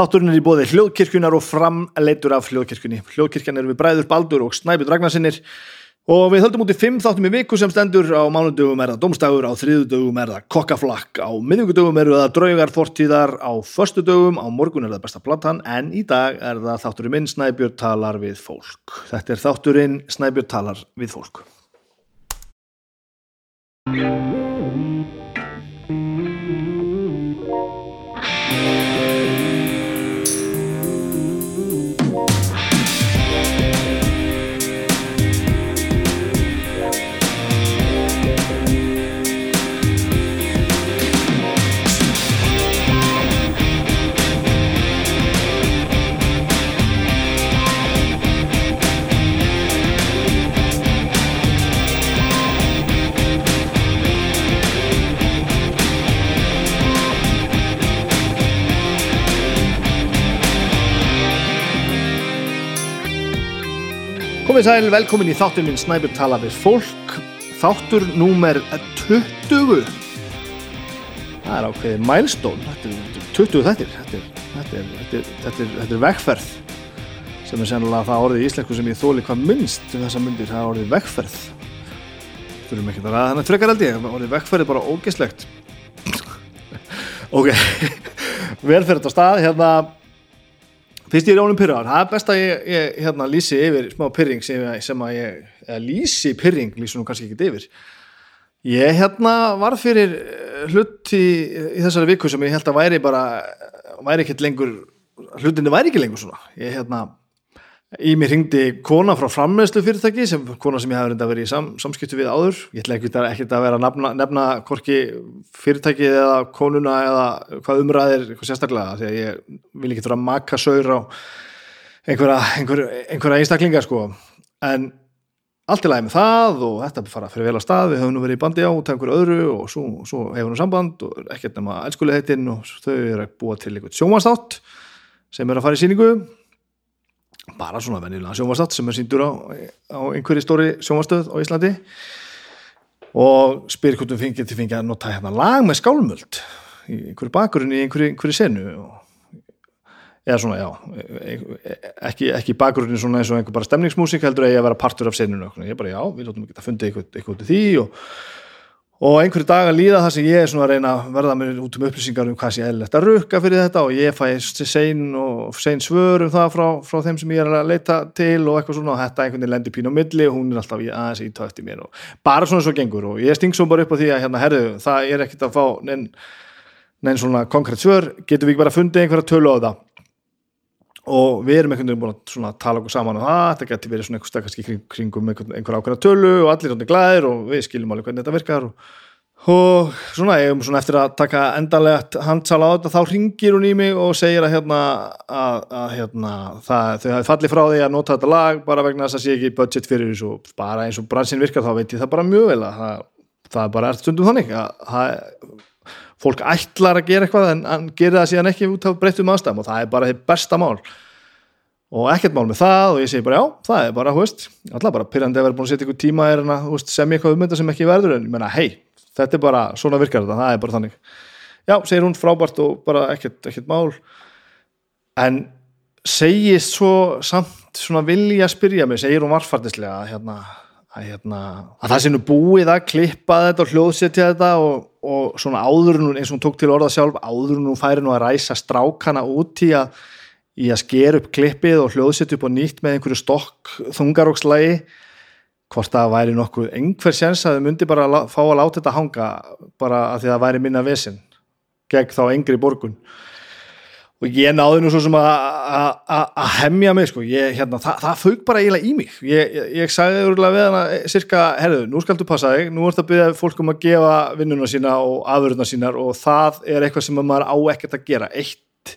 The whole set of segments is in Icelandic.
Þátturinn er í bóði hljóðkirkjunar og framleitur af hljóðkirkjunni. Hljóðkirkjan er við Bræður Baldur og Snæbjörn Ragnarsinnir og við höldum út í fimm þáttum í viku sem stendur á mánudögum er það domstagur, á þriðudögum er það kokkaflakk, á miðugudögum eru það draugar fortíðar, á förstudögum, á morgun er það besta platan en í dag er það þátturinn minn Snæbjörn talar við fólk. Þetta er þátturinn Snæbjörn talar við fólk. Komið sæl, velkomin í þáttur minn Snæbjörn tala við fólk. Þáttur númer 20 Það er ákveðið mælstón Þetta er 20 þettir Þetta er, er, er, er, er vegferð sem er sennilega það orðið í íslensku sem ég þóli hvað minnst um þessa myndir, það er orðið vegferð. Þurfum ekki að ræða þannig frekar ég. Orðið vegferð er bara ógeslegt Ok. Vel fyrir þetta stað hérna Fyrst ég er ánum pyrraðar, það er best að ég, ég hérna, lýsi yfir smá pyrring sem, sem að ég, eða lýsi pyrring lýsi nú kannski ekki yfir. Ég hérna var fyrir hlut í, í þessari viku sem ég held að væri bara, væri ekkert lengur, hlutinni væri ekki lengur svona. Ég hérna, í mér ringdi kona frá frammeðslu fyrirtæki, sem, kona sem ég hafði reynda verið í sam, samskiptu við áður. Ég ætla ekkert að, vera að nefna, nefna hvorki fyrirtæki eða konuna eða hvað umræðir, eitthvað sérstaklega, því að ég vil ekki vera að maka saur á einhverja, einhverja, einhverja einstaklinga sko, en allt er læg með það og þetta fara fyrir vel að stað, við höfum nú verið í bandi á til einhverju öðru og svo, svo hefur nú samband og ekkert nema elskulegheitin og þau eru að búa til einhvern sjómanstátt sem er að fara í síningu bara svona venjulega sjónvarstátt sem er síndur á, á einhverju stóri sjónvarstöð á Íslandi. Og spyr hvort við fengið til fengið að nota hérna lag með skálmöld í einhverju bakurinn í einhverju, einhverju senu. Eða svona já ekki, ekki bakurinn svona eins og einhver bara stemningsmúsík heldur að ég að vera partur af senunu ég bara já, við lótum ekki að funda eitthvað, eitthvað í því og og einhverju dag að líða það sem ég er svona að reyna að verða mér út um upplýsingar um hvað sé eðlert að rukka fyrir þetta og ég fæ sein sein svör um það frá, frá þeim sem ég er að leita til og eitthvað svona. Og þetta einhvern veginn lendir pín á milli og hún er alltaf í aðeins í töfti mér og bara svona svo gengur. Og ég sting svo bara upp á því að hérna herðu það er ekkert að fá neinn nein svona konkrétt svör, getur við ekki bara fundið einhverja tölu á það og við erum einhvern veginn búin að tala okkur saman og það, getur verið svona einhver stakast kring, kringum einhver, ákveðna tölu og allir er glæðir og við skiljum alveg hvernig þetta virkar og, og svona, ég svona eftir að taka endalegt handsala á þetta, þá ringir hún í mig og segir að hérna, að, að, hérna það, þau hafi fallið frá því að nota þetta lag bara vegna þess að sé ekki budget fyrir þessu og bara eins og bransin virkar þá veit ég það bara mjög vel að það, það bara er stundum þannig að það fólk ætlar að gera eitthvað en hann gerir það síðan ekki út af breyttum aðstæðum og það er bara þitt besta mál. Og ekkert mál með það og ég segi bara já, það er bara, hú veist, alltaf bara pyrrandi að vera búin að setja ykkur tíma er en að semja eitthvað um þetta sem ekki verður en ég menna, hei, þetta er bara, svona virkar þetta, það er bara þannig. Já, segir hún frábært og bara ekkert, ekkert mál. En segist svo samt svona vilja að spyrja mig, segir hún varfartislega hérna að, hérna, að það sé nú búið að klippa þetta og hljóðsetja þetta og, og svona áður nú eins og hún tók til orða sjálf áður nú færi nú að ræsa strákana út í að, í að sker upp klippið og hljóðsetja upp og nýtt með einhverju stokk þungarókslægi hvort það væri nokkuð einhver séns að þau myndi bara að fá að láta þetta hanga bara að því að það væri minna vesin gegn þá engri borgun og ég náði nú svo sem að hemmja mig sko, ég, hérna, það, það fög bara eiginlega í mig. Ég, ég, ég sagði úrlega við hana cirka, herðu, nú skaldu passa þig. Nú ert að byrja fólk um að gefa vinnuna sína og afurðuna sínar og það er eitthvað sem maður á ekkert að gera. Eitt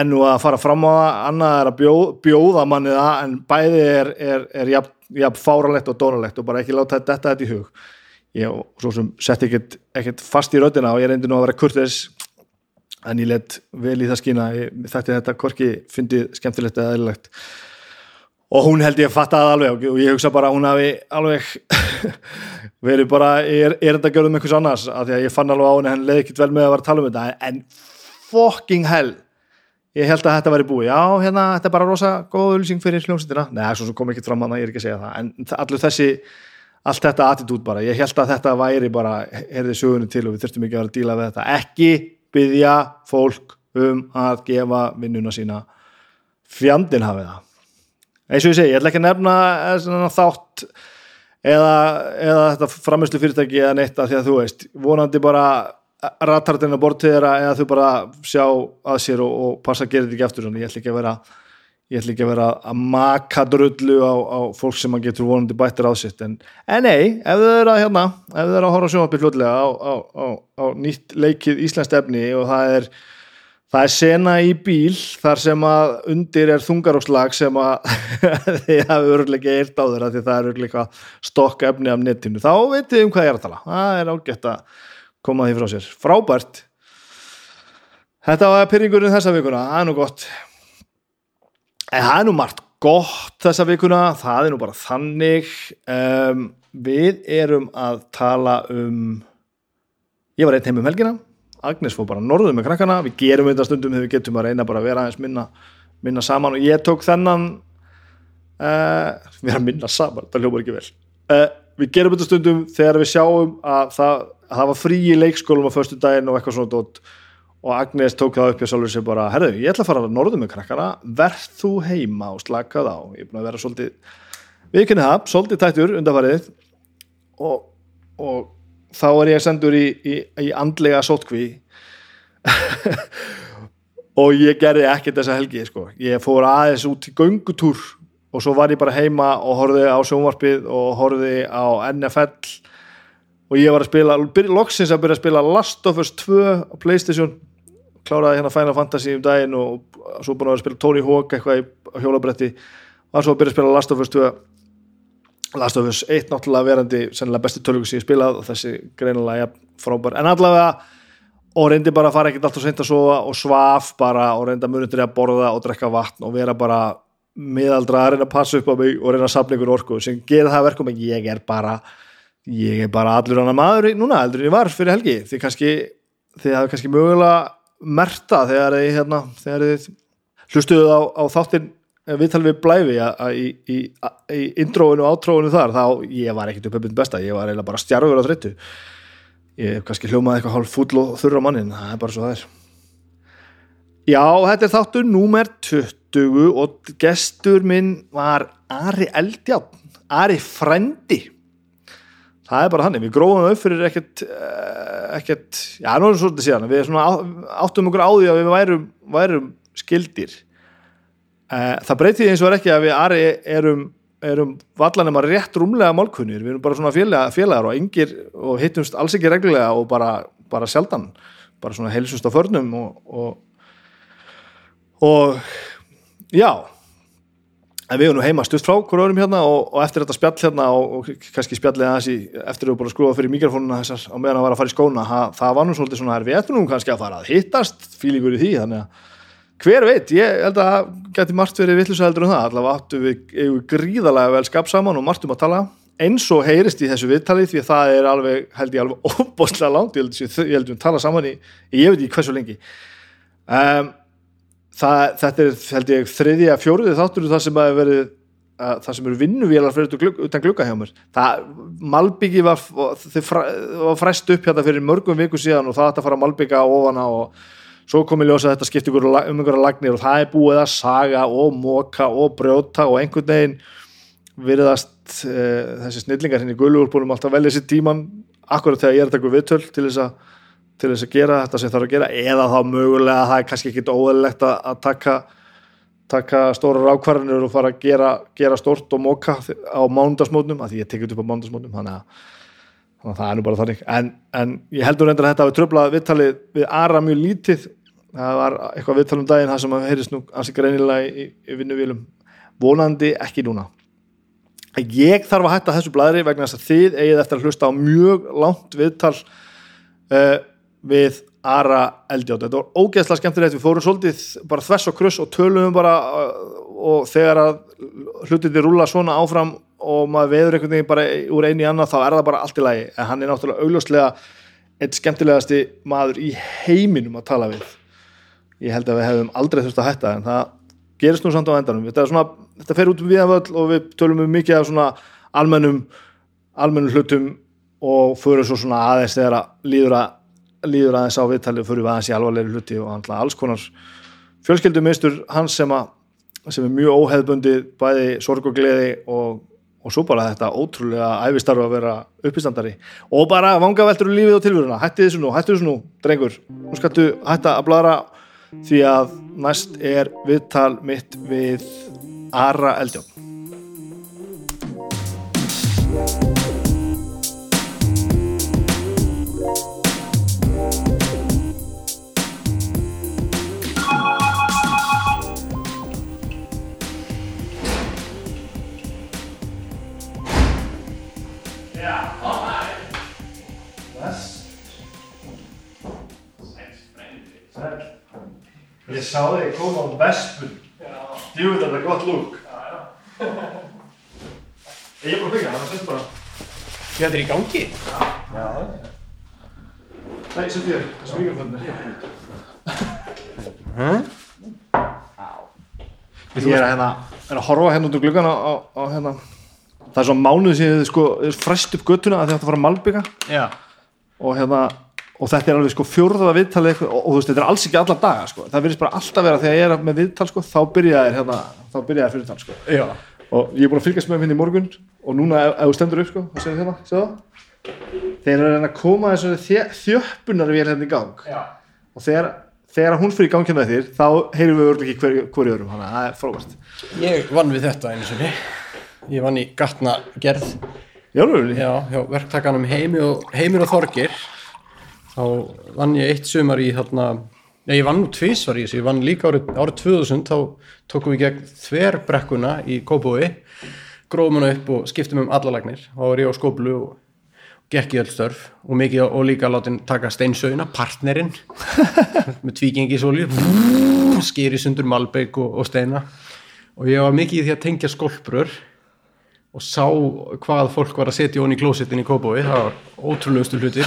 ennu að fara fram á það annað er að bjóð, bjóða manni það en bæði er, er, er jafn, jafn fáralegt og dónalegt og bara ekki láta þetta, þetta í hug. Ég svo sem sett ekkert fast í röddina og ég reyndi nú að vera kurtis en ég let vel í það skýna þetta þetta korki fyndið skemmtilegt eða eðlilegt. Og hún held ég að fatta það alveg og ég hugsa bara að hún hafi alveg verið bara er, er þetta görðum einhvers annars? Af því að ég fann alveg á henni henni leði ekkert vel með að vera að tala um þetta. En fucking hell ég held að þetta væri búið, já, hérna, þetta er bara rosa góð auðlýsing fyrir hljómsýttina, neða, svo kom ekki fram að það, ég er ekki að segja það, en allur þessi allt þetta attitút bara, ég held að þetta væri bara, herði sögunum til og við þurftum ekki að vera að díla við þetta, ekki byggja fólk um að gefa vinnuna sína fjandin hafið það. Eins og ég segi, ég ætla ekki að nefna þátt eða, eða þetta framislu fyrirtæki eða neitt að því að þú veist, vonandi bara ratartina bort til þeirra eða þau bara sjá að sér og, og passa að gera þetta ekki eftir ég ætla ekki að vera ég ætla ekki að vera að maka drullu á, á fólk sem maður getur vonandi bættir á sitt en, en nei, ef þau eru að hérna ef þau eru að horfa sjónvarpið fljóðlega á, á, á nýtt leikið Íslands efni og það er það er sena í bíl þar sem að undir er þungarókslag sem að þið hafa örgulega eirt á þeirra því það er örgulega stokk efni af netinu, þá veitum við um hvað ég er að tala. Það er ágætt að koma því frá sér. Frábært. Þetta var pyrringurinn þessa vikuna. Það er nú gott en það er nú margt gott þessa vikuna það er nú bara þannig. Um, við erum að tala um ég var einn heim um helgina. Agnes fór bara norður með krakkana. Við gerum þetta stundum þegar við getum að reyna bara að vera aðeins minna, minna saman. Og ég tók þennan uh, vera minna saman, það hljópar ekki vel. Uh, við gerum þetta stundum þegar við sjáum að það, að það var frí í leikskólum á förstu daginn og eitthvað svona dótt og Agnes tók það upp í sjálfur sem bara herru, ég ætla að fara norður með krakkana. Verð þú heima og slakað á. Ég er búin að vera svolítið við kynni það, svolítið tættur undanfarið. Og, og þá er ég sendur í, í, í andlega sótkví og ég gerði ekkert þessa helgi sko. ég fór aðeins út í göngutúr og svo var ég bara heima og horfið á sjónvarpið og horfið á NFL og ég var að spila loksins að byrja að spila Last of Us 2 á Playstation kláraði hérna Final Fantasy um daginn og svo búin að vera að spila Tony Hawk eitthvað í hjólabretti. Og svo að byrja að spila Last of Us 2 Last of Us 1 náttúrulega verandi sennilega besti tölvöku sem ég spilað og þessi greinilega ja, frábær, en allavega og reyndi bara að fara ekkert allt og senda að sofa og svaf bara og reynda munundir að borða og drekka vatn og vera bara miðaldra að reyna að passa upp á mig og reyna að sapna ykkur orku sem gerir það verkum en ég er bara ég er bara allur annar maður núna heldur en ég var fyrir helgi. Því kannski þið hafið kannski mögulega merta þegar þið hérna, hlustuðu á, á þáttinn viðtal við blæfi í, í, í indróinu og átróinu þar þá ég var ekkert upp um besta, ég var eiginlega bara stjarfur á þreyttu ég kannski hljómaði eitthvað hálf fúll og þurra mannin það er bara svo það er. Já, þetta er þáttur númer 20 og gestur minn var Ari Eldjátt Ari Frendi það er bara hann, við gróðum upp fyrir ekkert eh, ekkert, já, nú er það svolítið síðan við áttum okkur á því að við værum, værum skildir. Eh, það breytið eins og ekki að við Ari erum, erum vallanum að rétt rúmlega málkunir, við erum bara svona félagar, félagar og yngir og hittumst alls ekki reglulega og bara, bara sjaldan bara svona heilsust á förnum og, og, og já en við erum heima stutt frá hverju örum hérna og, og eftir þetta spjall hérna og kannski spjallið aðeins í eftir við búin að skrúa fyrir mikrofónuna þessar á meðan að vara að fara í skóna það, það var nú svolítið svona, við ættum nú kannski að fara að hittast fílingur í því, þannig að hver veit, ég held að það geti margt verið vittlusaheldur um það, allavega áttu við, við gríðalega vel skap saman og margt um að tala. Eins og heyrist í þessu viðtali því að það er alveg, held ég alveg óbúslega langt, ég held, ég held um, það, þetta er held ég þriðja fjóruði þáttur það sem að verið að það sem eru vinnuvílar fyrir glugg, utan glugga hjá mér. Það, Malbyggi var, var fræst upp hérna fyrir mörgum viku síðan og það ætti að fara Malbygga ofana og svo kom ég ljósa að þetta skipti um einhverja lagnir og það er búið að saga og móka og brjóta og einhvern veginn virðast e, þessi snillingar hinn í gulluúlbúnum alltaf velja sér tíman akkurat þegar ég er að taka viðtöl til þess að, til þess að gera þetta sem þarf að gera eða þá mögulega að það er kannski ekkit óðurlegt að, taka, taka stóra rákvarðinur og fara að gera, gera stort og móka á mándagsmótnum að því ég tekit upp á mándagsmótnum þannig að þannig að það er nú bara þannig. En, en ég heldur reyndar að þetta hafi tröflað viðtalið við Ara mjög lítið. Það var eitthvað viðtal um daginn það sem að heyrðist nú ansið greinilega í, í vinnuvílum vonandi ekki núna. Ég þarf að hætta þessu blæðri vegna þess að þið eigið eftir að hlusta á mjög langt viðtal uh, við Ara Eldjátt þetta var ógeðslega skemmtilegt, við fórum svolítið bara þvess og kruss og töluðum bara uh, og þegar að hlutinni rúla svona áfram og maður veður einhvern veginn bara úr einu í annað þá er það bara allt í lagi. En hann er náttúrulega augljóslega eitt skemmtilegasti maður í heiminum að tala við. Ég held að við hefðum aldrei þurft að hætta en það gerist nú samt á endanum. Þetta, svona, þetta fer út um viðan völl og við tölum um mikið af svona almennum almennum hlutum og fyrir svo svona aðeins þegar að líður, að líður aðeins á viðtalið fyrir við aðeins í alvarlegri hluti og alls konar fjölskyldumistur hans sem, að, sem er mjög óheðbundið bæði sorg og gleði og, og svo bara þetta ótrúlega æfistarfa að vera uppistandari. Og bara vanga veldur lífið og tilvöruna hætti þessu nú, hætti þessu nú, drengur. Nú skattu hætta að bladra því að næst er viðtal mitt við Ara Eldjón Ég sá þig koma á vespun. Jú, þetta er gott lúk Ég er bara að byggja, það er sett bara. Þetta er í gangi? Nei, sett ég, þessu mikrofónu Ég er að hérna er að horfa hérna út úr gluggan á, á, á hérna. Það er svo mánuð sem þið sko fræst upp göttuna að þið ætti að fara að malbygga Já. og hérna og þetta er alveg sko fjórða viðtalið og, og þú veist, þetta er alls ekki alla daga sko. það virðist bara alltaf vera þegar ég er með viðtal sko, þá byrjaði hérna, þá byrjaði fyrirtal sko. Og ég er búin að fylgjast með þeim hérna í morgun og núna ef, þú stendur upp sko, þá segir hérna, segðu þeir eru að koma þessu þjöppunar við hérna í gang Já. og þegar, þegar hún fyrir í gang hérna þér þá heyrum við örgulega ekki hver, öðrum þannig að það er frábært Ég vann við þetta einu sinni. Ég vann í gatna gerð. Já, Já, Þá vann ég eitt sumar í þarna, já ég vann nú tvisvar í þessu, ég vann líka árið, árið 2000, þá tókum við gegn þverbrekkuna í Kópói, gróðum hana upp og skiptum um allalagnir. Þá var ég á skóplu og gekk í öll störf og mikið og líka látin taka steinsauðina, partnerinn, með tvígengi sóli, skýri sundur malbeik og, og steina og ég var mikið í því að tengja skolprör og sá hvað fólk var að setja honi í klósettin í Kópói það var ótrúlegustu hlutir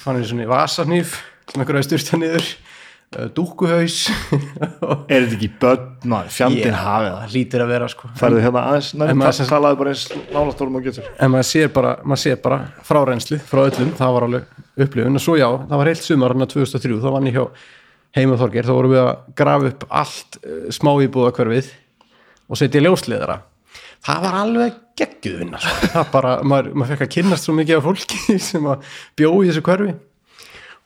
fann ég svona vasanýf sem einhverja styrta niður. Uh, dúkkuhaus. Er þetta ekki börn? Maður, fjandinn hafið það. Lítir að vera sko. Færðu hérna aðeins, maður það talaði bara eins nálastórum og getur. En maður sér bara, maður sér bara frárenslu frá öllum, það var alveg upplifun. Og svo já, það var heilt sumar hann 2003 þá vann ég hjá Heima Þorgir þá vorum við að grafa upp allt uh, smá íbúða og setja ljósliðara það var alveg geggjuð vinna sko. það bara, maður, maður fekk að kynnast svo mikið af fólki sem að bjó í þessu hverfi.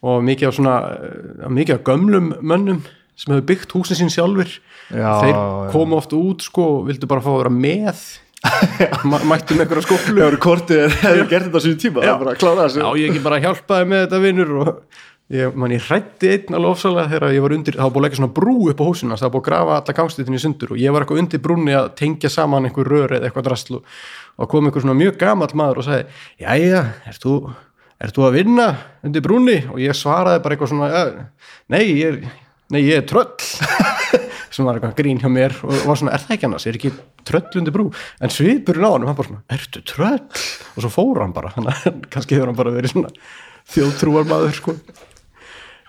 Og mikið af svona eh, mikið af gömlum mönnum sem hefur byggt húsin sín sjálfur Já, þeir já. komu oft út sko og vildu bara fá að vera með. Ma mættu með einhverja skóplu Þegar kortið er, hefur gert þetta á sínu tíma þessu. Já, ég ekki bara hjálpaði með þetta vinnur og ég, man, ég hrætti einn alveg ofsalega þegar ég var undir, var búið leggja svona brú upp á húsina, það búið að grafa alla gangstýttin í sundur og ég var eitthvað undir brúnni að tengja saman einhver rör eða eitthvað drastlu og kom einhver svona mjög gamall maður og sagði, jæja, ert þú ert þú að vinna undir brúnni? Og ég svaraði bara eitthvað svona, "Ja, nei, ég er, nei, ég er tröll. Sem var eitthvað grín hjá mér og var svona, er það ekki annars, er ekki tröll undir brú? En svipurinn á hann, hann bara svona, ertu tröll? Og svo fór hann bara, að kannski hefur hann bara verið svona þjóðtrúar maður sko.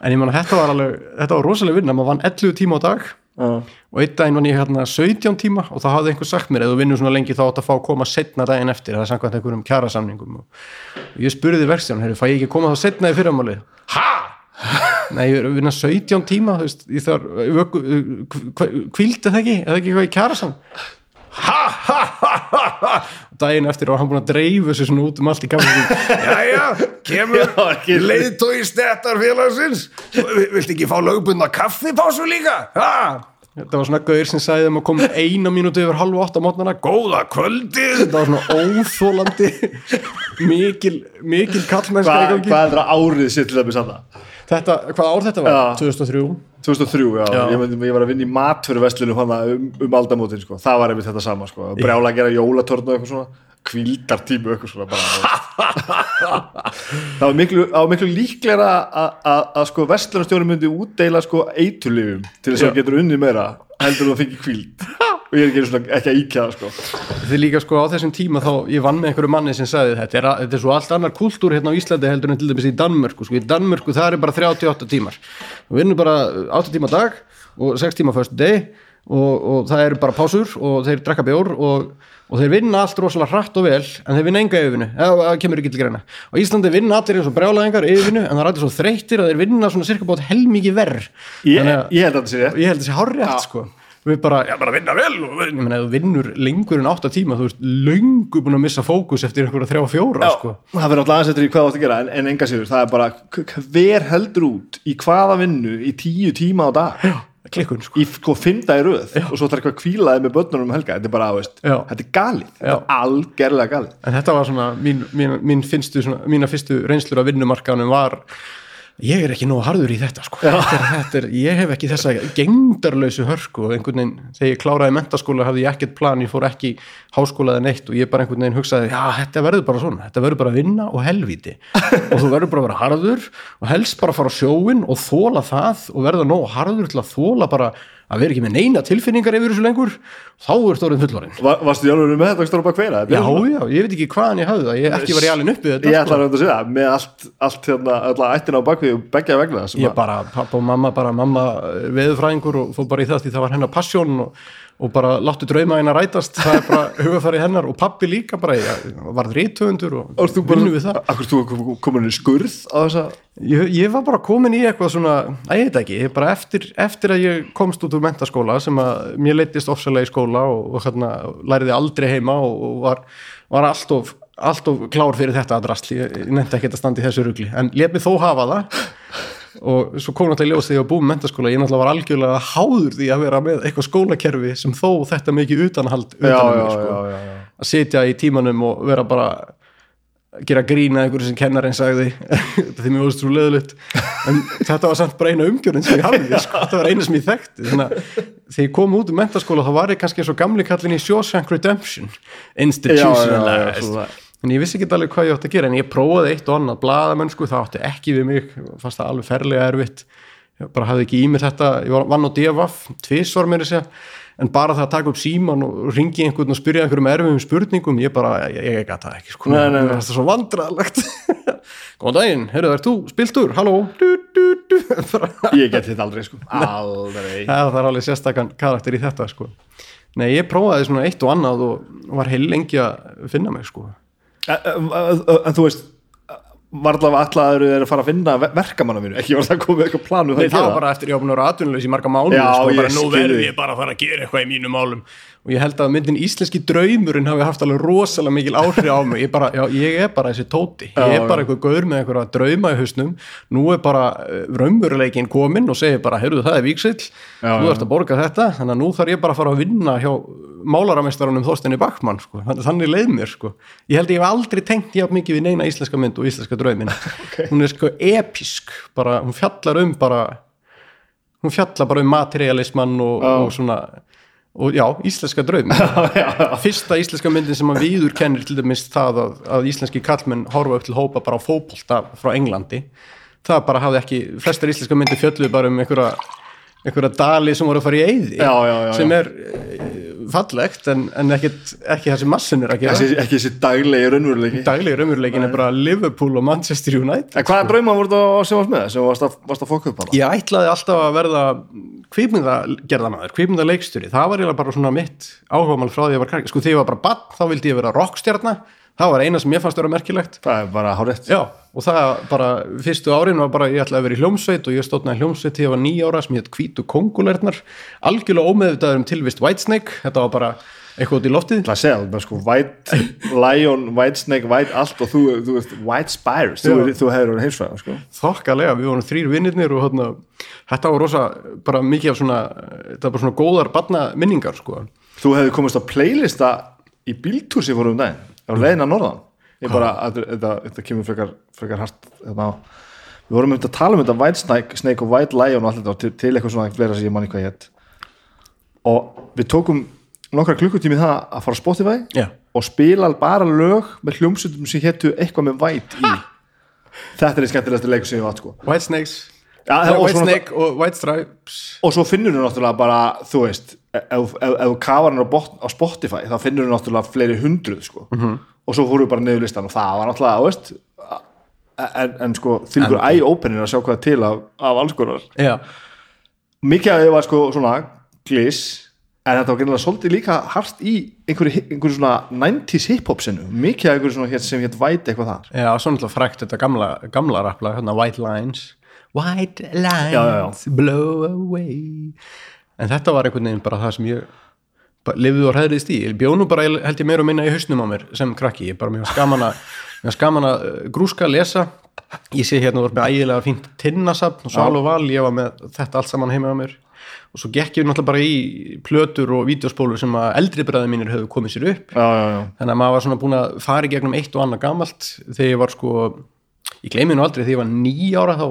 En ég man að þetta var alveg þetta var rosalega vinna, maður vann 11 tíma á dag Já. og einn daginn vann ég hérna 17 tíma og þá hafði einhver sagt mér, ef þú vinnur svona lengi þá átt að fá að koma setna daginn eftir, það er samkvæmt einhverjum kjarasamningum og, ég spurði verkstján, herri, fæ ég ekki að koma þá setna í fyrramáli ha? Nei, ég vinna 17 tíma, þú veist, ég þarf kvildi það ekki, eða ekki eitthvað í kjarasamning ha ha ha ha ha. Og daginn eftir var hann búin að dreifu þessu svona út um allt í kaffinu jæja, kemur leiðtói stettar félagsins vilt ekki fá lögbundna kaffipásu líka? Ha? þetta var svona gaur sem sagði þeim að koma eina mínúti yfir halvu átt á mótnana góða kvöldið. Þetta var svona óþólandi mikil, mikil kallmennska í Hva, hvað er það árið sér til þess að þetta, hvað ár þetta var? Já. 2003 2003, já, Já. Ég, myndi, ég var að vinna í matfyrirverslunum hana um, um aldamótin, sko. það var einmitt þetta sama sko. brjála að gera jólatörn og eitthvað svona kvildartímu eitthvað svona bara, það var miklu, miklu líklega að sko, verslunarstjóri myndi útdeila sko, eitulifum til þess að það getur unnið meira heldur en það fengi kvild og og ég er svona, ekki að íkja það sko. Þið líka sko á þessum tíma þá ég vann með einhverju manni sem sagði þetta er, þetta er svo allt annar kultúr hérna á Íslandi heldur en til dæmis í Danmörku sko. Í Danmörku það er bara 38 tímar. Við vinnum bara 8 tíma dag og 6 tíma fyrstu deg og, og það eru bara pásur og þeir drekka bjór og, og þeir vinna allt rosalega hratt og vel en þeir vinna enga yfirvinnu, eða það kemur ekki til greina. Á Íslandi vinna allir eins og brjálæðingar yfirvinnu en það er allir svo þreyttir að þeir vinna svona cirka bótt helmikið verð ég, ég held að þetta sé rétt. Ég held þessi hárrétt sko við bara, já bara vinna vel og ég meina, ef þú vinnur lengur en 8 tíma þú veist, löngu búin að missa fókus eftir einhverja þrjá fjóra sko. Það verður alltaf aðeins eftir í hvað þú átt að gera en, en enga síður, það er bara hver heldur út í hvaða vinnu í tíu tíma á dag? Klikkun sko. Í sko fymta í röð og svo þarf eitthvað að kvílaði með börnunum um helga. Þetta er bara, veist, Já. þetta er galið. Þetta Já. er algerlega galið. En þetta var svona, mín, mín, mín fyrstu svona, mína fyrstu reynslur af vinnumarkaðunum var ég er ekki nógu harður í þetta sko. Þetta er, þetta er, ég hef ekki þessa gengdarlausu hörku og einhvern veginn þegar ég kláraði mentaskóla hafði ég ekkert plan, ég fór ekki háskólaði neitt og ég bara einhvern veginn hugsaði já, þetta verður bara svona, þetta verður bara að vinna og helvíti. Og þú verður bara að vera harður og helst bara að fara á sjóin og þóla það og verða nógu harður til að þóla bara að vera ekki með neina tilfinningar yfir þessu lengur þá er þetta orðin fullorinn Va, Varstu Jálfur með þetta stóra bak hverja? Já, já, ég veit ekki hvaðan ég hafði það, ég ekki var ég alveg uppið þetta Ég sko. ætla að segja, með allt, allt hérna, alla ættina á bakvið og begja vegna ég að- bara, pappa og mamma bara, mamma eh, veðurfræðingur og fór bara í það því það var hennar passjón og, og bara láttu drauma hennar rætast. Það er bara hugafæri hennar og pappi líka bara, ég varð rítöfundur og bara- vinnum við það. Akkur þú kom- komin í skurð á þessa ég, ég var bara komin í eitthvað svona að ég veit ekki, bara eftir, eftir að ég komst út úr mentaskóla sem að mér leittist ofsalega í skóla og, og hérna, læriði aldrei heima og, og var, var alltof alltof klár fyrir þetta að drastli ég, nefndi ekki að standa í þessu rugli. En let mig þó hafa það og svo kom náttúrulega í ljós þegar ég var búið mentaskóla ég náttúrulega var algjörlega háður því að vera með eitthvað skólakerfi sem þó þetta mikið utanhald utan Já, um já, mig, sko. að sitja í tímanum og vera bara að gera grína einhverju sem kennarinn sagði. Því mér varst svo leðilegt en þetta var samt bara eina umgjörðin sem ég hafði sko. þetta var eina sem ég þekkti. Þannig að þegar ég kom út um mentaskóla þá var ég kannski eins og gamli kallin í Shawshank Redemption institutionalized. En ég vissi ekki alveg hvað ég átti að gera en ég prófaði eitt og annað blaðamennsku það átti ekki við mig, fannst það alveg ferlega erfitt ég bara hafði ekki í mér þetta ég var, vann á DFF, tvisvar mér að segja en bara það að taka upp síman og ringi einhvern og spyrja einhverjum erfum spurningum ég bara, ég, ég gata ekki sko. Nei, nei, nei. það er svo vandraðlegt góðan daginn, heyrðu það er þú, spiltur, halló du, du, du. Bara- Ég get þetta aldrei sko Aldrei það það er alveg sérstakann karakter í þetta sko. nei, ég prófaði svona eitt og annað og var heil lengi að finna mig sko. En, en, en þú veist var allavega allaður er að fara að finna verkamannavinu, ekki var það komið eitthvað planu það var bara eftir ég var búin að vera atvinnulegs í marga mánu Já, sko, bara, nú verður ég bara að fara að gera eitthvað í mínum málum og ég held að myndin Íslenski draumurinn hafi haft alveg rosalega mikil áhrif á mig. Ég, bara, já, ég er bara þessi tóti. Ég er bara einhver gaur með einhverja drauma í hausnum. Nú er bara uh, raunveruleikin komin og segir bara, heyrðu það er víksill Já, þú ert að borga þetta, þannig að nú þarf ég bara að fara að vinna hjá málaramestarunum Þorsteini Backmann sko. Þannig- leið mér sko. ég held að ég hef aldrei tengt jafn mikið við neina íslenska mynd og íslenska draumin hún er sko episk. Bara, hún fjallar um bara hún fjallar bara um materialismann og, Já. og svona og já, íslenska draum fyrsta íslenska myndin sem að viður kennir til dæmis það að, að íslenski kallmenn horfa upp til hópa bara á fótbolta frá Englandi. Það bara hafði ekki, flestar íslenska myndir fjölluðu bara um einhverja einhverja dali sem voru að fara í eyði. Sem er fallegt en, en ekkit, ekki það sem massin er að gera. Ekki, ekki þessi daglegi raunveruleiki. Daglega raunveruleikin er bara Liverpool og Manchester United En hvaða drauma voru þetta sem varst með? Sem varst að, varst að fokka upp hana? Ég ætlaði alltaf að verða kvikmyndagerðamaður, kvikmyndaleikstjóri. Það var eiginlega bara svona mitt áhugamál frá því að ég var krakki, sko þegar ég var bara bann þá vildi ég vera rockstjarna, það var eina sem ég fannst vera merkilegt. Það er bara hárétt Já, og það bara, fyrstu árin var bara, ég ætlaði að vera í hljómsveit og ég stóðnaði hljómsveit þegar ég var nýja ára sem hétt Hvítu Kongulærnar, algjörlega ómeðvitaður um tilvist Whitesnake, þetta var bara eitthvað út í loftið. Það segja, er sko White Lion, White Snake, White allt og þú, þú veist, White Spires. Þú, þú hefur verið heimsfæða, sko. Þokkalega, við vorum þrýr vinnirnir og hérna, þetta var rosa, bara mikið af svona, þetta var bara svona góðar barna minningar, sko. Þú hefur komist á playlista í bíltúr sem fórum um daginn á leiðina norðan. Ég bara, þetta, kemur frekar, frekar hart þetta, við vorum um þetta að tala um þetta White Snake, Snake og White Lion og allt þetta til, til eitthvað svona fleira sem ég manni hvað ég hétt og við tókum nokkra klukkutími það að fara á Spotify Já. og spila bara lög með hljómsundum sem héttu eitthvað með White í. Þetta er í skemmtilegasti leikur sem ég átt sko. White Snakes, Já, White Snake og White Stripes. og svo finnur þú náttúrulega bara þú veist, ef þú kafar hann á, bot- á Spotify þá finnur þú náttúrulega fleiri hundruð sko. -hmm. og svo fóru bara niður listan og það var náttúrulega, veist en, en sko, ykkur eye-opening að sjá hvað til af, af alls konar já, mikið af því var sko svona glis en þetta var gennilega svolítið líka hart í einhverju, einhverju svona 90s hip-hop sinu mikið af einhverju svona hér sem hér væti eitthvað þar já, svo náttúrulega frækt þetta gamla, gamla rappla, hérna White Lines White Lines já, já. blow away en þetta var einhvern veginn bara það sem ég lifið og hræðriðist í, bjónu bara held ég meira og minna í hausnum á mér sem krakki. Ég bara að, mjög skaman að uh, grúska að lesa. Ég sé hérna ert með ægilega fínt tinnasafn og svo alveg val, ég var með þetta allt saman heima á mér. Og svo gekk ég náttúrulega bara í plötur og vídeospólur sem að eldri bræði mínir hefur komið sér upp. Já, já, já, þannig að maður var svona búin að fara í gegnum eitt og annað gamalt. Þegar ég var sko ég gleymi nú aldrei þegar ég var nýjára þá,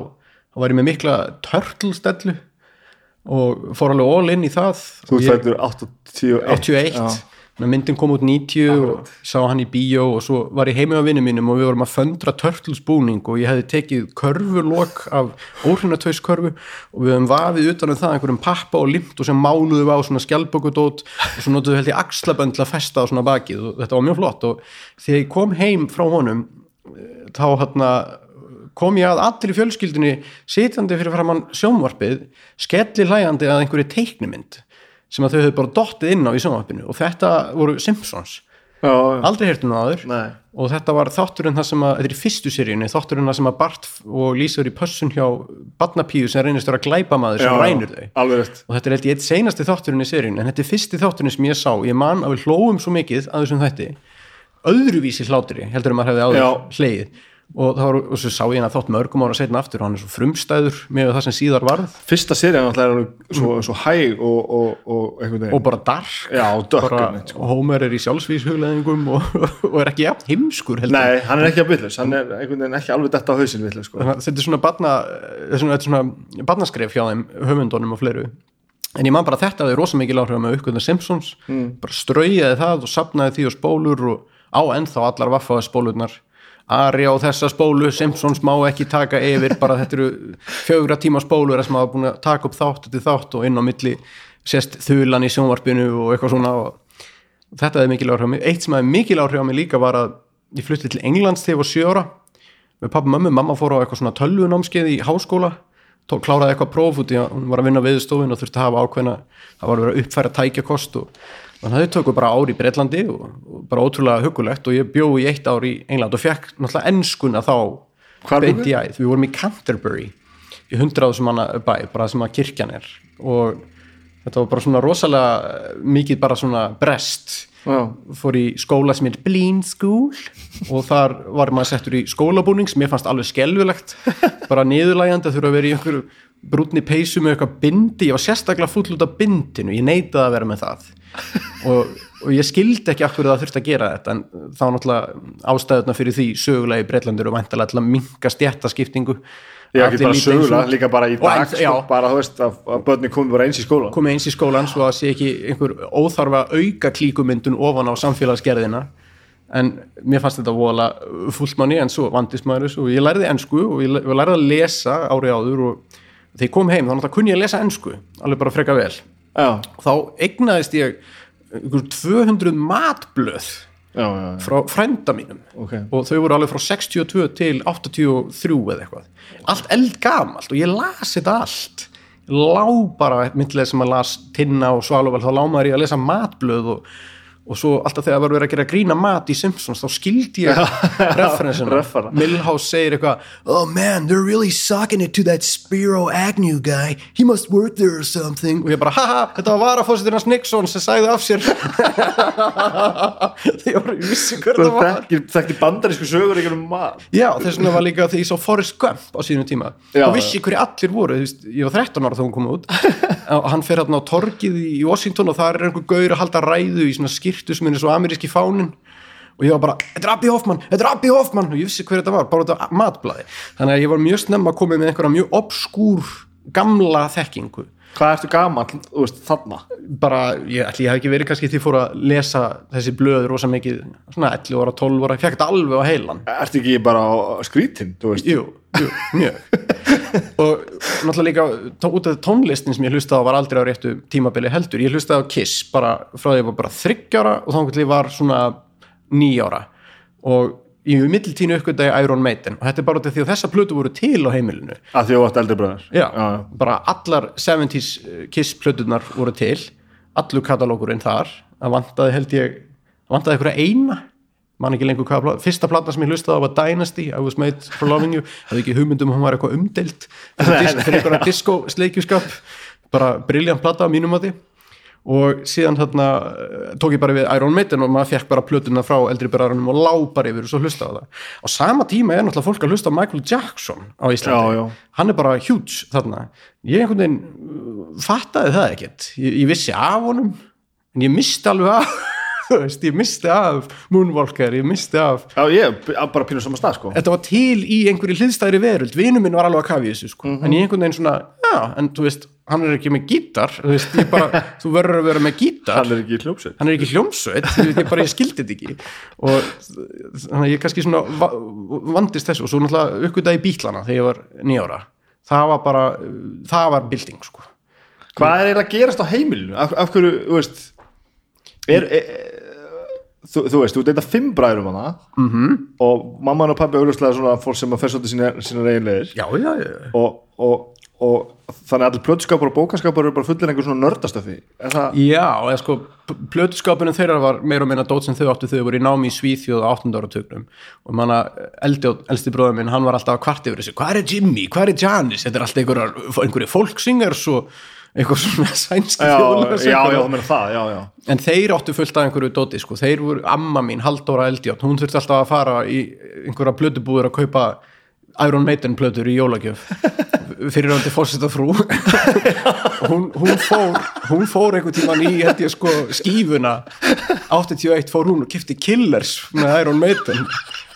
þá var ég með mikla törtlstellu og fór alveg all in í það. Þú fættur 81 81 Já. Þannig að myndin kom út 90 og sá hann í bíó og svo var ég heimi á vinnu mínum og við vorum að föndra törtlsbúning og ég hefði tekið körfulok af óhrinatöiskörfu og við hefum vafið utan um það einhverjum pappa og limt og sem máluðum á svona skjálpökudót og svo notuðu held ég axlabönd til að festa á svona bakið og þetta var mjög flott. Og þegar ég kom heim frá honum eh, þá hérna kom ég að allir í fjölskyldunni sitjandi fyrir framann sjónvarpið skelli hlæjandi að einhverju teiknumynd sem að þau höfðu bara dottið inn á í sjónvarpinu og þetta voru Simpsons. Já, já. aldrei heyrtum það áður. Nei. og þetta var þátturinn það sem að, þetta er í fyrstu seríunni þátturinn það sem að Bart og Lisa eru í pössun hjá Badnapíu sem reynist að vera glæpamaður sem Já, rænur þau. Alveg og þetta er eitt seinasti þátturinn í seríunni en þetta er fyrsti þátturinn sem ég sá. Ég man að við hlóum svo mikið að þessum þætti. Öðruvísi hlátri heldur að hefði áður Já. Og, það var, og sá ég hann að þátt mörgum ára setna aftur og hann er svo frumstæður með það sem síðar varð. Fyrsta serið náttúrulega er svo, svo hæg og, og, og og bara dark. Já, dökkur bara, sko. og Homer er í sjálfsvíshugleðingum og, og er ekki jafn heimskur heldur. Nei, hann er ekki að byllus hann er ekki alveg detta á hausin vitlaus, sko. Þetta er svona barna, þetta er svona, þetta er svona barnaskref hjá þeim höfundunum og fleiru. En ég man bara að þetta hafði rosa mikið áhrif með uppgöðna Simpsons, bara straujaði það og sapnaði því og spólur og á ennþá allar vaffaði spólurnar Ari á þessa spólu, Simpsons má ekki taka yfir, bara þetta eru fjögra tíma spólur sem hafa búin að taka upp þátt til þátt og inn á milli sést þulan í sjónvarpinu og eitthvað svona og þetta hefði mikil áhrif á mig. Eitt sem hefði mikil áhrif á mig líka var að ég flutti til Englands þegar ég var sjö ára. Með pappa og mömmu, mamma fór á eitthvað svona tölvunámskeið í háskóla. Tó, kláraði eitthvað próf út í að hún var að vinna við stofin og þurfti að hafa ákveðna það var að vera uppfæra tækjakost og þannig að þau tökur bara ár í Breitlandi og, bara ótrúlega hugulegt og ég bjó í eitt ár í England og fekk náttúrulega ennskuna þá Hvar beint í æð, við vorum í Canterbury í hundraðu sem hana bæ, bara sem að kirkjan er. Og þetta var bara svona rosalega eh, mikið bara svona brest. Já, fór í skóla sem er Blean School og þar var maður settur í skólabúning sem ég fannst alveg skelvilegt bara niðurlægjandi að þurfa að vera í einhverju brúnni peysu með eitthvað bindi ég var sérstaklega full út af bindinu, ég neitaði að vera með það. Og, og ég skildi ekki akkur það þurfti að gera þetta en þá náttúrulega ástæðuna fyrir því sögulega í Breitlandur og væntalega til að minka stjættaskiptingu ég ekki bara eins og- sögulega líka bara í dag sko, já. bara þú veist að, að börni komi bara eins í skóla komið eins í skólan svo að sé ekki einhver óþarfa auka klíkumyndun ofan á samfélagsgerðina. En mér fannst þetta vola fullmanni en svo þessu. Og ég lærði ensku og ég lærði að lesa árið áður og þegar ég kom heim þá náttúrulega kunni ég að lesa ensku alveg bara freka vel. Já, þá eignaðist ég einhver 200 matblöð já, já, já. frá frænda mínum. Ok. og þau voru alveg frá 62 til 83 eða eitthvað. Allt eldgamalt og ég las þetta allt. Ég lá bara myndlega sem að las Tinna og Svaluvel þá lá maður í að lesa matblöð og, og svo alltaf þegar var verið að gera grína mat í Simpsons þá skildi ég referensina. Milhouse segir eitthvað oh man they're really sucking it to that Spiro Agnew guy. He must work there or something. Og ég bara haha þetta var varafósitirnas Nixon sem sagði af sér. Þegar ég bara vissi hver þú það var. þekkir, þekkir bandarísku sögur ekki um mat. Já, þess vegna var líka því ég sá Forrest Gump á sínum tíma. Já, og vissi hverju allir voru, ég var 13 ára þá hún kom út. Og hann fer hérna á torgið í Washington og það er einhver gaur að halda ræðu í svona skirtu sem er svo ameríski fánin og ég var bara, þetta er Abbi Hoffman, þetta er Abbi Hoffman og ég vissi hver þetta var, bara þetta matblaði þannig að ég var mjög snemma að koma með einhverja mjög obskúr gamla þekkingu. Hvað ertu gamall, þú veist, þarna? Bara, ég ætli ég hef ekki verið kannski því fór að lesa þessi blöð rosa mikið svona 11 ára, 12 ára, ég fekk þetta alveg á heilan. Ertu ekki bara skrítin, þú veist? Jú, jú, mjög og náttúrulega líka út af tónlistin sem ég hlustaði á var aldrei á réttu tímabili heldur, ég hlustaði á Kiss bara frá því ég var bara þryggjára og þá ég var svona nýjára og í mittiltínu uppgöndaði Iron Maiden. Og þetta er bara því að þessa plötu voru til á heimilinu. Að því þú átt eldri bröðar Já, bara allar 70s Kiss plötunar voru til. Allur katalókurinn þar. Það vantaði held ég það vantaði einhverja eina man ekki lengur hvað plata, fyrsta plata sem ég hlustaði á var Dynasty, I was made for loving you. Hefði ekki hugmyndum hún var eitthvað umdelt fyrir, einhverja disco sleikjuskap bara briljant plata á mínum að því og síðan þarna eh, tók ég bara við Iron Maiden og maður fekk bara plötuna frá eldri byrjarunum og lá bara yfir og svo hlustaði það. Á sama tíma er náttúrulega fólk að hlusta Michael Jackson á Íslandi, Já, já. hann er bara huge þarna, ég einhvern veginn uh, fattaði það ekkert, ég, ég vissi af honum en ég misti alveg af þú veist, ég misti af Moonwalker, ég misti af Já, ég bara pínur saman stað sko. Þetta var til í einhverju hliðstæðri veröld. Vinur minn var alveg að kafi þessu sko. en ég einhvern veginn svona, já, en þú veist hann er ekki með gítar, þú veist, ég bara þú verður að vera með gítar. Hann er ekki í hljópsveit hann er ekki hljómsveit, ég, ég bara ég skildi þetta ekki. Og þannig að ég kannski svona va vandist þessu. Og svo náttúrulega uppgötaði bílana þegar ég var nýjára það var bara, það var bilding sko. Hvað er að gerast á heimilinu? Af, af hverju, þú veist er, er, þú, þú veist, þú deyta fimm bræðurum hana Mhm. -hmm. og mamman og pappi auðvitað svona fólk sem að fer svolítið sína, sína reginlegir já, já, já og, og, og þannig að allir plötskapar og bókaskapar eru bara fullir einhver svona nördastöfi það, Já, eða sko, plötuskapinu þeirra var meira og meina dót sem þau áttu þau voru í námi í Svíþjóð á 8. áratögnum og manna, eldi, elsti bróður minn, hann var alltaf að kvart yfir þessu, hvað er Jimmy, hvað er Janis þetta er alltaf einhverjar, einhverju fólksingers og eitthvað svona sænski já en þeir áttu fullt af einhverju dóti sko. þeir voru, amma mín, Halldóra Eldjátt hún þurfti alltaf að fara í einhverja plötubúður að kaupa Iron Maiden plötur í jólagjöf fyrir röndi fórseta frú. Hún, hún fór hún fór einhvern tíman í held ég sko skífuna. 81 fór hún og kifti Killers með Iron Maiden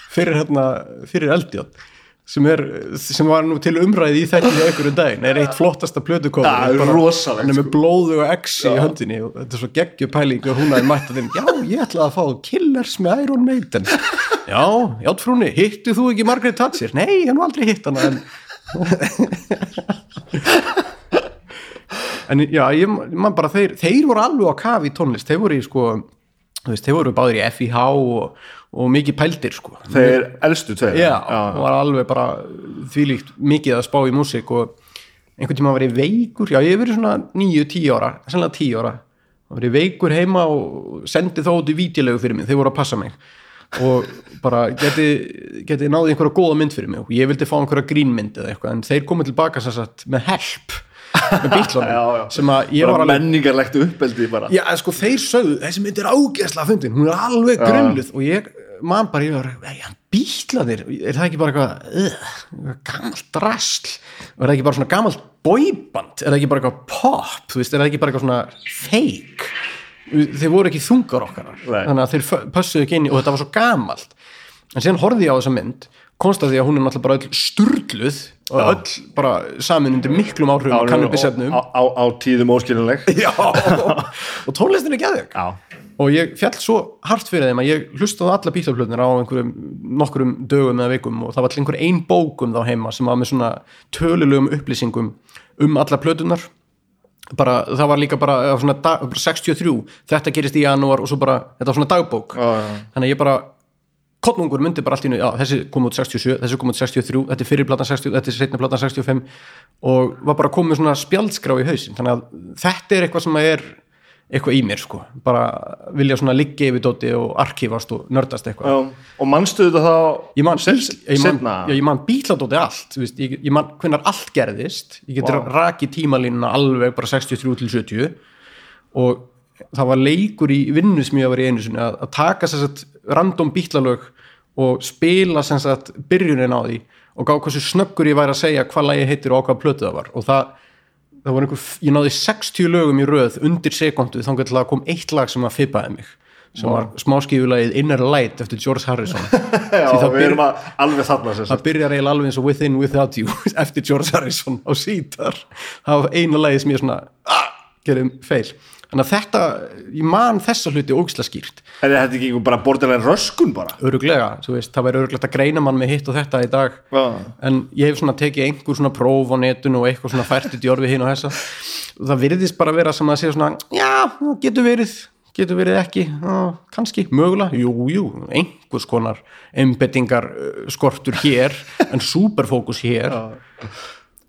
fyrir hérna fyrir Eldjátt sem, er, sem var nú til umræði í þetta í einhverjum daginn, er eitt flottasta plötukofur Það er rosalegt, hann er með sko. blóðu og X í höndinni og þetta er svo geggjupæling og hún aðeins mætti þeim, já, ég ætlaði að fá Killers með Iron Maiden já, játfrúni, hittu þú ekki Margaret Thatcher? Nei, ég hef nú aldrei hitt hana en en já, ég man bara þeir, þeir voru alveg á kafi í tónlist þeir voru í sko, veist, þeir voru báðir í FIH og, og mikið pældir sko. Þeir elstu tveir já, og var alveg bara þvílíkt mikið að spá í músík og einhvern tíma var ég veikur. Já, ég hef verið svona 9-10 ára sannlega 10 ára, var ég veikur heima og sendi þó út í vítilegu fyrir mig. Þeir voru að passa mig. Og bara geti, geti náði einhverja góða mynd fyrir mig. Og ég vildi fá einhverja grínmynd eða eitthvað en þeir komið tilbaka sem sagt með help með já. sem að ég bara var alveg menningarlegt uppeldi bara. Já, sko, þeir sögðu, þessi mynd er ágeðslega fundin, hún er alveg grunluð og ég, man bara, ég var, ja, bítlaðir, er það ekki bara eitthvað, gamalt drasl, og er það ekki bara svona gamalt boyband, er það ekki bara eitthvað pop, þú veist, er það ekki bara eitthvað svona fake, þeir voru ekki þungar okkar, Nei. þannig að þeir pössuðu ekki inn og þetta var svo gamalt, en síðan horfði ég á þessa mynd, komst að því að hún er náttúrulega bara öll sturluð og öll bara samin undir miklum áhrifum og kannabisefnum. á, á, á tíðum óskiljanleg. Já, og tónlistin er já, og ég fjall svo hart fyrir þeim að ég hlustaði á alla bílaflutnir á einhverjum nokkrum dögum eða vikum og það var einhver ein bókum þá heima sem var með svona tölulegum upplýsingum um alla plötunar bara, það var líka bara, dag, bara 63, þetta gerist í janúar og svo bara, þetta var svona dagbók. Já, já. þannig að ég bara kottnungur myndi bara allt í nú, já, þessi kom út 67 þessi kom út 63, þetta er fyrir platan 60 þetta er setna platan 65 og var bara komið svona spjaldskrá í hausinn. Þannig að þetta er eitthvað sem er eitthvað í mér sko, bara vilja svona liggja yfir dóti og arkívast og nördast eitthvað. Já. og mannstu þetta þá ég man, bíl, ég man, setna já, ég man bíladóti allt veist, ég, ég man hvenær allt gerðist. Ég getur wow. rakið tímalínuna alveg bara 63 til 70 og það var leikur í vinnu sem ég var í einu sinni að, að taka satt random bílalög og spila sagt byrjunin á því og gá hversu snöggur ég væri að segja hvað lagi heitir og á hvað plötu það var. Og það, það var einhver, ég náði 60 lögum í röð undir sekundu þá kom eitt lag sem að fipaði mig sem var smáskífulagið Inner Light eftir George Harrison. Já, við byr- erum að alveg þarna sem það sagt. byrjar eiginlega alveg eins og Within Without You eftir George Harrison á sítar. Það var einu lagi sem ég svona ah, gerðum feil þannig að þetta, ég man þessa hluti ógislega skýrt. Er þetta ekki einhver bara borderline röskun bara? öruglega, þú veist, það væri öruglegt að greina mann með hitt og þetta í dag. Já. en ég hef svona tekið einhver svona próf á netinu og eitthvað svona fært í djórfi hinn og þessa. Og það virðist bara vera sem að segja svona já, getur verið, getur verið ekki já, kannski, mögulega, jú, jú einhvers konar embedingar uh, skortur hér en superfókus hér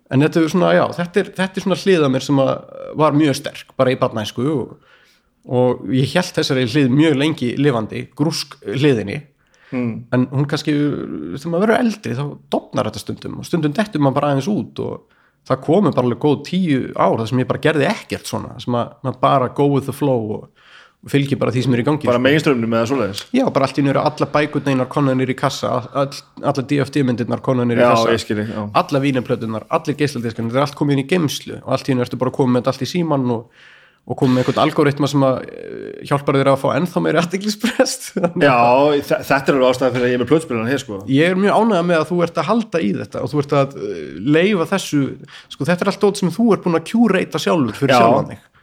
en þetta er svona, já, þetta er, þetta er svona hlið að mér sem að var mjög sterk bara í barnæsku og, og ég held þessari hlið mjög lengi lifandi, grúsk hliðinni mm. en hún kannski þegar maður verður eldri þá dopnar þetta stundum og stundum dettur maður bara aðeins út og það komi bara alveg góð tíu ár þar sem ég bara gerði ekkert svona sem að maður bara go with the flow og, og fylgi bara því sem er í gangi Bara meginströmmnum eða svoleiðis? Já, bara allt í nýra alla bækutneinar konanir í kassa all, alla DFD-myndirnar konanir í kassa. ég skil þig, já. alla vínaplötunar, allir geisladiskarnir þetta er allt komið inn í geimslu og allt í nýra ertu bara komið með allt í síman og, og komið með einhvern algoritma sem að eh, hjálpar þér að fá ennþá meiri aðtiklisprest Já, þe- þetta er alveg ástæðan fyrir að ég er með plötspilarna hér sko. Ég er mjög ánægða með að þú ert að halda í þetta og þú ert að uh, leifa þessu sko þetta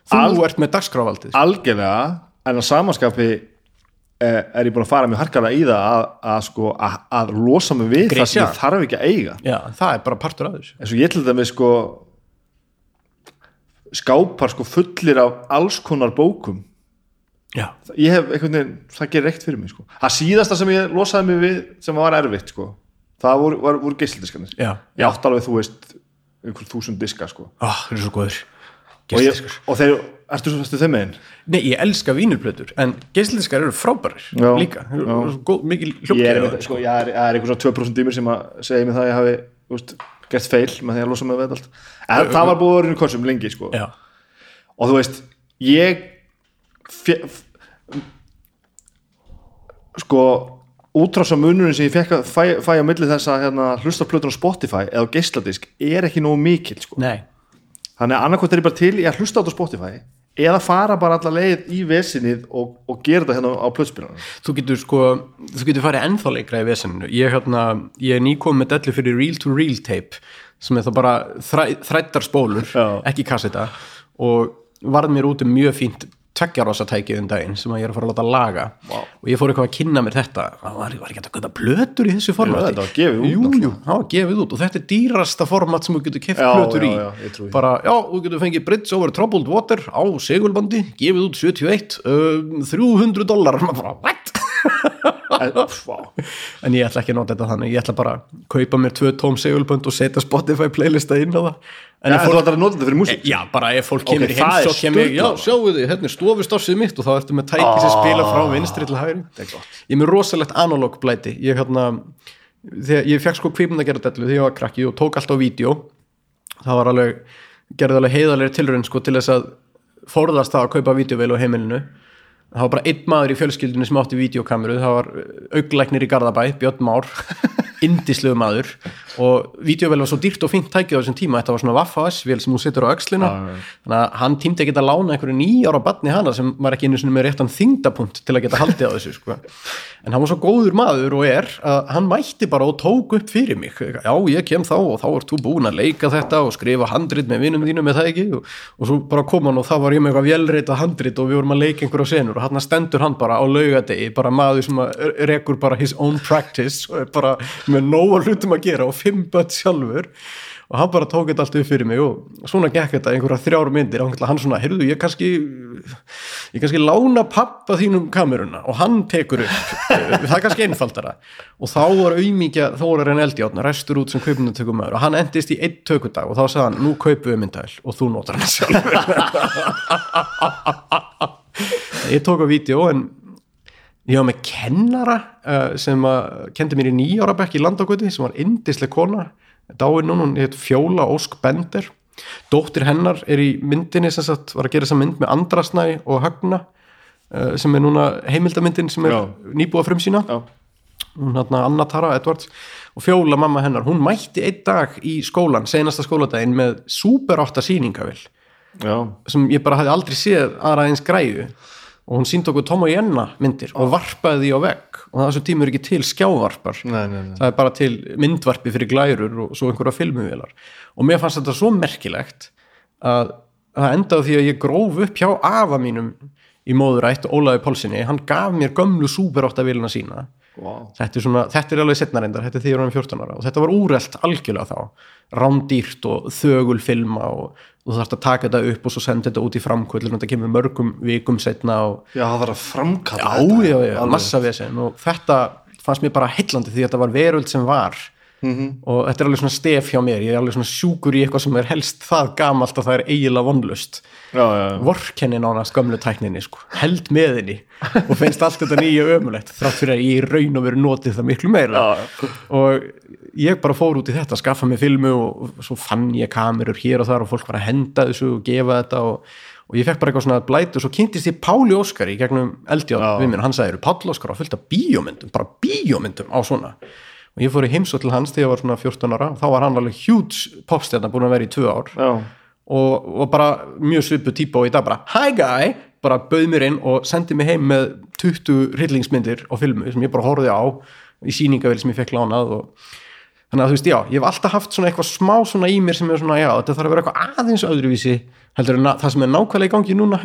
þú að Al- ert með dagskráfaldið Algjörlega, en að samanskapi eh, er ég búin að fara mjög harkalega í það að, að sko að, að losa mig við það Grisja. sem ég þarf ekki að eiga. Já, það er bara partur af þessu. Eins og ég til dæmis sko skápar sko fullir af alls konar bókum. Já, ég hef einhvern veginn, það gerir ekkert fyrir mig sko. það síðasta sem ég losaði mig við sem var erfitt sko, það voru, voru geislindiskanir já, ég átti alveg, þú veist, einhver þúsund diska sko. Ó, það er svo góður og, ég, Geisladiskur og þeir, ertu svo fæstu þeim megin? Nei, ég elska vínilplötur en geisladdiskar eru frábærir Já, líka. Góð, mikil ég er, hljópkjæri sko, ég er, ég er einhver svona 2% í mér sem að segja mig það að ég hafi veist, gert feil með því að losa mig við allt. En það var búið í korsum lengi sko. Og þú veist ég fe, f- sko útrása munurinn sem ég fekk að fæ, fæ á milli þess að hérna, hlusta á plötun á Spotify eða á geisladisk er ekki nógu mikill sko. nei þannig að annarkvæmt er ég bara til í að hlusta á þetta Spotify eða fara bara alla leið í vesinið og, og gera þetta hérna á plötspilarna Þú getur sko, þú getur farið ennþá leikra í vesenninu. Ég, hérna, ég er nýkom með dellu fyrir reel to reel tape sem er það bara þræ, þrættar spólur, Já. ekki kasseta og varð mér út um mjög fínt tveggjarosa tækið um daginn sem ég er að fara að láta laga. Vá. og ég fór eitthvað að kynna mér þetta. Það var, var ekki að geta plötur í þessu formati þetta var gefið út jú, það var gefið út. Og þetta er dýrasta format sem þú getur keft Já, plötur já, í. já, trúi. bara, já, þú getur fengið Bridge over Troubled Water á segulbandi, gefið út 71 um, 300 dólar what? En, vá. en ég ætla ekki að nota þetta þannig. Ég ætla bara að kaupa mér tvö tóm segulbönd og setja Spotify playlista inn á það. En Já, ef þú fólk, ætlar að nota þetta fyrir músík. Já, bara ef fólk kemur það er heimsók kemur, já, sjáu þið, hérna er stofustossið mitt og þá ertu með tæki sem spila frá vinstri til hægri. ég er með rosalegt analog blæti. Ég, hérna, þegar, ég fekk sko kvipin að gera dellu þegar ég var krakki og tók allt á vídeo það var alveg gerði alveg heiðalegri tilraun sko til þess að forðast það að kaupa vídeoveil á heimilinu það var bara einn maður í fjölskyldinu sem átti vídeokameru, það var auglæknir í Garðabæ, Björn Már indislegu maður. Og vídeovel var svo dýrt og fínt tækið á þessum tíma. Þetta var svona Waffa-S-vél sem hún setur á öxlina. Já. þannig að hann tímdi ekki að lána einhverju nýjára batni hana sem var ekki einu sinni með réttan þingdapunkt til að geta haldið á þessu sko. en hann var svo góður maður og er að hann mætti bara og tók upp fyrir mig. Já ég kem þá og þá ert þú búin að leika þetta og skrifa handrit með vinum þínum með það ekki? Og, og svo bara kom hann og þá var ég með eitthvað vélreita handrit með nóga hlutum að gera og fimm börn sjálfur. Og hann bara tók þetta allt upp fyrir mig og svona gekk þetta einhverja þrjár myndir. Og hann svona, heyrðu, ég kannski ég kannski lána pappa þínum kameruna. Og hann tekur upp það er kannski einfaldara. Og þá var auðmíkja, þá var hann eldjátt restur út sem kaupunartökum maður og hann endist í einn tökudag og þá sagði hann, nú kaupu við myndæl og þú notar hann sjálfur. Ég tók á vídeo en ég var með kennara uh, sem að kendi mér í nýjára bekk í landagöti sem var indisleg kona dáin núna, hún heit Fjóla Ósk Bender. Dóttir hennar er í myndinni sem sagt, var að gera þessa mynd með Andrasnæ og Högna uh, sem er núna heimildamyndin sem er Já. nýbúa frum sína hún hérna Anna Tara Edwards og Fjóla mamma hennar, hún mætti einn dag í skólan, senasta skóladaginn með super átta sýningavill Já. sem ég bara hafði aldrei séð aðra eins græðu og hún síndi okkur Tom og Jenna myndir og varpaði því á vegg. Og það þessu tíma er ekki til skjávarpar. Nei, nei, nei. það er bara til myndvarpi fyrir glærur og svo einhverja filmuvélar. Og mér fannst þetta svo merkilegt að það endaði því að ég gróf upp hjá afa mínum í móðurætt Ólafi Pálsini, hann gaf mér gömlu Super 8 viluna sína. Wow. þetta er, svona, þetta er alveg setna reyndar, þetta er því ég var um 14 ára. Og þetta var úrelt algjörlega þá. Rándýrt og þögul filma og, og þú þarfst að taka þetta upp og svo senda þetta út í framkvöld þetta kemur mörgum vikum setna og já, það var að framkalla já, þetta já, já, Alveg. massa vesen og þetta fannst mér bara heillandi því að þetta var veröld sem var -hmm. og þetta er alveg svona stef hjá mér. Ég er alveg svona sjúkur í eitthvað sem er helst það gamalt að það er eiginlega vonlust vorkenni nánast gömlu tækninni sko. held með henni. Og finnst allt þetta nýja ömulegt þrátt fyrir að ég raun og veru notið það miklu meira. Já. og ég bara fór út í þetta skaffa mig filmu og, svo fann ég kamerur hér og þar og fólk var að henda þessu og gefa þetta og, og ég fekk bara eitthvað svona blætu og svo kynntist ég Páli Óskar í gegnum eldjátt við minn, hann sagði, Páli Óskar á fullt af bíómyndum? Bara bíómyndum á svona og ég fór í heimsótt til hans þegar ég var svona 14 ára þá var hann alveg huge popstjarnar búin að vera í tvö ár. Já. og, og bara mjög svipu típa og í dag bara hi guy, bara bauð mér inn og sendi mig heim með 20 hryllingsmyndir á filmu sem ég bara horfði á í síningavel sem ég fekk lánað og þannig að þú veist, já, ég hef alltaf haft svona eitthvað smá svona í mér sem er svona, já, þetta þarf að vera eitthvað aðeins öðruvísi, heldur en að það sem er nákvæmlega í gangi núna.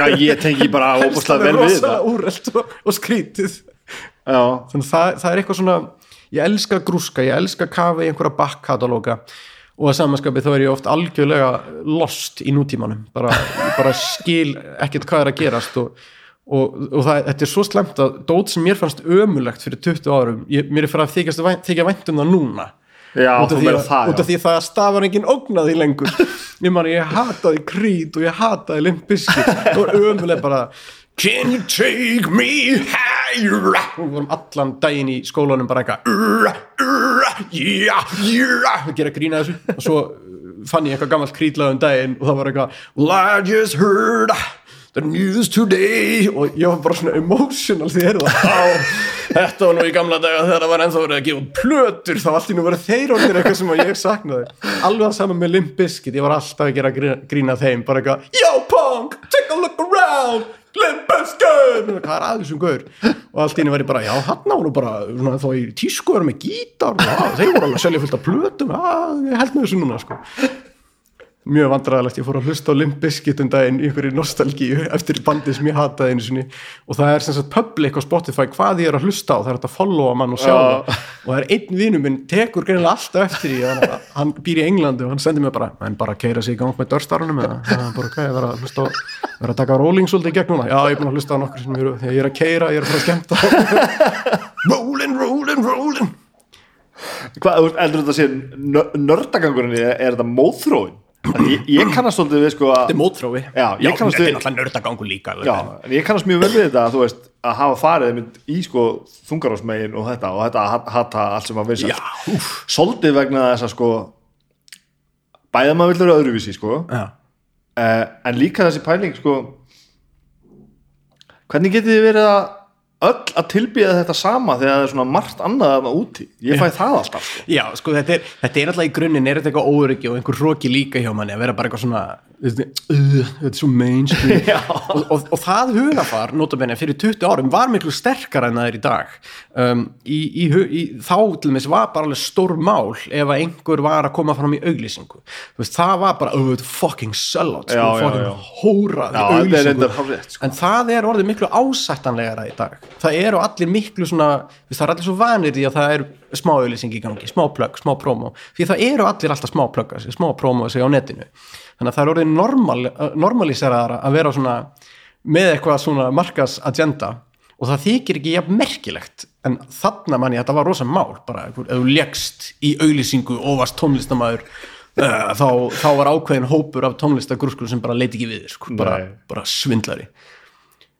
Já, ég tengi bara óbúslega vel við og, og skrítið. Já, þannig að það, það er eitthvað svona ég elska grúska, ég elska kafa í einhverja bakkkatalóga og að samanskapi þá er ég oft algjörlega lost í nútímanum. Bara, bara skil ekkert hvað er að gerast og, og, og það, þetta er svo slemt að dót sem mér fannst ömulegt fyrir 20 árum, ég, mér er fyrir að þykjast vænt, þykja vænt um það núna. Já, út af því því að það stafar engin ógnaði lengur. Ég man ég hataði Creed og ég hataði Limp Bizkit það var ömuleg bara Can you take me higher. Og við vorum allan daginn í skólanum bara eitthvað yeah, yeah. Að gera grína þessu. Og svo fann ég eitthvað gammalt Creed-lag um daginn og það var eitthvað Well I just heard the news today. Og ég var bara svona emotional að það. Þetta var nú í gamla daga þegar það var ennþá verið að gefa plötur. Þá allt í nú verið þeir orðir eitthvað sem ég saknaði. Alveg saman með Limp Bizkit. Ég var alltaf að gera grína, grína þeim. Bara eitthvað Yo punk, take a look around Limp Bizkit hvað er aðeins um gaur? Og allt í nú verið bara já hann á nú bara svona, þá í tísku er með gítar og já, þeir voru alveg að selja fullt af plötum. Ég held með þessu núna sko mjög vandræðalegt, ég fór að hlusta á Limp Bizkit um daginn í einhverju nostalgíu eftir bandi sem ég hataði einu sinni. Og það er sem sagt public á Spotify hvað ég er að hlusta á, það er að followa mann og sjá Já. það. Og það er einn vinur minn tekur greinilega alltaf eftir því að hann býr í Englandi og hann sendir mér bara en bara keira sig í gang með dörstarunum eða? Er bara hvað, ég verð að hlusta á verð að taka rolling svolítið í gegn núna, já ég er búin að hlusta á nokkur sem ég er að keira, ég er að fara að þetta þetta ég, ég kannast svolítið við sko þetta að er mótþrói Já, ég kannast þetta við- er náttúrulega nördagangur líka Já, en ég kannast mjög vel við þetta þú veist að hafa farið mynd í sko þungarásmegin og þetta og þetta að hat- hata allt sem að vinsa Já, úff. svolítið vegna þess að sko bæða maður vill vera öðruvísi sko Já. uh, en líka þessi pæling sko hvernig getið þið verið að öll að tilbyða þetta sama þegar það er svona margt annað að úti ég fæ það alltaf sko. Já, sko, þetta er, þetta er alltaf í grunninn, er þetta eitthvað óryggi og einhver hróki líka hjá manni að vera bara eitthvað svona, þetta uh, þetta er svo mainstream og, og, og það hugafar, notabenni, fyrir 20 árum var miklu sterkara en það er í dag. Um, í, í, í, þá til þess var bara alveg stór mál ef að einhver var að koma fram í auglýsingu. Veist, það var bara, oh, fucking sellout sko, Já, já, fucking já. Já, er reyndar hárrétt, sko. en það er orðið miklu ásættanlegara í dag. Það eru allir miklu svona veist, það er allir svo vanir í að það er smá auðlýsing í gangi, smá plögg, smá promo. Því það eru allir alltaf smá plögga sig, smá promo sig á netinu þannig að það er orðið normal, normaliseraðara að vera svona með eitthvað svona markas agenda og það þykir ekki jafn merkilegt en þarna manni þetta var rosa mál bara ef þú leggst í auðlýsingu og varst tónlistamæður uh, þá, þá var ákveðin hópur af tónlistagrúskur sem bara leiti ekki við sko, bara, bara svindlari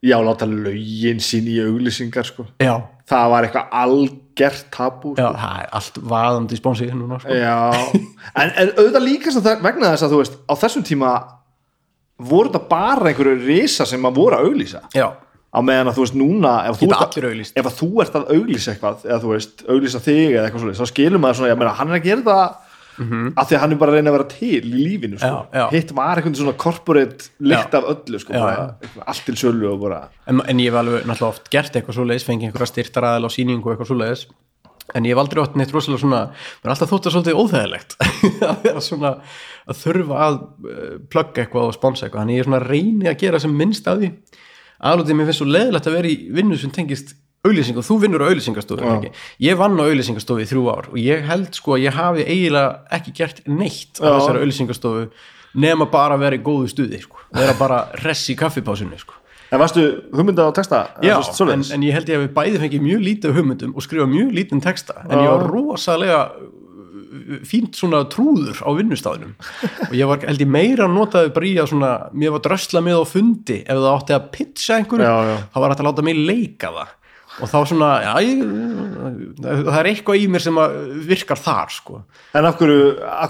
já, láta lögin sín í auglýsingar sko. það var eitthvað algert tabú já, sko. það er allt vaðandi í spónsið núna sko. Já, en, en auðvitað líka það, vegna þess að þú veist, á þessum tíma voru þetta bara einhverju risa sem að voru að auglýsa já, á meðan að þú veist núna ef þú, ert ef að þú ert að auglýsa eitthvað eða þú veist, auglýsa þig eða eitthvað svolítið þá skilur maður svona, ég meina, hann er að gera það af því að hann er bara að reyna að vera til í lífinu sko. Já, já. hitt var eitthvað svona corporate lykt af öllu sko, bara, allt til sölu og bara en, en ég hef alveg náttúrulega oft gert eitthvað svoleiðis, fengið einhverja styrtar aðal á sýningu og eitthvað svoleiðis. En ég hef aldrei átt neitt rosalega svona mér er alltaf þótt að svolítið óþægilegt. Að vera svona að þurfa að uh, plugga eitthvað og sponsa eitthvað. Þannig ég er svona að reyni að gera sem minnst af því. Aðlutið mér finnst svo leðilegt að vera í vinnu sem tengist auðlýsing og þú vinnur á auðlýsingastofu ég vann á auðlýsingastofu í þrjú ár og ég held sko að ég hafi eiginlega ekki gert neitt á Já. þessari auðlýsingastofu nema bara að vera í góðu stuði sko. vera bara hress í kaffipásunni sko. En varstu hugmynda á texta? Já, en, en ég held ég að við bæði fengið mjög lítið hugmyndum og skrifa mjög lítinn texta en Já. ég var rosalega uh, fínt svona trúður á vinnustafnum og ég var held ég meira að notaði bara í að svona, mér var drösla með á fundi ef það átti að pitcha einhverju þá var þetta að láta mig leika það og þá svona, já, ég, það er eitthvað í mér sem virkar þar sko. En af hverju,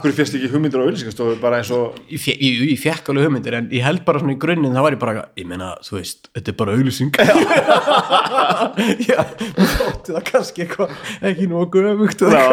hverju fyrst ekki hugmyndir á auðlýsingastofu bara eins og ég, fe- ég, ég fekk alveg hugmyndir en ég held bara svona í grunninn það var ég bara, ég meina, þú veist þetta er bara auglýsing. Já, þú þótti það kannski eitthvað ekki göfugt Já,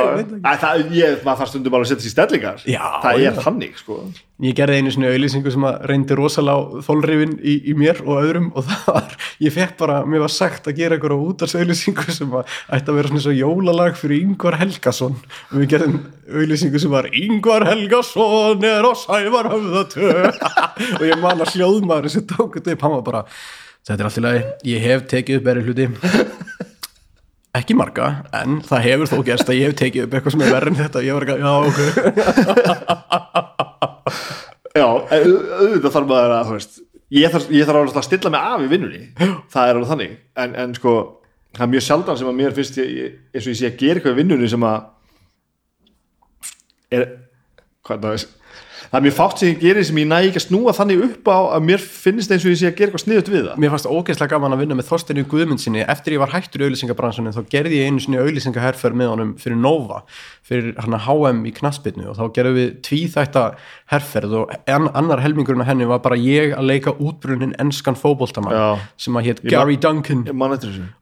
ég maður þarf stundum alveg að setja sér stellingar. Já, það er þannig sko ég gerði einu svona auglýsingu sem að reyndi rosalega þólrifin í, í mér og öðrum og það var, ég fekk bara mér var sagt að gera eitthvað á útarsauglýsingu sem að ætti að vera svona svo jólalag fyrir Yngvar Helgason. Og við gerðum auglýsingu sem var Yngvar Helgason er á sævar höfðatö og ég man að hljóðmaður sem tók þetta upp, hann var bara þetta er allt í lagi, ég hef tekið upp verið hluti. Ekki marga, en það hefur þó gerst að ég hef tekið upp eitthvað sem er verið en þetta, ég var ekki, já ok Já, auðvitað þarf maður að, veist ég þarf, ég þarf að stilla mig af í vinnunni. Það er alveg þannig. En, en sko, það er mjög sjaldan sem að mér finnst ég, eins og ég sé að gera eitthvað í vinnunni sem að er hvað það er það er mjög fátt sem ég gerir sem ég næ ekki að snúa þannig upp á að mér finnst eins og ég sé að gera eitthvað sniðut við það. Mér fannst ógeðslega gaman að vinna með Þorsteinu Guðmundsinni eftir ég var hættur í auðlýsingabransunum þá gerði ég einu sinni auðlýsingaherferð með honum fyrir Nova, fyrir hann HM í knaspinu og þá gerðum við tvíþætta herferð og annar helmingurinn af henni var bara ég að leika útbrunnin enskan fótboltamann Já. sem að hétt Gary Duncan.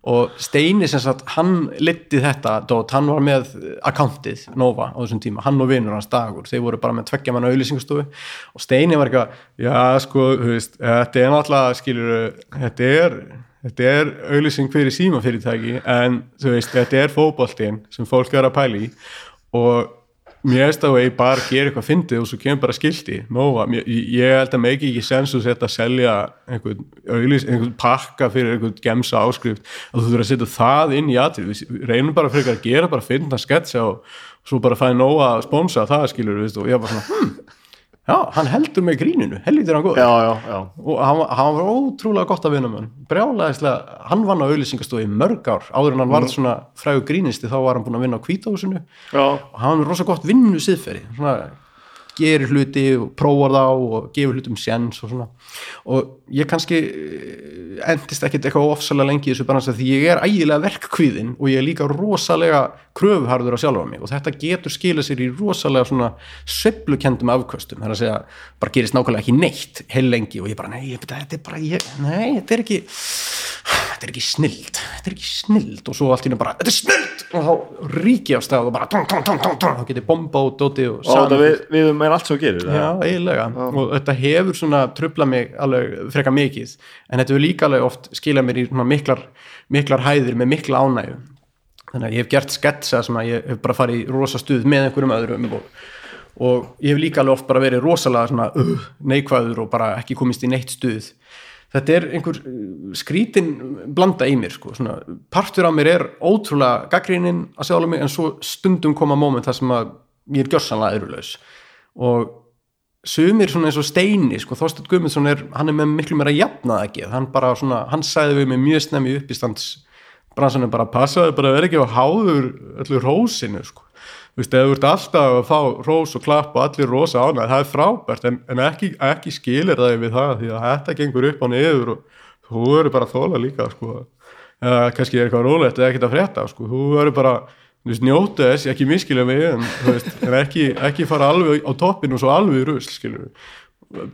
og Steini sem sagt, hann litið þetta, dót, hann var með akkantið Nova á þessum tíma, hann og vinur hans dagur, þeir voru bara með tveggja manna auðlýsingastofu og Steini var eitthvað, já sko þú veist, þetta er náttúrulega skilur, þetta er þetta er auðlýsing fyrir símafyrirtæki en þú veist, þetta er fótboltinn sem fólk er að pæla í. Og mér veist að ég bara gera eitthvað fyndið og svo kemur bara skilti. Nova, mér, ég held að megi ekki sens að setja að selja einhvern, auðlýs, einhvern pakka fyrir einhvern gemsa áskrift. Að þú þurfa að setja það inn í atrið við reynum bara frekar að gera bara fynda sketsa og svo bara fæði Nova að sponsa það skilur við og ég var svona hm, já, hann heldur með gríninu, heldur hann góð og hann, var- hann var ótrúlega gott að vinna með hann brjálæðislega, hann vann á auðlýsingastofu í mörg ár, áður en hann varð svona frægu grínisti þá var hann búinn að vinna á kvítahúsinu og hann er rosa gott vinnu siðferi svona gerir hluti og prófar þá og gefur hlutum sjens og svona. Og ég kannski eh, endist ekkit eitthvað ofsalega lengi í þessu bransa því ég er ægilega verkkvíðin og ég er líka rosalega kröfuharður á sjálfa mig og þetta getur skilað sér í rosalega svona sveiflukendum afkvöstum það er að segja, bara gerist nákvæmlega ekki neitt heil lengi og ég bara, nei, ég- þetta er bara ég, nei, þetta er ekki þetta er ekki snild, þetta er ekki snild. Og svo allt í henni bara, þetta er snild! Og þá ríki af stað og bara tón, tón, tón, tón, þá getið bomba og dóti og þetta við, við með allt sem þú gerir Já, eiginlega. Og þetta hefur svona trubla mig alveg freka mikið. En þetta hefur líka alveg oft skilað mér í miklar, miklar hæðir með mikla ánægju. Þannig að ég hef gert sketsa sem að ég hef bara farið í rosa stuð með einhverjum öðrum og, og ég hef líka alveg oft bara verið rosalega svona uh, neikvæður og bara ekki komist í neitt stuð þetta er einhver uh, skrítin blanda í mér sko, svona, partur af mér er ótrúlega gaggrinin að sjálf mig en svo stundum koma moment þar sem að ég er gjörsanlega erulaus og sumir svona eins og Steini sko, Þorsteinn Guðmundsson er, hann er með miklu meira jafnað ekki, hann bara svona, hann sagði við mig mjög snemmi upp í stands bransanum bara passaði bara að vera ekki á háður öllu rósinu sko þú veist, ef þú ert alltaf að fá rós og klapp og allir rosa ánæð, það er frábært en, en ekki, ekki skilir það við það því að þetta gengur upp á niður og þú verður bara að þóla líka sko. Eða kannski er eitthvað rólegt eða ekkert að frétta sko, þú verður bara þú veist, njóta þess, ekki miskilja mig en, veist, en ekki, ekki fara alveg á toppin og svo alveg rusl skilur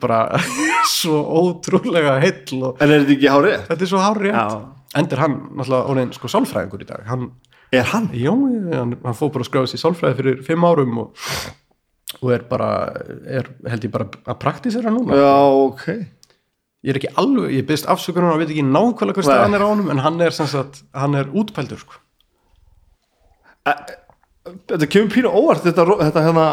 bara svo ótrúlega heill og en er þetta ekki hárið? þetta er svo hár rétt Já. endur hann náttúrulega orðin sko sálfræðingur í dag. Hann, er hann? já, hann, hann fór bara að skráða sér sálfræði fyrir fimm árum og, og er bara er, held ég bara að praktisera núna já, ok ég er ekki alveg, ég byrst afsökunar og veit ekki nákvæmlega hvað Nei. staðan er á honum en hann er sem sagt, hann er útpældur sko. þetta kemur pínu óvart þetta, þetta hérna,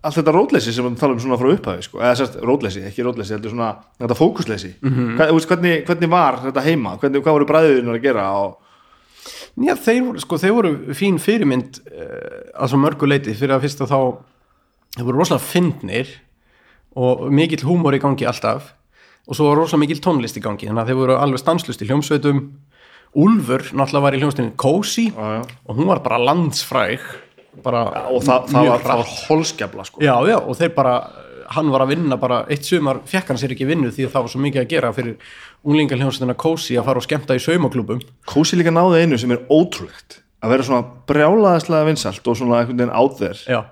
allt þetta rótleysi sem við tala um svona frá upphæði sko. eða sérst rótleysi, ekki rótleysi, þetta er svona þetta fókusleysi, Mhm. Hvað, þú veist, hvernig, hvernig var þetta heima, hvernig, hvað voru bræðuðinur að gera og, Já, þeir, voru- sko, þeir voru fín fyrirmynd uh, að svo mörgu leiti fyrir að fyrst að þá þeir voru rosalega fyndnir og mikill húmor í gangi alltaf og svo var rosalega mikill tónlist í gangi þannig að þeir voru alveg stanslust í hljómsveitum Úlfur náttúrulega var í hljómsveitinni Cozy Já, já. og hún var bara landsfræg bara og það, það, var, var holskefla sko. Já, já, og þeir bara, hann var að vinna bara, eitt sumar fekk hann sér ekki vinnu því að það var svo mikið að gera fyrir unglingaljónstina Cozy að fara og skemmta í saumaklúbum Kósi líka náði einu sem er ótrúlegt að vera svona brjálaðislega vinsalt og svona einhvern veginn out there. Já,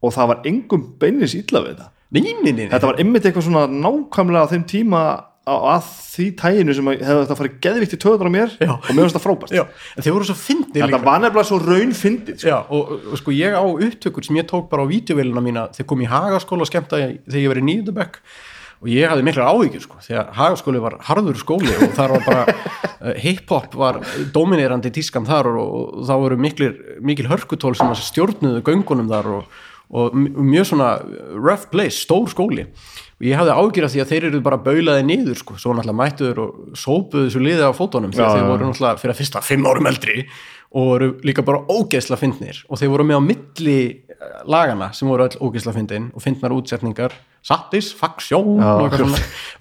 og það var engum beinis illa við þetta. Nei, nei, nei, þetta var ymmit eitthvað svona nákvæmlega á þeim tíma á, að því tæginu sem að- hefði þetta farið geðvikt í töðunar á mér Já. og mér finnst það frábært. Já, en þeir voru svo fyndnir þetta var nefnilega svo raun fyndið sko. Já, og, og sko ég á upptökur sem ég tók bara á vídeovélina mína þegar kom í Hagaskóla og skemmta þegar ég var í nýjöndabekk og ég hafði miklar áhyggjur sko því að Hagaskóli var harður skóli og þar var bara uh, hip-hop var dominerandi tískan þar og, og það voru miklir, mikil hörkutól sem stjórnuðu göngunum þar og, og mjög svona rough place, stór skóli. Og ég hafði áhyggjur af því að þeir eru bara baulaði niður sko, svo náttúrulega mættuður og sópuðu þessu liði á fótunum því að þeir voru náttúrulega fyrir að fyrsta fimm árum eldri og voru líka bara ógeðsla fyndnir. Og þeir voru með á milli eh, lagana sem voru öll ógeðsla fyndin og fyndnar útsetningar. Satisfaksjón og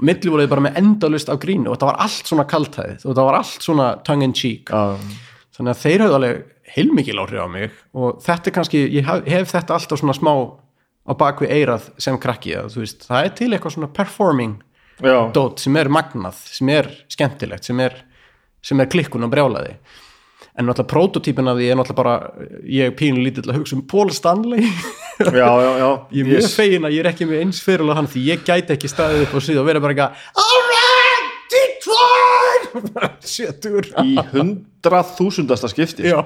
milli voru þeir bara með endalust af grínu og þetta var allt svona kaltæðið og þetta var allt svona tongue in cheek. Já. þannig að þeir höfðu alveg heilmikil áhrif á mig og þetta er kannski, ég hef, hef þetta alltaf svona smá á bakvið eirað sem krakki að þú veist, það er til eitthvað svona performing Já. dót sem er magnað, sem er skemmtilegt, sem er, sem er klikkun og brjálaði en náttúrulega prototípin af því er náttúrulega bara ég er pínu lítill að hugsa um Paul Stanley. Já, já, já. Ég er mjög Yes. fegin að ég er ekki með eins fyrir hann því ég gæti ekki staðið upp og síðan og verið bara eitthvað Alright, Detroit! Sjötur í hundrað þúsundasta skipti. Já.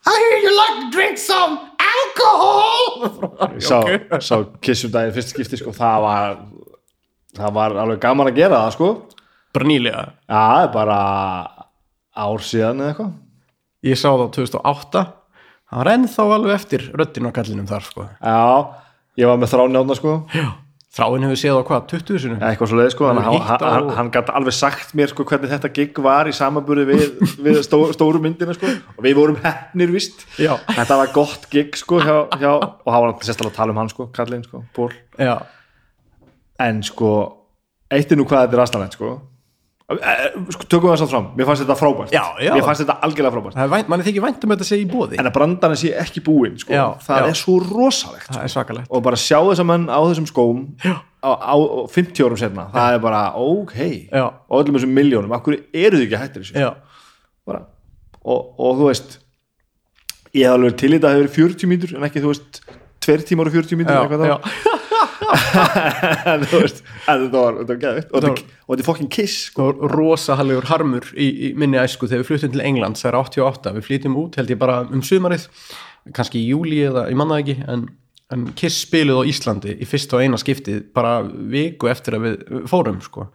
I hear you like to drink some alcohol. Sá, Ok. sá kissum daginn fyrst skipti sko, það var það var alveg gaman að gera það sko. Bara nýlega. Já, bara ár síðan eða eitthvað. Ég sá það á 2008 Það var ennþá alveg eftir röddin á kallinum þar sko. Já, ég var með þránjána sko. Já Þráin hefur séð á hvað, 20 sinum? eitthvað svo leið sko, hann, á- hann, hann gæti alveg sagt mér sko hvernig þetta gig var í samanburði við, við stó, stóru myndina sko. Og við vorum hefnir vist Já. þetta var gott gig sko hjá, hjá, og hann var sérstaklega að tala um hann sko, kallinn sko, Já, en sko, eitt er nú hvað þetta er aðstæðanlegt sko sko, tökum við það samt fram, mér fannst þetta frábært. Já, já. mér fannst þetta algjörlega frábært. Mann er þykir vænt um þetta segja í bóði en að brandarinn sé ekki búinn sko, Já, það já. er svo rosalegt Það er og bara sjá þess að menn á þessum skóm á, á, á 50 árum setna það er bara, ok. Já. og öllum þessum miljónum, akkur eru þið ekki hættir þessu? Já, bara. og, og þú veist ég hef alveg til í þetta að það hefur 40 mínútur en ekki, þú veist, 2 tímar og 40 mínútur en þú veist, en þetta var, þetta var geðvitt og Þetta er fucking kiss sko. Það var rosahalegur harmur í, í minni æsku þegar við fluttum til Englands, það er 88 við flytjum út held ég bara um sumarið kannski í júli eða ég manna ekki en, en Kiss spiluð á Íslandi í fyrst og eina skiptið bara viku eftir að við fórum sko.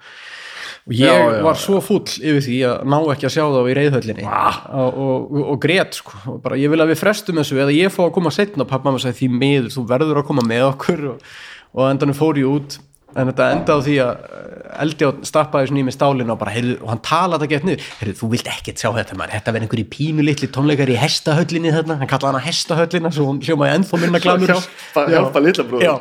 Og ég Já, já, var svo fúll yfir því að ná ekki að sjá þá í reyðhöllinni Ah. og, og, og grét sko. Og bara ég vil að við frestum þessu eða ég fá að koma setna og pappa maður sagði því miður þú verður að koma með okkur. Og, og á endanum fór ég út en þetta endaði á því að eldi á stappaði svona í mig stálinu og bara heyrðu, og hann talaði að geta niður, heyrðu, þú vilt ekkert sjá þetta maður, þetta verður einhverju pínu litli tónleikar í hestahöllinni þarna, hann kallaði hana hestahöllina svo hún hljómaði ennþá minna litla bróður. já,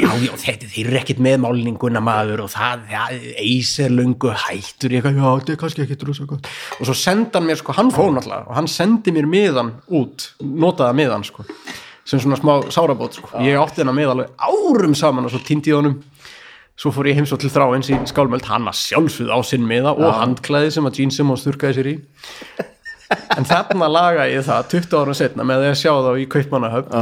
já, já, þetta, eru ekkert með málninguna maður og það, já, eis er lungu hættur, ég eitthvað, já, þetta er kannski ekkert rosa gott. Og svo senda hann mér, sko, hann fór náttúrulega og hann sendi mér miðan út notaða miðan, sko sem svona smá sárabót, sko, ég átti hennar með alveg árum saman og svo týndi ég honum. Svo fór ég heimsótt til þráins í skálmöld. Hann að sjálfsögð á sinn miða og handklæði sem að Gene Simmons þurrkaði sér í. En þarna laga ég það 20 árum setna með að sjá þá í Kaupmannahöfn.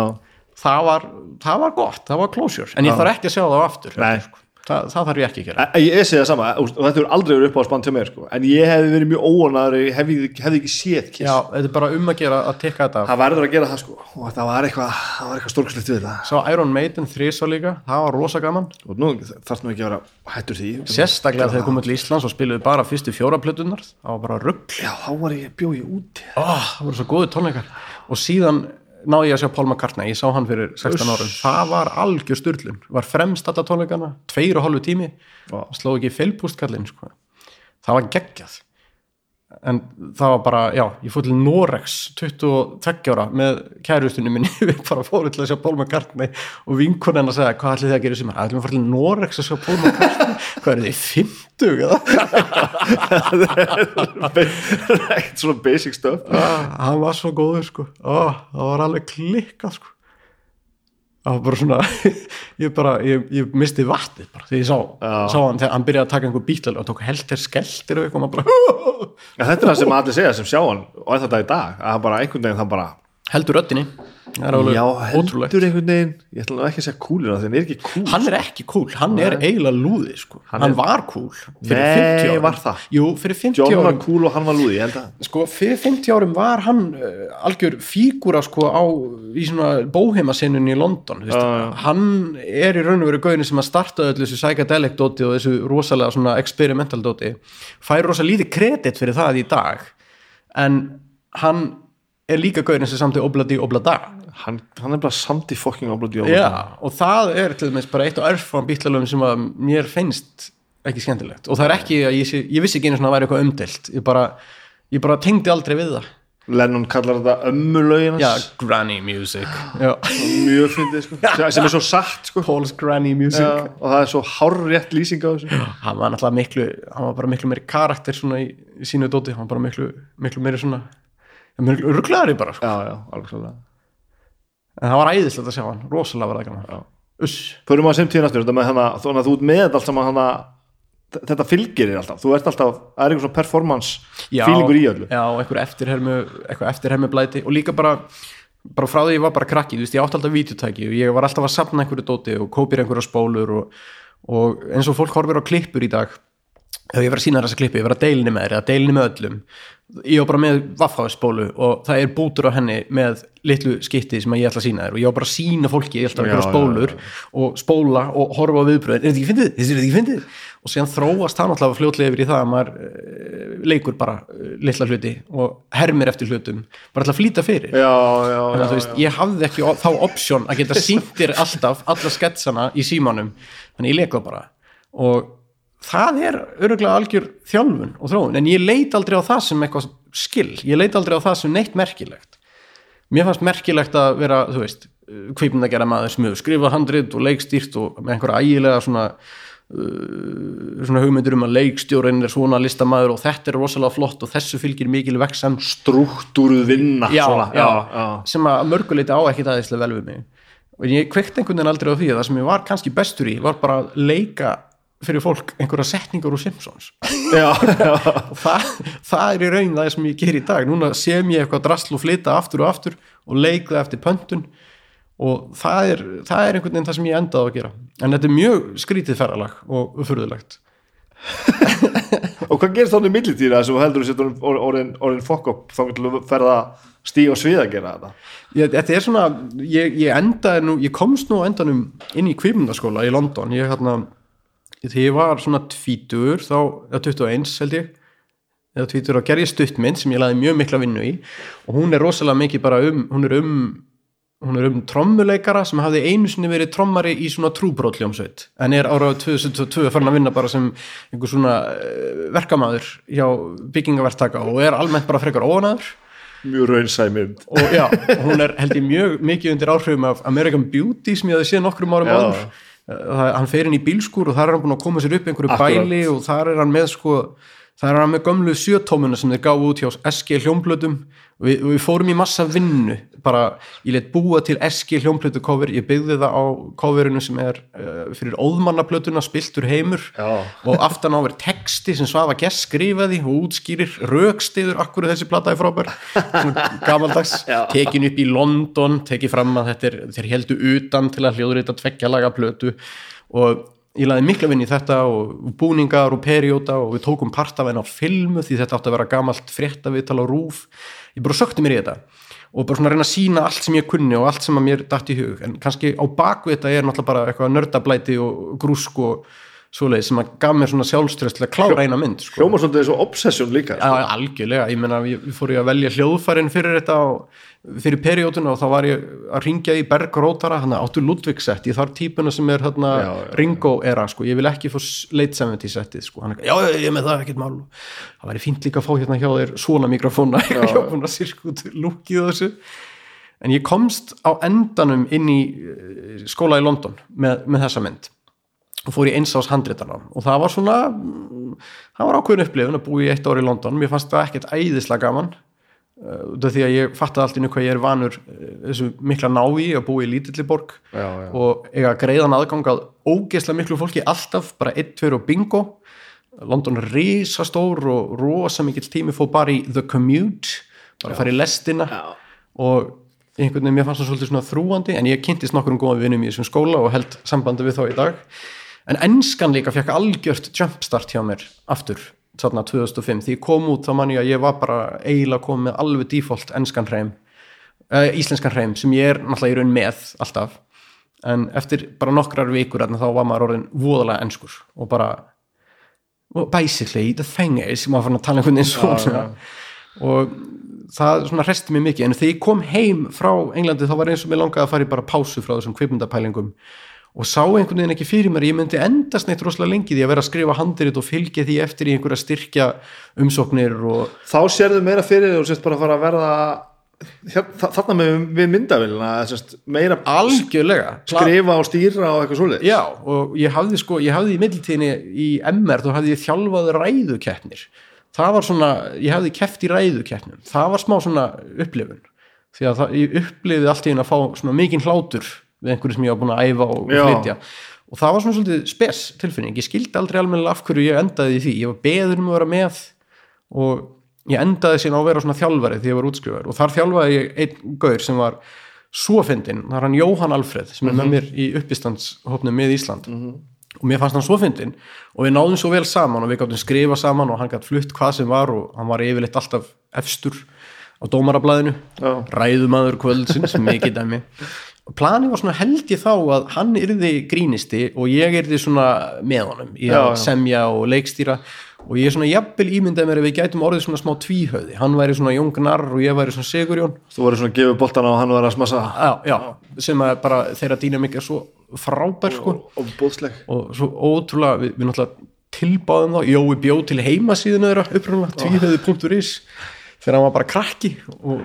Það var, það var gott, það var closure. En ég þarf ekki að sjá þá aftur Nei. Sko. það, þarf ég ekki að gera. Ég, sé það sama og þetta er aldrei verið upp á spann til mér sko. en ég hefði verið mjög óanaður hefði, hefði ekki séð kiss. Já, þetta er bara um að gera að tekka þetta það verður að gera það sko. Og það var eitthvað, eitthvað stórkslegt við það Svo Iron Maiden þrísvar líka, það var rosa gaman. Og nú þarf nú ekki að vera hættur því. Sérstaklega þegar komum til Íslands og spiluðu bara fyrstu fjóra plötunar það var bara rugg já, þá var ég bjóð ég úti. Oh, það voru svo góði tónleikar. Og síðan náði ég að sjá Paul McCartney ég sá hann fyrir 16 árum, það var algjör styrlun, var fremst þetta tónleikana tveir og hálfu tími, sló ekki feilpústkallinn, sko. það var geggjað en það var bara, já, ég fór til Norex 22 ára með kærustunum minni, við bara fórum til að sjá Paul McCartney og vinkunni hennar sagði hvað ætlið þið að gera sem, ætlum við að fara til Norex að sjá Paul McCartney, hvað er þið, 50 eða? ekkert svona basic stuff. Ah, hann var svo góður sko. Ah, það var alveg klikkað sko það var bara svona ég bara, ég, ég misti vatnið bara þegar ég sá, sá hann þegar hann byrjaði að taka einhver bíl og tók helter skeltir og eitthvað bara ja, þetta er það sem allir segja sem sjá hann og er þetta í dag að það bara einhvern veginn það bara heldur alveg já, heldur einhvern veginn. Ég ætla nú ekki að segja kúlir það, þannig er ekki kúl. Hann er ekki cool, hann er eiginlega lúði sko. hann, er- var cool fyrir Nei, 50 árum. var það? Jú, fyrir 50 John var árum. kúl og hann var lúði, ég held að sko, fyrir 50 árum var hann uh, algjör fígúra sko á í svona bóheimasennunni í London já. hann er í raun og veru gauðin sem að starta öllu þessu psychedelic dóti og þessu rosalega svona experimental dóti. Fær rosa lítið kredit fyrir það í dag en hann er líka gauðin sem samtið obladi oblada hann, hann er bara samt í fokking obladi Já, og það er til dæmis bara eitt á örfam bítlalöfum sem að mér finnst ekki skemmtilegt. Og það er ekki að ég, ég vissi ekki einu svona að væri eitthvað umdelt ég bara, ég bara tengdi aldrei við það. Lennon kallar þetta ömmulögin Já, granny music. Já. mjög fyndið sko, sem er svo satt sko. Paul's granny music. Já, og það er svo hárrétt lýsing á þessu. Hann var náttúrulega miklu hann var bara miklu meiri karakter svona í, í sínu dóti. Hann var bara miklu, miklu meiri svona miklu rugglaðari bara sko. já, já, alveg svolítið en það var æðislegt að sjá hann, rosalega var það gaman uss, Förum á sem tíðin aftur, þetta með hana, þannig að þú ert með þetta allt saman hana, þetta fylgir þér alltaf, þú ert alltaf, það er einhver svona performance Já. feelingur í öllu. já, einhver eftirhermu eitthvað eftirhermu blæti og líka bara bara frá því ég var bara krakki, þú veist, ég átti alltaf videotæki og ég var alltaf að sapna einhverju dóti og kópir einhverja spólur og, og eins og fólk horfir á klippur í dag ef ég var að sína þessa klippu, ég var að deilni með þér eða deilni með öllum ég var bara með vaffháðspólu og það er bútur á henni með litlu skitti sem að ég ætla að sína þér. Og ég var bara að sína fólki alltaf Já, einhverja já, spólur og spóla og horfa á viðbröðin, er þetta ekki fyndið? Er þetta ekki fyndið? og síðan þróast það náttúrulega fljótlega yfir í það að maður uh, leikur bara uh, litla hluti og hermir eftir hlutum bara ætla að flýta fyrir. Já, já, Þannig að já, þú veist, ég hafði ekki þá option að geta sýntir alltaf alla sketsana í símanum. Þannig ég leik það bara. Og það er öruglega algjör þjálfun og þróun, en ég leit aldrei á það sem eitthvað skill, ég leit aldrei á það sem neitt merkilegt. Mér fannst merkilegt að vera, þú veist kveipin að gera maður sem hefur skrifað handrit og leikstýrt og með einhverja ægilega svona uh, svona hugmyndur um að leikstjórin er svona listamaður og þetta er rosalega flott og þessu fylgir mikil vexam Struktúruð vinna. já, svona, já, já. sem að mörguleiti á ekki aðeinslega vel við mig. Og ég kveikt einhvern veginn aldrei á því að það sem ég var kannski bestur í var bara að leika fyrir fólk einhverja setningar úr Simpsons. Já, já, það, það er í raun það sem ég ger í dag. Núna sem ég eitthvað drasl og flytta aftur og aftur og leik það eftir pöntun. Og það er, það er einhvern veginn það sem ég endaði að gera. En þetta er mjög skrítið ferralag og furðulegt og hvað gerist þannig millitýra sem þú heldur að setja orðin, orðin, fokk upp þá getur þú ferða stíð og svið að gera þetta? ég, þetta er svona, ég, ég endaði nú ég komst nú endanum inn í kvikmyndaskóla í London, ég hérna þegar ég var svona tvítur þá, eða 21 held ég eða tvítur og gerði stuttmynd sem ég laði mjög mikla vinnu í. Og hún er rosalega mikið bara um, hún er um hún er um trommuleikara sem hafði einu sinni verið trommari í svona trúbrótljómsveit en er ára 2022 farin að vinna bara sem einhver svona uh, verkamaður hjá byggingavertaka og er almennt bara frekar óanaður Mjög raunsæmynd. og já, hún er held ég mjög mikið undir áhrifum af American Beauty sem ég hafði séð nokkrum árum áður hann fer inn í bílskúr og þar er hann búin að koma sér upp einhverju Akkurat. bæli og þar er hann með sko þar er hann með gömlu sjötómuna sem þeir gáðu út hjá SG hljómblötum og við, við fórum í massa vinnu bara, ég let búa til SG hljómblötu cover, ég byggði það á coverinu sem er uh, fyrir óðmannablötuna spiltur heimur. Já. og aftan á verið texti sem Svafa Gess skrifaði og útskýrir rökstiður akkur þessi plata er frábær. Gamaldags, tekin upp í London tekið fram að þetta er þeir heldu utan til að hljóðrita tveggjalaga plötu. Og ég laði mikla vinn í þetta og búningar og perióta og við tókum part af henn á filmu því þetta átti að vera gamalt fréttaviðtal á rúf ég bara sökti mér í þetta og bara svona reyna að sína allt sem ég kunni og allt sem að mér dætt í hug. En kannski á baku þetta er náttúrulega bara eitthvað nördablæti og grúsk og svoleið sem að gaf mér svona sjálfströst til að klára eina mynd sko. hljóma svolítið eins og obsession líka sko. Já, algjörlega, ég meina, ég fór ég að velja hljóðfærin fyrir þetta og fyrir perióduna og þá var ég að ringja í Berg Rótara, hann áttu Ludvig sett ég þarf típuna sem er hérna Já, já, já. Ringo era, sko, ég vil ekki fá late 70 settið, sko, hann er, já, já, ég með það ekkert mál, það væri fínt líka að fá hérna hjá þér svona mikrofóna, var búin að sirkut lúkið og þessu. En ég komst á endanum inn í eh, skóla í London með, með þessa mynd og fór í eins ás handritana og það var svona mm, það var ákveðin upplifun að búa í eitt ár í London. Mér fannst það ekkert æðislega gaman uh, af því að ég fattaði allt innu hvað ég er vanur uh, þessu mikla návi að búa í lítilli borg Já, já. og eiga greiðan aðgang að ógeðslega miklu fólki alltaf bara 1, 2 og bingo. London er risastór og rosa mikill tími fór bara í The Commute bara að fara í lestina. Já. og einhvern veginn mér fannst það svolítið svona þrúandi en ég kynntist nokkur um góða vinnum í þessum skóla og held sambandi við þá í dag en enskan líka fekk algjört jumpstart hjá mér aftur þarna 2005 því ég kom út þá man ég að ég var bara eiginlega komið alveg default enskan hreim uh, íslenskan hreim sem ég er náttúrulega í raun með alltaf. En eftir bara nokkrar vikur þá var maður orðin voðalega enskur og bara well, basically the thing is maður fann að tala einhvern veginn svona. og það svona resti mér mikið. En þegar ég kom heim frá Englandi þá var eins og mér langaði að fara í bara pásu frá þessum kvipmyndapælingum og sá einhvern veginn ekki fyrir mér ég myndi endast neitt rosalega lengi því að vera að skrifa handirit og fylgja því eftir í einhverja styrkja umsóknir og þá sérðu meira fyrir og sérst bara að fara að verða þarna með við myndavélina sérst, meira algjörlega skrifa og stýra og eitthvað svoleið Já, og ég hafði sko, ég hafði í middeltíðinni í MR, þá hafði ég þjálfað ræðukeppnir. Það var svona, ég hafði keppt í ræðukeppnum. Það var smá svona upplifun. Því að það, ég upplifði allt í einu að fá svona mikinn hlátur við einhverju sem ég var búin að æfa og Já. flytja. Og það var svona svolítið spes tilfinning. Ég skildi aldrei almennilega af hverju ég endaði í því. Ég var beður um að vera með og ég endaði síðan á að vera svona þjálfari því ég var útskrifaður og þar þjálfaði ég einn gaur sem var svo fyndinn, það er hann Jóhann Alfreð sem er með mér í uppistandshopnum með Ísland og mér fannst hann svo fyndinn og við náðum svo vel saman og við gáttum skrifa saman og hann gætt flutt hvað sem var og hann var yfirleitt alltaf efstur á dómarablaðinu ræðumadur kvöldsins, mikið dæmi planið var svona held ég þá að hann yrði grínisti og ég yrði svona með honum í að semja og leikstýra. Og ég svona jafnvel ímyndaði mér að við gætum orðið svona smá tvíhauði, hann væri svona Jón Gnarr og ég væri svona Sigurjón. Þú voru svona gefa boltana og hann var að smassa. Já, já, sem að bara þeirra dýnamik er svo frábær sko. Og, og bóðsleg og svo ótrúlega, við, við náttúrulega tilbáðum þá, Jói bjóð til heimasíðuna þeirra upprunlega, tvíhauði.is þegar hann var bara krakki. Og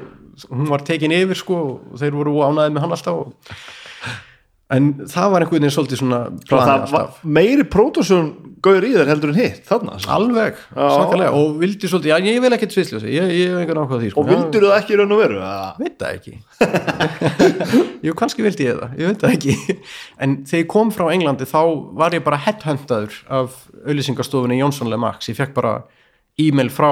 hún var tekin yfir sko og þeir voru ánæðið með hann alltaf og... en það var einhvern veginn svolítið svona var meiri pródúsjón gauður í þér heldur en hitt þarna alveg, Já. sakalega og vildi svolítið, já ég vil ekkert sviðsljósi ég, ég hef einhvern ákvað því sko. og vildur það ekki raun og veru? Veit það ekki. Jú, kannski vildi ég það, ég veit það ekki. En þegar ég kom frá Englandi þá var ég bara headhuntaður af auðlýsingastofunni Jónsson Lemax, ég fekk bara e-mail frá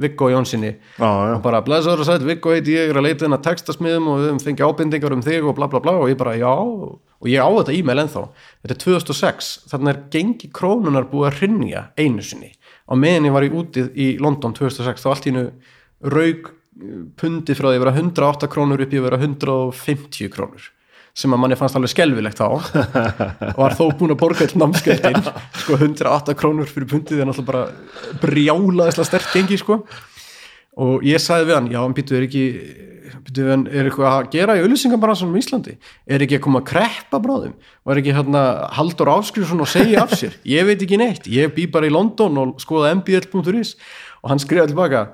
Viggo Jónssoni og bara blessaður og sætt, Viggo heiti ég er að leita inn að textasmiðum og við höfum fengið ábendingar um þig og bla bla bla. Og ég bara já. Og ég á þetta e-mail ennþá. Þetta er 2006, þannig er gengi krónunar búið að hrynja einu sinni. Á meðan ég var í útið í London 2006 þá allt í hennu rauk pundi frá því að vera 108 krónur upp í að vera 150 krónur sem að manni fannst alveg skelvilegt þá. Og var þó búin að borga all námskeitin sko 108 krónur fyrir pundið er náttúrulega bara brjálaðislega stert gengi sko. Og ég sagði við hann, já, hann býtu er ekki býtu, er eitthvað að gera í auðlýsingabaransunum í Íslandi, er ekki að koma að kreppa bráðum, var ekki hérna Haldur Áskrifsson og segja af sér, ég veit ekki neitt. Ég bý bara í London og skoða mbl.is og hann skrifaði tilbaka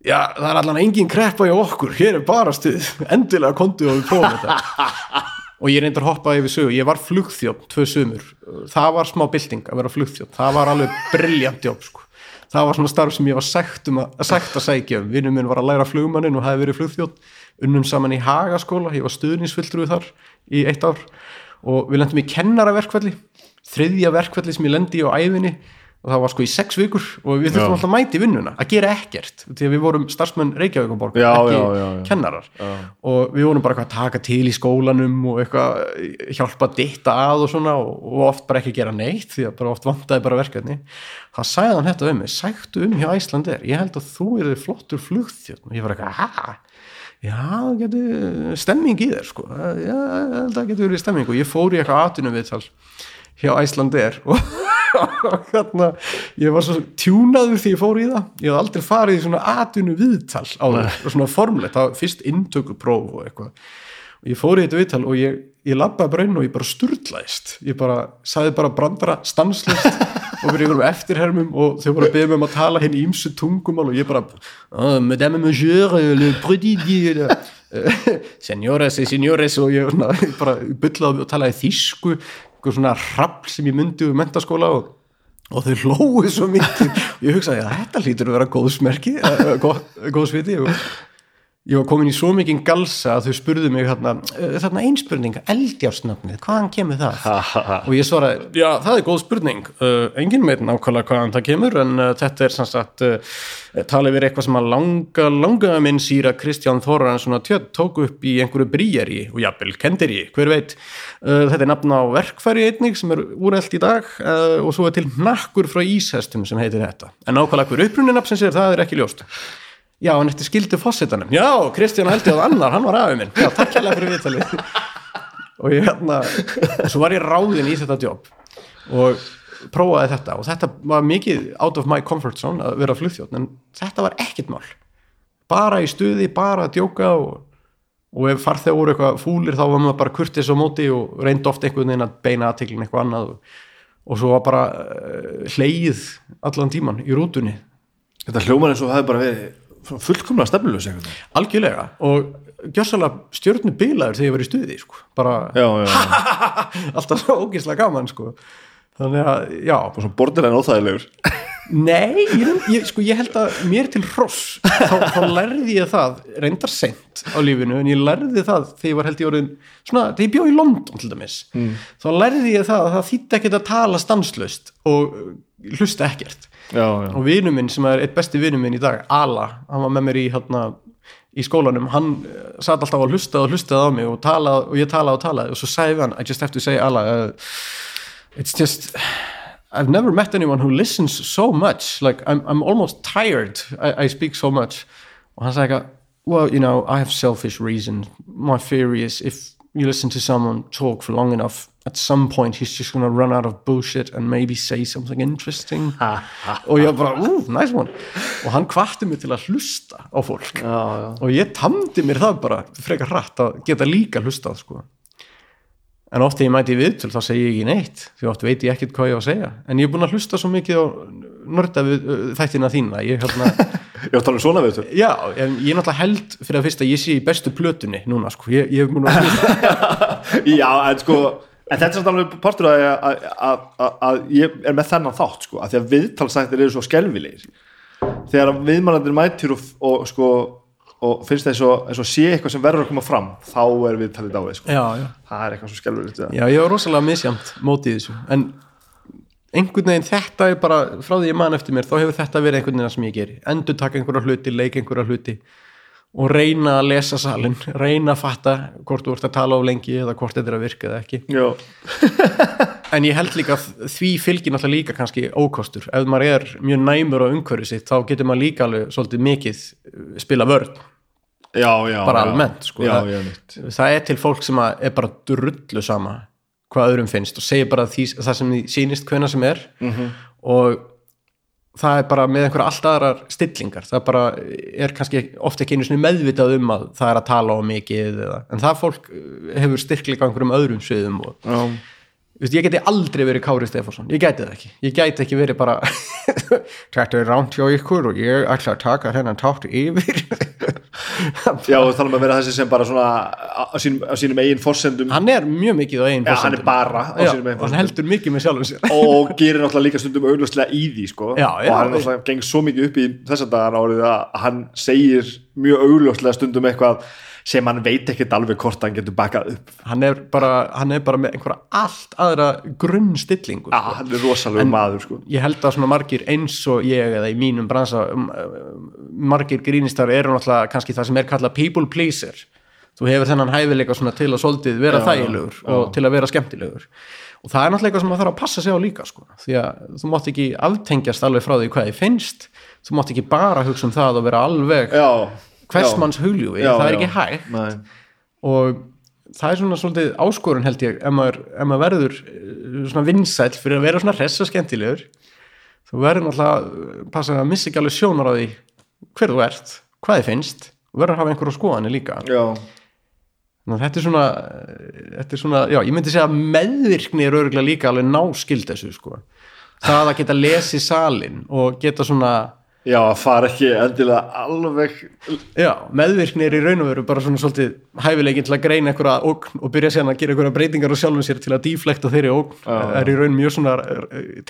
já, það er allan engin kreppa í okkur. Hér er bara stuð, endilega kontu og við prófum þetta og ég reyndar hoppaði yfir sögu, ég var flugþjótt tvö sumur, það var smá bylting að vera flugþjótt, það var alveg brilljant jobb sko, það var svona starf sem ég var sagt, um að, sagt að sækja um, vinnum minn var að læra flugmannin og hefði verið flugþjótt unnum saman í Hagaskóla, ég var stuðningsfylltrúi þar í eitt ár. Og við lendum í kennaraverkvalli þriðja verkvalli sem ég lendi á æfinni og það var sko í sex vikur og við þurftum alltaf að mæti vinnuna að gera ekkert því að við vorum starfsmenn Reykjavíkuborg ekki já, já, já. kennarar. Og við vorum bara eitthvað að taka til í skólanum og eitthvað hjálpa að ditta að og svona og, oft bara ekki gera neitt því að bara oft vantaði bara verkefni. Það sagði hann þetta um mig, sæktu um hjá Æslandir ég held að þú eru flottur flugþjótt og ég var eitthvað, hæ? Já, það getur stemming í þér sko. Já, það getur verið stemming og ég fór í eitthvað atvinnum viðtal hjá Æslandir og hérna, ég var svo tjúnaður því ég fór í það. Ég hef aldrei farið í svona atvinnu viðtal á það, svona formlegt, það var fyrst inntökupróf og eitthvað. Og ég fór í þetta viðtal og ég, ég labbaði bara inn og ég bara sturlaðist. Ég bara, sagði bara brandara stanslist og við erum eftirhermum og þau bara beðum um að tala henni ímsu tungumál og ég bara oh, Madame Monsieur, le prédit Senores et signores og ég bara byllaði og talaði þýsku eitthvað svona rappl sem ég myndi úr mentaskóla og, og þau hlóðu svo mikið. Ég hugsaði að þetta hlýtur að vera góðsmerki góðsviti og ég var komin í svo mikið galsa að þau spurðu mig þarna, "Eh, þarna einspurning eldjársnafnið, hvaðan kemur það? og ég svaraði, já það er góð spurning. Uh, engin veit nákvæmlega hvaðan það kemur en uh, þetta er sanns að uh, talið verið eitthvað sem að langa langa minn síra Kristján Þorransson að tjöld tóku upp í einhverju bríjari og jafnvel kendiri, hver veit. Uh, þetta er nafn á verkfæri einnig sem er úrelt í dag og svo er til nakkur frá íshestum sem heitir þetta. En nákvæmlega hver upprunni nafnsins er það er ekki ljóst Já, hann eftir skildu fósittanum. Já, Kristján Helgi og annar, hann var afið minn. Já, takk hérlega fyrir viðtalið. og ég hérna, og svo var ég ráðin í þetta jobb og prófaði þetta og þetta var mikið out of my comfort zone að vera flugþjótt, en þetta var ekkert mál. Bara í stuði, bara að djóka og, og ef farþegar voru eitthvað fúlir þá var maður bara kurtis á móti og reyndi oft einhvern veginn að beina aðteklin eitthvað annað og, og svo var bara uh, hleyið allan tíman í rútunni Þetta hljómar eins og það hefði bara verið fullkomlega stefnulegs algjörlega og gjörsalega stjórnu bilaður þegar ég var í stuði sko. bara Já, já, já. alltaf svo ógislega gaman sko. þannig að já Og svona borderline óþægilegur. nei, ég, ég, sko, ég held að mér til hross þá, þá lærði ég það reyndar sent á lífinu en ég lærði það þegar ég var held ég orðin svona, þegar ég bjó í London til dæmis mm. þá lærði ég það að það þýtti ekkert að tala stanslöst og hlusta ekkert Já, já. og vinur minn sem er eitt besti vinur minn í dag Ala, hann var með mér í hérna, í skólanum, hann eh, satt alltaf að hlusta og hlustaði á mig og, talað, og ég talaði og talaði. Og svo sagði hann, I just have to say Ala uh, it's just I've never met anyone who listens so much. Like I'm, I'm almost tired. I, I speak so much. Og hann sagði eitthvað, well you know I have selfish reason my theory is if you listen to someone talk for long enough at some point he's just gonna run out of bullshit and maybe say something interesting og ég bara, ooh, nice one og hann kvatti mig til að hlusta á fólk Já, já. og ég tamdi mér það bara frekar hratt að geta líka hlustað sko. en oft þegar ég mæti viðtöl þá segi ég ekki neitt því oft veit ég ekkert hvað ég á að segja en ég er búin að hlusta svo mikið á nörda við þættina þína ég, að tala um svona við þetta. já, en ég er náttúrulega held fyrir að fyrst að ég sé í bestu plötunni núna sko. ég, ég er búin að hlusta Já, en sko, en þetta er alveg partur að, að, að, að, ég er með þennan þátt, sko, að því að viðtalsættir eru svo skelvilegir. Þegar viðmannandir mætir og, og sko, og finnst það eins og, sé eitthvað sem verður að koma fram, þá er viðtalið dáið, sko. já, já Það er eitthvað svo skelvilegt. Já, ég var rosalega misjamt mótið þessu en einhvern veginn þetta er bara frá því ég man eftir mér, þá hefur þetta verið einhvern veginn sem ég geri, endur taka einhverja hluti leika einhverja hluti og reyna að lesa salin, reyna að fatta hvort þú ert að tala of lengi eða hvort þetta er að virka eða ekki, en ég held líka því fylgir náttúrulega líka kannski ókostur ef maður er mjög næmur á umhverju sitt þá getur maður líka alveg svolítið mikið uh, spila vörn, já, já. bara já. almennt sko, Já, það, það er til fólk sem er bara drullu sama hvað öðrum finnst og segir bara því, það sem því sýnist hvena sem er -hmm. og það er bara með einhverja allt aðrar stillingar, það bara er kannski ofta ekki einu sinni meðvitað um að það er að tala á mikið eða, en það fólk eh, hefur styrkleika á einhverjum öðrum sviðum og Já. Vist, ég geti aldrei verið Kári Stefánsson. Ég gæti það ekki, ég gæti ekki verið bara þetta er rámt hjá ykkur og ég ætla að taka þennan tátu yfir Já, og þannig að vera þessi sem bara svona á, sínum, á sínum eigin forsendum hann er mjög mikið á eigin Já, hann er bara á Já, sínum eigin og hann heldur mikið með sjálfum sér og gerir náttúrulega líka stundum auglustlega í því sko. Já, já. og hann náttúrulega geng svo mikið upp í árið að hann segir mjög auglustlega stundum eitthvað sem hann veit ekkert alveg hvort hann getur bakað upp hann er bara, hann er bara með einhverja allt aðra grunnstillingu ah, hann er rosalega maður sko. ég held að svona margir eins og ég eða í mínum bransa um, um, margir grínistar eru náttúrulega kannski það sem er kallað people pleaser þú hefur þennan hæfileika til að soldið vera Já, þægilegur já. og til að vera skemmtilegur og það er náttúrulega eitthvað sem maður þarf að passa sig á líka sko. því að þú mátt ekki aftengjast alveg frá því hvað þið finnst þú mátt ekki bara hugsa um það og vera alveg já, hversmanns huljúi, Já, það er ekki hægt. Nei. og það er svona svolítið áskorun held ég ef maður, ef maður verður eh, svona vinsæll fyrir að vera svona hress og skemmtilegur. Þú verður náttúrulega passa að missa ekki alveg sjónar á því hver þú ert, hvað þið finnst. Og verður að hafa einhverja skoðanir líka. Já, þetta er svona, eh, þetta er svona já, ég myndi segja að meðvirkni er örgulega líka alveg náskild þessu sko. Það að geta lesið salin og geta svona já, að fara ekki endilega alveg Já, meðvirkni er í raun og veru bara svona svolítið hæfileikin til að greina einhverja ógn og byrja síðan að gera einhverja breytingar á sjálfum sér til að díflekta þeirri ógn. Já. er í raun mjög svona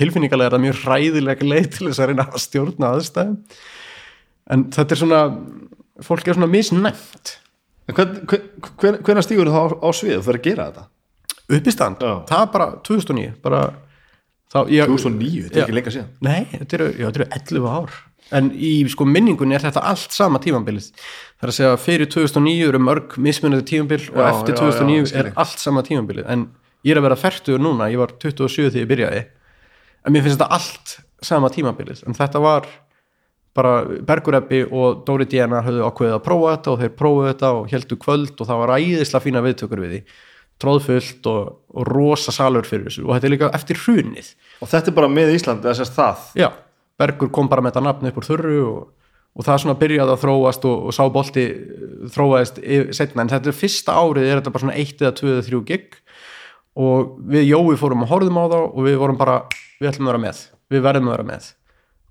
tilfinningalega er það mjög hræðilega leið til þess að reyna að stjórna aðstæðum. En þetta er svona fólk er svona misnæmt. Hvernig stígur þú þá á, á svið og fyrir að gera þetta? uppistand, Já. það er bara 2009 bara þá, ég, 2009, þetta er ekki lengra síðan. Nei, þetta eru 11 ár en í sko minningunni er þetta allt sama tímambilið það er að segja fyrir 2009 eru mörg mismunandi tímambil og eftir já, 2009 já, er allt sama tímambilið en ég er að vera færtugur núna, ég var 27 þegar ég byrjaði. En mér finnst þetta allt sama tímambilið en þetta var bara Bergureppi og Dóri Diana höfðu ákveðið að prófa þetta og þeir prófuðu þetta og heldu kvöld og það var æðislega fína viðtökur við því. Tróðfullt og, og rosa salur fyrir þessu. Og þetta er líka eftir hrunið. Og þetta er bara með Ísland, þess að það? Já, Bergur kom bara með þetta nafn upp úr þurru og, og það svona byrjaði að þróast og, og sá bolti eh, þróaðist seinna. En þetta er fyrsta árið er þetta bara svona eitt eða tvö eða þrjú gig. Og við Jói fórum og horfðum á þá og við vorum bara, við ætlum að vera með. Við verðum að vera með.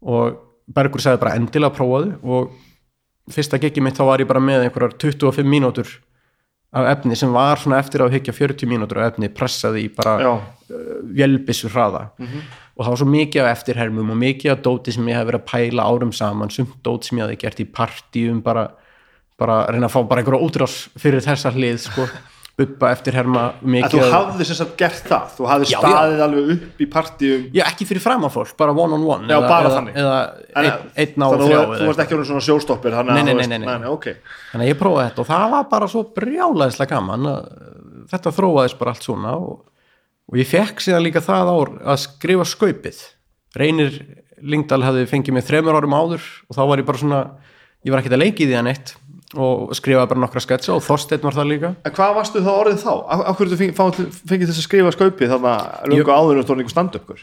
Og Bergur sagði bara endilega prófaðu. Og fyrsta gigi mitt þá var ég bara með einhverjar 25 mínútur af efni sem var svona eftir að hyggja 40 mínútur af efni pressaði í bara Já, vélbissu hraða og það var svo mikið af eftirhermum og mikið af dóti sem ég hef verið að pæla árum saman sumt dót sem ég hafði gert í partíum bara, bara reyna að fá bara einhverja útrás fyrir þessa hlið sko bubba eftirherma mikið þú af- hafði sem sagt gert það Þú hafði Já, staðið alveg upp í partíum já ekki fyrir fram af fólk, bara one on one Já, eða, bara eða, þannig. eða einn á Þannig að þú, þú varst ekki svona sjóstoppir þannig Nei, að nei, þú nei, nei, nei. nei, ok. þannig að ég prófaði þetta og það var bara svo brjálæðislega gaman að þetta þróaðist bara allt svona og, og ég fekk síðan líka það ár að skrifa skaupið Reynir Lingdal hefði fengið mig þremur árum áður og þá var ég bara svona ég var ekkert að leiki í því að neitt og skrifaði bara nokkra sketsa og Þorsteinn var það líka En hvað varstu þá orðið þá? Af, hverju þú fengið, þess að skrifa skaupið þannig að lunga áður tónir einhver stand-upkur?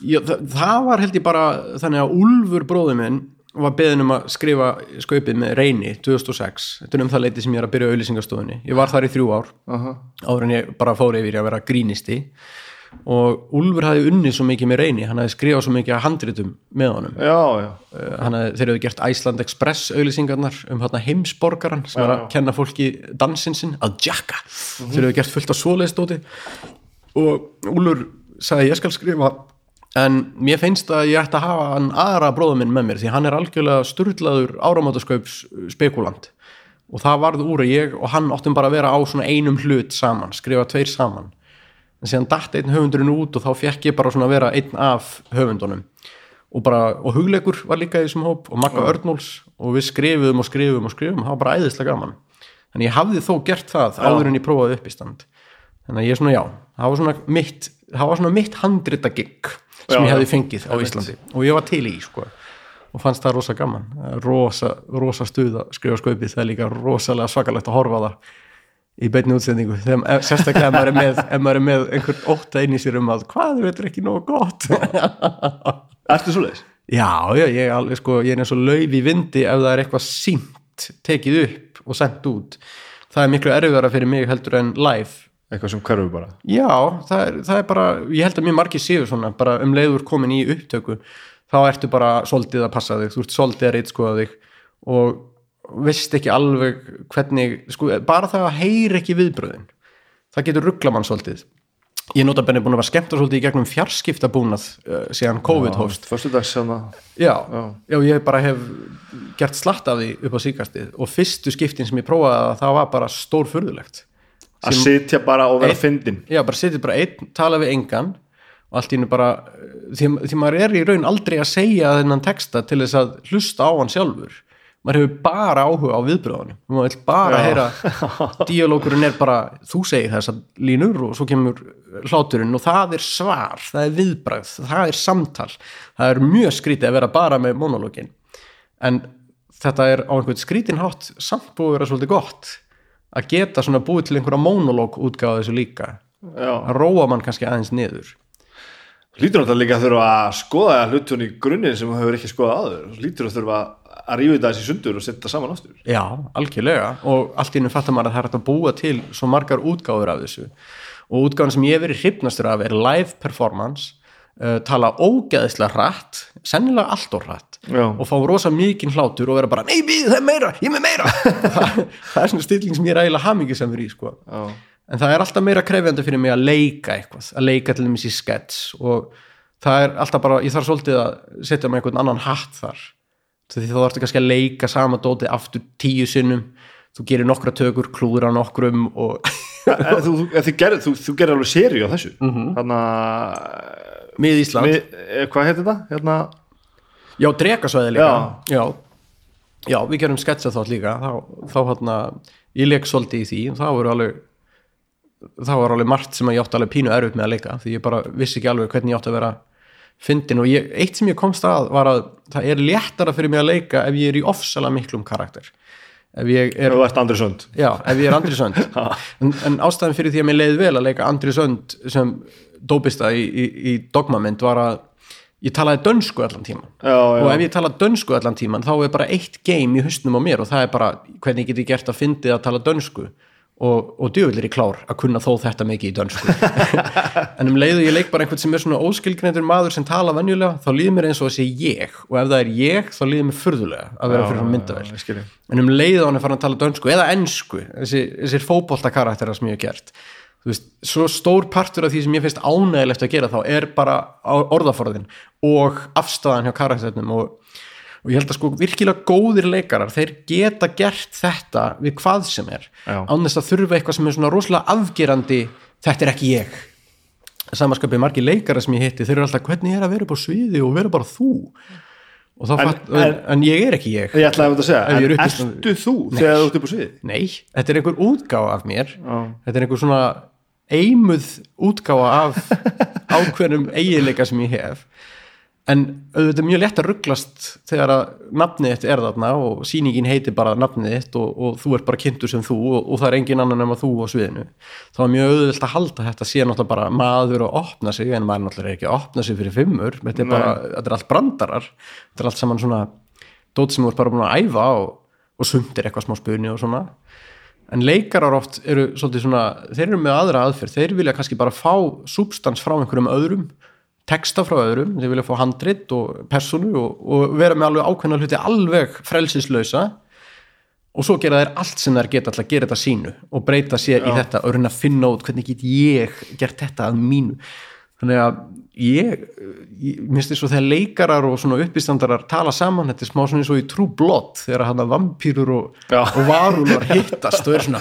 Já, það, það var held ég bara þannig að Úlfur bróði minn var beðin um að skrifa skaupið með Reyni 2006, þetta er um það leiti sem ég er að byrja á auðlýsingastofunni, ég var þar í þrjú ár. Uh -huh. áður en ég bara fór yfir að vera grínisti. Og Úlfur hafði unnið svo mikið með reyni, hann hafði skrifað svo mikið að handritum með honum. Já, já. uh, hann hafði, þeir hefðu gert Iceland Express auðlýsingarnar um heimsborgaran sem er að kenna fólki dansinn sinn að jakka, þeir hefðu gert fullt af svoleiðstóti og Úlfur sagði ég skal skrifa en mér finnst að ég ætti að hafa hann aðra bróðum minn með mér því hann er algjörlega sturlaður áramáttasköps spekulant og það varð úr að ég og hann áttum bara að vera á svona einum hlut saman, skrifa tveir saman. En síðan datt einn höfundurinn út og þá fekk ég bara svona að vera einn af höfundunum. Og bara, og hugleikur var líka í þessum hóp og Magga Örnóls og við skrifuðum og skrifuðum og skrifuðum, það var bara æðislega gaman. Þannig ég hafði þó gert það áður en ég prófaði upp í stand. Þannig að ég svona já, það var svona mitt það var svona mitt handrita gig sem Já, ég hefði fengið á Íslandi. Og ég var til í sko og fannst það rosa gaman. Rosa, rosa stuð að skrifa skaupið það er líka rosalega svakalegt að horfa það í beinni útsendingu. Þegar, sérstaklega ef maður er með, maður er með einhvern ótta inn í sér um að hvað þetta er ekki nógu gott? Ertu svo leiðis? já, já, ég, alveg, sko, ég er eins og lauf í vindi ef það er eitthvað sínt tekið upp og sendt út. Það er miklu erfiðara fyrir mig heldur en live Eitthvað sem hverfur bara. Já, það er, það er bara, ég held að mjög margir séu svona, bara um leiður komin í upptöku þá ertu bara soldið að passa þig þú ert soldið að reitskoða þig og veist ekki alveg hvernig, sko, bara það að heyri ekki viðbröðin það getur ruggla mann soldið. Ég er notabenni búin að vera skemmt og svolítið í gegnum fjarskiptabúnað uh, síðan COVID Föstudags hérna já, já, ég bara hef gert slatt af því upp á síkastið og fyrstu skiptin sem ég prófaði að það var bara stór furðulegt að sitja bara og vera Einn- fyndin já, bara setið bara einn, tala við engan og allt í hennu bara því, því maður er í raun aldrei að segja þennan texta til þess að hlusta á hann sjálfur. Maður hefur bara áhuga á viðbröðunum maður vil bara Já. heyra díalókurinn er bara, þú segir þessar línur og svo kemur hláturinn og það er svar, það er viðbröð það er samtal, það er mjög skrítið að vera bara með monológin en þetta er á einhvern skrítin hátt samt búið að vera svolítið gott að geta svona búið til einhverja monológ útgáða þessu líka. Já. að róa mann kannski aðeins niður. Lítur náttúrulega líka að þurfa að skoða hlutun í grunninn sem þú hefur ekki skoðað áður. Lítur að þurfa að þetta þessi sundur og setja saman aftur. Já, algjörlega. Og allt einu fattar maður að það er hægt að búa til svo margar útgáður af þessu. Og útgáðan sem ég hef verið hrifnastur af er live performance uh, tala ógeðislega hratt sennilega allt og hratt Já. og fá rosa mikinn hlátur og vera bara nei, við, það er meira, ég er með meira það, það er svona stilling sem ég er eiginlega hamingi sem fyrir í sko. Já. en það er alltaf meira krefjandi fyrir mig að leika eitthvað, að leika til dæmis í skets og það er alltaf bara, ég þarf svolítið að setja með einhvern annan hatt þar því þá þarftu kannski að leika sama dótið aftur tíu sinnum þú gerir nokkra tökur, klúður á nokkrum og En þú, þú, þið gerir, þú, þú gerir alveg séri á þessu Mhm. Þannig að mið Ísland, við, eh, Hvað heitir þetta? Hérna, já, drekasvæði líka. Já. já, við gerum sketsa þátt líka. Þá, þá hérna, ég leik svolítið í því það voru alveg það var alveg margt sem ég átti alveg pínu erfitt með að leika því ég bara vissi ekki alveg hvernig ég átti að vera fyndin og ég, eitt sem ég komst að var að það er léttara fyrir mig að leika ef ég er í ofsalega miklum karakter. Ef ég er, þú ert Andri Sönd já, ef ég er Andri Sönd en, en ástæðan fyrir því að mér leiði vel að leika Andri Sönd sem dópista í, í, í dogmamynd var að ég talaði dönsku allan tíman Já, já. og ef ég tala dönsku allan tíman þá er bara eitt game í hausnum á mér og það er bara hvernig get ég gert að fyndið að tala dönsku. Og, og djöfull er ég klár að kunna þó þetta mikið í dönsku. En um leiðu ég leik bara einhvern sem er svona óskilgreindur maður sem tala venjulega þá líður mér eins og sé ég. Og ef það er ég þá líður mér furðulega að vera fyrir myndavel en um leið og hann er farin að tala dönsku eða ensku, þessi, þessir fótbolta karaktera sem ég hef gert þú veist, svo stór partur af því sem ég finnst ánægilegt að gera þá er bara á- orðaforðin og afstæðan hjá karakternum og, og ég held að sko virkilega góðir leikarar, þeir geta gert þetta við hvað sem er. Já. án þess að þurfa eitthvað sem er svona rosalega afgerandi þetta er ekki ég. Samanskapið margir leikara sem ég hitti þeir eru alltaf hvernig er að vera upp á sviði og vera bara þú? Og þá En- fatt, en, en ég er ekki ég. Ég ætlaði að þetta að segja, en ertu þú þegar þú ert upp á sviði? Nei, þetta er einhver útgáfa af mér. Já. þetta er einhver svona eimuð útgáfa af ákveðnum eiginleika sem ég hef. En auðvitað er mjög létt að rugglast þegar að nafnið þitt er þarna og sýningin heitir bara nafnið þitt og, og þú ert bara kynntur sem þú og, og það er engin annan nema þú á sviðinu. Þá er mjög auðvilt að halda að þetta sé náttúrulega bara maður að opna sig en maður náttúrulega er ekki að opna sig fyrir fimmur. Þetta er, bara, þetta er allt brandarar. Þetta er allt saman svona dót sem þú ert bara búin að æfa og, og sumt er eitthvað smá spunni og svona en leikarar oft eru svolítið svona þeir eru með aðra aðferð, þeir vilja kannski bara fá substans frá einhverjum öðrum texta frá öðrum, þeir vilja fá handrit og personu og, og vera með alveg ákveðna hluti alveg frelsislausa. Og svo gera þeir allt sem þeir geta alltaf að gera þetta sínu og breyta sér í þetta og reyna að finna út hvernig get ég gert þetta að mínu. Þannig að ég, ég minnst þess að þegar leikarar og svona uppistandarar tala saman, þetta er smá svona eins og í True Blood þegar hann að vampýrur og, og varúlar hittast og er svona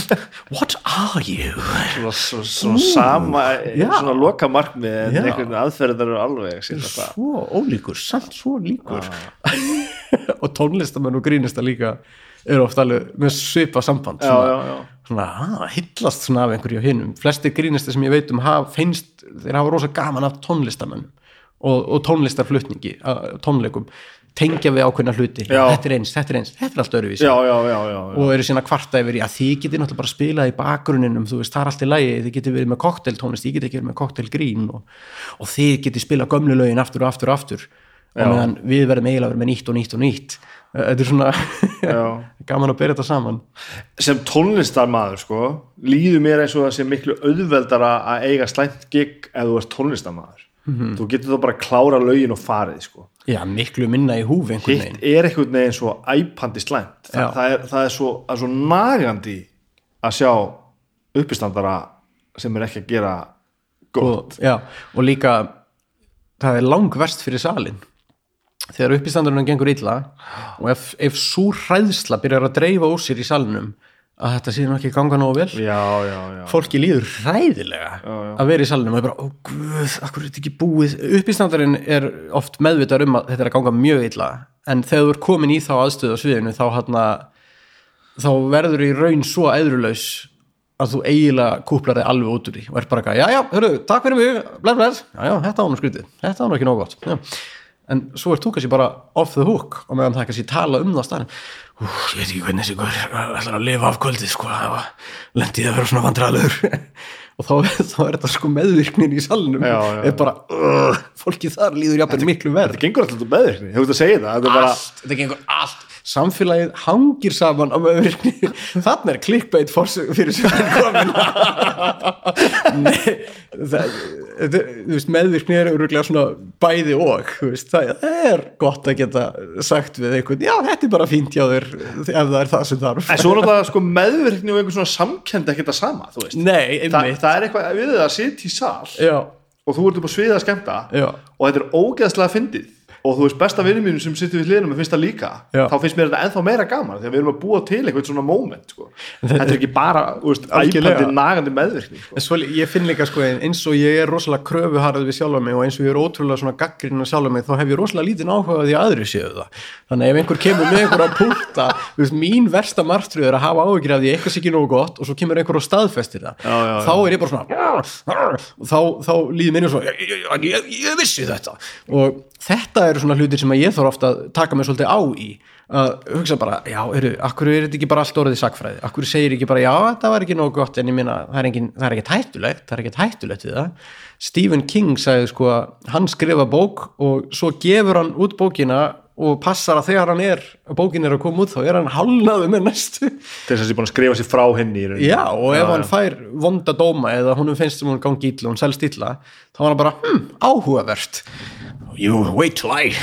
What are you? Svona, svona, svona sama, já. svona loka markmið en Já. einhvern veginn aðferðar eru alveg. Svo ólíkur, samt svo líkur og tónlistamenn og grínista líka eru oft alveg með svipa samband Já, svona, já, já. svona ah, hillast svona af einhverju hinnum flestir grínista sem ég veit um haf, finnst, þeir hafa rosa gaman af tónlistamenn og, og tónlistarflutningi að- tónleikum, tengja við ákveðna hluti Já. þetta er eins, þetta er eins, þetta er allt öruvísi Já, já, já, já, já. og eru sína kvarta yfir að þið getið náttúrulega bara spilað í bakgrunninum, þú veist, það er allt í lagi þið getið verið með kokteltónlist, ég get ekki verið með koktelgrín og, og þið getið spilað gömlu lögin aftur og aftur og aftur og Já. meðan við verðum eiginlega verið með nýtt og nýtt og nýtt þetta er svona gaman að byrja þetta saman. Sem tónlistarmaður sko, líður mér eins og það sé miklu auðveldara að eiga slæmt gig ef þú ert tónlistarmaður. Mhm. þú getur þá bara að klára lögin og farið sko. já, miklu minna í húfi einhvern hitt er einhvern veginn svo æpandi slæmt. Þa, það, er, það er svo, svo nagandi að sjá uppistandara sem er ekki að gera Gott. og, já, og líka það er langverst fyrir salin þegar uppistandurinn gengur illa og ef, ef svo hræðsla byrjar að dreifa úr sér í salinum að þetta sé nú ekki ganga nógu vel. Já, já, já. Fólki líður hræðilega að vera í salinu og er bara, ó guð, akkur er þetta ekki búið? Uppistandurinn er oft meðvitað um að þetta er að ganga mjög illa en þegar þú er komin í þá aðstöðu á sviðinu þá hann þá verður í raun svo eðrulaus að þú eiginlega kúplar þig alveg út úr því og er bara eitthvað, já já, hörru, takk fyrir mig bless, bless, já já, þetta nú skrítið. Þetta nú ekki nóg gott. Já. En svo er þú kannski bara off the hook og meðan það kannski tala um það Ú, ég veit ekki hvernig þessi guður ætlar að lifa af kvöldið sko, það var lendið að vera svona vandralur og þá, þá er þetta sko meðvirknin í já, er bara, uh, fólki þar líður jafnvel miklu verð þetta gengur alltaf meðvirkni, hefur þetta að segja það þetta er bara, allt, þetta gengur allt samfélagið hangir saman á meðvirkni þannig er clickbait for- fyrir sem komin. Nei, það, það, þú veist, meðvirkni er öruglega svona bæði og veist, það er gott að geta sagt við einhvern, já þetta er bara fínt hjá þér ef það er það sem þarf. En svo er þetta sko meðvirkni og einhver svona samkend ekki það sama, þú veist. Nei, Þa, það er eitthvað við það að sitja í sal Já, og þú ert upp á sviðið að skemmta Já. og þetta er ógeðslega fyndið og þú veist besta vinnum mínum sem sittur við hliðina mér finnst það líka, Já. þá finnst mér þetta ennþá meira gaman þegar við erum að búa til eitthvað svona moment sko. þetta er ekki bara, Algjörlega. nagandi meðvirkni sko. Svo, ég finn líka sko eins og ég er rosalega kröfuharð við sjálfa mig og eins og ég er ótrúlega svona gaggrinn á sjálfa mig þá hef ég rosalega lítinn áhuga á því að aðri séu það þannig að ef einhver kemur með einhver að púlta veist, mín versta martröð er að hafa áhugir af því eitthvað sé ekki nógu gott og svo kemur einhver og staðfestir það Já, já, þá er ég bara svona og þá, þá líður minni svo ég, ég, ég, ég vissi þetta og þetta eru svona hlutir sem ég þarf ofta að taka mig svolítið á í. Að hugsa bara, já, eru, akkur er þetta ekki bara allt orðið sakfræði, akkur segir ekki bara já, þetta var ekki nógu gott, en ég minna það er, engin, það er ekkert hættulegt, það er ekkert hættulegt við það. Stephen King sagði sko að hann skrifa bók og svo gefur hann út bókina og passar að þegar hann er bókin er að koma út þá er hann hálnaðu með næstu. Þess að ég búin að skrifa sér frá henni. Já, og ef hann fær vonda dóma eða honum finnst sem hún gangi og hún selst illa þá var hann bara, hm, áhugavert You wait till I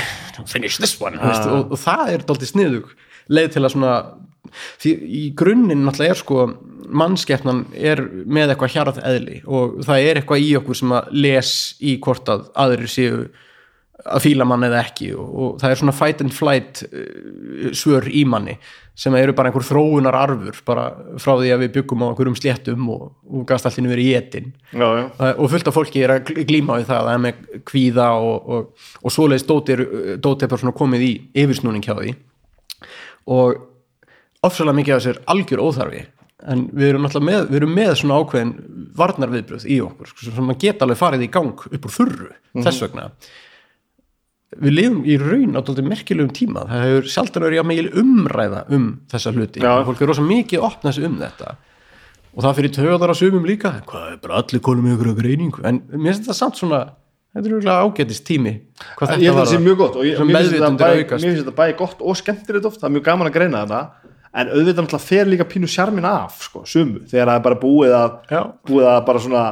finish this one ah. og, og það er dálítið sniðug leið til að svona því í grunninn náttúrulega er sko mannskeppnan er með eitthvað hjarað eðli og það er eitthvað í okkur sem að les í hvort að aðrir séu að fíla mann eða ekki og, og það er svona fight and flight uh, svör í manni sem eru bara einhver þróunar arfur bara frá því að við byggum á einhverjum sléttum og, og gastallinu verið í etin. Og fullt af fólki er að gl- glíma við það að það er með kvíða og, og, og svoleiðis dóti er, dóti er bara svona komið í yfirsnúning hjá því. Og ofsalega mikið af þessu er algjör óþarfi en við erum náttúrulega með, við erum með svona ákveðin varnarviðbröð í okkur sko, sem maður geta alveg farið í gang upp úr þurru þess vegna við lifum í raun á dálítið merkilegum tíma. Það hefur sjaldan verið að mikil umræða um þessa hluti. Já. fólk er rosa mikið að opna sig um þetta. Og það fyrir töðar á sumum líka. Hvað er bara allir konum ykkur að greiningu? En mér finnst þetta samt svona þetta er auðvitað ágætist tími hvað þetta að var það sé mjög gott og ég, Sem meðvitundur aukast. mér finnst þetta bæði gott og skemmtilegt oft. Það er mjög gaman að greina þetta. En auðvitað náttúrulega fer líka pínu sjarmin af sko, sumu, þegar það er bara búið að búið að bara svona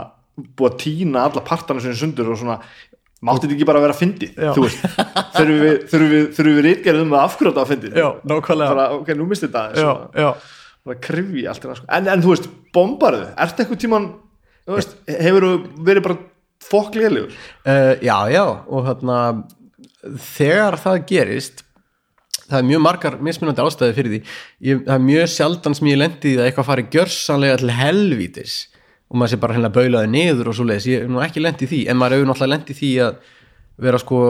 búið að tína alla partana sinni sundur og svona mátti þetta ekki bara vera að fyndi þú þurfum við, þurfum við, þurfum við rítgerðum að þetta að fyndi já, nákvæmlega. Bara, ok, nú misti þetta já, já. bara krifji allt þetta sko. en, en þú veist, bombarðu, ertu eitthvað tíman þú veist, hefur verið bara fokklélegur Uh, já, já, og þarna þegar það gerist það er mjög margar mismunandi ástæði fyrir því. Ég, það er mjög sjaldan sem ég lendi í því að eitthvað fari gjörsanlega til helvítis og maður sé bara hérna baulaði niður og svo leiðis, ég hef nú ekki lendi í því en maður hefur náttúrulega lendi í því að vera sko,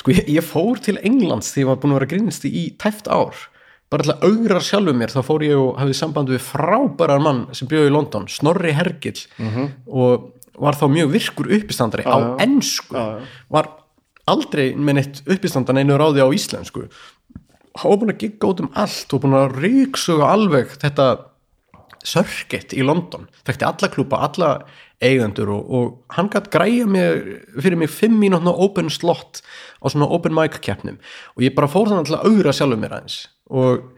sko ég, ég fór til Englands því ég var búin að vera grinnst í tæft ár. Bara til að augra sjálfum mér þá fór ég og hafði samband við frábærar mann sem bjóði í London, Snorri Hergill og var þá mjög virkur uppistandari á já. ensku. Já, já. var aldrei með neitt uppistandan einu ráði á íslensku. Var búin að gigga út um allt og búin að ríksuga alveg þetta sörgett í London. Þekkti alla klúpa, alla eigendur og, og hann gætt græja mig fyrir mig fimm mínútna open slot á svona open mic keppnum. Og ég bara fór þannig til að augra sjálfur mér aðeins. Og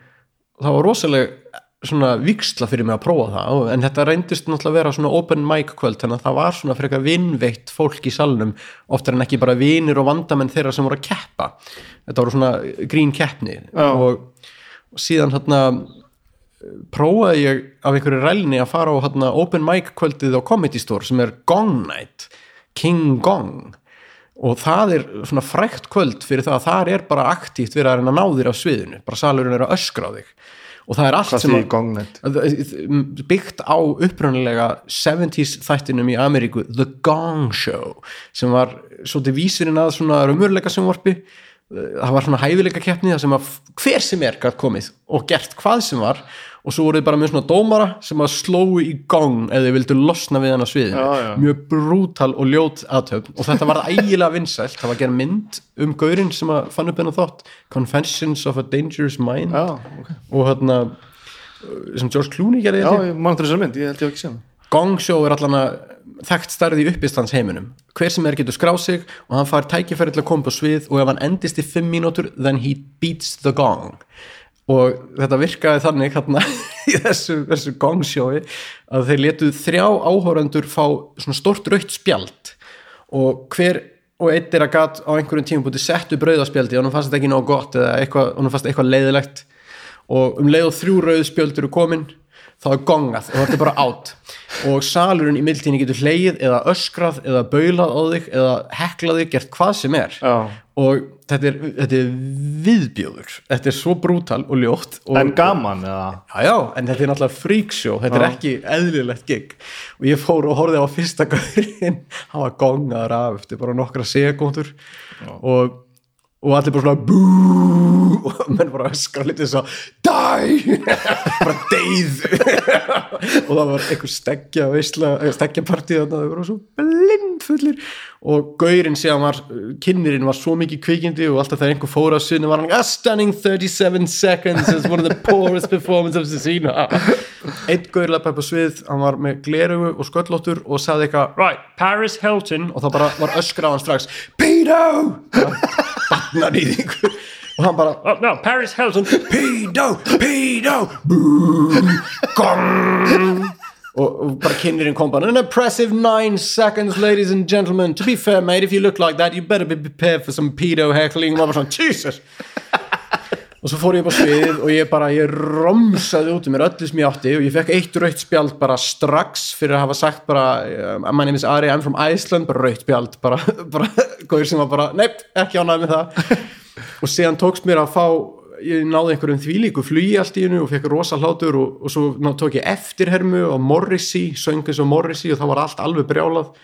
það var rosalega svona viksla fyrir mig að prófa það. En þetta reyndist náttúrulega að vera svona open mic kvöld þannig að það var svona frekar vinnveitt fólk í salnum oftar en ekki bara vinir og vandamenn þeirra sem voru að keppa. Þetta voru svona grín keppni. Og síðan hérna prófaði ég af einhverju rælni að fara á hana, open mic kvöldið á Comedy Store sem er Gong Night King Gong. Og það er svona frækt kvöld fyrir það að þar er bara aktíft verið að reyna að ná þér af sviðinu, bara salurinn er að öskra á þig. Og það er allt Hvað sem gongnett? byggt á upprunalega 70s þættinum í Ameríku The Gong Show sem var svolítið vísirinn að svona raumurleika sjónvarpi. Það var svona hæfileika keppni það sem að hver sem er gætt komið og gert hvað sem var og svo voruð bara með svona dómara sem að slóu í gong eða þið vildu losna við hann á sviðinu. Já, já. mjög brútal og ljót aðtöfn og þetta var ægilega vinsælt. Það var gerð mynd um gaurinn sem að fann upp hennar þátt. Confessions of a Dangerous Mind. Já, ok. og hérna sem George Clooney gerði Já, mann þessar mynd, ég held ég ekki hana. Gong Show er allan að þekkt starði í uppistans heiminum. Hver sem er getur skráð sig og hann fær tækifæri til að koma á svið og ef hann endist í 5 mínútur then he beats the gong og þetta virkaði þannig hérna í þessu, þessu Gong Showi að þeir letuð þrjá áhórandur fá svona stort rautt spjald. Og hver og einn er að gat á einhverjum tímum búti settu brauðaspjaldi og hann fannst ekki nóg gott eða eitthvað, hann fannst eitthvað leiðilegt. Og um leið og þrjú rauðspjöld eru komin þá er gongað og þetta er bara átt og salurinn í mildtíni getur hleyið eða öskrað eða baulað á þig eða heklað þig, gert hvað sem er. Já. og þetta er, þetta er viðbjóður. Þetta er svo brútal og ljótt og, En gaman, eða? Já, já, en þetta er náttúrulega freakshow, þetta er ekki eðlilegt gig. Og ég fór og horfði á fyrsta gaurinn, hann var gongaður af eftir bara nokkra sekundur og, og allir bara svona bú og menn bara öskra litið svo dæ, bara deyð. Og það var einhver steggja veistla, steggjapartí þannig að þau voru svo blindfullir og gaurinn séðan var, kynnerinn var svo mikið kvikindi og alltaf þegar einhver fór á sinni var hann a stunning 37 seconds as one of the poorest performance of the scene einn gaur lappa upp á svið hann var með glerugu og sköllóttur og sagði eitthvað, right, Paris Hilton. Og það bara var öskra á hann strax Pedo þingu og hann bara, oh, no, Paris Hilton. Pedo, Pedo. Boom, gong. Og, og bara kynirinn kom bara an impressive nine seconds ladies and gentlemen. To be fair mate if you look like that you better be prepared for some pedo heckling og maður bara svona Jesus og svo fór ég upp á sviðið og ég bara, ég romsaði út um mér öllu sem ég átti og ég fekk eitt rautt spjald bara strax fyrir að hafa sagt bara, uh, my name is Ari, I'm from Iceland bara rautt spjald, bara, bara góður sem var bara, nepp, ekki ánægð með það. Og síðan tókst mér að fá ég náði einhverjum þvílíku flugi allt í hennu og fekk rosa hlátur og, og svo ná, tók ég eftirhermu á Morrissey, söng eins og Morrissey og það var allt alveg brjálað.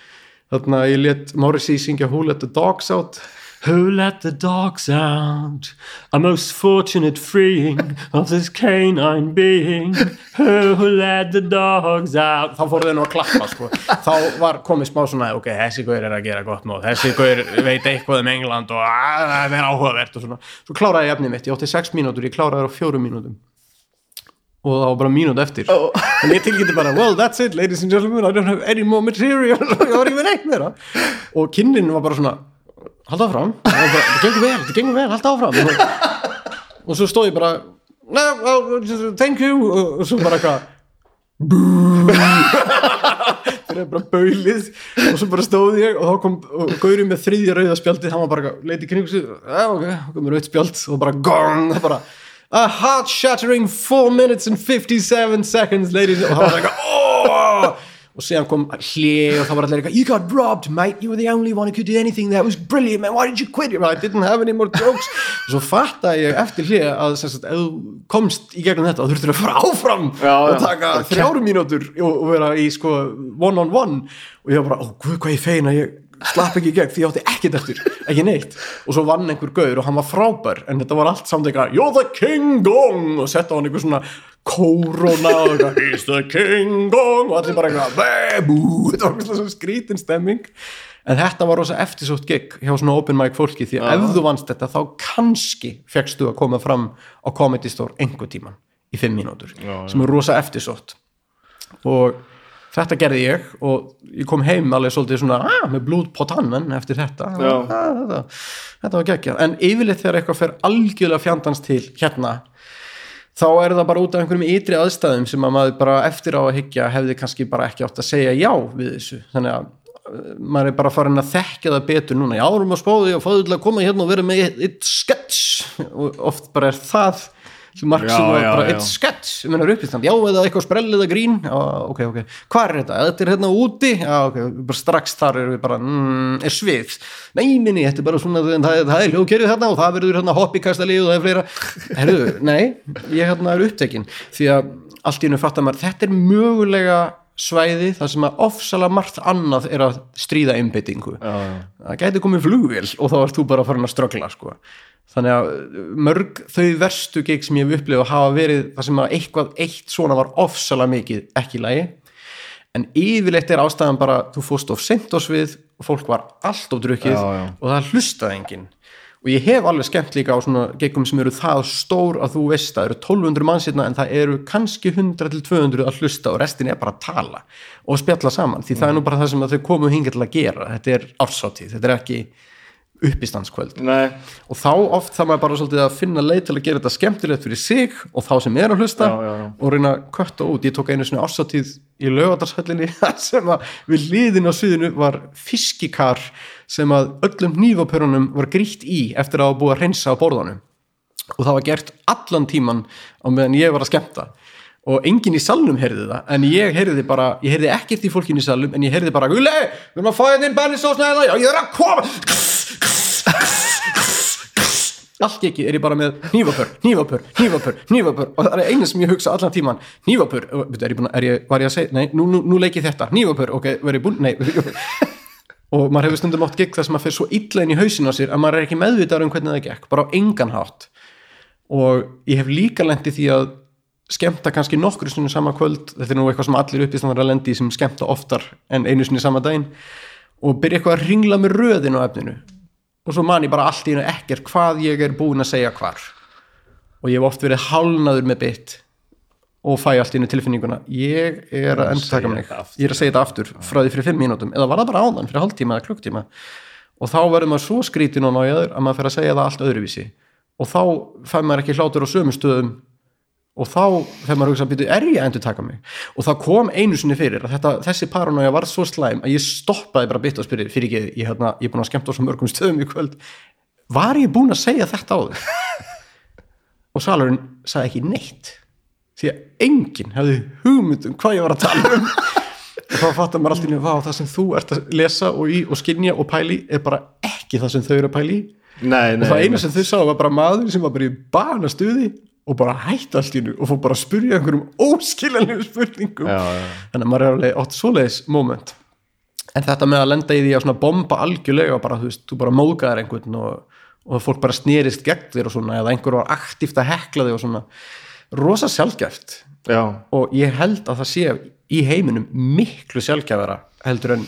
Þarna ég let Morrissey syngja Who Let the Dogs Out Who let the dogs out? A most fortunate freeing Of this canine being. Who let the dogs out? Þá fóru þau nú að klappa sko. Þá var komið smá svona Ok, þessi gaur er að gera gott mót Þessi gaur veit eitthvað um England Og að, það er áhugavert og svona. Svo kláraði ég efnið mitt, ég átti sex mínútur Ég kláraði það á fjórum mínútum. Og það var bara mínút eftir. Oh. en ég tilgæti bara, well that's it ladies and gentlemen. I don't have any more material. Og ég var ekki með neitt meira. Og kynnin var bara svona halda áfram, það gengur vel, það gengur vel halda áfram. Og, svo stóð ég bara no, thank you. Og, svo bara eitthvað það er bara baulið. Og svo bara stóð ég og þá kom Gauri með þriðja rauða spjaldið hann var bara leiti kring sig ja, ok, þá komur rauð spjald og bara gong og bara a heart shattering 4 minutes and 57 seconds ladies. Og það var eitthvað oh! Og síðan kom hlið og það var allir eitthvað you got robbed mate, you were the only one who could do anything that was brilliant man, why did you quit? I didn't have any more jokes. Og svo fattaði ég eftir hlið að sagt, komst í gegnum þetta þá þurftur að fara áfram Já, og taka þrjáru mínútur og, og vera í sko one on one. Og ég var bara, guð hvað ég feina ég slapp ekki í gegn því ég átti ekkert eftir ekki neitt. Og svo vann einhver gaur og hann var frábær en þetta var allt samt eitthvað you're the king gong og setta á hann einhver svona kórona og eitthvað he's the king gong og allir bara eitthvað bebu þetta var eitthvað svona skrítin stemming. En þetta var rosa eftirsótt gig hjá svona open mic fólki því að ef þú vannst þetta þá kannski fegstu að koma fram á comedy store einhver tíman í fimm mínútur sem er rosa eftirsótt. Og þetta gerði ég og ég kom heim alveg svolítið svona ah, með blúð på tannen eftir þetta. Ah, þetta, þetta var geggjað. En yfirleitt þegar eitthvað fer algjörlega fjandans til hérna þá er það bara út af einhverjum ytri aðstæðum sem að maður bara eftir á að hyggja hefði kannski bara ekki átt að segja já við þessu. Þannig að uh, maður er bara farin að þekkja það betur núna. Já, erum að spáði og að koma hérna og vera með eitt sketch. Og oft bara er það sem marg sem var bara eitt skets sem hennar uppistand, já eða eitthvað sprell eða grín. Já, ok, ok, hvað er þetta? Þetta er hérna úti, já ok, bara strax þar erum við bara, mm, er svið. Nei, nei, þetta er bara svona það, það, er hljóðkerfið þarna og það verður hérna hoppikastali og það er fleira, herru, nei ég hérna er upptekinn, því að allt í hennu fattar maður, þetta er mögulega svæði þar sem að ofsalega margt annað er að stríða einbyttingu það gæti komið flugvél og þá ert þú bara farin að ströggla sko. þannig að mörg þau verstu gig sem ég hef upplifað hafa verið það sem að eitthvað eitt svona var ofsalega mikið ekki í lagi. En yfirleitt er ástæðan bara þú fórst of sent á svið og fólk var allt of drukkið og það hlustaði enginn og ég hef alveg skemmt líka á svona geggum sem eru það stór að þú veist það eru 1200 manns hérna en það eru kannski 100 til 200 að hlusta og restin er bara að tala og spjalla saman því það er nú bara það sem þau komu hingað til að gera. Þetta er ársáttíð, þetta er ekki uppistandskvöld. Nei, og þá oft það maður bara svolítið að finna leið til að gera þetta skemmtilegt fyrir sig og þá sem er að hlusta Já, já, já. og reyna að kötta út, ég tók einu svona ársáttíð í lögatarshallinni sem að við liðin á sviðinu var fiskikar sem að öllum hnífapörunum var grýtt í eftir að búið að hreinsa á borðanum og það var gert allan tíman á meðan ég var að skemmta. Og enginn í salnum heyrði það en ég heyrði bara, ég heyrði ekkert í fólkinu í salnum en ég heyrði bara, Gulli, við erum að fá hérna inn benninsósna eða, já ég er að koma. Allt ekki er ég bara með hnífapör, hnífapör, hnífapör, hnífapör. Og það er einu sem ég hugsa allan tíman hnífapör, er ég búin að, var ég að segja nei, nú, nú, nú leik ég þetta, hnífapör, ok, verð ég búin nei, og maður hefur stundum átt gigg þar sem maður fer svo illa inn í hausin á sér að maður er ekki meðvitaður um hvernig það gekk, bara á engan hátt. Og ég hef líka lendi því að skemmta kannski nokkru sinni sama kvöld, þetta er nú eitthvað sem allir uppist að lendi sem skemmta oftar en einu sinni sama daginn. Og byrja eitthvað að ringla með röðin á efninu. Og svo man ég bara allt í hennu ekkert hvað ég er búin að segja hvar. Og ég hef oft verið hálnaður með bytt og fæ allt í hennu tilfinninguna. Ég er að endur taka mig. ég er að segja þetta aftur frá því fyrir fimm mínútum. Eða var það bara áðan fyrir hálftíma eða klukktíma og þá verður maður svo skrítin og nájaður að maður fer að segja það allt öðruvísi. Og þá fær maður ekki hlátur á sömu stöðum. Og þá þegar maður hugsa að byrja, er ég að endur taka mig? Og það kom einu sinni fyrir að þetta, þessi paranoia var svo slæm að ég stoppaði bara bytt og spyrir fyrir ekki, ég, hérna, ég er búin að skemmta á svo mörgum stöðum í kvöld. Var ég búin að segja þetta á þau og salurinn sagði ekki neitt því að enginn hefði hugmynd um hvað ég var að tala um. Og þá fattar maður alltaf inn það sem þú ert að lesa og, í, og skinja og pæli er bara ekki það sem þau eru að pæli í. Nei, nei og það eina sem þau sá var bara maður sem var bara í bana stuði og bara hætti allt í hennu og fór bara að spyrja einhverjum óskiljanlegum spurningum. Já, já. þannig að maður er alveg átt svoleiðis moment. En þetta með að lenda í því að bomba algjörlega bara, þú veist, þú bara móðgæðir einhvern og, og fólk bara snerist gegn þér og svona, eða einhver var aktíft að hekla þig og svona, rosa sjálfgæft Já, og ég held að það sé í heiminum miklu sjálfgæfara heldur en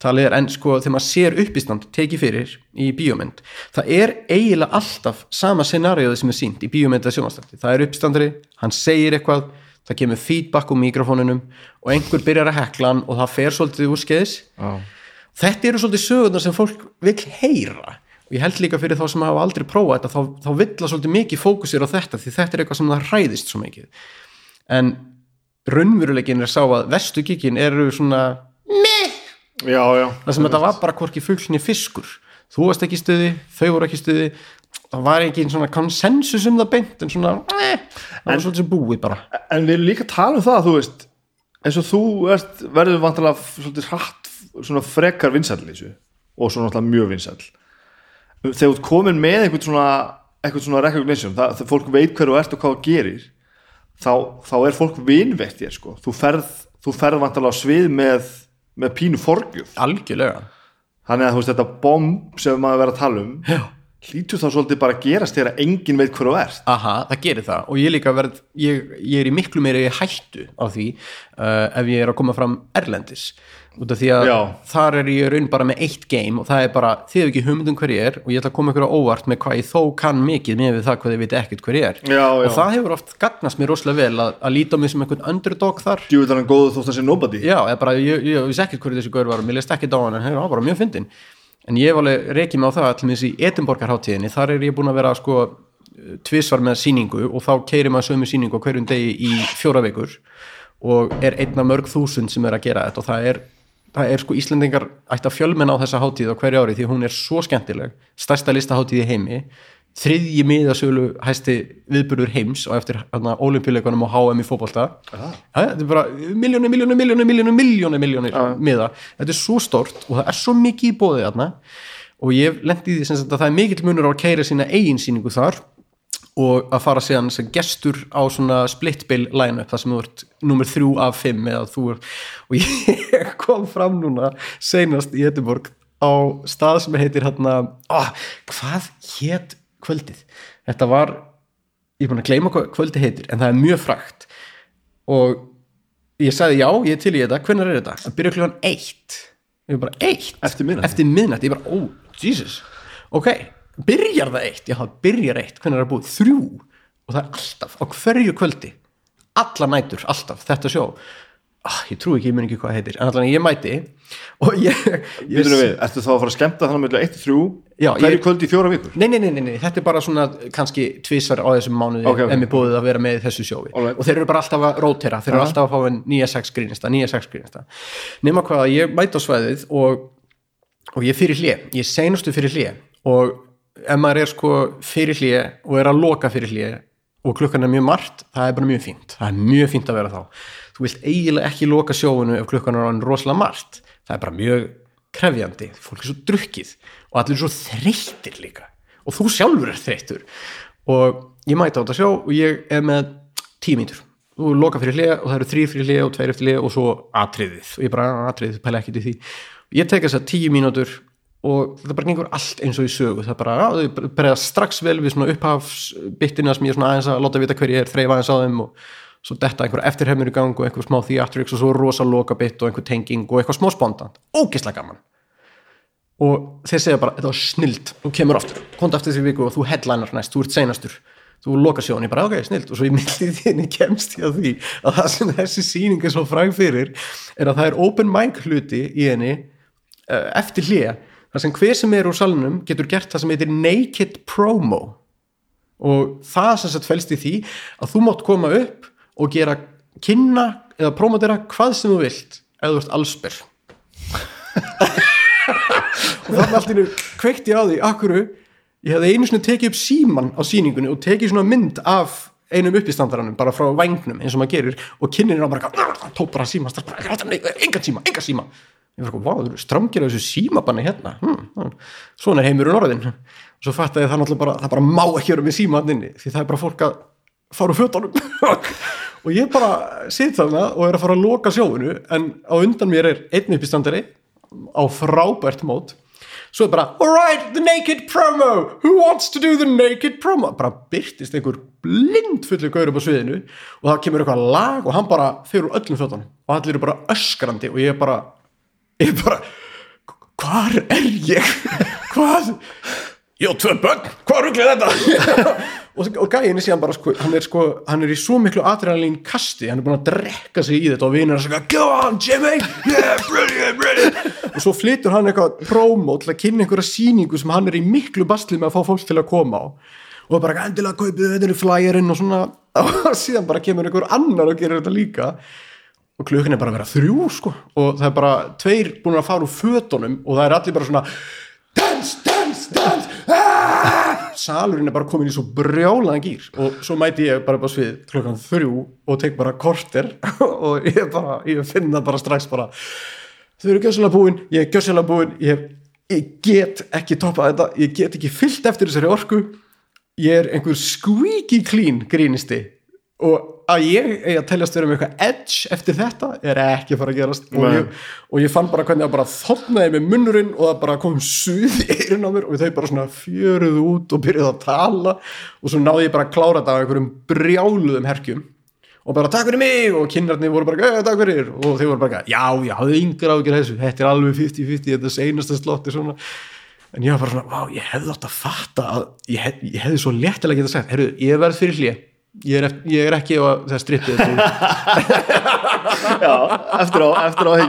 talið er, en sko þegar maður sér uppistand tekið fyrir í bíómynd það er eiginlega alltaf sama scenarióði sem er sínt í bíómynd eða sjónvastandi það er uppstandari, hann segir eitthvað það kemur feedback úr mikrofónunum og einhver byrjar að hekla hann og það fer svolítið úr skeiðis já, þetta eru svolítið sögurnar sem fólk vil heyra og ég held líka fyrir þá sem hafa aldrei prófað þetta þá, þá vill að svolítið mikið fókusir á þetta því þetta er eitthvað sem það hræðist svo mikið. En raunveruleikin er sá að vestu kíkin eru svona já. það sem þetta var bara hvorki fuglni fiskur. Þú varst ekki stuði, þau voru ekki stuði. Það var ekki svona konsensus um það beint en svona eh, það var svolítið sem búið bara. En við líka að tala um það, þú veist eins og þú ert, verður vantilega svolítið hratt, svona frekar þessu. Og svona mjög vinsæll þegar þú komin með einhvern svona, einhvern svona recognition það, það fólk veit hver þú ert og hvað þú gerir þá, þá er fólk vinveitt þér sko, þú ferð, þú ferð vantilega á svið með, með pínu forgjöf. Algjörlega. Þannig að þú veist þetta bomb sem maður verið að tala um Já. hlýtur þá svolítið bara að gerast þér að enginn veit hver þú ert. Aha, það gerir það. Og ég líka verð ég, ég er í miklu meiri hættu á því uh, ef ég er að koma fram erlendis út af því að Já. þar er ég raun bara með eitt game og það er bara, þið hefur ekki hugmyndum hver ég er og ég ætla að koma ykkur á óvart með hvað ég þó kann mikið með við það hvað ég veit ekkert hver ég er Já, já. og það hefur oft gagnast mér rosalega vel að, að líta á mig sem einhvern underdog þar djúvill hann góðu þótt að sé nobody já, eða bara, ég, ég, ég vissi ekkert hverju þessi gaur var og mér leist ekkert á hann en hann var bara mjög fyndin en ég hef alveg reikið mig á það allir með þessi Edinborgarháttíðinni, þar er ég búin að vera sko tvisvar með sýningu og þá keiri maður sömu sýningu á hverjum degi í fjóra vikur og er einn af mörg þúsund sem er að gera þetta og það er, það er sko Íslendingar ætti að fjölmenna á þessa hátíð á hverju ári því hún er svo skemmtileg. Stærsta listaháttíð í heimi. Þriðji miðasölu hæsti viðburður heims og eftir olimpíuleikunum og HM í fótbolta. Ja, þetta er bara miljónir, miljónir, miljónir, miljónir, miljónir, miljónir miða, þetta er svo stort og það er svo mikið í bóðið þarna. Og ég lendi því sem sagt að það er mikill munur á að keira sína eigin sýningu þar og að fara síðan sem gestur á svona split bill line-up þar sem þú ert nummer þrjú af fimm eða þú ert og ég kom fram núna seinast í Edinborg á stað sem heitir hérna oh, hvað hétt kvöldið? Þetta var, ég er búin að gleyma hvað kvöldið heitir en það er mjög frægt og ég sagði já, ég er til í þetta, hvernig er þetta? Það byrja klukkan eitt. Ég er bara eitt? Eftir miðnætti, ég bara, ó, Jesus. Ok, byrjar það eitt? Já, það byrjar eitt, hvernig er það búið? Þrjú. Og það er alltaf, á hverju kvöldi? Alla nætur, alltaf, þetta sjó. Ah, ég trú ekki, ég mun ekki hvað heitir. En allan ég mæti. Og ég, ég við, ertu þá að fara að skemmta þannig með 1-3 Já, hverju ég- kvöld í fjóra vikur? Nei, nei, nei, nei, nei, þetta er bara svona kannski tvisvar á þessum mánuði Ok, ok. en mér búið að vera með þessu sjói. Alright. og þeir eru bara alltaf að rótera, þeir eru alltaf að fá nýja sex grínista, nýja sex grínista. Nema hvað að ég mæti á svæðið og, og ég fyrir hlje ég seinustu fyrir hlje og ef maður er sko fyrir hlje og er að loka fyrir hlje og klukkan er mjög margt, það er bara mjög fínt. Það er mjög fínt að vera þá. Þú vilt eiginlega ekki loka sjóinu ef klukkan er orðin rosalega margt. Það er bara mjög krefjandi, fólk er svo drukkið og allir er svo þreyttir líka. Og þú sjálfur er þreyttur. Og ég mæti á þetta sjó og ég er með tíu mínútur. Þú loka fyrir hlið og það eru þrý fyrir hlið og tveir eftir hlið og svo atriðið. Og ég bara atriðið, pæla ekkert í því. Ég tek þess að tíu mínútur og það bara gengur allt eins og í sögu. Það bara, þau bregða strax vel við svona upphafsbyttina sem ég svona aðeins að láta vita hver ég er, þreif aðeins á þeim og svo detta einhver eftirhefnir í gang og einhver smá theatrics og svo rosa loka bytt og einhver tenging og eitthvað smá spontant, ógeðslega gaman. Og þeir segja bara, þetta var snild þú kemur aftur, komdu aftur því viku og þú headlinar næst, þú ert seinastur. Þú lokar sjón, ég bara, ok, snild og svo í myndið þinni kemst ég að því að það sem þessi sýning er svo fræg fyrir er að það er open mic hluti í henni uh, eftir hlýja þar sem hver sem er úr salnum getur gert það sem heitir naked promo. Og það sem sett felst í því að þú mátt koma upp og gera kynna eða promotera hvað sem þú vilt ef þú ert allsber. Og þannig allt innu kveikti ég á því akkuru, ég hefði einu sinni tekið upp síman á sýningunni og tekið svona mynd af einum uppistandaranum bara frá vængnum eins og maður gerir og kynnin er bara, tók bara síma engan síma, engan síma ég var sko, vá, þú stramgir þessu símabanni hérna. Hm, hm. svona er heimurinn orðin og svo fattaði það náttúrulega bara, það bara má ekki vera með símaninni því það er bara fólk að fara úr fötunum. Og ég bara sitt þarna og er að fara að loka sjóinu en á undan mér er einn uppistandari á frábært mót. Svo er bara, alright, the naked promo. Who wants to do the naked promo? Bara byrtist einhver blind fullu gaur upp á sviðinu og það kemur eitthvað lag og hann bara fyrir öllum fötunum og allir eru bara öskrandi og ég er bara ég bara hvar er ég? Hvað? Ég á tvö bönn, hvað rugglir þetta? Og, og gæin er síðan bara sko, hann er sko, hann er í svo miklu adrenalín kasti, hann er búin að drekka sig í þetta og vinur að segja, go on Jimmy! Yeah, brilliant, brilliant. Og svo flytur hann eitthvað promo til að kynna einhverja sýningu sem hann er í miklu bastli með að fá fólk til að koma á. Og bara endilega kaupið þetta flyerinn og svona. Og síðan bara kemur einhver annar og gerir þetta líka og klukkan er bara að vera þrjú sko. Og það er bara tveir búin að fara úr fötunum og það er allir bara svona dans, dans, dans aah! salurinn er bara komin í svo brjálaðan gýr og svo mæti ég bara á svið klukkan þrjú og tek bara korter og ég bara, ég finna bara strax bara þau eru gjössalega búin, ég er gjössalega búin ég, ég get ekki toppað þetta ég get ekki fyllt eftir þessari orku ég er einhver squeaky clean grínisti og að ég eigi að teljast vera með eitthvað edge eftir þetta er ekki að fara að gerast. Og ég, og ég fann bara hvernig það bara þotnaði með munnurinn og það bara kom suð í eyrun á mér og þau bara svona fjöruðu út og byrjuðu að tala. Og svo náði ég bara að klára þetta á einhverjum brjáluðum herkjum. Og bara takk fyrir mig. Og kynarnir voru bara "Eh, takk fyrir. Og þeir voru bara já, já, hafðu yngur ágjör þessu. Þetta er alveg 50-50, þetta er seinasta slotti svona. En ég var bara svona, ég hefði að fatta að ég, hef, ég hefði svo léttilega geta sagt, herru, ég verð fyrir hlje ég er, eft- ég er ekki á það strippið Já, eftir á, eftir á að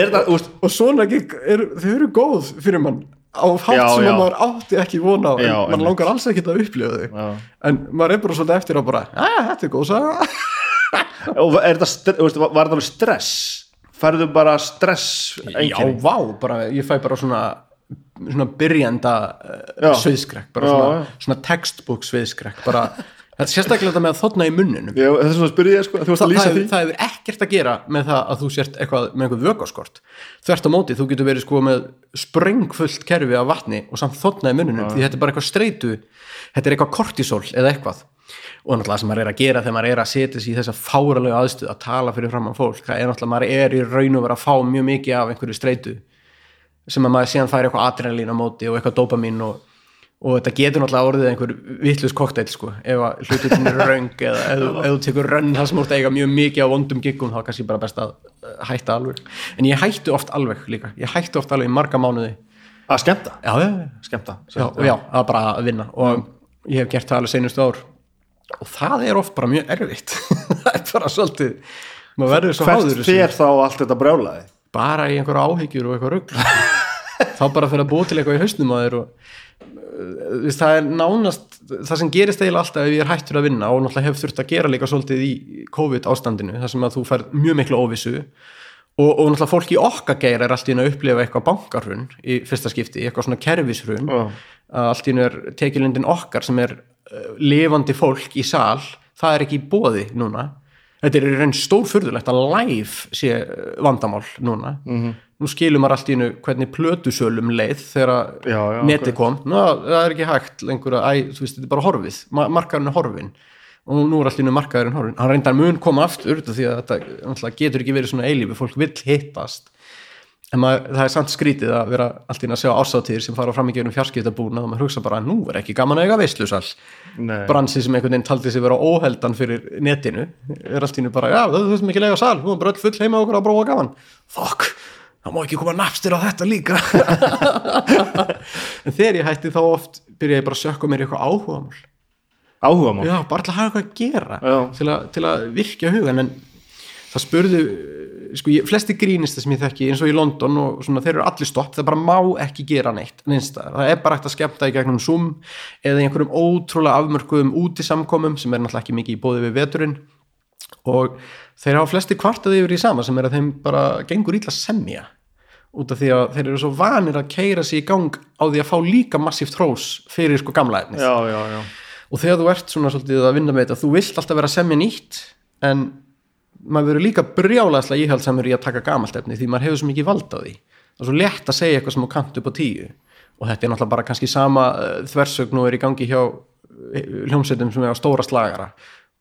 er þetta, úst, og svona gig, er, þau eru góð fyrir mann á hátt Já, sem já. að maður átti ekki vona á en Já, mann einmitt. langar alls ekki að upplifa þau Já. en maður er bara svolítið eftir á bara að þetta er góð saga og er úst, var þetta alveg stress? Færðu bara stress já, vá, bara, ég fæ bara svona svona byrjenda Já. uh, sviðskrekk bara Já, svona, já. svona textbook sviðskrekk bara, þetta er sérstaklega þetta með að þotna í munninum Ég, þetta er svona að spyrja ég sko, þú varst að lýsa það, því. það hefur ekkert að gera með það að þú sért eitthvað með einhver vökaskort þvert á móti, þú getur verið sko með sprengfullt kerfi af vatni og samt þotna í munninum, því þetta er bara eitthvað streitu þetta er eitthvað kortisol eða eitthvað. Og náttúrulega sem maður er að gera þegar maður er að setja sig í þessa fáralegu aðstuð að tala fyrir framann fólk, það er náttúrulega maður er í raun og vera að fá mjög mikið af einhverju streitu sem að maður síðan fær eitthvað adrenalín á móti og eitthvað dopamin og, og þetta getur náttúrulega orðið einhver vittlust kokteil sko, ef að hlututin er röng eða ef, þú- tekur rönn það sem úr eiga mjög mikið á vondum giggum þá er kannski bara best að uh, hætta alveg. En ég hættu oft alveg líka. Ég hættu oft alveg í marga mánuði. Að skemmta, já, já, skemmta já, já, er bara að vinna. Og ég hef gert það alveg seinustu ár. Og það er oft bara mjög erfitt. Það er bara svolítið maður verður svo háður Bara í einhverja áhyggjur og eitthvað rugl. Þá bara fyrir að búa til eitthvað í hausnum að þér og veist, það er nánast það sem gerist eiginlega alltaf ef ég er hættur að vinna og náttúrulega hef þurft að gera líka svolítið í COVID ástandinu, þar sem að þú fær mjög miklu óvissu og, og náttúrulega fólk í okkar geir er allt í að upplifa eitthvað bankarhrun í fyrsta skipti, eitthvað svona kerfishrun. Já. að allt í einu er tekjulindin okkar sem er uh, lifandi fólk í sal, það er ekki í bóði núna þetta er í raun stórfurðulegt að live sé uh, vandamál núna. -hmm. nú skilum maður allt í einu hvernig plötusölum leið þegar já, netið kom. Ná, það er ekki hægt lengur að, æ, þú veist, þetta er bara horfið. Ma markaðurinn er horfin og nú er allt í einu markaðurinn horfin hann reyndar mun koma aftur því að þetta getur ekki verið svona eilífi, fólk vill hittast en maður, það er samt skrítið að vera allt í einu að sjá ásáttíðir sem fara fram í gegnum fjarskiptabúna og maður hugsa bara nú er ekki gaman að eiga veislusal Nei. bransi sem einhvern veginn taldi sig vera óheldan fyrir netinu er allt í einu bara, já, þú ekki að lega sal, þú erum bara öll full heima okkur að bróa gaman. Fokk, það má ekki koma napstir á þetta líka. En þegar ég hætti þá oft byrja ég bara að sökka mér eitthvað áhugamál. Áhugamál? Já, bara til að hafa eitthvað að gera til að, til að sko, ég, flesti grínista sem ég þekki eins og í London og svona, þeir eru allir stopp, það bara má ekki gera neitt neinstæðar, það er bara hægt að skemmta í gegnum Zoom eða í einhverjum ótrúlega afmörkuðum útisamkomum sem er náttúrulega ekki mikið í bóði við veturinn. Og þeir hafa flesti kvartað yfir í sama sem er að þeim bara gengur ítla semja út af því að þeir eru svo vanir að keira sig í gang á því að fá líka massíft hrós fyrir sko gamla efnið. Og þegar þú ert svona svolítið að vinna með þetta þú vilt alltaf vera semja nýtt en maður verður líka brjálaðslega íhaldsamur í að taka gamalt efni því maður hefur svo mikið vald á því. Er svo létt að segja eitthvað sem á kant upp á tíu. Og þetta er náttúrulega bara kannski sama uh, þversögn og er í gangi hjá eh, hljómsveitum sem er á stóra slagara.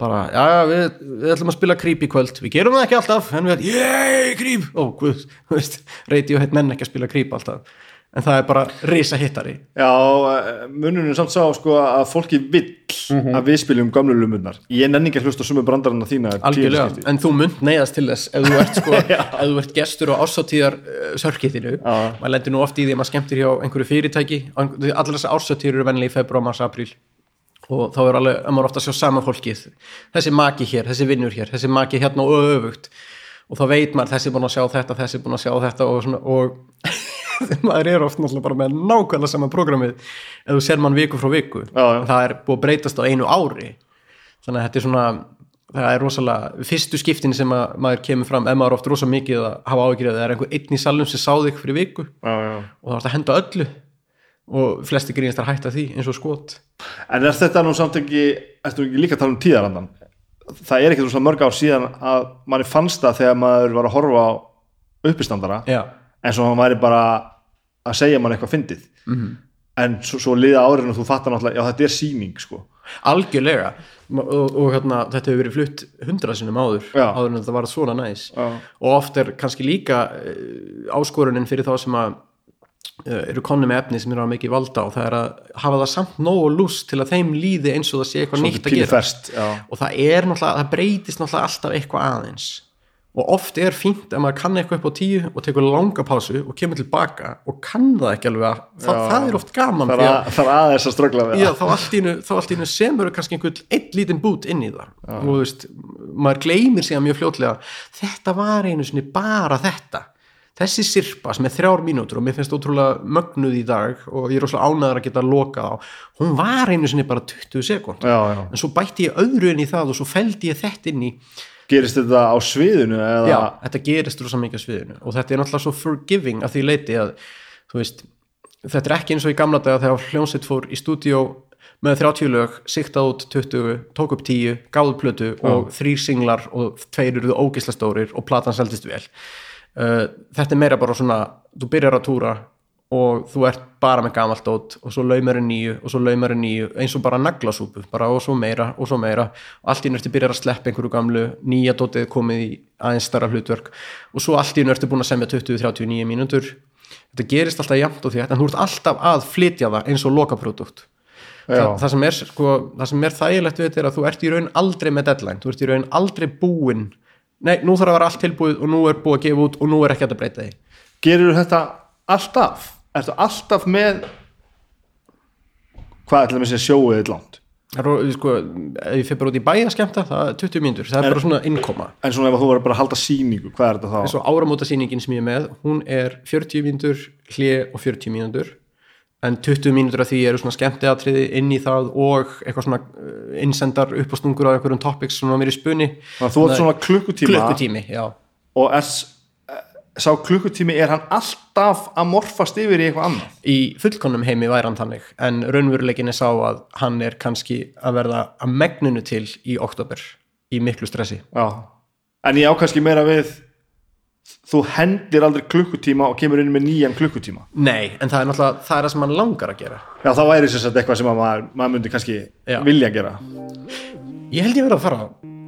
Bara, já, já, við, við ætlum að spila creep í kvöld, við gerum það ekki alltaf. En við ætlum, yey, creep! Ó, guð, þú veist, reyti og heit menn ekki að spila creep alltaf, en það er bara risa hittari. Já, eh, er samt sá sko að fólki vill að við spiljum gamlu lumunnar Ég nenni ekki að hlusta sumu brandarinn þína tíu algjörlega, en þú mynd neyðast til þess ef þú ert, sko, ef þú ert gestur á ásáttíðar uh, sörkitinu Já. maður lendir nú oft í því að maður skemmtir hjá einhverju fyrirtæki. Allar þessar ásáttíður eru vennilega í februar, mars, apríl. Og þá er alveg, að maður ofta að sjá sama fólkið. Þessi maki hér, þessi vinnur hér þessi maki hérna og öfugt. Og þá veit maður þessi búin að sjá þetta, þessi búin að sjá þetta og, svona, og maður er oft náttúrulega bara með nákvæmlega sama prógramið. Ef þú ser mann viku frá viku Já, já. það er búið að breytast á einu ári. Þannig að þetta er svona það er rosalega, fyrstu skiptin sem að maður kemur fram, ef maður er oft rosa mikið að hafa áhyggjur það er einhver einn í salnum sem sá þig fyrir viku. Já, og það var að henda öllu. Og flesti grínast að hætta því eins og skot. En er þetta nú samt ekki, ertu ekki líka að tala um tíðarandan? Það er ekki svona mörg ár síðan að manni fannst það þegar maður var að horfa á uppistandara eins og hann væri bara að segja mann eitthvað fyndið Mhm. -hmm. en svo, svo liða árin og þú fattar náttúrulega, já þetta er síning sko algjörlega og, og hérna, þetta hefur verið flutt hundrað sinnum áður Já. áður en þetta var svona næs Já. og oft er kannski líka uh, áskorunin fyrir þá sem að uh, eru konni með efni sem eru að mikið valda og það er að hafa það samt nógu lúst til að þeim líði eins og það sé eitthvað nýtt að gera ferst, já. og það er náttúrulega, það breytist náttúrulega alltaf eitthvað aðeins og oft er fínt að maður kann eitthvað upp á tíu og tekur langa pásu og kemur tilbaka og kann það ekki alveg að það, Já. það er oft gaman það að að, það aðeins að ströggla við Já, þá allt í einu semur kannski einhvern einn lítinn bút inn í það. Og þú veist, maður gleymir sig að mjög fljótlega þetta var einu sinni bara þetta. Þessi sirpa sem er þrjár mínútur og mér finnst ótrúlega mögnuð í dag og ég er óslega ánæður að geta lokað á hún var einu sinni bara 20 sekúnd já, já. en svo bætti ég öðru inn í það og svo fældi ég þetta inn í gerist þetta á sviðinu eða Já, þetta gerist rosa mikið á sviðinu. Og þetta er náttúrulega svo forgiving að því leiti að þú veist, þetta er ekki eins og í gamla daga þegar hljómsveit fór í stúdíó með 30 lög, siktað út 20 tók upp 10, gáðu plötu og þrýr singlar og tveir eruðu ógisla stórir og platan seldist vel. Uh, þetta er meira bara svona þú byrjar að túra og þú ert bara með gamalt dót og svo laumar er nýju og svo laumar er nýju eins og bara naglasúpu, bara og svo meira og svo meira. Og allt í nörti byrjar að sleppa einhverju gamlu nýja dótið komið í aðeins starra hlutverk og svo allt í nörti búin að semja 20-39 mínútur. Þetta gerist alltaf jafnt og því en þú ert alltaf að flytja það eins og lokaprodukt Já. það, það, sem er, sko, það sem er þægilegt við þetta er að þú ert í raun aldrei með deadline, þú ert í raun aldrei búinn. Nei, nú þarf að vera allt tilbúið og nú er búið að gefa út og nú er ekki að breyta því. Gerir þetta alltaf? Ertu alltaf með hvað ætlaðum að segja sjóið eitt langt? Það er, sko, ef ég fyrir bara út í bæja skemmta það er 20 mínútur, það er bara svona innkoma. En svona ef þú verður bara að halda sýningu, hvað er þetta þá? eins og áramótasýningin sem ég er með hún er 40 mínútur hlið og 40 mínútur. En 20 mínútur af því eru svona skemmtiatriði inn í það og eitthvað svona uh, innsendar upp á einhverjum topics svona mér í spunni að þú ert svona klukkutíma klukkutími, já. og er, sá klukkutími er hann alltaf að morfast yfir í eitthvað annað? Í fullkonum heimi væri hann þannig en raunveruleikin er sá að hann er kannski að verða að megninu til í oktober í miklu stressi. Já. en ég á kannski meira við þú hendir aldrei klukkutíma og kemur inn með nýjan klukkutíma. Nei, en það er náttúrulega það er það sem hann langar að gera. Já, það væri sem sagt eitthvað sem að maður, maður myndi kannski Já. vilja gera. Ég held ég verið að fara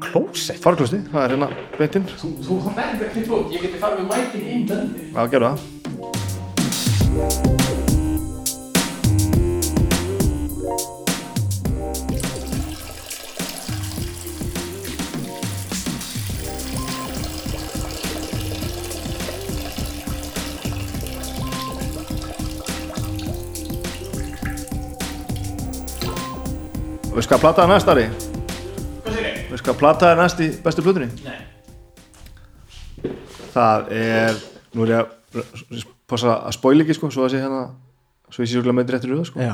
klósett. Farklösti, það er hérna beintinn Þú, þú verður ekki tótt, ég geti farið með mækin inn dönni Já, gerðu það. Veist hvað plata er Veist hvað plata er næst í bestu plötunni? Nei. Það er, nú er ég að passa að spóila ekki sko, svo að sé hérna svo ég sé svolítið með réttur röða sko. Já.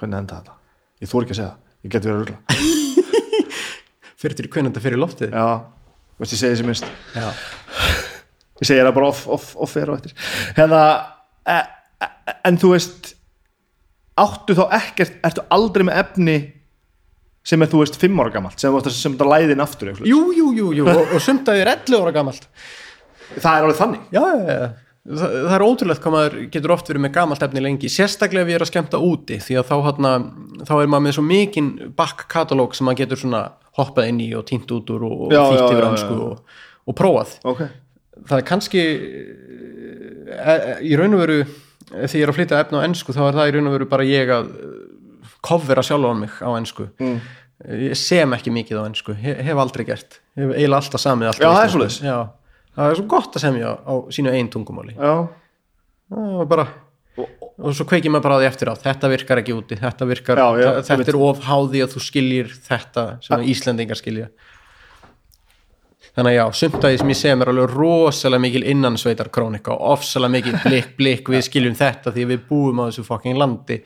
Hvernig enda þetta? Ég þór ekki að segja það, ég geti verið að rögla Fyrir til hvernig þetta fyrir loftið? Já, veist ég segi þessi minnst. Já. Ég segi það bara off, off, off er og eftir. Hérna e, e, en þú veist áttu þá ekkert, ertu aldrei með efni sem er þú veist fimm ára gamalt sem, þú- sem þetta læðin aftur. Jú, jú, jú, jú og, og sumt að þið er 11 ára gamalt. Það er alveg þannig. Já, já, já Þa, það er ótrúlegt hvað maður getur oft verið með gamalt efni lengi sérstaklega ef ég er að skemmta úti því að þá, hana, þá er maður með svo mikinn back-katalóg sem maður getur hoppað inn í og týnt út úr og, þýtt yfir hansku og, og prófað. Ok, það er kannski e, e, í raun og veru þegar ég er að flytja efni á ennsku þá er það í raun og veru bara ég að kofvera sjálf á mig á ennsku mm. ég sem ekki mikið á ennsku hef, hef aldrei gert, hef eiginlega alltaf samið alltaf Já, það er. Já, það er svo gott að semja á sínu einn tungumáli. Já. Var bara og svo kveikir maður bara á því eftir á þetta virkar ekki úti, þetta virkar þetta er of háði að þú skiljir þetta sem að Íslendingar skilja. Þannig að já, sumt að því sem ég segja mér alveg rosalega mikil innansveitar krónika og ofsalega mikil blikk, blikk við skiljum þetta því við búum á þessu fokking landi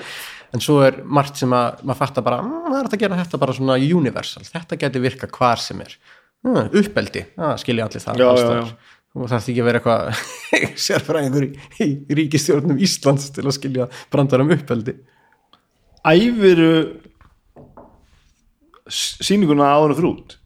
en svo er margt sem að maður fattar bara, "Mm, það er að gera þetta bara svona universal, þetta geti virka hvar sem er. Mm, uppeldi, það skilja allir það Já, já, og það þarf ekki að vera eitthvað sérfræðingur í, í ríkistjórnum Íslands til að skilja brandar um uppeldi. Æfiru sýninguna áður og þrút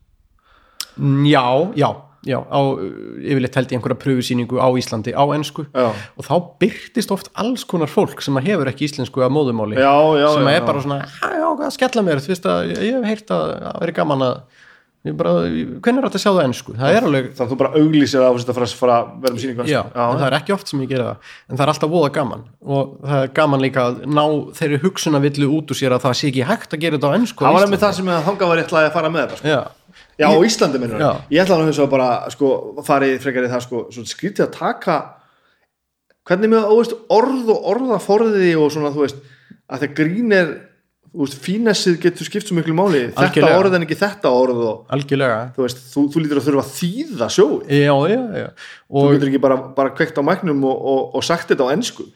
Mm, já, já, já á, uh, yfirleitt held ég einhverja pröfusýningu á Íslandi á ensku. Já. og þá byrtist oft alls konar fólk sem hefur ekki íslensku að móðumáli já, já, sem já, er já. bara svona, "Hæ, já, hvað skella mér þú veist að ég ég hef heyrt að það veri gaman að ég bara, hvernig er þetta að sjá það ensku? Það er alveg, þannig að þú bara þess að fara, fara að vera með sýningu já, en það er ekki oft sem ég gera það. En það er alltaf voða gaman. Og það er gaman líka að ná þeirri hugsunavillu út úr sér að það sé ekki hægt að gera þetta á ensku á það var með það sem að þanga var réttlega að fara með þetta sko. Já, á Íslandi minnur Já. Ég ætla að bara, sko, farið frekar í það, sko, skrítið að taka hvernig með, þú veist, orð og orðaforði og svona, þú veist, að það grín þú veist, fínessið getur skipt svo miklu máli, þetta Algjörlega. orð en ekki þetta orð og, algjörlega þú veist, þú, þú lítur að þurfa að þýða sjóið. já, já, já Þú og getur ekki bara, bara kveikt á mæknum og, og, og sagt þetta á ensku.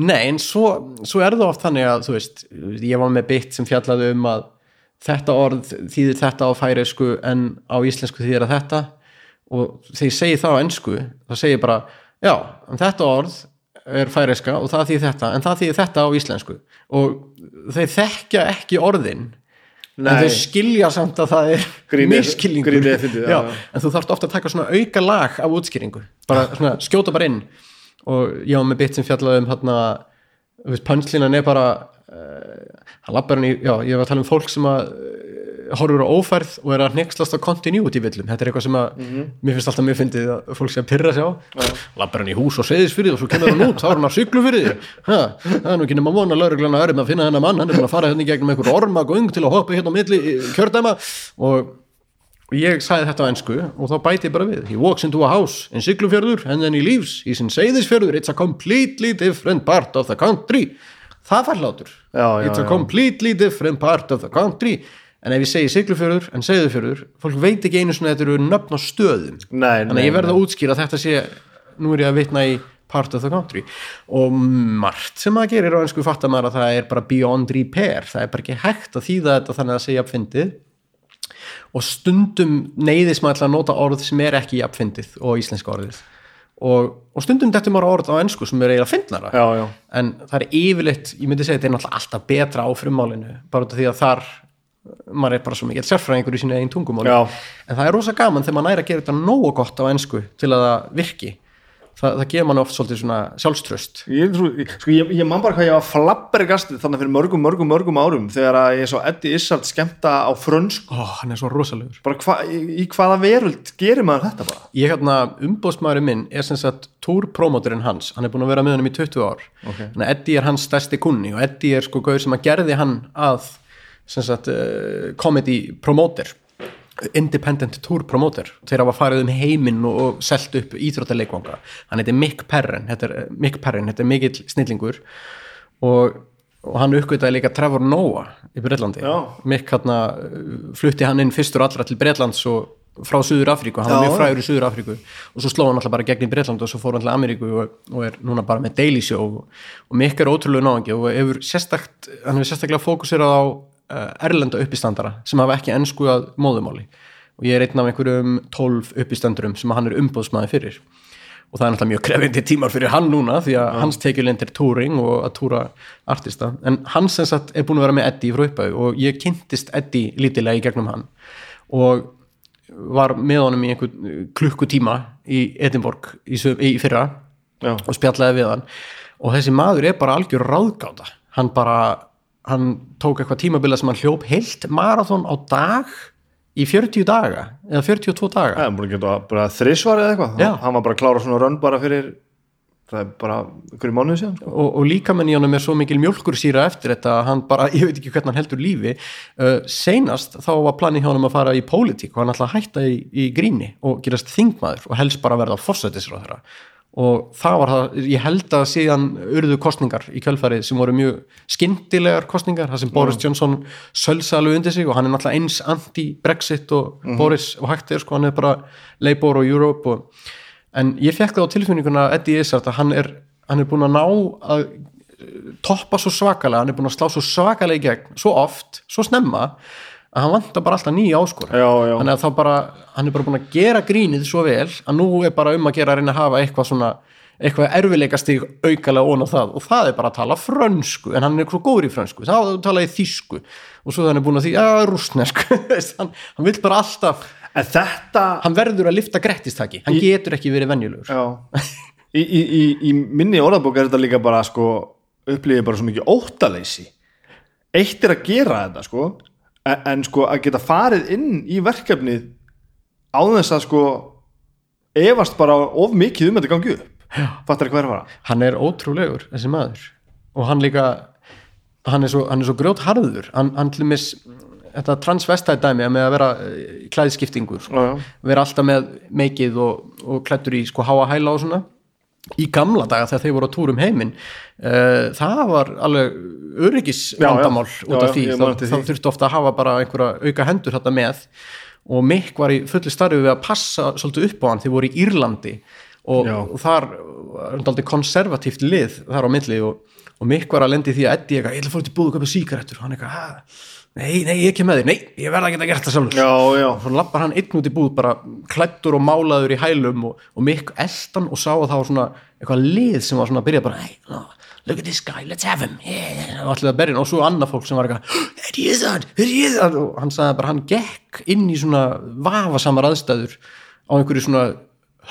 Nei, en svo, svo er það oft þannig að, þú veist, ég var með beitt sem fjallaði um að þetta orð þýðir þetta á færeisku en á íslensku þýðir að þetta. Og þegar ég segi það á ensku þá segi ég bara, já, en þetta orð er færiska og það þýðir þetta en það þýðir þetta á íslensku. Og þeir þekkja ekki orðin en Nei. þeir skilja samt að það er miskilningur já, já, já. en þú þarft ofta að taka svona auka lag af útskýringu. Bara svona skjóta bara inn. Og var með bit sem fjallaði um hérna, pönslinan er bara hann lappar hann í, já, ég var að tala um fólk sem að uh, horfur á ófærð og er að hnekslast á continuity villum, þetta er eitthvað sem að Mhm. mér finnst alltaf mjög fyndið að fólk sé að pyrra sig á. Lappar hann í hús og segðis fyrir og svo kemur hann út, þá er hann að syklu fyrir því. Það er nú ekki nema vona lauruglan að erum að finna þennan mann, hann er búin að fara hérna í gegnum einhver ormagöng til að hoppa hérna á milli eh, kjördæma. Og ég sagði þetta á ennsku og þá bæti ég bara við. He walks into a house in Siglufjörður and then he leaves. He's in Seyðisfjörður. It's a completely different part of the country það fær hlátur. It's a completely different part of the country. En ef ég segi Siglufjörður en Seyðisfjörður fólk veit ekki einu svona að þetta eru nöfn á stöðum. Nei, þannig að ég verð nei. að útskýra að þetta sé nú er ég að vitna í part of the country. Og margt sem maður gerir á ennsku fattar maður að það er bara beyond repair. Það er bara ekki hægt að þýða þetta þannig að segja uppfyndið og stundum neyðis maður að nota orð sem er ekki jafnfyndið og íslenska orðið og, og stundum þetta maður orð á ennsku sem er eiginlega fyndnara. Já, já, en það er yfirleitt, ég myndi segja þetta er náttúrulega alltaf betra á frummálinu bara því að þar maður er bara svo mikið sérfræðingur í sínu eigin tungumáli. Já. en það er rosa gaman þegar maður næri að gera þetta nógu gott á ennsku til að það virki það, það gefur mann oft svolítið svona sjálfströst Ég, sko, ég, ég man bara hvað ég var flabbergastið þannig fyrir mörgum, mörgum, mörgum árum þegar að ég svo Eddie Izzard skemmta á frönsku. Ó, hann er svo rosalegur. Hva, í, í hvaða veröld gerir maður þetta bara? Ég hérna, umbóðsmaðurinn minn er sem sagt túrpromótorinn hans, hann er búin að vera með hann í 20 ár. Ok. þannig að Eddie er hans stærsti kunni og Eddie er sko gauður sem að gerði hann að sem sagt uh, comedy promoter independent tour promoter. Þeir hafa farið um heiminn og, selt upp íþróttaleikvanga, hann heitir Mick Perrin þetta er, Mick Perrin, þetta er mikill snillingur. Og, og hann uppgötaði líka Trevor Noah í Breitlandi Já. Mick hérna flutti hann inn fyrstur allra til Breitlands og frá Suður Afríku, hann var Já. mjög frægur í Suður Afríku og svo sló hann alltaf bara gegn í Breitland og svo fór hann til Ameríku og, og er núna bara með Daily Show. Og, og Mick er ótrúlega náðangi og hefur sérstakt, hann hefur sérstaklega fókusirað á erlenda uppistandara sem hafa ekki ennsku að móðumáli og ég er einn af einhverjum 12 uppistandurum sem hann er umbóðsmaði fyrir. Og það er náttúrulega mjög krefindi tímar fyrir hann núna því að hans tekjulind er touring og að túra artista, en hann sem sagt er búin að vera með Eddie frá upphau og ég kynntist Eddie lítilega í gegnum hann. Og var með honum í einhvern klukkutíma í Edinborg í, í fyrra Já. og spjallaði við hann. Og þessi maður er bara algjör ráðgáta. Hann bara, hann tók eitthvað tímabila sem hann hljóp heilt marathon á dag í 40 daga eða 42 daga geta bara þrisvar eða eitthvað Já. hann var bara að klára svona rönn bara fyrir það er bara einhverju mánuði síðan sko. og, og líka menn í honum er svo mikil mjölkur síra eftir þetta að hann bara, ég veit ekki hvernig hann heldur lífi uh, seinast þá var planið hjá honum að fara í pólitík og hann ætla að hætta í, í gríni og gerast þingmaður og helst bara verða fórsættisráð og það var það, ég held að síðan urðu kostningar í kjölfarið sem voru mjög skyndilegar kostningar, það sem Boris Johnson sölsa alveg undir sig og hann er náttúrulega eins anti-Brexit og Boris og hægt er sko, hann er bara Labour og Europe og, en ég fekk það á tilfinninguna Eddie Izzard að hann er, hann er búin að ná að toppa svo svakalega, hann er búin að slá svo svakalega í gegn, svo oft, svo snemma að hann vantar bara alltaf nýja áskor Já, já. þannig að þá bara, hann er bara búin að gera grínið svo vel að nú er bara um að gera að reyna að hafa eitthvað svona eitthvað erfileikastig aukalega ón á það. Og það er bara að tala frönsku en hann er svo góður í frönsku, þá tala ég þýsku. Og svo þannig er búin að því, að rústnesku hann, hann vill bara alltaf en þetta hann verður að lifta grettistaki, hann getur ekki verið venjulegur. Já, í, í, í, í minni orðabók er þetta líka bara sko upplifið bara svo mikið óttaleysi. Eitt er að gera þetta sko en, en sko að geta farið inn í verkefnið á þess að sko efast bara of mikið um þetta gangi upp. Fattar hvað að fara? Hann er ótrúlegur þessi maður. Og hann líka hann er svo, hann er svo grjót harður hann, hann til mis þetta transvestætt dæmi með að vera eh, klæðskiptingur sko. Vera alltaf með meikið og, og klættur í sko háa hæla og svona í gamla daga þegar þeir voru á túrum heiminn uh, það var alveg öryggis vandamál Já, já. út af því. þá, þurfti ofta að hafa bara einhverja auka hendur þetta með. Og Mikk var í fulli starfi við að passa svolítið upp á hann þeir voru í Írlandi. Og, og þar var aldrei konservatíft lið þar á milli og, og Mikk var að lendi því að Eddie eitthvað, ég ætla að fóra til búðu að köpa síkaretur og hann eitthvað, "Ha?" Nei, nei, ég er ekki með þér, nei, ég verða ekki að gera þetta sjálfur. Já, já, svo lappar hann einn út í búð bara klættur og málaður í hælum og, og mikk eldan og sá að það var svona eitthvað lið sem var svona að byrja bara hey, no, look at this guy, let's have him. Yeah. og allir að berja og svo annað fólk sem var eitthvað is that, there he is that og hann sagði bara hann gekk inn í svona vafasamar aðstæður á einhverju svona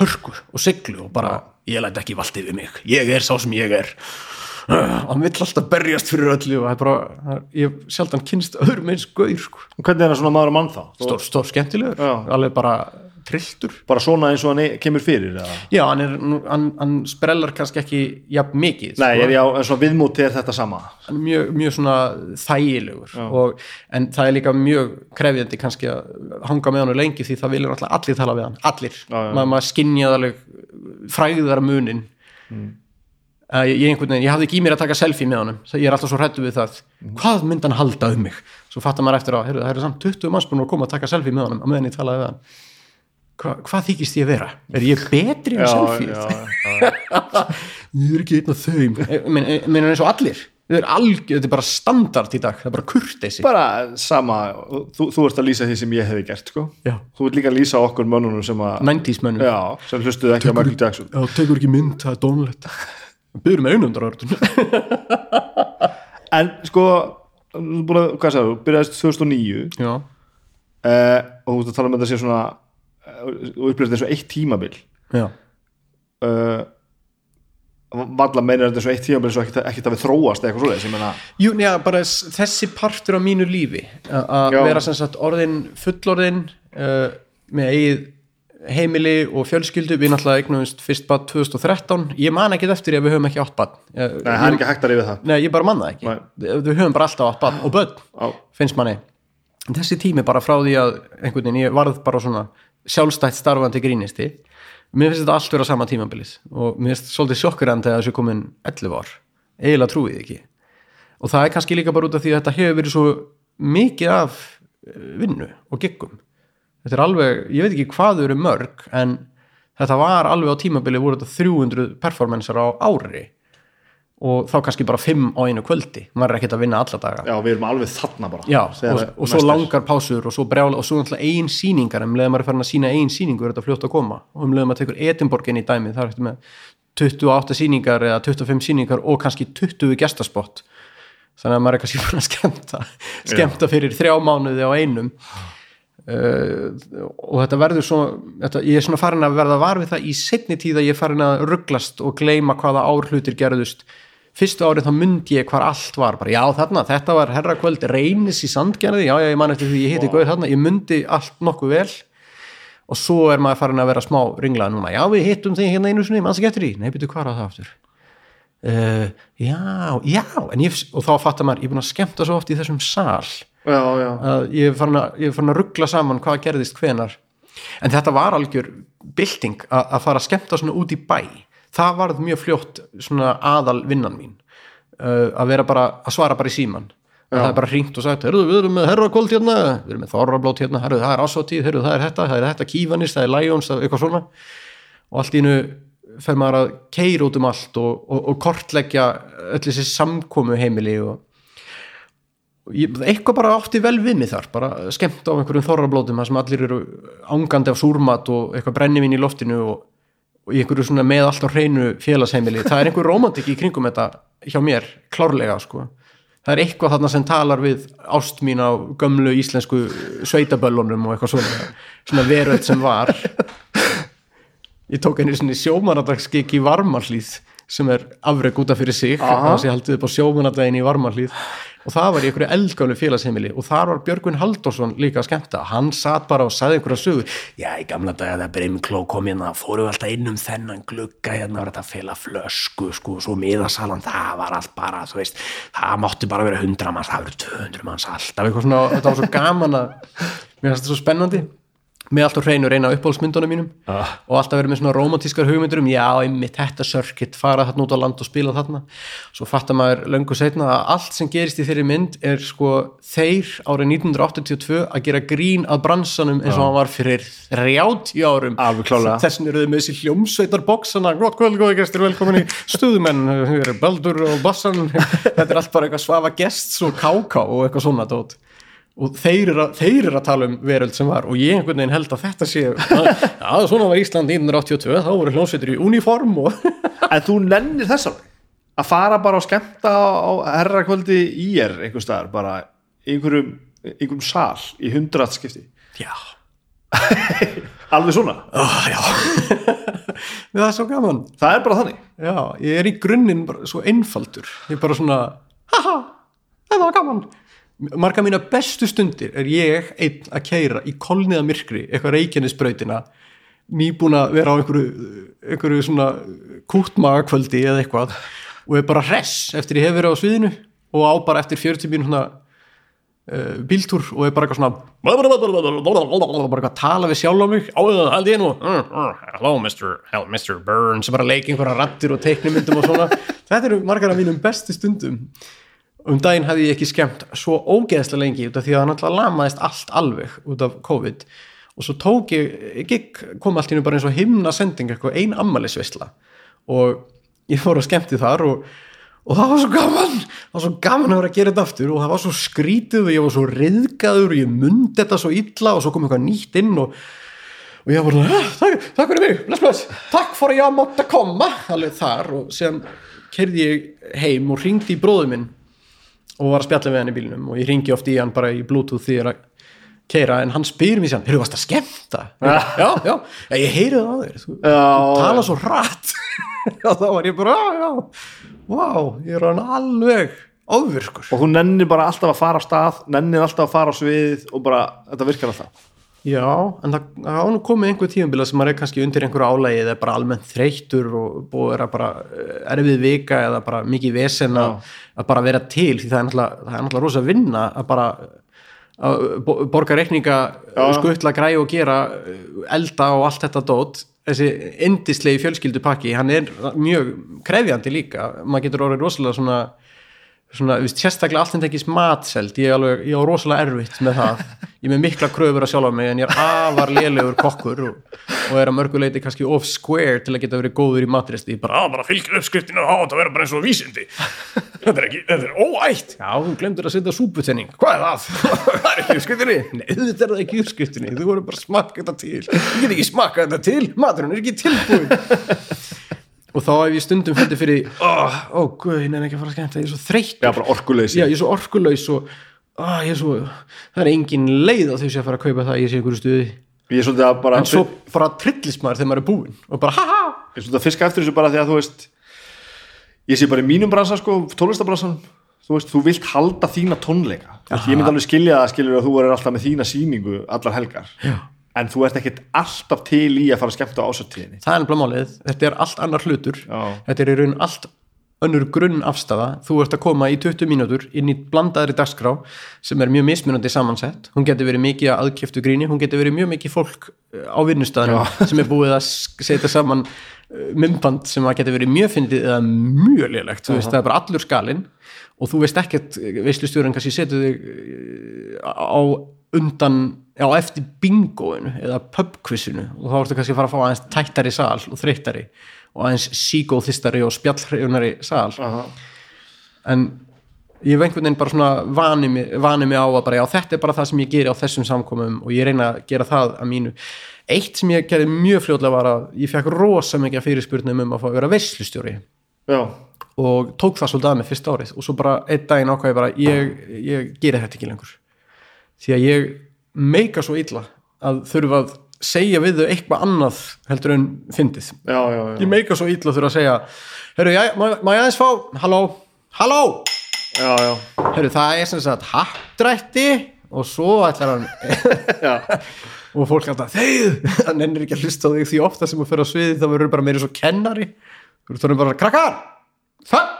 hörku og siglu og bara ég læt ekki valdi við mig, ég er sá sem ég er hann vill alltaf berjast fyrir öllu og það er bara, ég hef sjaldan kynst öðrum eins gauður sko hvernig er það svona maður að mann þá? stór, stór skemmtilegur, Já. alveg bara trilltur bara svona eins og hann kemur fyrir eða? já, hann, er, hann, hann sprellar kannski ekki jafn mikið nei, sko. er ég á, en svona viðmúti er þetta sama hann er mjög, mjög svona þægilegur og, en það er líka mjög krefjandi kannski að hanga með hann lengi því það vilja allir tala við hann allir, Já, já. maður maður skinjaði alveg fræðar munin mm. Ég, ég, einhvern veginn, ég hafði ekki í mér að taka selfie með honum, ég er alltaf svo hrættu við það. Hvað myndi hann halda um mig? Svo fattar maður eftir á, heyrðu, það eru samt 20 manns búin að koma að taka selfie með honum á meðan ég talaði við hann. Hva, hvað þykist ég vera? Er ég betri en selfie? ég er ekki einn af þeim. Minn eins og allir. Þetta er, er bara standard í dag það er bara kurteisi. Bara sama þú, þú ert að lýsa því sem ég hefði gert sko. Þú ert líka að lýsa okkur mönnunum sem að 90s mönnum. Já, sem hlustuðu ekki á Michael Jackson. Já, tekur ekki mynd, það er dónlegt Byrður með einundar orðun en sko þú að, hvað sagði þú, byrjaðist 2009 Já, uh, og þú ert að tala með þetta sé svona uh, og upplýst þessu eitt tímabil. Já, uh, valla meinar þetta svo eitt tímabil svo ekkert ekkert að við þróast eða eitthvað svoleiðis? Ég meina, Jú, já, bara þessi partur á mínu lífi a- að vera sem sagt orðin fullorðin uh, með eigið heimili og fjölskyldu. Við náttúrulega eignumst fyrst bara 2013 ég man ekki eftir því að við höfum ekki átt bann nei, það er ekki hægt að rifið það. Nei, ég bara man það ekki. Nei. við, höfum bara alltaf átt bann og börn Já. finnst manni. Þessi tími bara frá því að einhvern veginn ég varð bara svona sjálfstætt starfandi grínisti mér finnst þetta allt vera sama tímabilið. Og mér finnst svolítið sjokkurandi að þessu komin 11 ár, eiginlega trúið ekki. Og það er kannski líka bara út af því að þetta hefur verið svo mikið af eh, vinnu og giggum þetta er alveg, ég veit ekki hvað þau eru mörg en þetta var alveg á tímabili voru þetta 300 performancer á ári. Og þá kannski bara 5 á einu kvöldi. Maður er ekkert að vinna alla daga. Já, við erum alveg þarna bara. Já, og, og svo langar pásur og svo brjála og svo náttúrulega ein sýningar. Um leðum maður er farin að sína ein sýningu er þetta fljótt að koma. Og um leðum maður tekur Edinborgin í dæmi það er eftir með 28 sýningar eða 25 sýningar og kannski 20 gestaspott þannig að maður er kannski búin að skemmta skemmta fyrir þrjá mánuði á einum uh, og þetta verður svo þetta, ég er svona farin að verða var við það í setni tíð að ég er farin að rugglast og gleyma hvaða árhlutir gerðust. Fyrstu árið þá myndi ég hvar allt var bara já þarna, þetta var herrakvöld reynis í sandgerði, já já ég man eftir því ég heiti wow. þarna, ég myndi allt nokkuð vel. Og svo er maður farin að vera smá ringla núna, já við hittum þig hérna einu sinni, mann sem getur í, nei byrju hvað er það aftur? Uh, já, já ég, og þá fattar maður, ég er búin að skemmta svo oft í þessum sal já, já, að ég er farin að, að ruggla saman hvað gerðist hvenar en þetta var algjör bylting að, að fara að skemmta svona út í bæ. Það varð mjög fljótt svona aðal vinnan mín uh, að vera bara, að svara bara í síman að það er bara hringt og sagt, herru, við erum með herrakvöld hérna, við erum með þorrablót hérna herru, það er ásáttíð, herru, það er þetta, það er þetta kífanist, það er læjóns, eitthvað svona. Og allt í innu fer maður að keira út um allt og, og, og kortleggja öll þessi samkomu heimili og eitthvað bara átti vel við mig þar bara skemmt á einhverjum þorrablótum þar sem allir eru ángandi af súrmat og eitthvað brennivinn í loftinu og, og einhverju svona með allt á hreinu félagsheimili. Það er einhver romantik í kringum þetta hjá mér, klárlega sko. Það er eitthvað þarna sem talar við ást mín á gömlu íslensku sveitaböllunum og eitthvað svona svona veröld sem var. Ég tók einu svona sjómanadagsgik í varmarlíð sem er afreg útaf fyrir sig þannig að ég haldið upp á sjómanadaginn í varmarlíð og það var í einhverju eldgálu félagsheimili. Og þar var Björgvin Halldórsson líka að skemmta. Hann satt bara og sagði einhverja sögur já, í gamla daga þegar Breymkló kom hérna fóru alltaf inn um þennan glugga hérna var þetta að fela flösku sko, svo miðasalan, það var allt bara veist, það mátti bara vera 100 manns það verið 200 manns alltaf eitthvað svona, þetta var svo gaman að mér finnst þetta svo spennandi með allt á hreinu reyna uppbólsmyndunum mínum Ah. og alltaf verið með svona romantískar hugmyndur um já, einmitt þetta circuit, fara þarna út á land og spila þarna. Svo fattar maður löngu setna að allt sem gerist í þeirri mynd er sko þeir árið 1982 að gera grín að bransanum eins og hann var fyrir 30 árum. Þessin eru þau með þessi hljómsveitar boksana gott kvöld, góði gestur, velkomin í stuðumenn. Við erum Baldur og Bassan. Þetta er allt bara eitthvað svafa gests og káká og eitthvað svona dót og þeir eru, að, þeir eru að tala um veröld sem var. Og ég einhvern veginn held að þetta sé að, já, svona var Ísland 1982 þá voru hljómsveitur í uniform og En þú nennir þess alveg? Að fara bara og skemmta á herrakvöldi í er einhver staðar bara einhverjum, einhverjum sal í hundratskipti já, alveg svona, oh, já. það er svo gaman. Það er bara þannig. Já, ég er í grunninn svo einfaldur. Ég er bara svona, haha það var gaman marga mína bestu stundir er ég einn að keira í kolniða myrkri, eitthvað reikjarnisbrautina nýbúin að vera á einhverju, einhverju svona kútmagakvöldi eða eitthvað og er bara hress eftir ég hef verið á sviðinu og á bara eftir 40 mínum svona uh, bíltúr og er bara eitthvað svona bara að tala við sjálf á mig á það held ég nú hello Mr. Hello, Mr. Burns bara leik einhverja rattir og teiknumyndum og svona þetta eru margar af mínum bestu stundum um daginn hefði ég ekki skemmt svo ógeðslega lengi út af því að það náttúrulega lamaðist allt alveg út af COVID. Og svo tók ég, ég kom allt í nú bara eins og himna sending eitthvað ein ammælisvisla og ég fór að skemmti þar og, og það var svo gaman það var svo gaman að vera að gera þetta aftur og það var svo skrítið og ég var svo riðgaður og ég mundi þetta svo illa og svo kom eitthvað nýtt inn og, og ég var bara, takk, takk fyrir mig, bless bless. Takk fyrir að ég mátt að koma. Alveg þar og síðan kerði ég heim og ringdi í bróðu minn og var að spjalla við hann í bílnum og ég ringi oft í hann bara í bluetooth því að keira en hann spyr mér sér, hefur þú varst að skemmta? já, já, ég heyri það á þér. Þú, tala svo rætt og þá var ég bara, já, já. Vá, ég er hann alveg ofvirkur. Og þú nennir bara alltaf að fara á stað nennir alltaf að fara á svið og bara, þetta virkar alltaf já, en það það á nú komið einhver tímabila sem maður er kannski undir einhverju álægi eða bara almennt þreyttur og búið vera bara eh, erfið vika eða bara mikið vesen að, að bara vera til því það er náttúrulega, er rosa vinna að bara að bo- borga reikninga, skuttla græði og gera elda og allt þetta dót. Þessi indislegi fjölskyldupakki hann er mjög krefjandi líka. Maður getur orðið rosalega svona svona, viðst, sérstaklega allt en ekki smatselt ég er alveg, ég á rosalega erfitt með það. Ég er með mikla kröfur að sjálfa mig en ég er afar lélegur kokkur og, og er að mörguleiti kannski off square til að geta verið góður í matristi ég bara, Já, bara fylgir uppskriftinu og hafa þetta að vera bara eins og vísindi. Þetta er ekki, þetta er óætt. já, þú glemdur að setja súputenning. Hvað er það? það er ekki uppskriftinni. Nei, þetta er það ekki uppskriftinni, þú voru bara smakka þetta til. Ég get ekki smakka þetta til, maturinn er ekki tilbúin og þá hef ég stundum fundið fyrir ó, ó, guð, ég nefn ekki að fara að skemmta ég er svo þreytt ég. er svo orkulaus og ég er svo, það er engin leið á sé að fara að kaupa það, ég sé einhverju stuði. Ég svolítið að bara en svo bara trillist maður þegar maður er búinn og bara ha ha. Ég er svolítið að fiska eftir þessu bara því að þú veist ég sé bara í mínum bransa sko tónlistabransanum. Þú veist, þú vilt halda þína tónleika. Veist, ég myndi alveg skilja það að þú er alltaf með þína sýningu allar helgar. Já. En þú ert ekkert alltaf til í að fara að skemmta á ásattíðinni það er nefnilega málið, þetta er allt annar hlutur. Já. þetta er í raun allt önnur grunn afstafa, þú ert að koma í 20 mínútur inn í blandaðri dagskrá sem er mjög mismunandi samansett. Hún getur verið mikið að aðkjöftu gríni hún getur verið mjög mikið fólk eh, á vinnustæðanum sem er búið að setja saman eh, myndband sem að getur verið mjög fyndið eða mjög lélegt, þú veist, það er bara allur skalinn og þú veist ekkert veistlustjórin kannski setur þig eh, á undan á eftir bingoinu eða pubquizinu og þá ertu kannski að fara að fá aðeins tættari sal og þreyttari og aðeins síkóþistari og spjallhreyfunari sal Aha. en ég hef einhvern veginn bara svona vani mig, vani mig á að bara já þetta er bara það sem ég geri á þessum samkomum og ég reyna að gera það að mínu eitt sem ég gerði mjög fljótlega var að ég fekk rosa mikið fyrirspurnum um að fá að vera veislustjóri Já. Og tók það svolítið að mig fyrsta árið. Og svo bara einn daginn ákvæði bara ég, ég geri þetta ekki lengur. Því að ég meika svo illa að þurfa að segja við þau eitthvað annað heldur en fyndið. Já, já, já. ég meika svo illa að þurfa að segja herru, má, má ég aðeins fá halló, halló? Herru, það er sem sagt happdrætti og svo ætlar hann og fólk alltaf þeir, hann ennir ekki að hlusta á þig því ofta sem þú fyrir á sviði þá verður bara meiri svo kennari. Þú verður bara krakkar það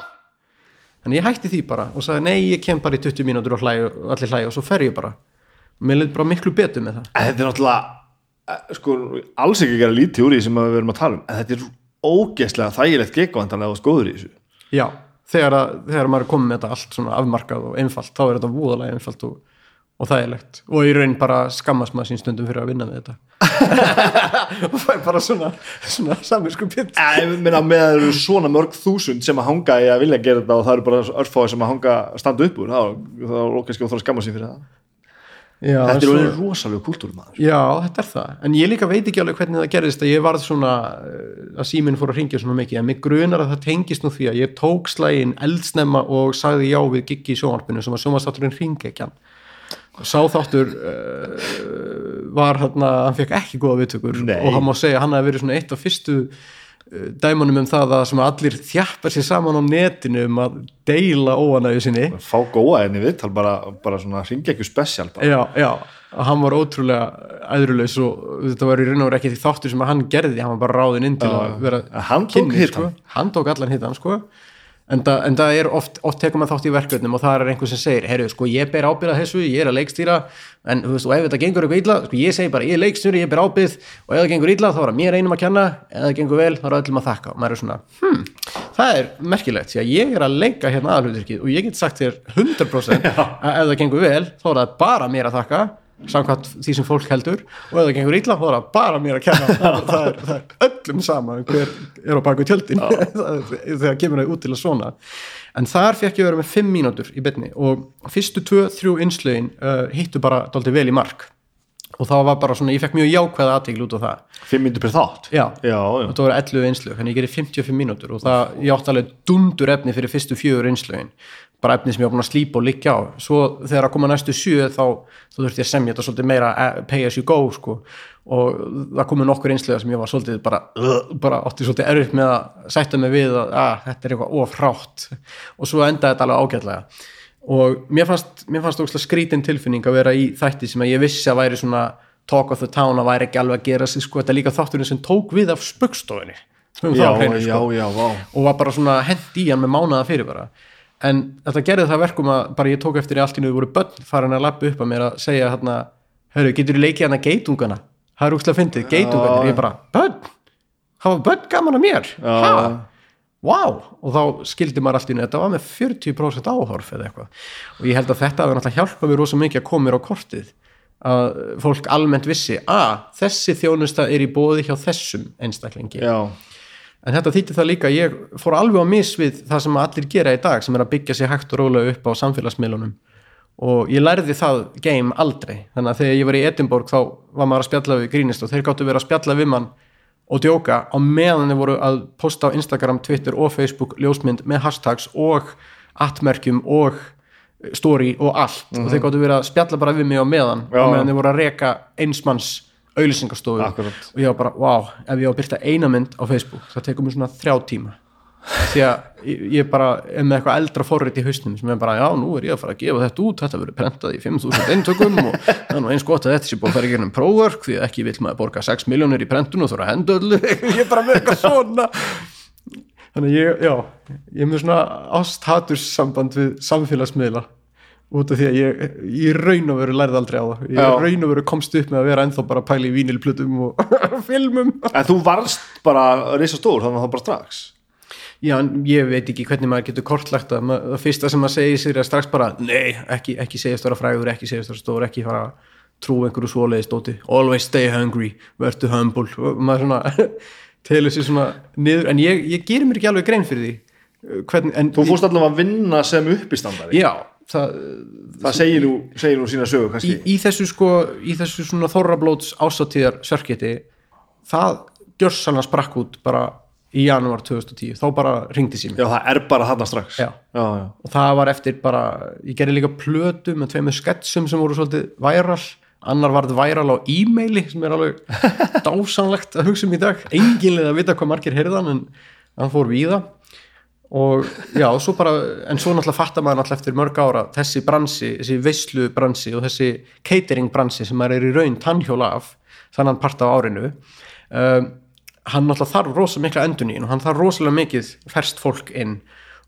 en ég hætti því bara og sagði nei ég kem bara í 20 mínútur og hlæju, allir hlæju og svo fer ég bara. Mér leiði bara miklu betur með það. Þetta er náttúrulega eh, sko, alls ekki að gera lítið úr því sem við erum að tala um en þetta er ógeðslega þægilegt gegvandanlega og skoður í þessu. Já, þegar, að, þegar maður er komið með þetta allt svona afmarkað og einfalt þá er þetta vúðalega einfalt og, og þægilegt. Og í raun bara skammast maður sín stundum fyrir að vinna með þetta og það er bara svona, svona saminsku pitt meina með að það eru svona mörg þúsund sem að hanga í að vilja gera þetta og það eru bara örfáði sem að hanga standa upp úr þá, er kannski að skamma sig fyrir það. Já, þetta er alveg rosalega kultúrmaður Já, þetta er það, en ég líka veit ekki alveg hvernig það gerðist að ég varð svona eh, að síminn fór að ringja svona mikið, en mig grunar að það tengist nú því að ég tók slægin eldsnemma og sagði já við giggi í sjónvarpinu sem að sjónvarstátturinn ringekjan og sá þáttur uh, var hann hann fekk ekki góða viðtökur Nei. og hann má segja að hann hafi verið svona eitt af fyrstu uh, dæmunum um það að sem allir þjappar sér saman á netinu um að deila óanægju sinni fá góða enni viðtal bara, bara svona ringja ekki spesial bara. já, já, hann var ótrúlega æðrulegs og þetta var í raun og verið ekki því þáttur sem hann gerði, hann var bara ráðinn inn til að vera hann tók kynni, sko. hann tók allan hittan sko. En, það, en það er oft, oft tekum maður þátt í verkefnum og það er einhver sem segir, heyrðu, sko, ég ber ábyrða þessu ég er að leikstýra, en þú veist, og ef þetta gengur eitthvað illa, sko, ég segi bara, ég er leikstýri ég ber ábyrð, og ef það gengur illa, þá er það mér einum að kenna, ef það gengur vel, þá er öllum að þakka. Og maður er svona, hm, það er merkilegt, því að ég er að leika hérna aðalhuturkið og ég get sagt þér 100% að ef það gengur vel, þá er það bara mér að þakka samkvæmt því sem fólk heldur. Og ef það gengur illa, þá er það bara mér að kenna. Það, er, það er öllum sama hver er á baku tjöldin. Þegar kemur það út til að svona. En þar fekk ég vera með 5 mínútur í betni og fyrstu 2-3 innslögin uh, hittu bara dálítið vel í mark. Og það var bara svona, ég fekk mjög jákvæða aðtegl út á það. Fimm myndir per þátt? Já. já, já. þetta voru 11 einslög, þannig ég gerði 55 mínútur. Og það, ég átti alveg dundur efni fyrir fyrstu fjögur einslögin bara efni sem ég var búin að slípa og liggja á. Svo þegar að koma næstu sjö þá, þá þurfti að semja þetta svolítið meira eh, pay as you go sko. og það komu nokkur einslöga sem ég var svolítið bara, bara átti svolítið erfitt með að sætta mig við að ah, þetta er eitthvað ofrátt og svo endaði þetta alveg ágætlega. Og mér fannst, mér fannst ókslega skrítin tilfinning að vera í þætti sem að ég vissi að væri svona talk of the town að væri ekki alveg að gera sig sko, þetta er líka þátturinn sem tók við af spöggstofinni sko. og var bara svona hend í hann með mánaða fyrir bara en þetta gerði það verkum að bara ég tók eftir í allt í nú voru börn farin að lappa upp að mér að segja hérna, hörru, getur þú leikið hana geitungana það er úkslega fyndið, geitungana og ég bara, börn, hafa börn gaman að mér? Ha, wow og þá skildi maður allt í nú, þetta var með 40% áhorf eða eitthvað. Og ég held að þetta hefur náttúrulega hjálpað mér rosa mikið að koma mér á kortið. Að fólk almennt vissi að þessi þjónusta er í bóði hjá þessum einstaklingi. Já, en þetta þýtti það líka ég fór alveg á mis við það sem allir gera í dag sem er að byggja sig hægt og rólega upp á samfélagsmiðlunum. Og ég lærði það game aldrei. Þannig að þegar ég var í Edinborg þá var maður að spjalla við grínist og þeir gáttu verið að spjalla við mann og djóka á meðan þeir voru að posta á Instagram, Twitter og Facebook ljósmynd með hashtags og atmerkjum og story og allt. Og þeir gáttu verið að spjalla bara við mig á meðan Já. á meðan þeir voru að reka einsmanns auðlýsingastofu Akkurat. og ég var bara, wow, ef ég á að byrta eina mynd á Facebook, það tekur mér svona þrjá tíma. Því að ég, bara er með eitthvað eldra forrit í hausnum sem er bara, já, nú er ég að fara að gefa þetta út þetta verður prentað í 5.000 eintökum og það er nú eins gott að þetta sé búið að fara í gennum próförk því að ekki vill maður borga 6 miljónir í prentun og þú eru að henda öllu. Ég er bara með eitthvað svona. Þannig ég, já, ég er með svona ásthaturs samband við samfélagsmiðla út af því að ég, ég raun og veru lærði aldrei á það. Ég Já. raun og veru komst upp með að vera ennþá bara að pæla í vínilplutum og filmum. En þú varst bara reysa stór þannig að það bara strax? Já, en ég veit ekki hvernig maður getur kortlagt það, Ma- það fyrsta sem maður segir sér er strax bara, nei, ekki, ekki segjast vera frægur, ekki segjast vera stór, ekki fara að trú einhverju svoleiðis dóti, always stay hungry vertu humble, og maður svona telur sér svona niður, en ég, ég gerir mér ekki alveg grein fyrir því uh, hvernig, en þú fórst allavega að vinna sem uppistandari já, það, það segir nú, segir nú sína sögu í, kannski. Í þessu sko, í þessu svona þorrablóts ásatíðar sörketi, það gjörsanlega sprakk út bara í janúar 2010, þá bara ringdi sími já, það er bara þarna strax. Já. já, já. og það var eftir bara, ég gerði líka plötu með tveimur sketsum sem voru svolítið væral, annar varð væral á e-maili sem er alveg dásanlegt að hugsa um í dag, enginlega að vita hvað margir heyrðan en hann fór víða og já, svo bara en svo náttúrulega fattar maður náttúrulega eftir mörg ára þessi bransi, þessi veislu bransi og þessi catering bransi sem maður er í raun tannhjóla af þannan part af árinu um, hann náttúrulega þarf rosa mikla endunín og hann þarf rosalega mikið ferst fólk inn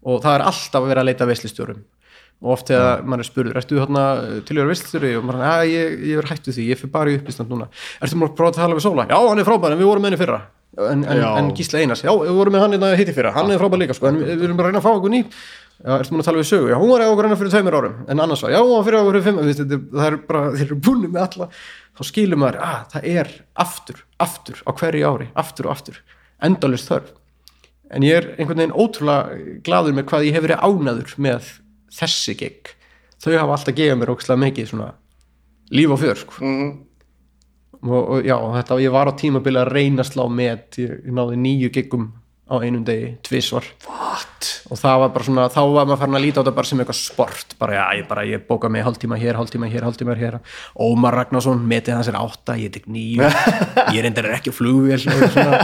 og það er alltaf að vera að leita að veislistjórum og oft þegar maður er spurður, ertu þarna til að vera veislistjóri og maður er, að ég, ég er hættu því, ég fyrir bara í uppistand núna. Ertu maður að prófa að tala við Sóla? Já, hann er frábær en við vorum með henni fyrra en, en, en Gísla Einars, já, við vorum með hann hérna hitti fyrra. Hann er frábær líka, sko, en við við erum bara að reyna að fá okkur ný. Já, ertu maður að tala við sögu? Já, hún var okkur hennar fyrir tveimur árum. En annars var, já, hún var fyrir okkur fyrir fimm veist, þetta er- það er bara, þeir eru búinu með alla. Þá skilur maður, að það er aftur, aftur á hverju ári, aftur og aftur endalist þörf. En ég er einhvern veginn ótrúlega gladur með hvað ég hef verið ánaður með þessi gig. Þau hafa alltaf gefið mér ókslega mikið svona líf og fjör sko. Og, og já, þetta, ég var á tímabili að reyna að slá met. Ég, ég náði nýju giggum á einum degi, tvisvar. What? og það var bara svona, þá var maður farin að líta á þetta bara sem eitthvað sport, bara já, ég bara ég bóka mig hálftíma hér, hálftíma hér, hálftíma hér. Ómar Ragnarsson, metið hans er átta ég tek nýju, ég reyndar ekki flugvél og svona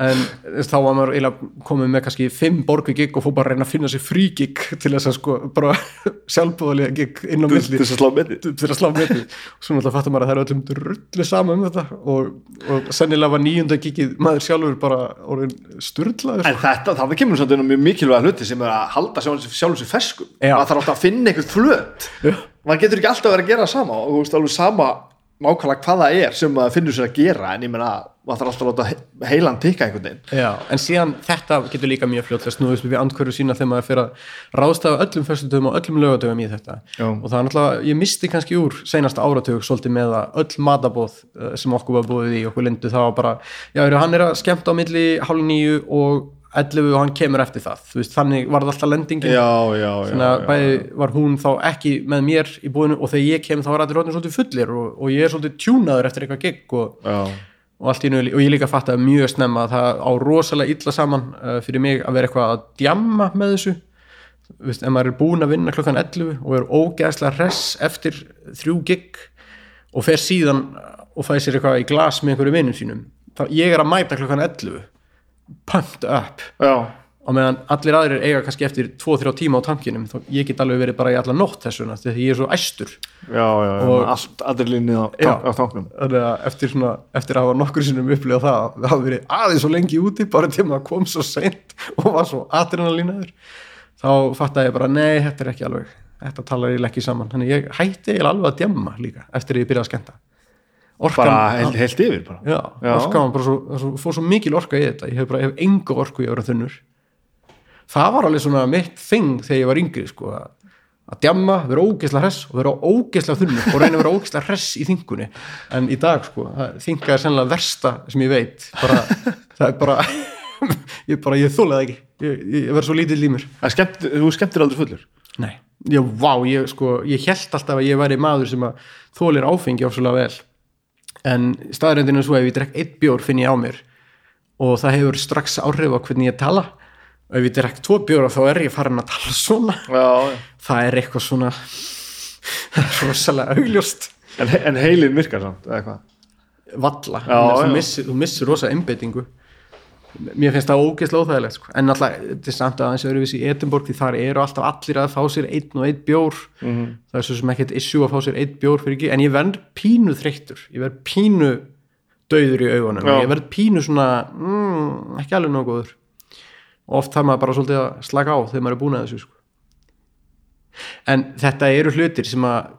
en þá var maður komið með kannski fimm borgu gig og fór bara að reyna að finna sér frí gig til þess að sko bara sjálfbúðalega gig inn á Til milli. þess að slá metið. til að slá metið og svo náttúrulega fattar maður að það er öllum drullu sama um þetta. Og, og sennilega var nýjunda gigið maður sjálfur bara orðin sturlaður En þetta, það kemur á mjög mikilvæga hluti sem er að halda sjálfum sér ferskum Já. maður þarf alltaf að finna eitthvað flöt. Maður getur ekki alltaf að vera að gera sama. Og þú veist alveg sama nákvæmlega hvað það er sem maður finnur sér að gera en ég meina maður þarf alltaf að láta he- heilan tikka einhvern veginn Já, en síðan þetta getur líka mjög fljótlega snúðist við andhverju sína þegar maður fyrir að ráðstafa öllum föstudöfum og öllum lögadöfum í þetta Já. og það er náttúrulega, ég misti kannski úr seinasta áratug svolítið með að öll matabóð eh, sem okkur var búið í okkur lindu var bara, já, hann er að skemmta á milli hálf nýju og 11 og hann kemur eftir það, veist, þannig var það alltaf lendingin. Já, já, þannig að bæði var hún þá ekki með mér í búinu og þegar ég kem þá var allir rótnir svolítið fullir og, og ég er svolítið tjúnaður eftir eitthvað gig og, og einu, og ég líka fatt að mjög snemma að það á rosalega illa saman uh, fyrir mig að vera eitthvað að djamma með þessu. Vist, ef maður er búin að vinna klokkan 11 og er ógeðslega hress eftir þrjú gig og fer síðan og fæði sér eitthvað í glas með einhverju vinnum sínum þá ég er að mæta klokkan 11 pumped up já. og meðan allir aðrir eiga kannski eftir 2-3 tíma á tankinum þá ég get alveg verið bara í alla nótt þessuna því ég er svo æstur já, já. Og- allt adrelinni á, Já. á tanknum þannig að eftir, svona, eftir að hafa nokkur sinnum upplegað það að það hafi verið aðeins svo lengi úti bara til maður kom svo seint og var svo adrenalínaður þá fattaði ég bara nei, þetta er ekki alveg þetta talar ég ekki saman þannig ég hætti eiginlega alveg að djamma líka eftir að ég byrjaði að skemmta orkan, bara heilt, yfir bara. já, Já. orkan bara svo, svo, fór svo mikil orka í þetta. Ég hef bara, ég hef engu orku í vera þunnur. Það var alveg svona mitt þing þegar ég var yngri sko, að, að djamma, vera ógeðslega hress og vera ógeðslega þunnur og reyna að vera ógeðslega hress í þingunni. En í dag sko, þinga er sennilega versta sem ég veit. Bara, það er bara ég bara, ég þólaði ekki. Ég, ég verð svo Það er skemmt, þú skemmtir aldrei fullur? Nei, já, vá, ég sko ég held alltaf að ég væri maður sem að þólir áfengi ásvölega vel en staðrendinu er svo ef ég drekk eitt bjór finn ég á mér. Og það hefur strax áhrif á hvernig ég tala. Og ef ég drekk tvo bjóra þá er ég farin að tala svona. Já, já. það er eitthvað svona rosalega augljóst. En, en heilin virkar samt eða hvað valla, Já, þú, já. missir, þú missir rosa einbeitingu mér finnst það ógeðslega óþægilegt sko. en alltaf, þetta er samt aðeins öðruvísi í Edinborg því þar eru alltaf allir að fá sér einn og einn bjór Mhm. það er svo sem ekkert issue að fá sér einn bjór fyrir ekki, en ég verð pínu þreyttur ég verð pínu dauður í augunum Já. ég verð pínu svona mm, ekki alveg og oft þarf maður bara svolítið að slaka á þegar maður er búin að þessu sko. en þetta eru hlutir sem að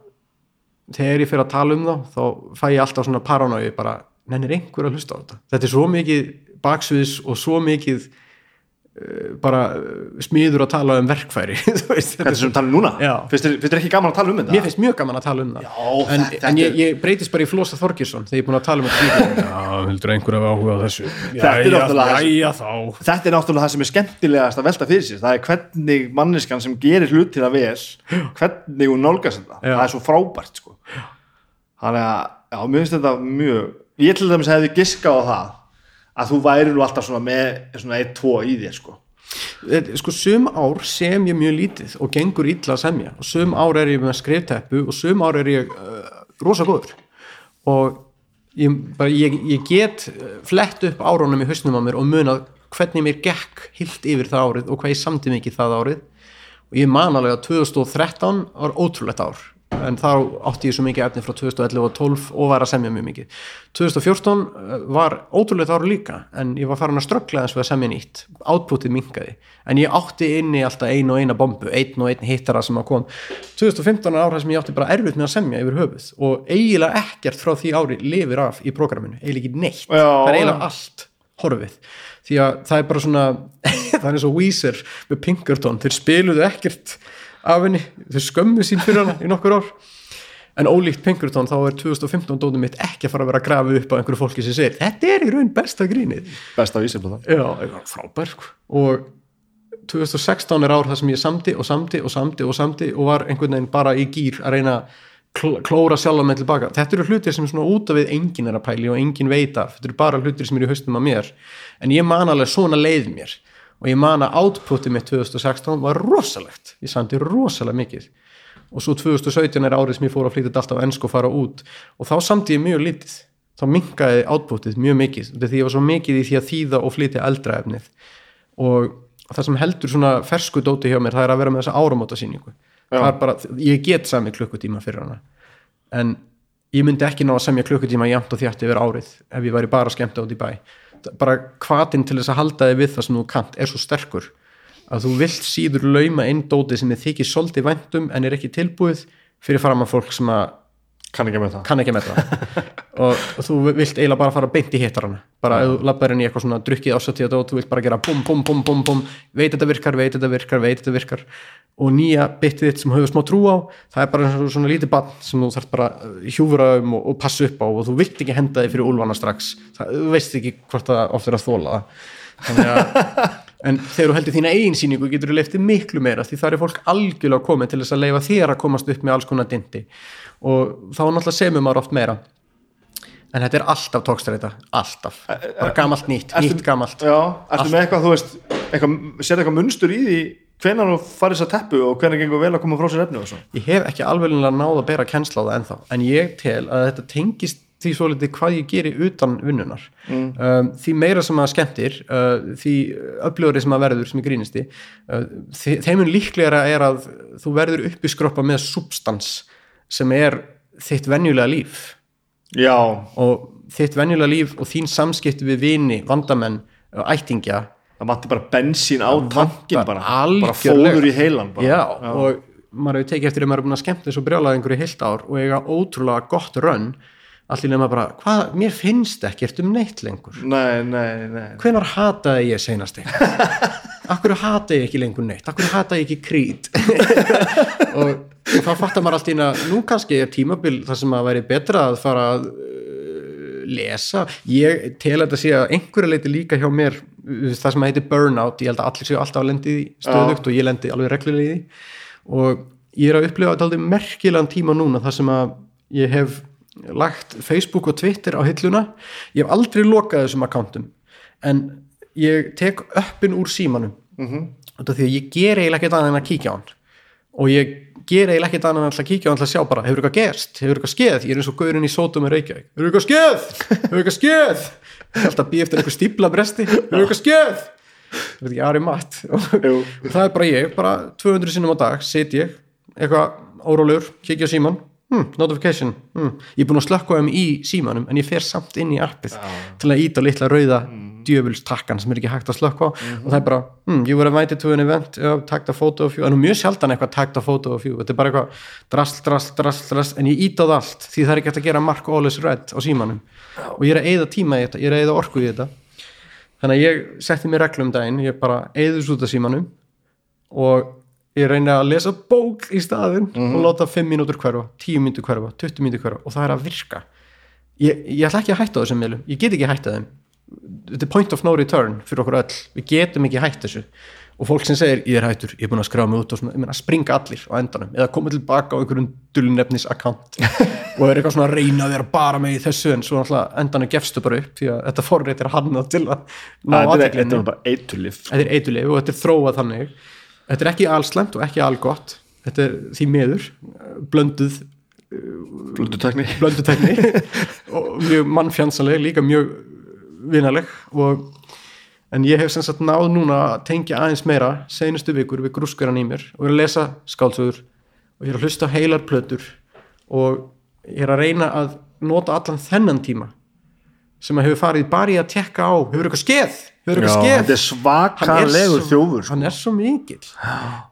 þegar ég fyrir að tala um þá þá fæ ég alltaf svona paranói bara, nennir einhver að hlusta á þetta þetta er svo mikið baksviðs og svo mikið uh, bara uh, smiður að tala um verkfæri þú veist, Þetta er sem tala um núna. Finnst þér finnst þér ekki gaman að tala um þetta? mér finnst mjög gaman að tala um það Já, en, þetta- en ég, ég breytist bara í Flosa Þorgirsson þegar ég er búin að tala um þetta Já, heldur einhver að áhuga á þessu Þetta er náttúrulega- Jæja þá Þetta er náttúrulega það sem er skemmtilegast að velta fyrir sér það er hvernig manneskan sem gerir hlutina vel hvernig hún nálgast þetta Já. það er svo frábært sko. þannig að, já, mér finnst þetta mjög ég til dæmis hefði giskað á það að þú væri nú alltaf svona með svona 1-2 í þér sko. Þetta- sko sum ár sem ég mjög lítið og gengur illa að semja og sum ár er ég með skrifteppu og sum ár er ég uh, rosa góður. Og ég, bara, ég, ég get uh, flett upp árunum í hausnum á mér og munað hvernig mér gekk hilt yfir það árið og hvað ég samti mikið það árið. Og ég man alveg að 2013 var ótrúlegt ár en þá átti ég svo mikið efni frá 2011 og 12 og var að semja mjög mikið. 2014 uh, var ótrúlegt ár líka en ég var farin að ströggla eins við að semja nýtt. Átputið minkaði en ég átti inni alltaf ein og eina bombu einn og einn hittara sem að kom. 2015 er ár þar sem ég átti bara erfitt með að semja yfir höfuð og eiginlega ekkert frá því ári lifir af í prógraminu, eiginlega ekki neitt. Já, það er eiginlega allt horfið. Því að það er bara svona það er eins og Weezer með Pinkerton þeir spiluðu ekkert af henni. Þeir skömmu sín fyrir hana í nokkur ár. En ólíkt Pinkerton þá er 2015 dóttum mitt ekki að fara að vera að grafa upp á einhverju fólki sem segir þetta er í raun besta grínið. Best að vísa på það. Já, frábær sko. og 2016 er ár það sem ég samdi og samdi og samdi og samdi og var einhvern veginn bara í gýr að reyna að kl klóra sjálfa með tilbaka. Þetta eru hlutir sem svona út af við enginn er að pæli og enginn veit af, þetta eru bara hlutir sem eru í haustum að mér, en ég man alveg svona leið mér og ég man að outputið mitt 2016 var rosalegt. Ég sandi rosalega mikið. Og svo 2017 er árið sem ég fór að flytja alltaf á ennsku og fara út. Og þá samti ég mjög lítið. Þá minkaði outputið mjög mikið. Því ég var svo mikið í því að þýða og flytja eldra efnið. Og það sem heldur svona fersku dóti hjá mér það er að vera með þessa áramóta sýningu það er bara, ég get sami klukkutíma fyrir hana. En ég myndi ekki ná að semja klukkutíma jæmt og þjátt yfir árið ef ég væri bara skemmt át í bæ bara hvatinn til þess að halda þig við það sem þú kant er svo sterkur. Að þú vilt síður lauma inn dóti sem þið þykir svolítið væntum en er ekki tilbúið fyrir fram að fólk sem að kann ekki með það. Kann ekki með það. Og, þú vilt eiginlega bara fara beint í hittarana. Bara þú lappar inn í eitthvað svona drukkið ásattíða og þú vilt bara gera bum bum bum bum bum veit þetta virkar, veit þetta virkar, veit þetta virkar. Og nýja bitið þitt sem hefur smá trú á það er bara svona, svona lítið bann sem þú þarf bara hjúfra um og, og passa upp á og þú vilt ekki henda þig fyrir úlvana strax. Það, þú veist ekki hvort það oft er að þóla það. Þannig að en þegar þú heldur þína eigin síningu getur þú leftið miklu meira því það er fólk algjörlega komið til þess að leifa þér að komast upp með alls konar dindi og þá náttúrulega semur maður oft meira. En þetta er alltaf tókstræta, alltaf. Bara gamalt nýtt, Ertu- nýtt gamalt. Já, ertu með eitthvað, þú veist sér eitthvað munstur í því hvenær þú farið þess að teppu og hvenær gengur vel að koma frá sér efni og svo? Ég hef ekki alveg náð að bera kennsla á það ennþá en ég tel að þetta tengist því svolítið hvað ég geri utan vinnunar um, því meira sem að skemmtir uh, því upplöfari sem að verður sem ég grínisti uh, þe- þeim mun líklegara er að þú verður uppi skroppa með substans sem er þitt venjulega líf. Já, og þitt venjulega líf og þín samskipti við vini, vandamenn uh, ættingja. Það vanti bara bensín á tankin bara, bara fóður í heilan bara. já, og maður hefur tekið eftir að maður er búin að skemmta þessu brjálaði einhverju heilt ár og eiga ótrúlega gott rönn allir nema bara, hvað, mér finnst ekkert um neitt lengur? Nei, nei, nei. Hvenar hataði ég seinast eitthvað akkur hataði ég ekki lengur neitt? Akkur hataði ég ekki krít? Og, þá fattar maður allt í einu að nú kannski er tímabil þar sem að væri betra að fara að uh, lesa. Ég tel að þetta sé að einhverja leiti líka hjá mér það sem heitir burnout, ég held að allir séu alltaf að lendi í stöðugt og ég lendi alveg því. Og ég er að upplifa þetta aldrei merkilegan tíma núna þar sem að ég hef lagt Facebook og Twitter á hilluna. Ég hef aldrei lokað þessum akkántum en ég tek öppin úr símanum. Mm -hmm. því að ég ger eiginlega ekkert annað en að kíkja á hann. Og ég ger eiginlega ekkert annað en að kíkja á hann til að sjá bara, hefur eitthvað gerst, hefur eitthvað skeð? Ég er eins og gaurinn í sótum með Reykjavík. Hefur eitthvað skeð, hefur eitthvað er alltaf býja eftir eitthvað stípla bresti hefur eitthvað skeð? Það er er bara ég, bara 200 sinnum á dag sit ég, eitthvað órólegur kíkja á síman, hm, notification. Hm. ég er búin að slökka um í símanum en ég fer samt inn í appið til að íta litla rauða djöfulstakkan sem er ekki hægt að slökka á. Og það er bara, hm, you were invited to an event uh, tagged a photo of you, en mjög sjaldan eitthvað tagged a photo of you, þetta er bara eitthvað drasl, drasl, drasl, drasl, en ég íta á það allt því það er ekki hægt að gera mark all is red á símanum. Og ég er að eyða tíma í þetta, ég er að eyða orku í þetta. Þannig að ég setti mér reglu um daginn ég bara eyðus út af símanum. Og ég reyna að lesa bók í staðinn og láta 5 mínútur hverfa, 10 mínútur hverfa 20 mínútur hverfa og það er að virka. Ég, ég ætla ekki að hætta þessum miðlum. Ég get ekki að hætta þeim. Er point of no return fyrir okkur öll. Við getum ekki hætt þessu. Og fólk sem segir ég er hættur, ég er búin að skráða mig út og svona, ég meina springa allir á endanum eða koma tilbaka á einhverjum dullnefnis account og er eitthvað svona að reyna að vera bara með í þessu en svo náttúrulega endanum gefstu bara upp því að þetta forrið er hannað til að ná Þetta er- þetta er bara eiturlif þetta er eitulif og þetta er þróað þannig þetta er ekki allslæmt og ekki allgott þetta er því miður blönduð Blundutekni blöndutekni og mjög mannfjansaleg, líka mjög vinaleg. Og en ég hef sem sagt náð núna að tengja aðeins meira seinustu vikur við grúskuran í mér og er að lesa skáldsögur og ég er að hlusta heilar plötur og ég er að reyna að nota allan þennan tíma sem að hefur farið bara í að tekka á. Hefur eitthvað skeð, þetta er svakalegur þjófur sko. hann er svo mikill.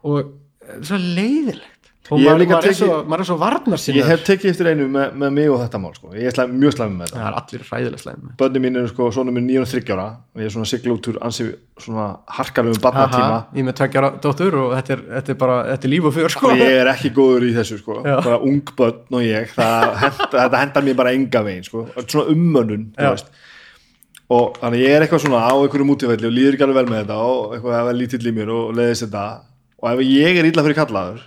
Og svo leiðilegt. Og maður, líka maður, er svo, maður er svo varnar sinna Ég hef tekið eftir einu með, með mig og þetta mál sko. Ég er slæm, mjög slæmi með þetta. Það er allir hræðilega slæm Bönni mín eru sko, svona með 9 og 30 ára og ég er svona sigla út úr ansi svona harkalegu barnatíma. Ég með tveggjara dóttur og þetta er, þetta er bara þetta er líf og fjör sko. Ég er ekki góður í þessu sko. Bara ung börn og ég það þetta hendar mér bara enga veginn sko. svona ummönnun þú veist. Og þannig ég er eitthvað svona á einhverju mútifælli og líður ekki alveg vel með þetta og eitthvað að vera lítill í mér og leiðist þetta. Og ef ég er illa fyrir kallaður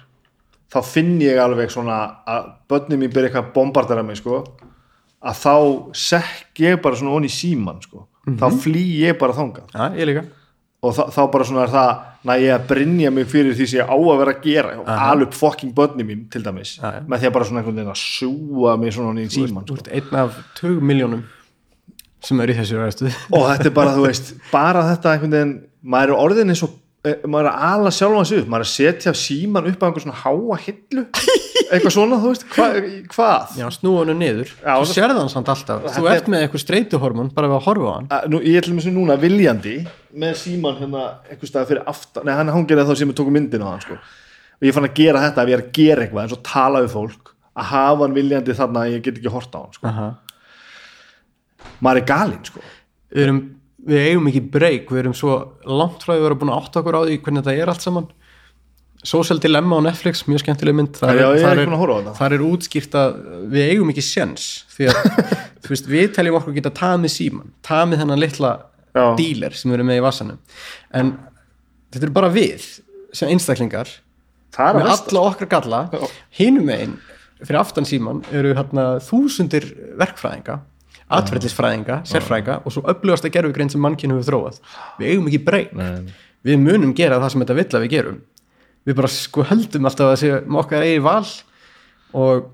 þá finn ég alveg svona að börnum mín byrja eitthvað að bombardera mig sko. Að þá sekk ég bara svona í síman sko. Þá flý ég bara ég líka. Og þá, bara svona er það næ ég að brinja mig fyrir því sem ég á að vera að gera og alveg fucking börnum mín til dæmis Já, já. með því að bara svona einhvern veginn að sjúa mig svona í síman Þú sko. ert einn af 20 miljónum sem er í þessu ræðstu og þetta er bara, þú veist, bara þetta einhvern veginn, maður er orðin eins og eh, maður er að ala sjálfan sig upp maður er að setja síman upp á einhver svona háa hillu eitthvað svona, þú veist, hva, hvað Já, snúa hennu niður Já, Þú sérði hann samt alltaf Þú ert með eitthvað streituhormón bara við að horfa á hann Að, nú, ég ætlum þessu núna viljandi með síman hérna einhver stað fyrir aftan, nei hann hangir þá sem við tókum myndin á hann sko. og ég fann að gera þetta ef ég er að gera eitthvað eins og tala við fólk að hafa hann viljandi þarna að ég get ekki horta á hann sko. Aha. Maður er galinn sko. við, erum, við eigum ekki breyk Við erum svo langt frá því að vera búin að átta okkur á því hvernig þetta er allt saman. Social Dilemma á Netflix, mjög skemmtileg mynd. Þar, Já, ég er þar þetta. þar er útskýrt að við eigum ekki sjens því að þú veist, við teljum okkur geta tamið síman tamið þennan litla Já. díler sem við erum með í vassanum. En þetta eru bara við sem einstaklingar er með alla okkar galla. Hinum megin fyrir aftan síman eru hérna þúsundir verkfræðinga atverðlisfræðinga, sérfræðinga og svo öflugasta gerfugrein sem mannkinn hefur þróað. Við eigum ekki breyk við munum gera það sem þetta vill að við gerum. Við bara sko höldum alltaf að með okkar eigi val og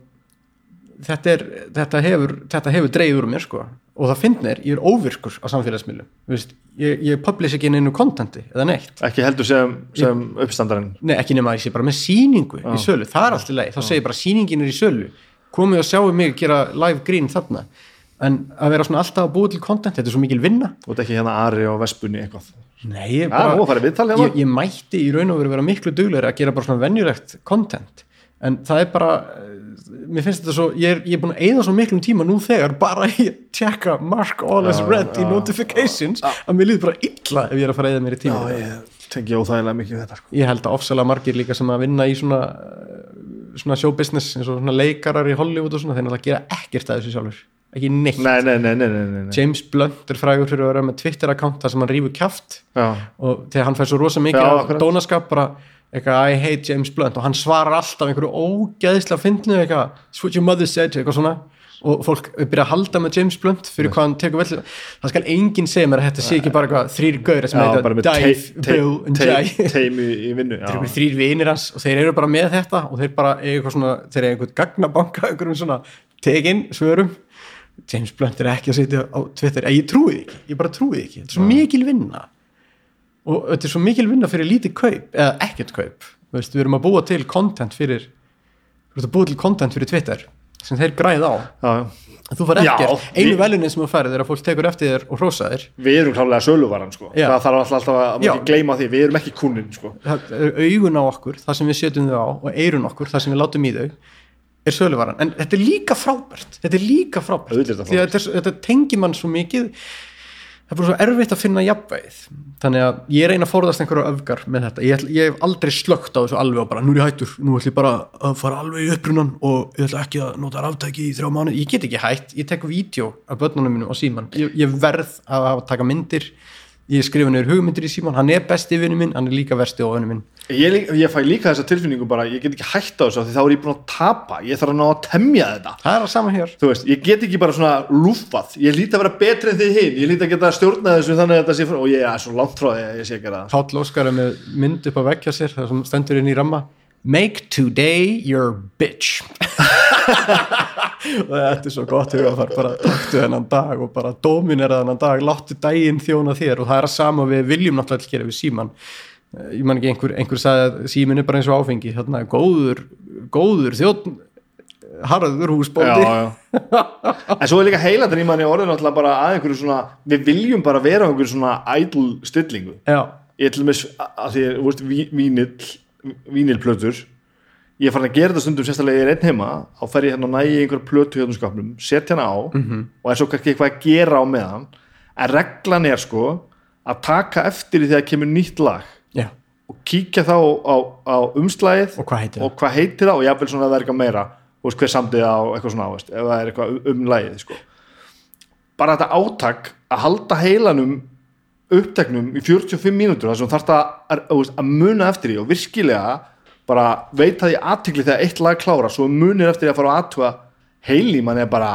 þetta, er, þetta hefur þetta hefur dreigð úr mér sko. Og það finnir, ég er óvirkur á samfélagsmiðlum. Ég, ég publish ekki neinu kontenti eða neitt. Ekki heldur sem, sem uppstandarinn. Nei, ekki nema að ég sé bara með sýningu í sölu, það er allt í lagi, þá segir bara sýningin er í sölu, komið og sjáu mig gera live green þarna en að vera svona alltaf að búa til content, þetta er svo mikil vinna og þetta ekki hérna Ari og Vespunni eitthvað Nei, ég, Já, bara, í viðtal hérna. ég, ég mætti í raun og veru vera miklu duglegri að gera bara svona venjulegt content en það er bara eh, mér finnst þetta svo, ég er, ég er búin að eyða svo miklum tíma nú þegar bara að tjekka mark all as read í notifications að mér líður bara illa ef ég er að fara að eyða mér í tíma þetta. ég tengi óþægilega mikið þetta sko. ég held að ofsalega margir líka sem að vinna í svona eh, svona show business eins og svona leikarar í Hollywood og svona þeir náttúrulega gera ekkert að þessu sjálfur ekki neitt. Nei, nei, nei. James Blunt er frægur fyrir að vera með Twitter account þar sem hann rífur kjaft. Já. og þegar hann fær svo rosa mikið akkurat. dónaskap bara eitthvað I hate James Blunt. Og hann svarar alltaf einhverju ógeðslega fyndnu eitthvað "It's what your mother said eitthvað svona. Og fólk byrja að halda með James Blunt fyrir hvað hann tekur vel það skal enginn segja mér að þetta sé ekki bara eitthvað þrýr gauðir sem heita te- Bill and eru þrýr vinir hans og þeir eru bara með þetta og þeir bara eitthvað svona þeir eiga einhvern gagnabanka einhverjum svona tekin svörum James Blunt er ekki að setja á Twitter. Ég trúi því ekki, ég bara trúi því ekki. Þetta er svo mikil vinna. Og þetta er svo mikil vinna fyrir lítið kaup eða ekkert kaup, Þú veist, við erum að búa til content fyrir við erum að búa til content fyrir Twitter sem þeir græð á. Já, þú Já, ekkert, einu velunin sem þú færið er að fólk tekur eftir þér og hrósa þér. Við erum klálega söluvaran sko. Já. það þarf alltaf, alltaf að Já. ekki gleyma því við erum ekki kunnin sko. augun á okkur, það sem við setjum þau á og eirun okkur, það sem við látum í þau er söluvaran, en þetta er líka frábært. Þetta er líka frábært, er að þetta, þetta tengir mann svo mikið. Það er bara svo erfitt að finna jafnvægið. Þannig að ég er eina að forðast einhverju öfgar með þetta, ég, ég hef aldrei slögt á þessu alveg og bara, nú er ég hættur, nú ætlum ég bara að fara alveg í upprunan og ég ætla ekki að nota ráftæki í þrjá mánu, ég get ekki hætt. Ég tek vídeo af börnunum mínum á síman ég, ég verð að taka myndir ég skrifa niður hugmyndir í síman, hann er besti vinnu minn, hann er líka versti óvinnu minn. Ég, ég fæ líka þessa tilfinningu bara ég get ekki hætt á þessu þá er ég búin að tapa ég þarf að ná að temja þetta. Það er að sama hér. Veist, ég get ekki bara svona lúfað ég líti að vera betri en þið hinn ég líti að geta stjórnað þessu þannig að þetta sé frá og ég er svo langt frá því að ég sé ekki það. Páll Óskar er með mynd upp á veggja sér það sem stendur inn í ramma. Make today your bitch og þetta er svo gott hugafar bara taktu þennan dag og bara dominera þennan dag, láttu daginn þjóna þér. Og það er að sama við viljum náttúrulega gera við síman Eh, ég man ekki einhver, einhver sagði að símin er bara eins og áfengi. Þarna, góður, góður þjóðn harður húsbóndi. En svo er líka heilandur í manni orðin alltaf bara að einhverju svona við viljum bara vera einhverju svona idle stillingu. Já, ég til með að því þú veist, ví- vínill vínilplötur ég er farin að gera þetta stundum sérstaklega ég er einn heima þá fer ég hérna að næja einhverja plötu hérna skapnum setja hana á Mhm. og er svo kannski eitthvað að gera á meðan en reglan er sko að taka eftir því þegar kemur nýtt lag já, og kíkja þá á, á umslægið og hvað heitir það? og hvað heitir það og jáfnvel svona að það er eitthvað meira þú veist hver samtið á eitthvað svona veist, ef það er eitthvað um, um lagið sko. bara þetta átak að halda heilanum uppteknum í 45 mínútur þar sem þarf það að, að, að muna eftir því og virkilega bara veit það í aðtikli þegar eitt lag klára svo munir eftir að fara að aðtuga heili mann er bara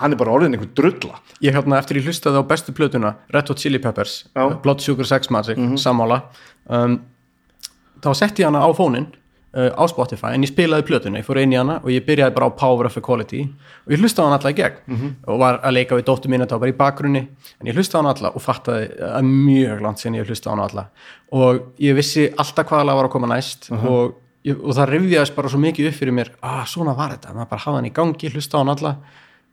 hann er bara orðin einhver drulla. Ég hérna eftir ég hlustaði á bestu plötuna Red Hot Chili Peppers. Blood Sugar Sex Magic sammála. Um, þá setti ég hana á fóninn uh, á Spotify en ég spilaði plötuna, ég fór inn í hana og ég byrjaði bara á Power of Equality. Og ég hlustaði á hana alla í gegn. Og var að leika við dóttur mín þetta var bara í bakgrunni en ég hlustaði á hana alla og fattaði að mjög langt sinni ég hlustaði á hana alla. Og ég vissi alltaf hvaða var að koma næst og, ég, og það rifjaðist bara svo mikið upp fyrir mér að svona var þetta, maður bara hafa hann í gangi hlustaði á hana alla.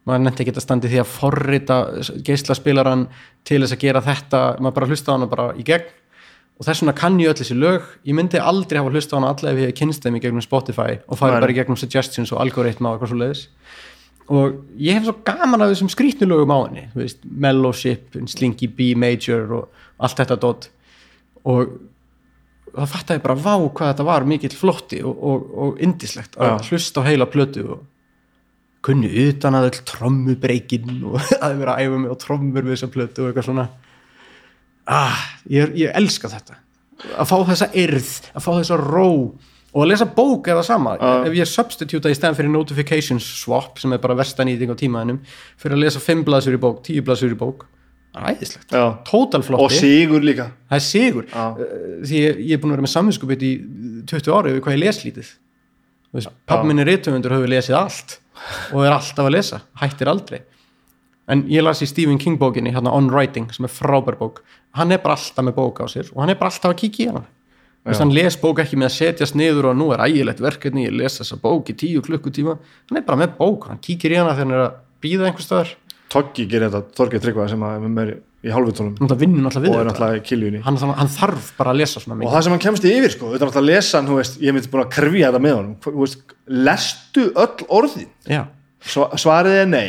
Maður nefndi ekki að standi því að forrita geislaspilaran til þess að gera þetta. Maður bara hlusta á hana bara í gegn og þess vegna kann ég öll þessi lög. Ég myndi aldrei hafa hlusta á hana alla ef ég hef kynst þeim í gegnum Spotify og farið bara í gegnum suggestions og algoritma og eitthvað svo leiðis og ég hef svo gaman af þessum skrýtnu lögum á henni veist, Mellowship, Slinky B Major og allt þetta dot. Og það fattaði bara vá hvað þetta var mikill flotti og, og, og indislegt að Já. hlusta á heila plötu og kunni utan að öll trommubreikin og að vera að æfa mig á trommur við þessa plötu og eitthvað svona ah, ég, ég elska þetta. Að fá þessa yrð, að fá þessa ró og að lesa bók er það sama. Já. ef ég substituta í stæðan fyrir notifications swap sem er bara versta nýting á tímaðinum fyrir að lesa 5 blaðsur í bók, 10 blaðsur í bók æðislegt, total og sigur líka. Það er sigur. Eh, því ég, ég er búin að vera með samvinskupið í 20 ári yfir hvað ég les lítið. Pappa minn er rithöfundur og hefur lesið allt og er alltaf að lesa, hættir aldrei en ég las í Stephen King bókinni hérna On Writing sem er frábær bók. Hann er bara alltaf með bók á sér og hann er bara alltaf að kíkja í hana. Þess, hann les bók ekki með að setjast niður og nú er ægilegt verkefni, ég les þessa bók í tíu klukkutíma, hann er bara með bók hann kíkir í hana þegar hann er að býða einhver staðar. Toggi gerir þetta, Þorgeir Tryggvað sem að er með mér í hann náttúrulega og er náttúrulega í kiljunni. Hann, hann þarf bara að lesa svona og mikið það sem hann kemst yfir sko, þetta er náttúrulega að lesa hann, veist, ég myndi búin að krifja þetta með þú veist, lestu öll orðin? Já, Sva- svarið er nei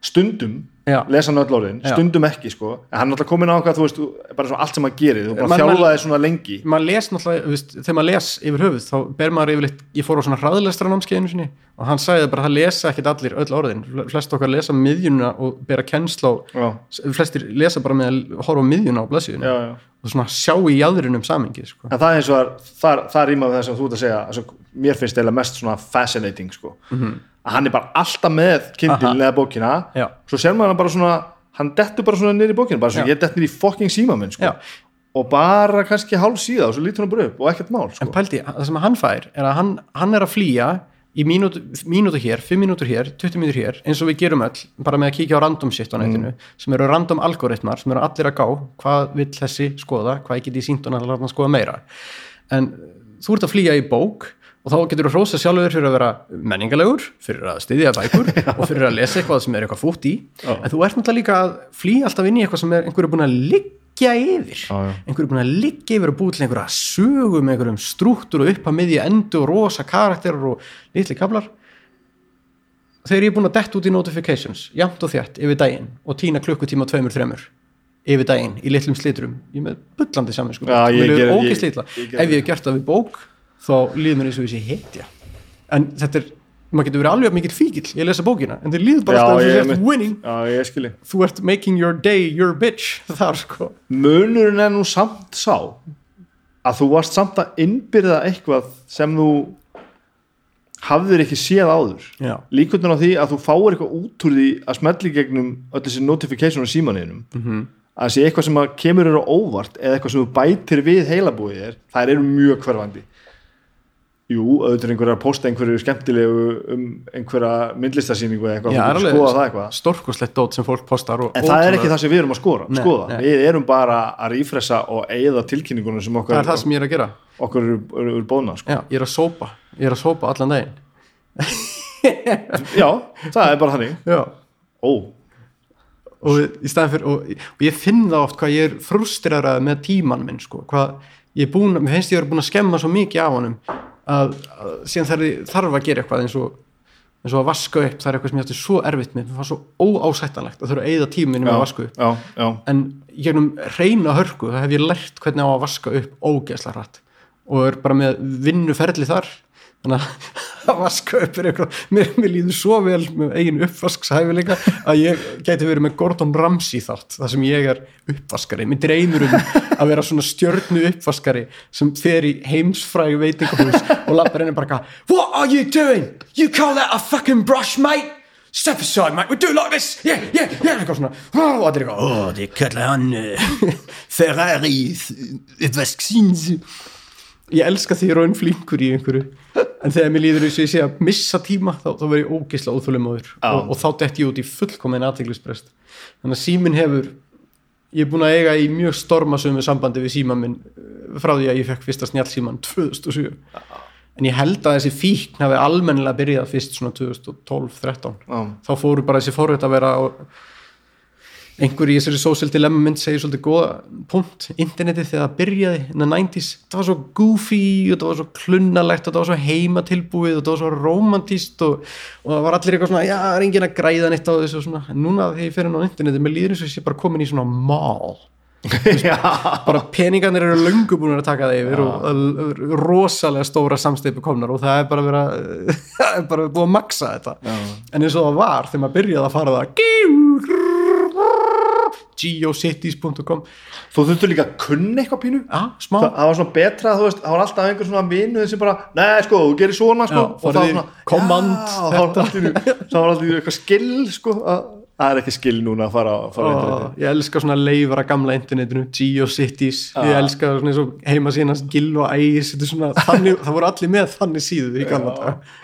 stundum Já. lesa hann öll orðin, stundum ekki sko. en hann er náttúrulega komin á okkar, þú veist, bara svona allt sem hann gerir, þú bara þjálfaði svona lengi maður les náttúrulega, veist, þegar maður les yfir höfuð þá ber maður yfirleitt, ég fór á svona hraðlestra námskeiðinu sinni og hann sagði bara að það lesa ekkit allir öll orðin, flest okkar lesa miðjuna og bera kennsla á, flestir lesa bara með að horfa miðjuna á já og svona sjá í jáðurinum samingi sko. en það er eins og það, það rýma við það sem þú ert að segja altså, mér finnst eða mest svona fascinating sko. Að hann er bara alltaf með kindil Aha. eða bókina Já. svo sér maður hann bara svona hann dettur bara svona í bókina bara svo Já. ég dett niður í fucking síma minn sko. Og bara kannski hálf síða og svo lítur hann bara upp og ekkert mál sko. en pældi, það sem hann fær er að hann, hann er að flýja í mínútu, mínútu hér, 5 mínútur hér 20 mínútur hér, eins og við gerum öll bara með að kíkja á random shit á netinu sem eru random algoritmar, sem eru allir að gá hvað vill þessi skoða, hvað get ég sínt og náttúrulega skoða meira en þú ert að flýja í bók og þá getur þú hrósa sjálfur fyrir að vera menningalegur fyrir að styðja bækur og fyrir að lesa eitthvað sem er eitthvað fútt í. En þú ert náttúrulega líka að flýja alltaf inn í eitthvað sem er einhverju búin að liggja yfir. Já, já. einhverju búin að liggja yfir og búið til einhverja sögu með einhverjum strúktur og upp að miðja endu og rosa karakterar og litli kablar þegar ég er búin að detta út í notifications jafnt og þjætt yfir daginn og týna klukkutíma tveimur þremur yfir daginn í litlum slitrum ég er með bullandi saman sko. Já, ég ég- ég, ef ég hef gert það við bók þá líður mér eins og þessi hetja. En þetta er maður getur verið alveg mikill fíkil ég lesa bókina en þið líður bara alltaf ég, og þessi mitt- winning. Já, ég skilji. Þú ert making your day your bitch þar sko. Munurinn er nú samt sá að þú varst samt að innbyrða eitthvað sem þú hafðir ekki séð áður. Já, líkvöldun á því að þú fáir eitthvað út úr því að smelli gegnum öll þessi notification á símaninum Mhm. -hmm. að sé eitthvað sem að kemur á óvart eða eitthvað sem þú bætir við heilabúið þér þær eru mjög hverfandi Jú, auðvitað er einhverja að posta einhverju skemmtilegu um einhverja myndlistasýningu eða eitthvað, já er getur skoða það eitthvað. stórkoslegt dót sem fólk postar En það er ekki það sem við erum að skora, Nei, skoða. nei. Við erum bara að rífressa og eigða tilkynningunum sem það okkar, er það sem ég er að gera. okkur eru, eru, eru bóðna sko. já, ég er að sópa, ég er að sópa allan daginn. Já, það er bara þannig. Já. Ó, og fyrir og, og ég finn það oft hvað ég er frustrerað með tíman minn sko, hvað ég er búin, mér finnst ég að vera búin að skemma svo mikið af honum að, að síðan þarf, þarf að gera eitthvað eins og eins og að vaska upp, það er eitthvað sem ég ætti svo erfitt með, það var svo óásættanlegt að þurfa að eyða tíminu með að vaska upp. já, já. En gegnum reyna hörku það hef ég lært hvernig á að vaska upp ógeðslega hratt og er bara með vinnuferli þar. Þannig að að vaska upp mér, mér líður svo vel með eigin uppvaskshæfileika að ég gæti verið með Gordon Ramsay þátt þar sem ég er uppvaskari. Mér dreymur um að vera svona stjörnu uppvaskari sem fer í heimsfræg veitingahús og lappar henni bara What are you doing? You call that a fucking brush mate? Step aside mate, we do like this. Yeah, yeah, yeah. Og allir eitthvað, oh, det kallar hann Ferrari uppvasksin ég elska því raun flinkur í einhverju. En þegar mér líður þess að ég sé að missa tíma þá, þá verð ég ógeðslega óþólumóður Já. og, og þá dett ég út í fullkomin aðteglisbrest þannig að síminn hefur ég er búin að eiga í mjög stormasömu sambandi við síman minn eh, frá því að ég fekk fyrsta snjálsíman 2007 en ég held að þessi fíkn hafi almennilega byrjað fyrst svona 2012-13 Já. þá fóru bara þessi forrið að vera á einhver í þessari social dilemma mynd segir svolítið góða punkt. Internetið þegar það byrjaði in the 90s það var svo goofy og það var svo klunnalegt og það var svo heimatilbúið og það var svo romantíst og, og það var allir eitthvað svona já, það er enginn að græða neitt á þessu og svona. En núna þegar ég fer inn á internetið, mér líður eins og ég sé bara komin í svona mall. Já, bara peningarnir eru löngu búin að taka það yfir og og rosalega stóra samsteipu komnar og það er bara verið að að maksa þetta. En eins og það var þegar maður byrjaði að fara það geocities.com þú þurftur líka að kunna eitthvað pínu. Smá. Það, það var svona betra, þú veist, það var alltaf einhver svona vinu sem bara, nei sko, þú gerir svona sko, Já, og það var svona command, já, það var alltaf eitthvað skill sko, að, það er ekki skill núna að fara, fara Ó, ég elska svona leifara gamla internetinu GeoCities, ég elska svona eins og heima síðan Gill og Æs þetta er svona, þannig, það voru allir með þannig síðu í gamla dag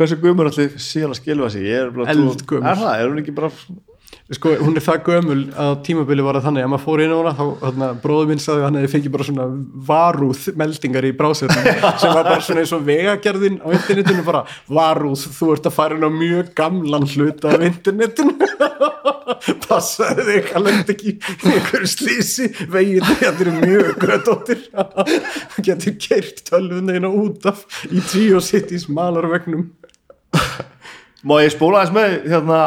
hversu guðmur allir síðan að skilfa sig ég er bara trú- Eldgömul. er það, er hún ekki bara sko, hún er það gömul að tímabili var það þannig að maður fór inn á hana þá, þarna, bróður minn sagði að hann hefði fengið bara svona varúð meldingar í brásirnum sem var bara svona eins og vegagerðin á internetinu bara varúð, þú ert að fara inn á mjög gamlan hluta af internetinu. Passaði þig að lenda ekki í einhverju slísi veginn þetta er mjög gröðdóttir þú getur keirt tölvuna inn út af í GeoCities malarvegnum. Má ég spóla aðeins með hérna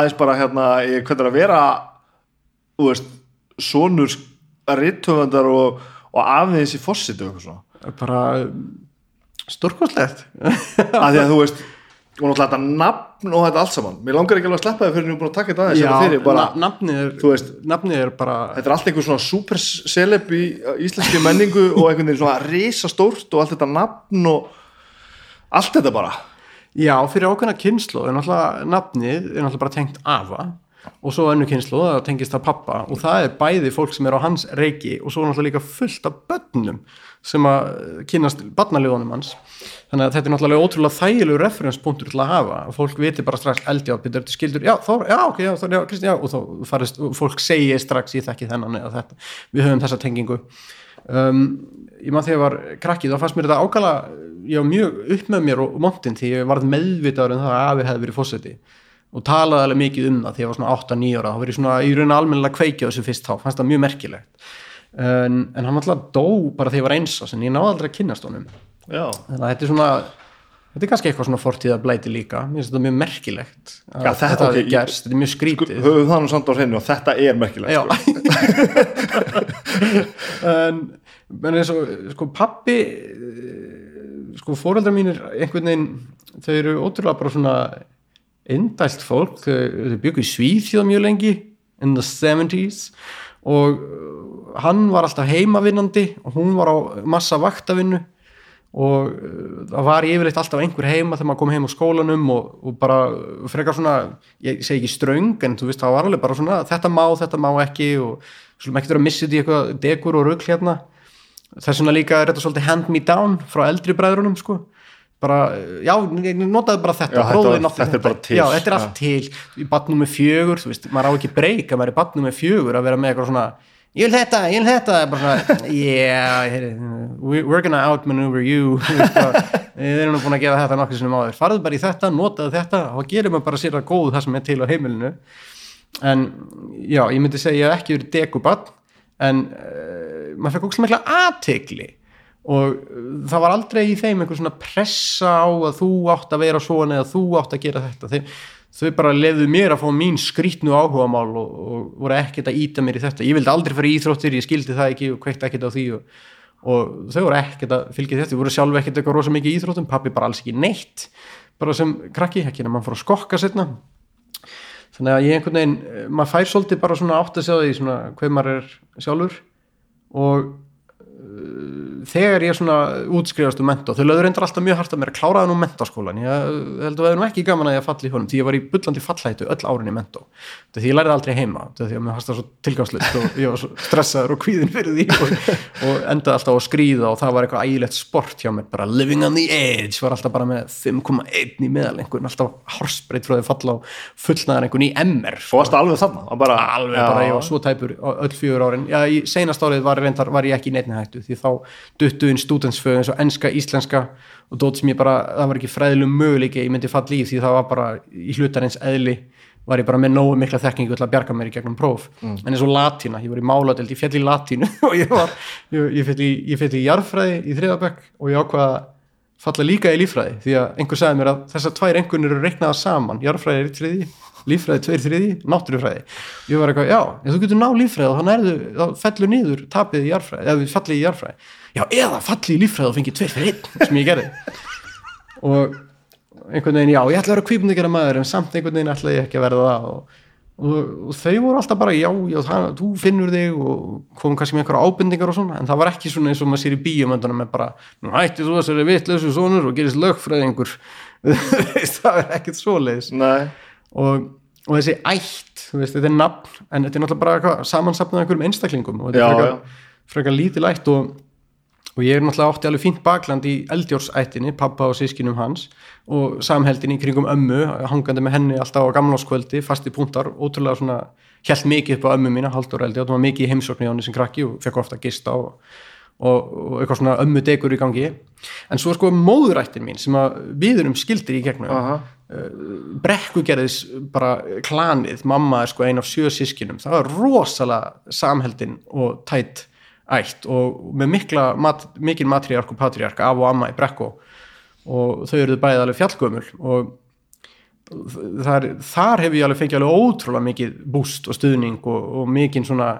aðeins bara hérna ég, hvernig er að vera veist, sonur rittöfundar og, og aðeins í svona. Bara stórkostlegt. Að því að þú veist og náttúrulega þetta nafn og þetta allt saman. Mér langar ekki alveg að sleppa þið fyrir nú búin að taka þetta aðeins hérna fyrir bara, na- nafnið er, þú veist, nafnið er bara þetta er allt einhver svona super celeb í íslenski menningu og einhvern veginn svona risastórt og allt þetta nafn og allt þetta bara já, fyrir ákveðna kynslu er náttúrulega nafnið er náttúrulega bara tengt afa og svo önnu kynslu, það tengist það pappa og það er bæði fólk sem er á hans reiki og svo náttúrulega líka fullt af börnum sem að kynast barnaljóðunum hans. Þannig að þetta er náttúrulega ótrúlega þægilegu referenspunktur til að hafa. Fólk viti bara strax eldjátt, betur þetta skildur, já, þá, já, ok, já, þá, já, Kristi, já, og þá farist, fólk segi strax ég þekki þennan eða þetta, við höfum þessa tengingu. Um, ég man þegar ég var krakki þá fannst mér þetta ákala ég var mjög upp með mér og montin því ég varð meðvitaður um það að afi hefði verið fórseti og talaði alveg mikið um það því ég var svona 8-9 ára, þá verið svona í raun almennilega kveikja á þessu fyrst þá, fannst það mjög merkilegt. En, en hann alltaf dó bara þegar ég var eins ás en ég náði aldrei að kynnast honum. Já, þannig að þetta er svona þetta er kannski eitthvað svona fortíða blæti líka. Mér finnst þetta mjög merkilegt að Já, þetta- þetta ok, okay, gerst, þetta er mjög skrítið höfum það nú samt á hreinu og þetta er merkilegt Já. sko. en, og sko pappi sko fóreldrar mínir einhvern veginn þau eru ótrúlega bara svona indælt fólk. Þau, þau byggu í Svíþjóð mjög lengi in the 70s og uh, hann var alltaf heimavinnandi og hún var á massa vaktavinnu og uh, það var yfirleitt alltaf einhver heima þegar maður kom heim á skólanum og, og bara frekar svona, ég segi ekki ströng en þú veist það var alveg bara svona þetta má, þetta má ekki og svolítið ekki vera að missa þetta í eitthvað degur og rugl hérna þess vegna líka er þetta svolítið hand me down frá eldri bræðrunum sko. Bara, já, ég notaði bara þetta Já, þetta nátti þetta er bara til. já, þetta er allt til. Í badnum með fjögur, þú veist, maður á ekki breyk að maður er í badnum með fjögur að vera með eitthvað svona ég vil þetta, ég vil þetta. Bara svona, yeah, we're gonna outmaneuver you. Við erum búin að gefa þetta nokkuð sinni áður. Farðu bara í þetta, notaðu þetta og maður bara sér að góðu það sem er til á heimilinu. En já, ég myndi segja ekki verið dekubann en uh, maður fekk okkur mikla aðtegli og uh, það var aldrei í þeim einhver svona pressa á að þú átt að vera svona eða þú átt að gera þetta. Þeim, þau bara lefðu mér að fá mín skrítnu áhugamál og, og voru ekkert að íta mér í þetta. Ég vildi aldrei fara í íþróttir, ég skildi það ekki og kveikt ekkert á því og, og þau voru ekkert að fylgja þetta, þau voru sjálf ekkert eitthvað rosa mikið í íþróttum, pappi bara alls ekki neitt. Bara sem krakki, ekki en að mann fór að skokka setna þannig að ég einhvern veginn, eh, maður fær svolítið bara svona átt að sjá því svona hver maður er sjálfur og uh, þegar ég svona útskrifast um mentó, þau lögður reyndar alltaf mjög hart að mér að kláraða nú mentáskólan ég held að það er nú ekki gaman að ég falli í honum því ég var í bullandi fallætu öll árin í mentó því ég lærið aldrei heima því að mér fannst það svo tilgangslust og ég var svo stressaður og kvíðin fyrir því og, og endaði alltaf á að skríða og það var eitthvað ægilegt sport hjá mér, bara living on the edge var alltaf bara með 5,1 í meðalengun alltaf horsbreyt frá því falla og fullnaðarengun í MR Þú varst alveg þarna? Og bara, alveg bara, ég var svo tæpur öll fjögur árin. Já, í seinast árið var, var ég ekki í neittni hættu því þá duttu inn stúdensföð eins og enska, íslenska og dót sem ég bara, það var ekki fræðilegum möguleiki ég myndi falla í því það var bara í hlutarins eðli var ég bara með nógu mikla þekkingu til að bjarga mér í gegnum próf. En eins og latína, ég var í máladeld ég fjall í latínu og ég var ég, ég fjall í, ég fjall í þriðabökk og ég ákvaða að falla líka í líffræði því að einhver sagði mér að þessar tvær engunir eru reiknaða saman jarðfræði er í þriði, líffræði tveir þriði náttúrufræði, ég var eitthvað, já ef þú getur ná líffræði og þá nærðu þá fellur niður tapið í jarðfræði, eða við fallið í jarðfræði já, eða fallið í líffræði og fengið tveir fyrir einn sem ég gerði. Og einhvern veginn, já, ég ætla að vera kvípundikera maður en samt einhvern veginn ætla ég ekki að verða það og, og, og þau voru alltaf bara já, já, það, þú finnur þig og komum kannski með einhverja ábendingar og svona en það var ekki svona eins og maður sér í bíumöndunum með bara, nú hætti þú þessari vitlausu sonur og gerist lögfræðingur. Það er ekkert svoleiðis. Nei, og, og þessi ætt, veist, þetta er nafn en þetta er náttúrulega bara samansapnað einhverjum einstaklingum og þetta Já, er frekar, ætt og, og ég er náttúrulega átti alveg fínt bakland í eldjórsættinni, pappa og sískinum hans og samheldin í kringum ömmu hangandi með henni alltaf á gamláskvöldi fasti púntar, ótrúlega svona held mikið upp á ömmu mína, haldur eldi og það var mikið í heimsókn í hann sem krakki og fekk ofta gista og, og, og eitthvað svona ömmu degur í gangi. En svo sko móðurættin mín sem að við erum skildir í gegnum. Aha. Brekkugerðis bara klanið, mamma er sko ein af sjö sískinum, það var rosalega samheldin og tætt ætt og með mikla mat, mikil matriark og patriark af og amma í brekku. Og þau eruðu bæðið alveg fjallgömul og þar, þar hef ég alveg fengið alveg ótrúlega mikið búst og stuðning og, og mikinn svona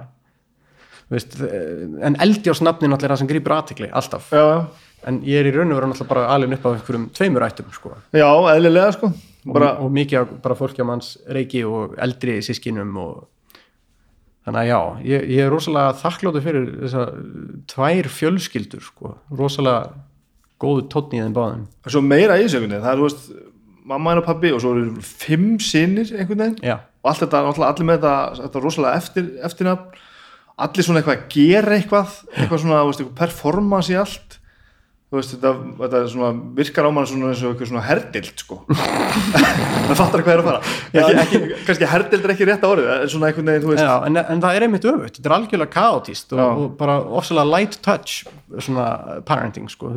veist, en eldjársnafnin allir það sem grýpur aðtikli, alltaf. Já, já, en ég er í raun og vera náttúrulega bara alveg upp á einhverjum tveimur ættum sko. Já, eðlilega sko. Bara, og, og mikið af bara fólki á manns reiki og eldri sískinum og þannig að já, ég, ég er rosalega þakkláttur fyrir þessar tvær fjölskyldur sko, rosalega góðu tónn í þeim báðum. Svo meira í sögunni, það er, þú veist mamma og pabbi og svo eru fimm sinir einhvern veginn. Já, og allt þetta, allir með þetta, þetta rosalega eftir, eftirnafn. Allir svona eitthvað að gera eitthvað eitthvað svona, þú veist, eitthvað performance í allt þú veist, þetta, þetta svona virkar á mann svona eins og eitthvað svona herdild sko. Það fattar hvað er að fara. Ekki, ekki, kannski herdild er ekki rétt árið en svona einhvern veginn, já en, en það er einmitt öfugt, þetta er algjörlega kaotíst og, Já. og bara ofsalega light touch svona parenting sko,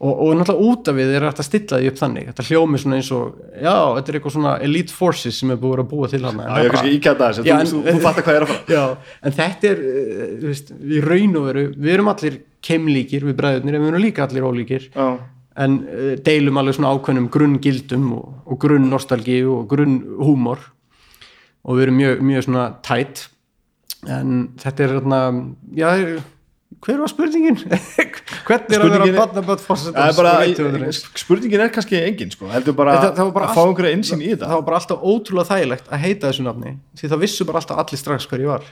og, og náttúrulega út af við er hægt að stilla því upp þannig. Þetta hljómi svona eins og já, þetta er eitthvað svona elite forces sem er búið að búa til hann Já, ég kannski íkjæta þess, Já, þú, þú, þú fattar hvað er að fara. Já, en þetta er, uh, þú veist, við raun og veru, við erum allir keimlíkir við bræðurnir, en við erum líka allir ólíkir. Já, en uh, deilum alveg svona ákveðnum grunngildum og, og grunn nostalgíu og grunn húmor og við erum mjög, mjög svona tætt en þetta er þarna, já, hver var spurningin? Hvernig er að vera er- það er og rithöfundarins? spurningin er kannski engin sko, heldur bara það var bara að fá einhverja insýn í það þetta var bara alltaf ótrúlega þægilegt að heita þessu nafni því það vissu bara alltaf allir strax hver ég var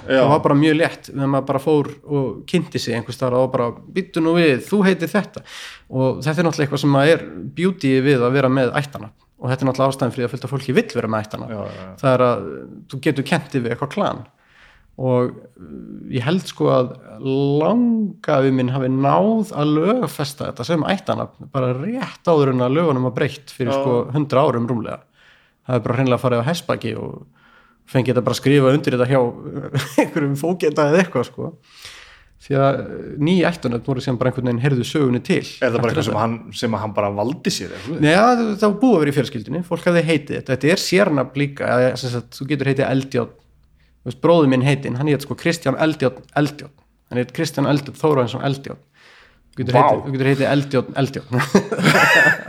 Já. það var bara mjög létt þegar maður bara fór og kynnti sig einhvers staðar og bara byttu nú við, þú heitir þetta. Og þetta er náttúrulega eitthvað sem að er beauty við að vera með ættana og þetta er náttúrulega ástæðan fyrir að fylgta fólki vill vera með ættana Já, já, það er að þú getur kentið við eitthvað klan. Og uh, ég held sko að langafi minn hafi náð að lögfesta þetta sem ættana bara rétt áður en að lögunum var breytt fyrir sko 100 árum rúmlega. Það er bara hreinlega hessbaki og fengið þetta bara að skrifa undir þetta hjá einhverjum fókenda eða eitthvað sko. Því að ný ættunöfn voru sem bara einhvern veginn heyrðu sögunni til. Er það bara eitthvað sem hann, sem hann bara valdi sér? Nei, það var búið að vera í fjölskyldinni fólk hafði heitið þetta, þetta er sérnafn líka þú getur heitið Eldjátt bróður minn heitin, hann heit sko Kristján Eldjátt Eldjátt, hann heit Kristján Eldjátt Þóraðinsson Eldjátt getur heitið, þú getur heitið Eldjátt Eldjátt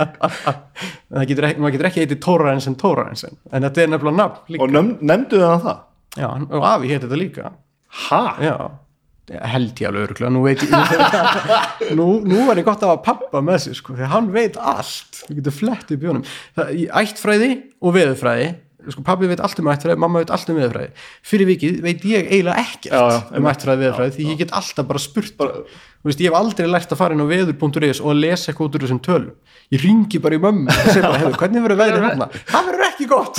það getur ekki, maður getur ekki heitið Tóraðinsson Tóraðinsson, en þetta er nefnilega nafn líka, Og nefn, nefndu það það? já, og afi heitið þetta líka. Ha? já, held ég alveg öruglega, nú veit ég nú, nú var ég gott að hafa pappa með sér sko, því hann veit allt. Við getum flett í í ættfræði og veðurfræði sko, pappi veit allt um ættfræði, mamma veit allt um veðurfræði. Fyrir vikið veit ég eiginlega ekkert Já, já, um ættfræði veðurfræði því ég get alltaf bara spurt. Bara, veist, ég hef aldrei lært að fara inn á veður.is og að lesa eitthvað út úr þessum tölum. Ég ringi bara í mömmu og segja bara, hvernig verður veðrið hérna? Það verður ekki gott.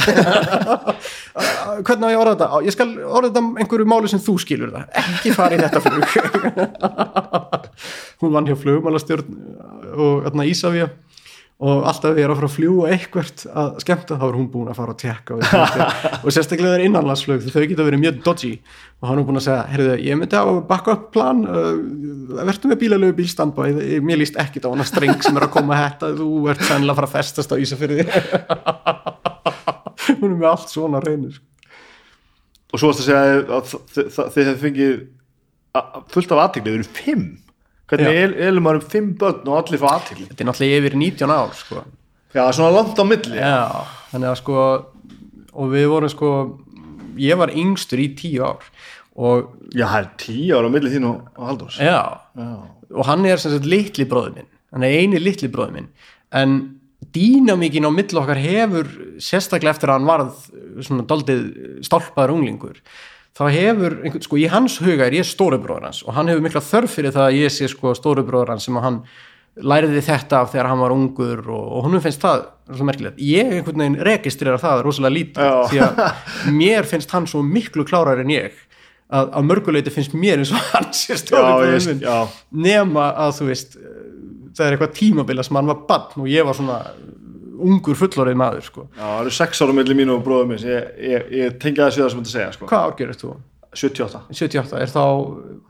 Hvernig á ég orða þetta? Ég skal orða þetta um einhverju máli sem þú skilur það. Ekki fara í þetta flug. Hún vann hjá flugmálastjórn og alltaf ég er að fara að fljúa eitthvert að skemmta þá er hún búin að fara að tekka og, og sérstaklega er innanlandsflug þau geta verið mjög dodgy. Og hann er búin að segja, heyrðu, ég myndi að bakka upp plan uh, verður með bílalögu bílstamba mér líst ekkit á hana streng sem er að koma að hætta þú ert sennilega að fara að festast á Ísafjörði hún er með allt svona reynir. Og svo varst að segja að þið hefði fengið fullt af aðtikli, þið eru fimm hvernig elum maður um fimm börn og allir fá aðtikli þetta er náttúrulega yfir 19 ár sko. já, svona langt á milli. Já, þannig að sko og við vorum sko ég var yngstur í 10 ár og já, það er tíu ára á milli þín og, Halldórs. Já, já. og hann er sem sagt litli bróður minn. Hann er eini litli bróður minn. En dýnamíkin á milli okkar hefur sérstaklega eftir að hann varð svona doldið stálpaður unglingur þá hefur, sko í hans huga er ég stóri bróður hans og hann hefur mikla þörf fyrir það að ég sé sko stóri bróður hans sem að hann læriði þetta af þegar hann var ungur og, og honum finnst það svo merkilegt, ég einhvern veginn registrerar það rosalega lítið því að mér finnst hann svo miklu klárar en ég að, að mörguleiti finnst mér eins og hann sé stóri Já, bróður ég- minn. nema að þú veist eh, það er eitthvað tímabila sem hann var bann og ég var svona ungur fullorðið maður sko. Já, það eru sex ára á milli mín og bróðum minns ég, ég, ég tengja þessu það sem þetta segja sko. hvað árgerist þú? 78 78, er þá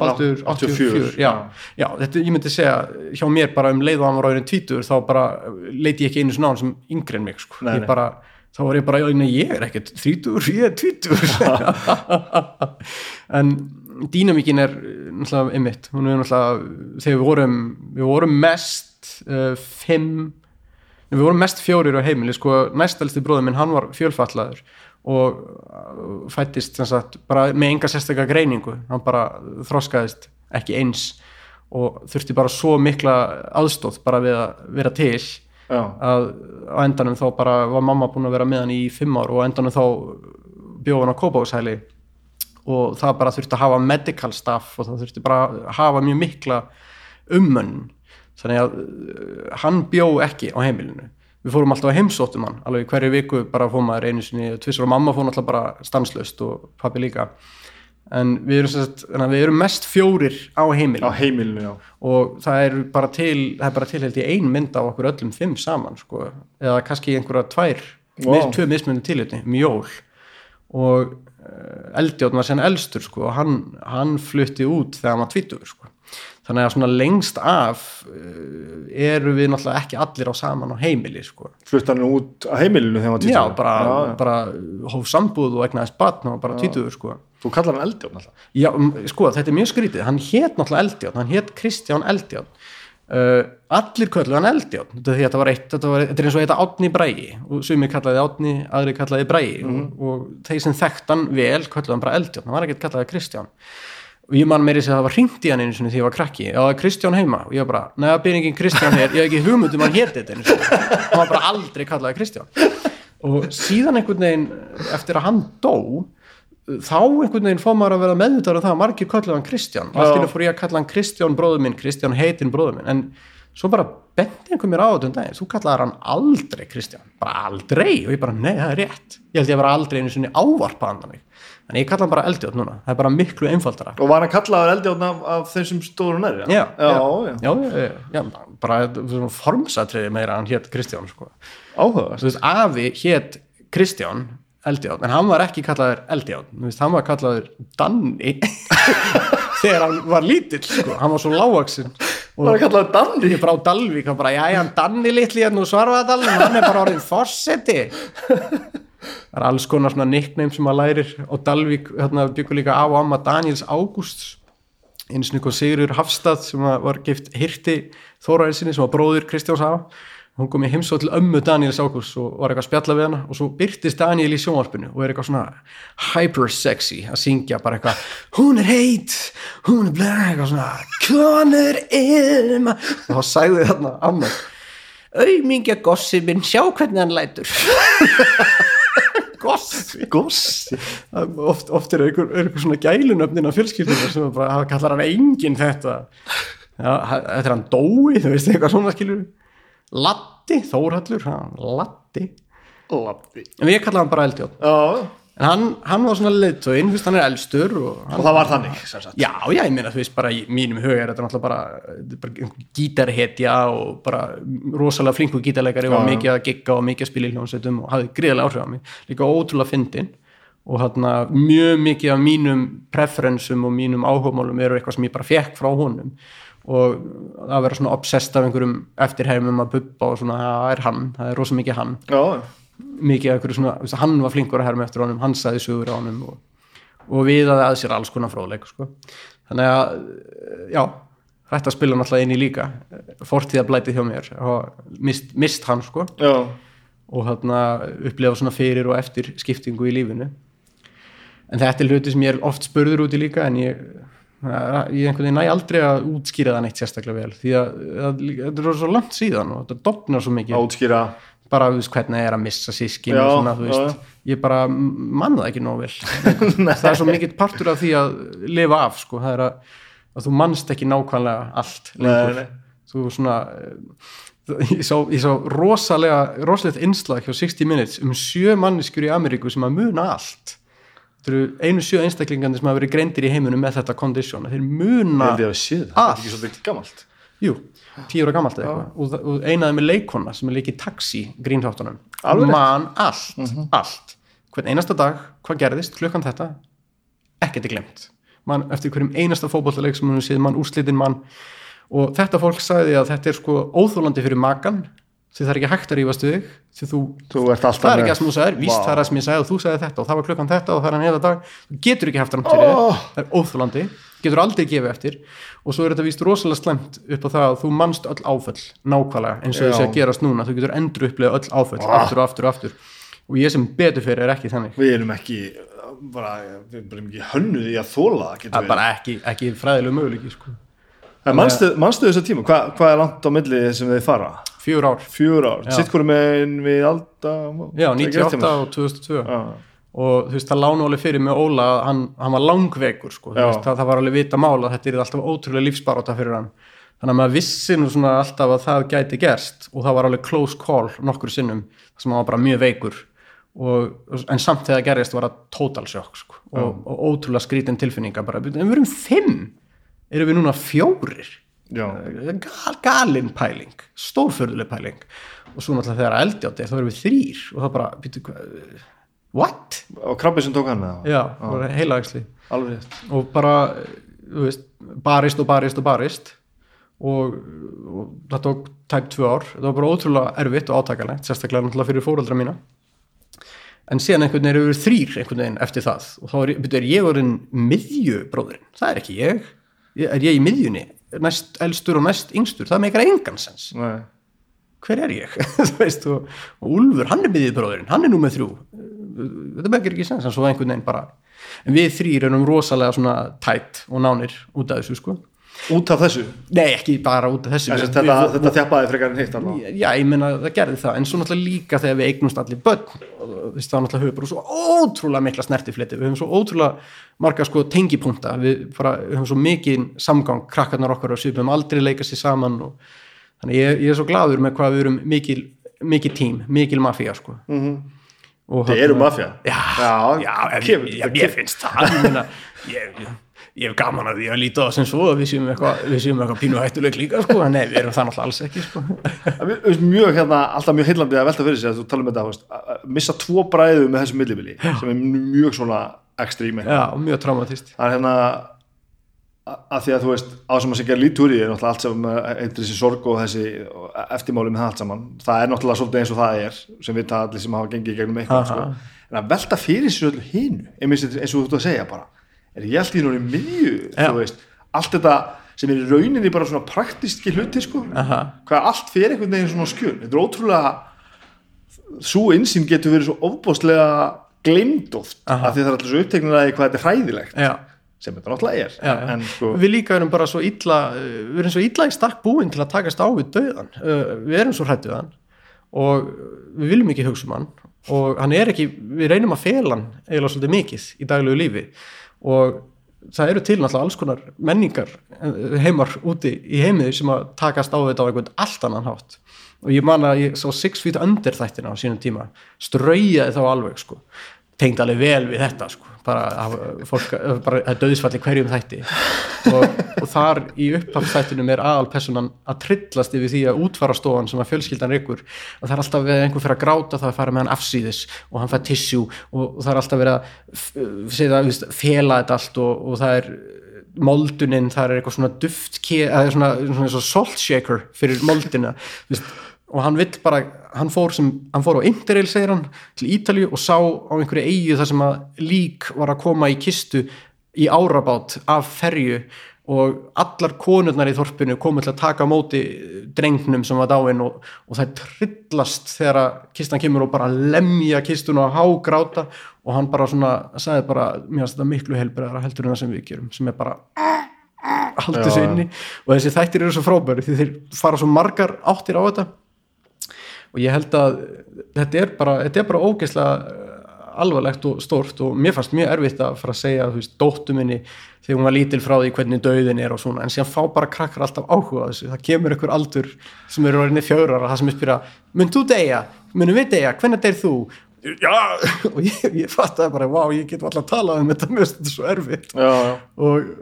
Baldur 84, 84, já, já, þetta ég myndi segja hjá mér bara um leið og hann var áriðin 20 þá bara leiti ég ekki einu svona á hann sem yngri en mig sko, Nei, nei. bara þá var ég bara, já, nei, ég er ekkert 30, ég er 20 en dýnamíkin er eh, náttúrulega einmitt, hún er náttúrulega þegar við vorum, við vorum mest uh, fimm Nei, við vorum mest fjórir á heimili sko, næstalsti bróður minn, hann var fjölfallaður og uh, fættist sagt, bara með enga sérstakka greiningu. Hann bara þroskaðist ekki eins og þurfti bara svo mikla aðstóð bara við að vera til Já, að á endanum þá bara var mamma búin að vera með hann í fimm ár og á endanum þá bjóð hann á kópáshæli og það bara þurfti að hafa medical staff og það þurfti bara að hafa mjög mikla ummönn þannig að uh, hann bjó ekki á heimilinu. Við fórum alltaf að heimsóttum hann alveg hverju viku bara fórum maður einu sinni tvissar og mamma fórum alltaf bara stanslöst og pappi líka. En við erum, sagt, við erum mest fjórir á heimilinu. Á heimilinu, og það er bara til það er bara til held ég ein mynd á okkur öllum fimm saman sko, eða kannski einhverja tvær wow. tvö mismunni tilhjötni, mjól. Og uh, Eldjárn var sen elstur sko, og hann, hann flutti út þegar hann var tvítur sko. Þannig að svona lengst af uh, eru við náttúrulega ekki allir á saman á heimili sko. Flutt hann út á heimilinu þegar hann var já, tvítugur? bara, já, já. bara hóf sambúð og egnaðist batn og bara tvítur sko. Þú kallar hann Eldjárn alltaf? Já, sko, þetta er mjög skrítið, hann hét náttúrulega Eldjárn, hann hét Kristján Eldjárn. Uh, allir kölluðu hann Eldjárn. Þetta, eitt, þetta, var, þetta er eins og þetta Átni Bræi og sumir kallaði Átni, aðri kallaði Bræi og, og þeir sem þekkt hann vel kölluðu hann bara Eldjárn, hann var ekkert kallaði Kristján og ég man meiri sem það var hringt í hann einu sinni því ég var krakki, já, er Kristján heima. Og ég var bara, neða, byrjingin Kristján hér ég hef ekki hugmynd um að hann héti þetta einu sinni. Hann var bara aldrei kallaði Kristján. Og síðan einhvern veginn eftir að hann dó þá einhvern veginn fór maður að vera meðvitaður um það að margir kalluðu hann Kristján. Og allt í hennu fór ég að kalla hann Kristján bróður minn Kristján heitinn bróður minn. En svo bara bendi einhver mér á þetta um daginn. Þú kallaði hann aldrei Kristján. Bara aldrei. Og ég bara nei það er rétt. Ég held ég að vera aldrei einu sinni ávarpa hann þannig en ég kalla hann bara eldjótt núna. Það er bara miklu einfaldara. Og var hann kallaður Eldjárn af, af þeim sem stóður hann er? já, já, já. já, já, já, já. Bara formsatriði meira hann hétt Kristján sko. Veist, afi hétt Kristján Eldjárn, en hann var ekki kallaður veist, hann var kallaður Danni þegar hann var lítill, sko, hann var svo lágvaxinn. Og Var hann kallaður Danni? ég bara á Dalvík, hann bara, já, hann Danni litli hérna úr Svarfaðadalinn, hann er bara orðin fórseti það er alls konar svona nickname sem maður lærir og Dalvík, hérna byggur líka á og amma Daniels Ágústs einu sinni kom Sigurður Hafstað sem var gift hirti Þóraðinsinni sem var bróðir Kristjáns Afa. Hún kom í heimsóð til ömmu Daniels Ágúst og var eitthvað að spjalla við hana og svo byrtist Daniel í sjónvarpinu og er eitthvað svona hyper sexy að syngja bara eitthvað hún er heit, hún er blæð eitthvað svona, konur ilma og þá sagði þarna amma auðmingja gossi minn, sjá hvernig hann lætur gossi. Gossi. Oft, oft er einhver, er einhver svona gælunöfnin af fjölskyldunum sem bara, það kallar hann enginn þetta. Já, þetta er hann dói, þú veist eitthvað svona skilur Latti, Þórhallur hann, Latti Lappi en við kallaðum hann bara Eldjón Já, en hann, hann var svona veist, hann er elstur og, hann, og það var þannig sem sagt. já, já, ég meina, þú veist, bara í mínum huga er þetta náttúrulega bara, bara gítarhetja og bara rosalega flinku gítarleikari og mikið að gigga og mikið að spila í hljómsveitum og hafði gríðarlega áhrif á mig, líka ótrúlega fyndin og hérna mjög mikið af mínum preferensum og mínum áhugamálum eru eitthvað sem ég bara fekk frá honum. Og að vera svona obsessed af einhverjum eftirheimum að bubba og svona, það er hann, það er rosa mikið hann. Já, mikið af einhverju svona, veist, hann var flinkur að herma eftir honum, hann sagði sögur á honum og, og viðaði að sér alls konar fróðleik sko. þannig að já, þetta spila náttúrulega inn í líka fortíðablætið hjá mér og mist, mist hann sko. Já, og hérna upplifa svona fyrir og eftir skiptingu í lífinu. En þetta er hluti sem ég er oft spurður út í líka en ég ég einhvern veginn næ aldrei að útskýra það neitt sérstaklega vel því að- þetta er svo langt síðan og þetta dopnar svo mikið. Að útskýra bara þú veist hvernig er að missa sískin Já, og svona þú já, veist. Ég bara mann það ekki nóg vel. Það er svo mikill partur af því að lifa af sko, það er að, að þú mannst ekki nákvæmlega allt lengur. Nei, nei. þú svona eh, ég sá, ég sá rosalega rosalegt innslag hjá 60 minutes um sjö manniskur í Ameríku sem að muna allt. Þetta eru einu sjö einstaklingandi sem hafa verið greindir í heiminum með þetta condition. Þeir muna er allt. ekki svolítið gamalt. Jú, tíu ára gamalt eða eitthvað. Og, og einaði með leikona sem er leikið taxi grínþáttunum, Alveg rétt. man allt allt, hvern einasta dag hvað gerðist, klukkan þetta? Ekkert er glemt, man eftir hverjum einasta fótbollaleik sem hún séð, mann úrslitin mann og þetta fólk sagði að þetta er sko óþólandi fyrir makan því það er ekki hægt að rífast við þig því þú, Þú ert alltaf það er ekki það sem þú sagðir, víst Vá. það er það sem ég sagði og þú sagði þetta og það var klukkan þetta og það er hann eða dag. Þú getur ekki haft hann Oh. þig, það er óþólandi getur aldrei gefið eftir. Og svo er þetta víst rosalega slemt upp á það að þú manst öll áföll nákvæmlega eins og þessi að gerast núna. Þú getur endur upplega öll áföll aftur og aftur og aftur. Og ég sem betur fyrir er ekki þannig. Við erum ekki bara, við erum ekki hönnuð í að þóla það er bara ekki, ekki fræðilegu möguleiki sko. En manstu, manstu þessa tíma, Hva, hvað er langt á milli sem þið fara? fjör ár, ár, sitt hverju megin við alda já 98 og 2002 Já, og þú veist það lána alveg fyrir með Óla að hann, hann var langveikur sko, veist, það, það var alveg vita mála að þetta er alltaf ótrúlega lífsbaróta fyrir hann. Þannig að maður vissi nú svona alltaf að það gæti gerst og það var alveg close call nokkur sinnum þar sem hann var bara mjög veikur. Og, en samt þegar það gerist var það total shock sko, og, og ótrúlega skrítin tilfinninga bara, en við erum fimm. Erum við núna fjórir? Já, gal, galin pæling. Stórförðuleg pæling. Og svo náttúrulega þegar að eldjátt er þá erum við þrýr og það bara, býtu hvað what? og krabbi sem tók hann með það Já, það var heilagsli Alveg rétt. Og bara, þú veist barist og barist og barist. Og, og það tók tæp tvö ár, það var bara ótrúlega erfitt og átakalegt, sérstaklega náttúrulega fyrir fóreldra mína. En síðan einhvern veginn eru þrýr einhvern veginn eftir það. Og þá er, er ég orðin miðjubróðurinn, það er ekki ég. Er ég í miðjunni, næst elstur og næst yngstur, það meikar engan sens. Nei. hver er ég? Þú veist, og, og Úlfur, hann er miðjubróðurinn hann er nú með þrjú þetta meikar ekki sens, en svo einhvern veginn bara. En við þrýr erum rosalega svona tætt og nánir út af þessu sko. Út af þessu? Nei, ekki bara út af þessu. Við- Þetta, við- þetta þjappaði frekar en hitt alveg já, ég meina það gerði það. En svo náttúrulega líka þegar við eignumst allir börn það náttúrulega höfum bara svo ótrúlega mikla snertifleti, við höfum svo ótrúlega marga sko tengipunkta, við, bara, við höfum svo mikið samgang, krakkarnar okkar og svipum aldrei leika sér saman og þannig ég, ég er svo gladur með hvað við erum mikil, mikil tím, mikil mafía sko. Mm -hmm. Þið eru mafía. Já, Já, já, kemur- já, ég finnst það ég, meina, ég, ég, ég hef gaman að því að líta það sem svo við séum eitthvað, eitthvað pínu hættuleik líka sko, en nei, við erum það náttúrulega alls ekki sko. Mjög- mjög hérna, alltaf mjög heillandi að velta fyrir sig að þú tala um þetta, að- missa tvo bræðu með þessum millibili sem er mjög svona ekstrími já, mjög traumatist. Það er hérna að að því að þú veist, á sem að segja lítur í er náttúrulega allt sem eitthvað þessi sorg og þessi eftirmáli með það allt saman. Það er náttúrulega svolítið eins og það er sem við það allir sem hafa gengið gegnum eitthvað sko. en að velta fyrir sér öllu hinu eins og þú ert að segja bara er ég allt í í miðju veist, allt þetta sem er í rauninni bara svona praktíski hluti sko, Aha. hvað allt fyrir einhvern veginn svona skjön, þetta er ótrúlega svo insýn getur verið svo ofbóðslega gleymd oft Aha. af því það er alltaf svo uppteknir að hvað þetta er hræðilegt. Já, sem þetta náttúrulega er. Já, já. en sko, við líka erum bara svo illa uh, við erum svo illa í stakk búin til að takast á við döðan uh, við erum svo hrættuð hann og við viljum ekki hugsa um hann og hann er ekki, við reynum að fela hann eiginlega svolítið mikið í daglegu lífi. Og það eru til náttúrulega alls konar menningar eh, heimar úti í heimiði sem að takast á þetta á einhvern allt annan hátt. Og ég man að ég sá Six Feet Under þættina á sínum tíma straujaði þá alveg sko. Tengd alveg vel við þetta sko bara, fólk, bara að döðsfalli hverjum þætti. Og, og þar í upphafstættinum er aðalpersonan að trillast yfir því að útfara stofan sem að fjölskyldan ykkur og það er alltaf verið einhver fyrir að gráta það að fara með hann afsýðis og hann fær tissue og, og það er alltaf verið að f- segja, víst, fela þetta allt og, og það er molduninn, það er eitthvað svona duft eða svona, svona, svona salt shaker fyrir moldina. Víst, og hann vill bara, hann fór sem hann fór á Interrail segir hann til Ítalíu og sá á einhverju eigu þar sem að lík var að koma í kistu í árabát af ferju. Og allar konurnar í þorpinu komu til að taka á móti drengnum sem var dáinn og, og það trillast þegar kistan kemur og bara lemja kistuna og hágráta. Og hann bara svona sagði bara, mér finnst þetta miklu helbriðara heldur en það sem við gerum sem er bara haldið sér inni. Og þessi þættir eru svo frábæri því þeir fara svo margar áttir á þetta og ég held að þetta er bara, þetta er bara ógeðslega eh, alvarlegt og stórt og mér fannst mjög erfitt að fara að segja þú veist, dóttu minni þegar hún var lítil frá því hvernig dauðin er og svona, en síðan fá bara krakkar alltaf áhuga þessu, það kemur einhver aldur sem eru orðinni fjögrar það sem er spyrja, mun þú deyja, munum við deyja? Hvernig deyr þú? Já, og ég, ég fatt að bara, vá, ég get alltaf að tala um þetta, mér finnst þetta svo erfitt. Já, já. og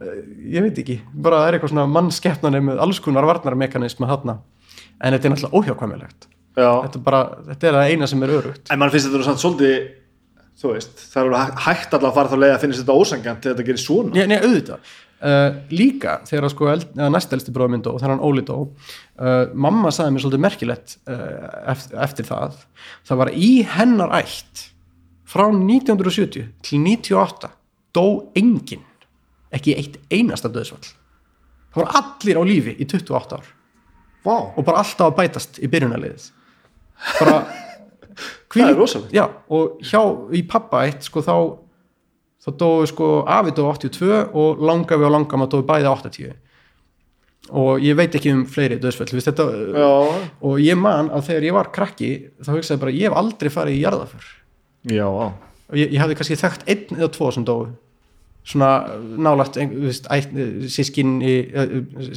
eh, ég veit ekki, bara það er eitthvað svona mannskeppnani með alls konar varnarmekanisma þarna, en þetta er náttúrulega óhjákvæmilegt. Já. þetta er bara, þetta er það eina sem er örugt en mann finnst þetta samt svolítið þú veist, það er hæ- hægt allavega að fara þá leið að finnst þetta ósangjant þegar þetta gerir svona. Nei, nei auðvitað. Uh, líka þegar sko næst elsti bróður minn dó þegar hann Óli dó uh, mamma sagði mér svolítið merkilegt uh, eftir, það. Það var í hennar ætt frá 1970 til 98 dó enginn. Ekki eitt einasta döðsvall það voru allir á lífi í 28 ár Vá, og bara alltaf að bætast í byrjunarliðið. Bara það er rosalegt. Já, og hjá í pappa eitt sko þá þá dói sko afi dói 82 og langafi og langama dói bæði 80 og ég veit ekki um fleiri döðsfell og ég man að þegar ég var krakki þá hugsaði bara ég hef aldrei farið í jarðaför já, já. og ég, ég hafði kannski þekkt einn eða tvo sem dói svona nálægt ein- þú veist, ætt, sískin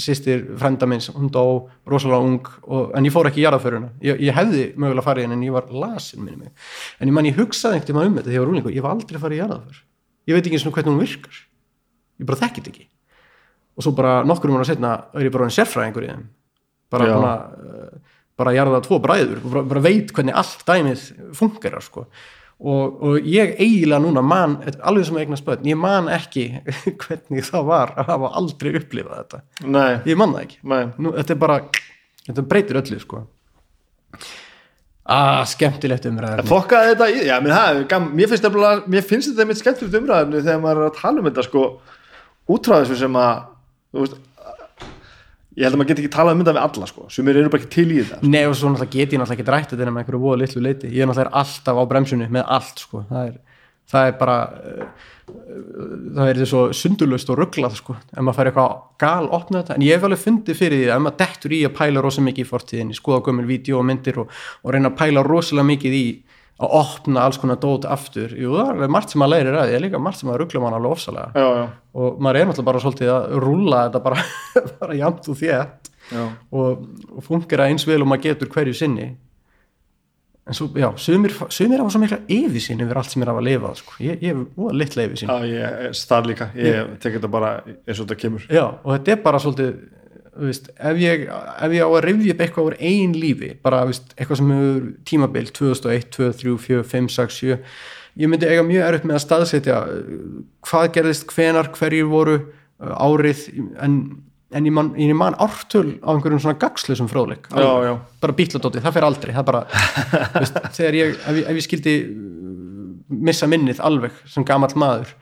sýstir frenda minns, hún dó rosalega ung, og, en ég fór ekki í jarðaföruna ég, ég hefði mögulega farið inn en ég var lasin minni mig, en ég man ég hugsaði einhvern tímann um þetta þegar ég var rúlingur, ég var aldrei farið í jarðaför ég veit ekki eins og hvernig hún virkar. Ég bara þekkit ekki. Og svo bara nokkur um hana setna er ég bara hann sérfræðingur í þeim. Bara, Já. bara, uh, bara jarða tvo bræður bara, bara veit hvernig allt dæmið fungerar sko og, og ég eiginlega núna man, alveg sem að eigna spöðn ég man ekki hvernig það var að hafa aldrei upplifað þetta. Nei, ég man það ekki. Nei. Nú, þetta er bara, þetta breytir öllu sko. Ah, skemmtilegt umræður Fokkaði þetta já, menn, það, mér finnst þetta mér finnst þetta mitt skemmtilegt umræðinu þegar maður er að tala um þetta sko út frá þessu sem að þú veist, ég held að maður get ekki talað um þetta við alla sko, sem eru bara ekki til í þetta Nei og svo náttúrulega get ég náttúrulega ekki drætt þetta nema einhverju voða litlu leiti, ég er náttúrulega alltaf á bremsunni með allt sko, það er, það er bara uh, það er svo sundulust og rugglað sko, ef maður fær eitthvað gal opna þetta, en ég hef alveg fundið fyrir því að ef maður dettur í að pæla rosa mikið í fortíðinni, skoða gömul vídeo og myndir og, og reyna að pæla rosalega mikið í að opna alls konar dót aftur, jú það er margt sem að, því, það er líka margt sem maður ruggla mann alveg ofsalega. Já, já, og maður er náttúrulega bara svolítið að rúlla þetta bara, bara jæmt og þétt. Og, og fungera eins vel og maður getur hverju sinni. En svo, já, sumir, sumir hafa svo mikla yfirsýn yfir allt sem er af að lifa sko. ég, ég hef litla yfirsýn. Já, ég er starf líka, ég tek þetta bara eins og þetta kemur. Já, og þetta er bara svolítið veist, ef, ég, ef ég á að rifja upp eitthvað úr ein lífi, bara veist, eitthvað sem hefur tímabil 2001, 2, 3, 4, 5, 6, 7 ég myndi eiga mjög erfitt með að staðsetja uh, hvað gerðist, hvenar, hverjir voru uh, árið, en en ég man, ég man ártöl á einhverjum svona gagslusum fróðleik Já, já. bara bítladóti, það fer aldrei það bara, veist, ég ef, ég ef ég skildi uh, missa minnið alveg sem gamall maður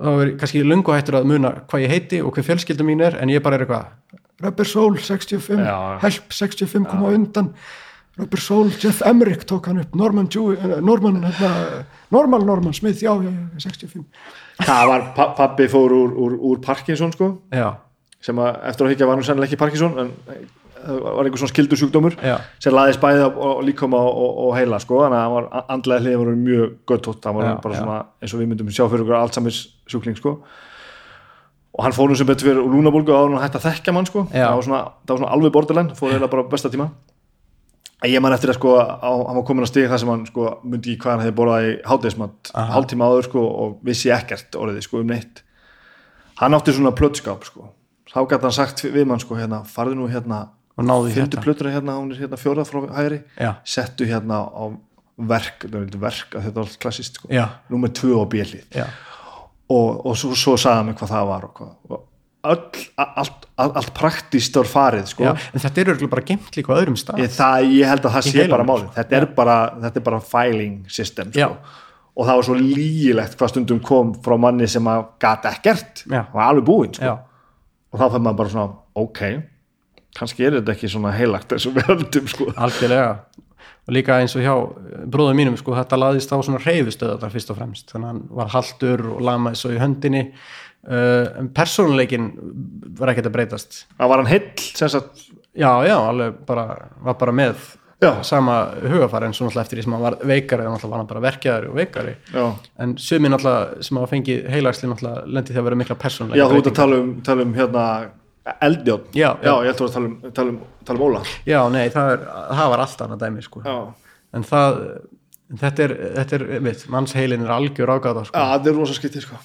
þá er kannski lungu hættur að muna hvað ég heiti og hver fjölskylda mín er en ég bara er eitthvað Rubber Soul 65, Já. Help 65 koma undan. Rubber Soul, Jeff Emmerich tók hann upp Norman, Jew, eh, Norman hérna, Norman Norman Smith, já, já, já 65 það var pa pabbi fór úr, úr, úr Parkinson sko. Já, sem að eftir að higgja var nú sennilega ekki Parkinson en var einhver svona skildur sjúkdómur Já. sem laðist bæði á, á líkama og, og, og heila sko, þannig að hann var andlega hliðin var mjög gött tótt, það var Já, bara já. svona eins og við myndum sjá fyrir okkur Alzheimer's sjúkling sko. Og hann fór nú sem betur fyrir lúnabólgu á hann hætti að þekkja mann sko, það var, svona, það var svona alveg borderline, fór eiginlega bara besta tíma. Ég man eftir að sko á, hann var komin að stiga það sem hann sko myndi í hvað hann hefði borðað í hátdeismat hálftíma áður sko og vissi ekkert orðið sko um neitt. Hann átti svona plötskáp sko. Þá gæti hann sagt við mann sko hérna farðu nú hérna og náðu fyndu þetta. plötur hérna, hún er hérna fjórað frá hægri. Já. settu hérna á verk, er verk þetta var allt klassist sko. Númer tvö á bjellið og, og svo, svo hann mig hvað það var og og öll, allt, allt, allt praktist var farið sko. en þetta er örgulega bara geimt líka á öðrum stað. Ég, það, ég held að það sé bara málið. sko. þetta er bara, þetta er bara filing system sko. og það var svo lígilegt hvað stundum kom frá manni sem að gata ekkert, það var alveg búinn sko. og þá fyrir maður bara svona, ok kannski er þetta ekki svona heilagt eins og við höldum sko. algjörlega. Og líka eins og hjá bróðum mínum sko, þetta laðist á svona reyfustöðar fyrst og fremst, þannig að hann var haldur og lamaði svo í höndinni. Uh, en persónuleikin var ekkert að breytast. Það var hann heill sem sagt, já, já, alveg bara var bara með Já. sama hugafar en svo náttúrulega eftir því sem hann var veikari þá náttúrulega var hann bara verkjaður og veikari. Já, en sumi náttúrulega sem hafa fengið heilagsli náttúrulega lendi því að vera mikla persónuleika já þú ert að tala um, tala um hérna eldjón Já, já. ég ætla að tala um, tala um, tala um Óla já, nei, það, er, það var allt annað dæmi sko. en það þetta er, þetta er, veit, manns heilin er algjör ágáða sko. já þetta er rosa skyttið sko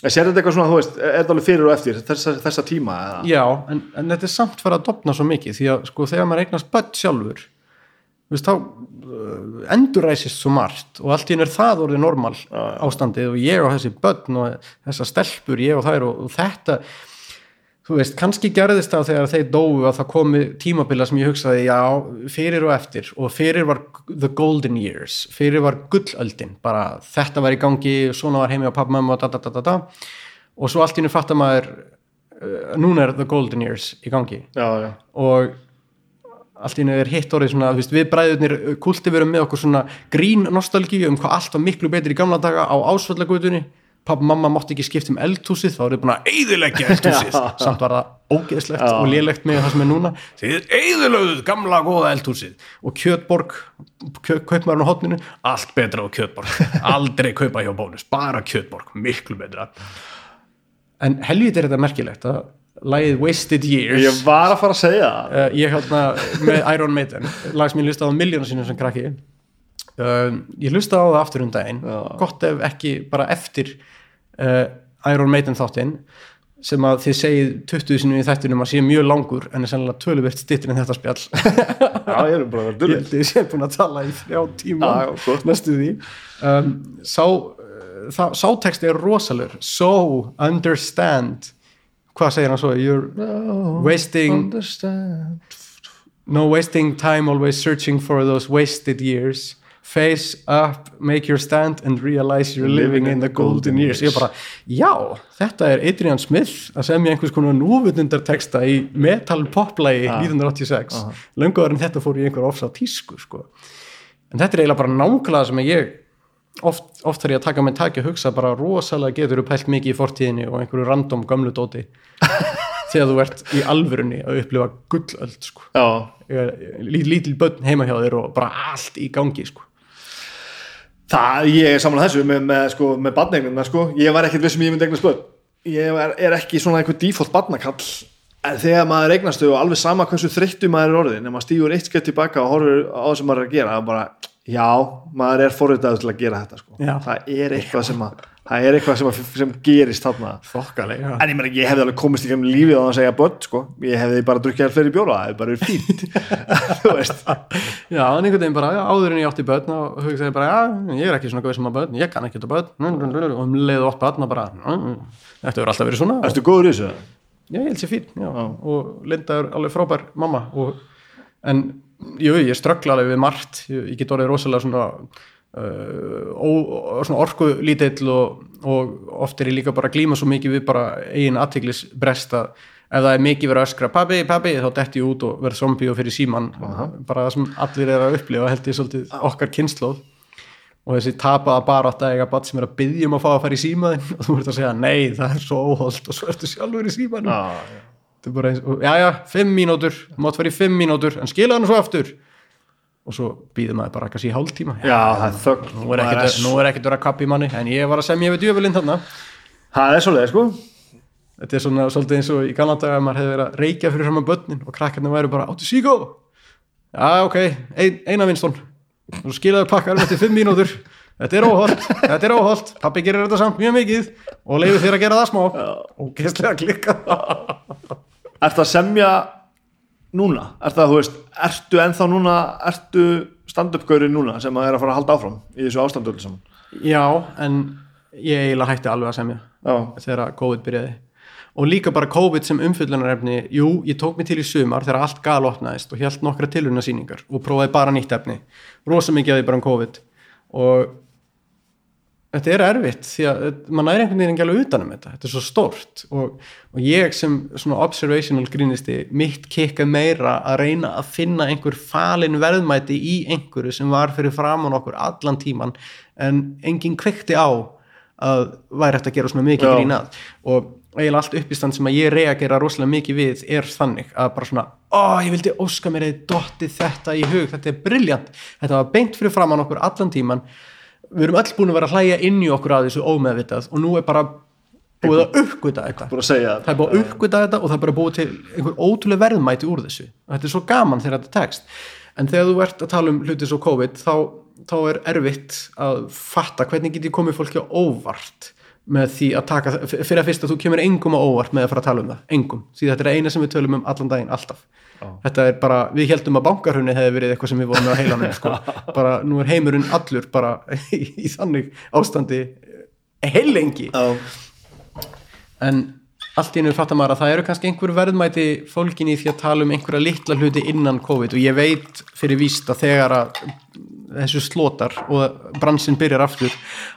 en sér þetta eitthvað svona, þú veist, er þetta alveg fyrir og eftir þessa, þessa tíma eða? Já, en, en þetta er samt fyrir að dopna svo mikið því að sko þegar maður eignast börn sjálfur þú veist, þá uh, enduræsist svo margt og allt í einu er það orðið normal ástandið og ég og þessi börn og þessa stelpur, ég og þær og, og þetta þú veist, kannski gerðist það þegar þeir dóu að það komi tímabila sem ég hugsaði já, fyrir og eftir. Og fyrir var the golden years. Fyrir var gullöldin, bara þetta var í gangi, svona var heimi á pappa, mamma og da da da da da. Og svo allt í einu fattar maður uh, núna er the golden years í gangi. Já, já, og allt í einu er hitt orðið svona, þú veist, við bræðurnir kultiverum með okkur svona grín nostalgíu um hvað allt var miklu betur í gamla daga á ásvallagutunni pappa og mamma mátti ekki skipta um eldhúsið þá eru búin að eyðileggja eldhúsið. Samt var það ógeðslegt Já. og lélegt með það sem er núna. Þið eyðilögðuð gamla góða eldhúsið. Og Kjötborg, kaupmarinn á hotninu allt betra á Kjötborg. Aldrei kaupa hjá bónus, bara Kjötborg miklu betra. En helvít er þetta merkilegt að lagið Wasted Years ég var að fara að segja uh, ég hérna með Iron Maiden lag sem ég hlustaði á miljónu sinni sem krakki uh, ég hlustaði á það aftur um daginn. Já. gott ef ekki bara eftir uh, Iron Maiden þáttinn sem að þið segið 20 sinni í þættunum að sé mjög langur en er sennilega töluvert stittur en þetta spjall. Já, ég er bara að vera ég sé búin að tala í þrjá tíma næstu því. Um, sá, uh, það, sáteksti er rosalur so understand. Hvað segir hann svo? You're wasting understand. No wasting time always searching for those wasted years face up, make your stand and realize you're living in the golden years. Ég bara, já, þetta er Adrian Smith að semja einhvers konar núvutundar texta í metal poplægi 1986, lönguðar en þetta fór í einhver ofsa tísku sko. en þetta er eiginlega bara nákvæmlega sem ég oft, oft þarf ég að taka með taki að hugsa bara rosalega getur þú pælt mikið í fortíðinni og einhverju random gömlu dóti þegar þú ert í alvörunni að upplifa gullöld sko. Lítil, lítil börn heima hjá þér og bara allt í gangi sko. Það, ég er samanlega þessu með, með, sko, með badneignum sko. ég var ekkert vissum ég myndi eignast börn ég er, er ekki svona einhver default badnakall en þegar maður eignast þau og alveg sama hversu þreyttu maður er orðin en maður stígur eitt skett tilbaka og horfur á það sem maður er að gera það er bara, já, maður er forritaður til að gera þetta sko. Það er eitthvað sem að það er eitthvað sem, sem gerist þarna. Þokkalega en ég, meni, ég hefði alveg komist í lífið á að segja börn sko. ég hefði bara drukkið fleiri bjóra það hefði bara fínt. Þú veist. Já, en einhvern veginn bara, já, áður en ég átti börn og hugsaði bara, já, ég er ekki svona góð sem að börn ég kann ekki þetta börn. Og um leið og átt börn og bara, "Mm, þetta hefur alltaf verið svona. Erstu góður í þessu? já, ég held sér fín, já, og Linda er alveg frábær mamma og, en, jú, ég ströggla alveg við margt, ég, ég get orðið rosalega svona uh, orku lítill og, og oft er ég líka bara að glíma svo mikið við bara eigin aðtiklisbrest að ef það er mikið verið að öskra pabbi, pabbi, þá detti ég út og verð zombie og fyrir síman bara það sem allir er að upplifa held ég svolítið okkar kynnslóð og þessi tapaða bara átt að eiga bat sem er að byggja um að fá að fara í símaðin og þú ert að segja nei, það er svo óholt og svo ertu sjálfur í er bara eins og, já já, fimm mínútur þú mátt fara í fimm mínútur, en skila hann svo aftur og svo býður maður bara kannski í hálftíma. Já, það er þögn. Nú er ekkert er verið að kappa í manni en ég var að semja við djöfulinn þarna. Það er svolítið, sko. Þetta er svona svolítið eins og í gamla daga að maður hefði verið að reykja fyrir saman börnin og krakkarnir væri bara áttu síkó já ok, ein, eina vinstón og skilaðu pakkar eftir fimm mínútur. Þetta er óholt, þetta er óholt. Pappi gerir þetta samt mjög mikið og leiður þér að gera það smá. Og gæstlega klikka Ertu að semja núna? Ertu að, þú veist, ertu ennþá núna ertu stand-up-gauri núna sem að er að fara að halda áfram í þessu ástandu öllu saman? Já, en ég eiginlega hætti alveg að semja Já, þegar COVID byrjaði. Og líka bara COVID sem umfyllunarefni jú, ég tók mig til í sumar þegar allt galopnaðist og held nokkra tilhörna og prófaði bara nýtt efni. Rosa mikið að því bara um COVID. Og þetta er erfitt því að mann er einhvern veginn ekki alveg utanum þetta. Þetta er svo stórt og, og ég sem svona observational grínisti mitt kikka meira að reyna að finna einhver falin verðmæti í einhverju sem var fyrir framann okkur allan tíman en enginn kveikti á að væri hægt að gera svona mikið grínað og eiginlega allt uppistand sem að ég reagera rosalega mikið við er þannig að bara svona, ó ég vildi óska mér eða dotti þetta í hug, þetta er briljant þetta var beint fyrir framann okkur allan tíman við erum öll búin að vera að hlæja inn í okkur að þessu ómeðvitað og nú er bara búið að uppgöta þetta. Það er búið að uppgöta þetta og það er bara búið til einhver ótrúlega verðmæti úr þessu. Og þetta er svo gaman þegar þetta tekst. En þegar þú ert að tala um hluti svo COVID þá, þá er erfitt að fatta hvernig get ég komið fólki á óvart með því að taka, fyrir að fyrst að þú kemur engum á óvart með að fara að tala um það, engum. Því þetta er eina sem við tölum um allan daginn, alltaf þetta er bara, við heldum að bankarhunni hefði verið eitthvað sem við vorum með á heilanum sko. bara, nú er heimurinn allur bara í, í þannig ástandi heilengi Já, en allt í einu fattar maður að það eru kannski einhver verðmæti fólkin í því að tala um einhverja litla hluti innan COVID og ég veit fyrir víst að þegar að þessu slotar og bransin byrjar aftur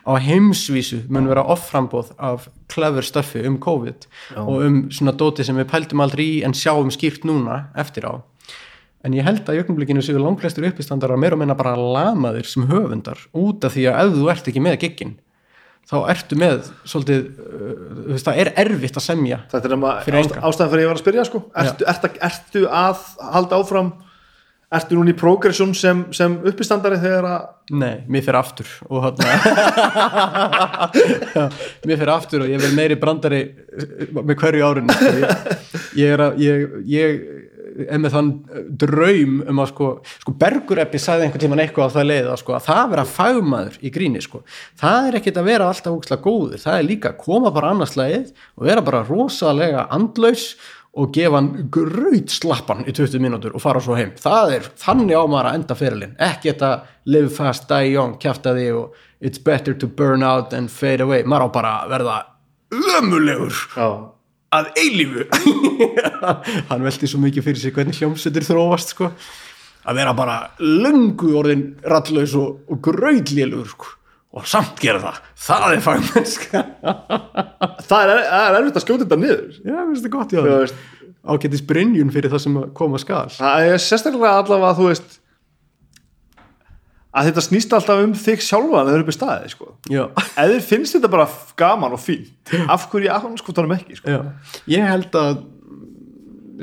á heimsvísu mun vera offrambóð af clever stöffi um COVID og um svona dóti sem við pældum aldrei í en sjáum skýrt núna eftir á en ég held að í augnablikinu séu langflestur uppistandar að meira og minna bara lamaðir sem höfundar út af því að ef þú ert ekki með giggin þá ertu með svolítið, uh, þú veist, það er erfitt að semja þetta er ást, enga. ástæðan fyrir að ég var að spyrja sko. ertu, ertu, ertu að halda áfram ertu núna í progression sem, sem uppistandari þegar að Nei, mér fyrir aftur og Já, mér fyrir aftur og ég vil meiri brandari með hverju sko. ég, ég er að ég, ég er með þann draum um að sko, sko Bergureppi sagði einhvern tímann eitthvað á það leið að, sko, að það að vera fagmaður í gríni sko. það er ekkit að vera alltaf úkslega góður það er líka að koma bara annars leið og vera bara rosalega andlaus og gefa hann gröyt slappan í 20 mínútur og fara svo heim. Það er þannig á maður að enda fyrirlin ekki þetta live fast, die young kjafta því og it's better to burn out and fade away, maður á bara að verða ömulegur já, að eilífu. Hann velti svo mikið fyrir sig hvernig hljómsveitir þróast sko. Að vera bara löngu orðin ralllaus og, og gröytlélugur sko. Og samt gera það. Það er fagmennska. Það er, er erfitt að skjóta þetta niður. Já, mér finnst það gott já veist, ágætis brynjun fyrir það sem að koma skal. Það er sérstaklega allavega þú veist að þetta snýst alltaf um þig sjálfa að það er upp í staði sko. já, ef þér finnst þetta bara gaman og fínt af hverju ég afhanskotanum ekki sko. já. ég held að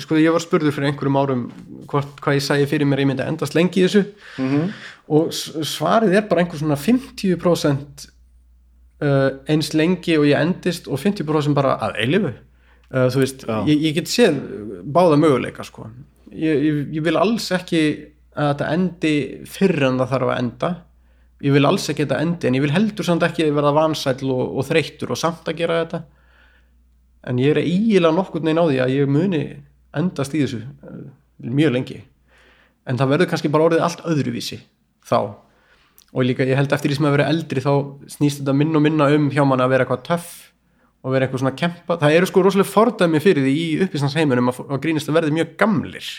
sko ég var spurður fyrir einhverjum árum hvort, hvað ég sæði fyrir mér ég myndi að endast lengi í þessu. -hmm. og svarið er bara einhver svona 50% uh, eins lengi og ég endist og 50% bara að eilifu uh, þú veist, ég, ég get séð báða möguleika sko. Ég, ég, ég vil alls ekki að þetta endi fyrr en það þarf að enda. Ég vil alls ekki þetta endi en ég vil heldur samt ekki verða vansæll og, og þreyttur og samt að gera þetta. En ég er ígilega nokkurn veginn á því að ég muni endast í þessu eh, mjög lengi. En það verður kannski bara orðið allt öðruvísi þá. Og líka ég held eftir því sem að vera eldri þá snýst þetta minn og minna um hjá manni að vera eitthvað töff og vera eitthvað svona kempa. Það eru sko rosalega fordæmi fyrir því í uppistansheimunum að, að grínist að verði mjög gamlir.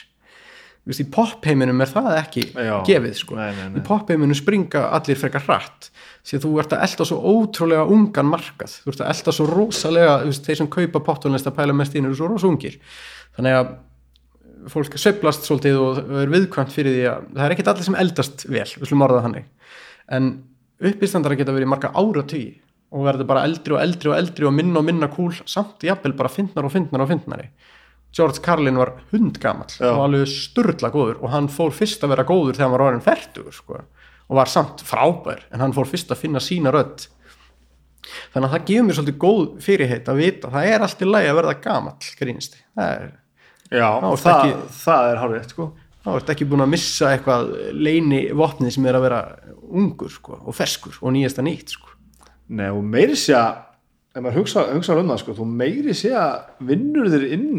Vist, í popheiminum er það ekki Já. gefið sko. Nei, nei, nei. í popheiminum springa allir frekar hratt. Því að þú ert að elda svo ótrúlega ungan markað, þú ert að elda svo rosalega þeir sem kaupa pottónlist að pæla mest inn eru svo rosa ungir. Þannig að fólk sveiflast svolítið og er viðkvæmt fyrir því að það er ekkit allir sem eldast vel, við slum orða það þannig. En uppistandara geta verið marga áratugi og verður bara eldri og eldri og eldri og minna og minna kúl samt jafnvel bara fyndnar og fyndnar og fyndnari. George Carlin var hundgamall Já. og alveg sturla góður og hann fór fyrst að vera góður þegar hann var orðin færtugur sko, og var samt frábær en hann fór fyrst að finna sína rödd. Þannig að það gefur mér svolítið góð fyrirheit að vita að það er allt í lagi að verða gamall grínisti, það er Já, það, ekki- það er hárið sko. þá ertu ekki búin að missa eitthvað leini vopnið sem er að vera ungur sko, og ferskur og nýjasta nýtt sko. Nei, og meiri sé að ef maður hugsa, hugsa um það sko, þú meiri sé að vinnur þér inn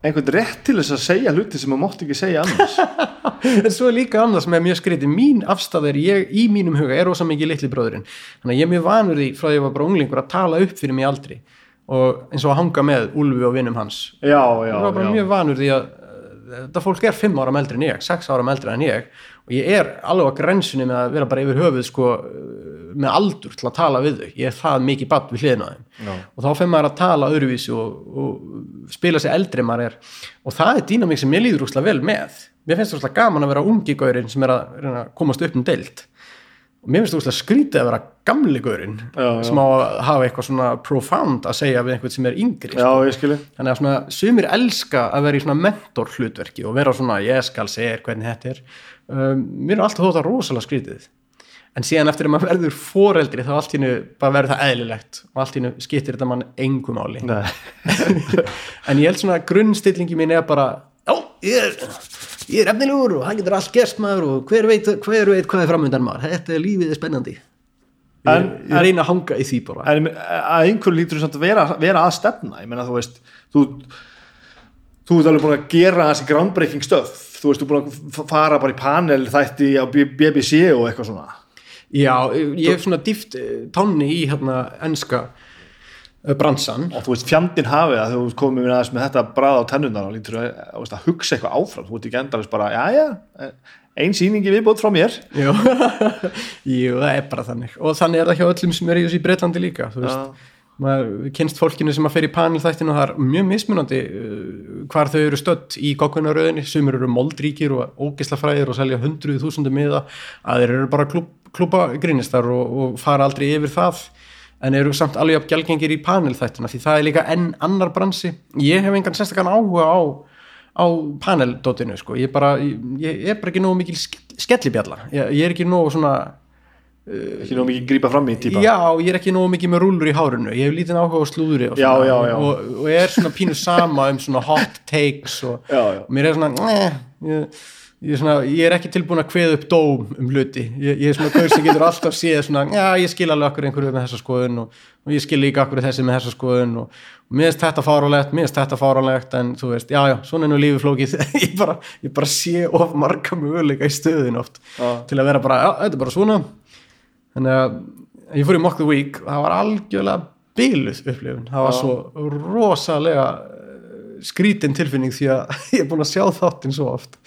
einhvern rétt til þess að segja hluti sem maður mátt ekki segja annars en svo er líka annað sem er mjög skrítið mín afstæð er ég í mínum huga er rosa mikið litli bróðurinn þannig að ég er mjög vanur því frá því að ég var bara unglingur að tala upp fyrir mig aldrei og eins og að hanga með Úlfi og vinnum hans. Já, já, ég var bara já. mjög vanur því að uh, þetta fólk er fimm ára eldri en ég, sex ára eldri en ég og ég er alveg á grensunni með að vera bara yfir höfuð sko, uh, með aldur til að tala við þau, ég er það mikið badd við hliðina á þeim. Og þá fyrir maður að tala öðruvísi og, og spila sig eldri maður er. Og það er dýnamík sem ég líður úrslega vel með. Mér finnst það úrslega gaman að vera ungi gaurinn sem er að, reyna að komast upp um deild. og mér finnst það skrítið að vera gamli gaurinn sem á að hafa eitthvað svona profound að segja við einhvern sem er yngri Já, skilji þannig að svona, sumir elska að vera í svona mentor hlutverki og vera svona ég skal segja hvernig þetta er. Um, mér er alltaf þótt að rosalega skrítið en síðan eftir að maður verður foreldri þá allt í hennu bara verður það eðlilegt og allt í hennu skiptir þetta mann engum Nei, en ég held svona að grunnstillingi mín er bara ég er, ég er efnilegur og það getur allt gerst maður og hver veit, hver veit hvað er framöndan maður. Þetta er lífið er spennandi. Ég, En- ég reyna að hanga í því bara. En að einhverju lítur samt að vera, vera að stefna. Ég meina þú veist þú, þú ert alveg búin að gera þessi groundbreaking stöð þú veist, þú ert búin að fara bara í panel þætti á BBC og eitthvað svona. Já, ég hef svona dýft tánni í hérna enska eh, bransan og þú veist, fjandinn hafið að þú komið með aðeins með þetta bræða á tennundar og lítur að, að, veist, að hugsa eitthvað áfram. Þú ert ekki endalist bara, já já ein sýningi viðbót frá mér. Jú, Jú, það er bara þannig. Og þannig er það hjá öllum sem er í þessu í Breitlandi líka þú veist, Já. maður kynst fólkinu sem að fer í panel þættinu og það er mjög mismunandi hvar þau eru stödd í kokkunaröðinni, sumir eru moldríkir og ógislafræðir og selja hundruð þúsundum miða, að þeir eru bara klúpa grínistar og, og fara aldrei yfir það en eru samt alveg jafn gjaldgengir í panel þættina því það er líka enn annar bransi ég hef engan sérstakann áhuga á á paneldótinu sko. ég, bara, ég, ég er bara ekki nógu mikil ske- skellibjalla, ég, ég er ekki nógu svona ekki nú mikið grípa fram í típa já, ég er ekki nógu mikið með rúlur í hárinu ég hef lítið áhuga á slúðri og, Já, svona, já, já. Og, og er svona pínu sama um svona hot takes og, Já, já. og mér er svona, eh, ég, er svona ég er ekki tilbúin að kveða upp dóm um hluti. Ég, ég er svona gaur sem getur alltaf séð svona, já, ég skil alveg okkur einhverju með þessa skoðun og, og ég skil líka okkur þessi með þessa skoðun og, og mér finnst þetta fáránlegt, mér finnst þetta fáránlegt en þú veist, já, já, svona er nú lífi flókið. Ég, bara, ég bara sé of marga möguleika í stöðin oft Já. til að vera bara, já, þetta er bara svona. Þannig að ég fór í Mock the Week og það var algjörlega byluð upplifun, það var Já. svo rosalega eh, skrítin tilfinning því að ég er búin að sjá þáttinn svo oft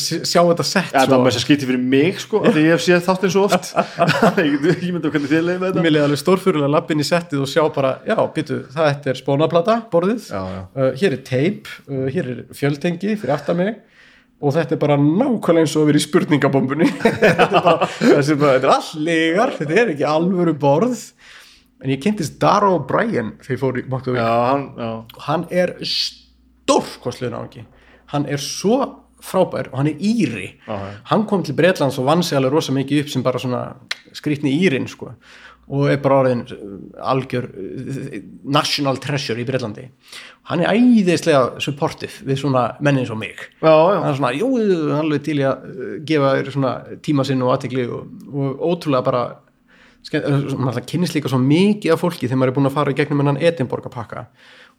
sjá þetta sett Já, það þess að skýti fyrir mig sko, því ég hef séð þáttinn svo oft. Ég ekki myndið hvernig þið leiðum þetta. Mér leiði alveg stórfyrirlega lappin í settið og sjá bara, já, býtu, þetta er spónaplata borðið, Já, já. Uh, hér er teip uh, hér er fjöltengi fyrir aftan mig. Og þetta er bara nákvæmlega eins og að vera í spurningabombunni þetta er er all legar þetta er ekki alvöru borð. En ég kynntist Dara O'Brien þegar ég fór í Já, hann, hann er stórkostlega náðungi hann er svo frábær og hann er íri já. hann kom til Bretlands og vann sig alveg rosa mikið upp sem bara svona skrýtni írin sko og er bara orðin uh, algjör uh, national treasure í Bretlandi hann er æðislega supportive við svona menni eins og mig já, já. hann er svona, jú, hann er alveg til að uh, gefa þér svona tíma sinn og aðtekli og, og ótrúlega bara kynnist líka svo mikið af fólki þegar maður er búin að fara í gegnum hennan Edinborga pakka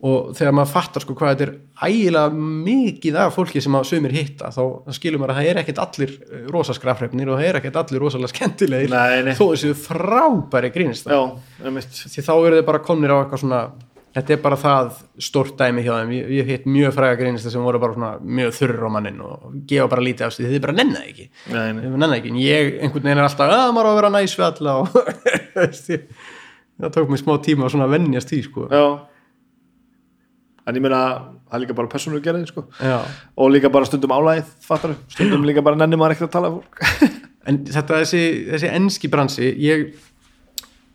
og þegar maður fattar sko hvað þetta er ægilega mikið af fólki sem að sömur hitta þá, skilur maður að það er ekkert allir eh, rosa skrafrefnir og það er ekkert allir rosalega skemmtilegir. Þó þessu frábæri grínist já, því þá eru þið bara komnir á eitthvað svona þetta er bara það stórt dæmi hjá þeim. Ég, ég hitt mjög fræga greinista sem voru bara svona mjög þurr á mannin og gefa bara lítið af sig þið bara nennaði ekki. Nei, nei. Þið nennaði ekki, ég einhvern veginn er alltaf að maður á að vera næs við alla og það tók mér smá tíma að vennjast því sko En ég meina, það er líka bara persónulega gerðin sko. Og líka bara stundum álæðið fattar stundum líka bara nennir maður ekkert að tala fólk. En þetta þessi, þessi enski bransi ég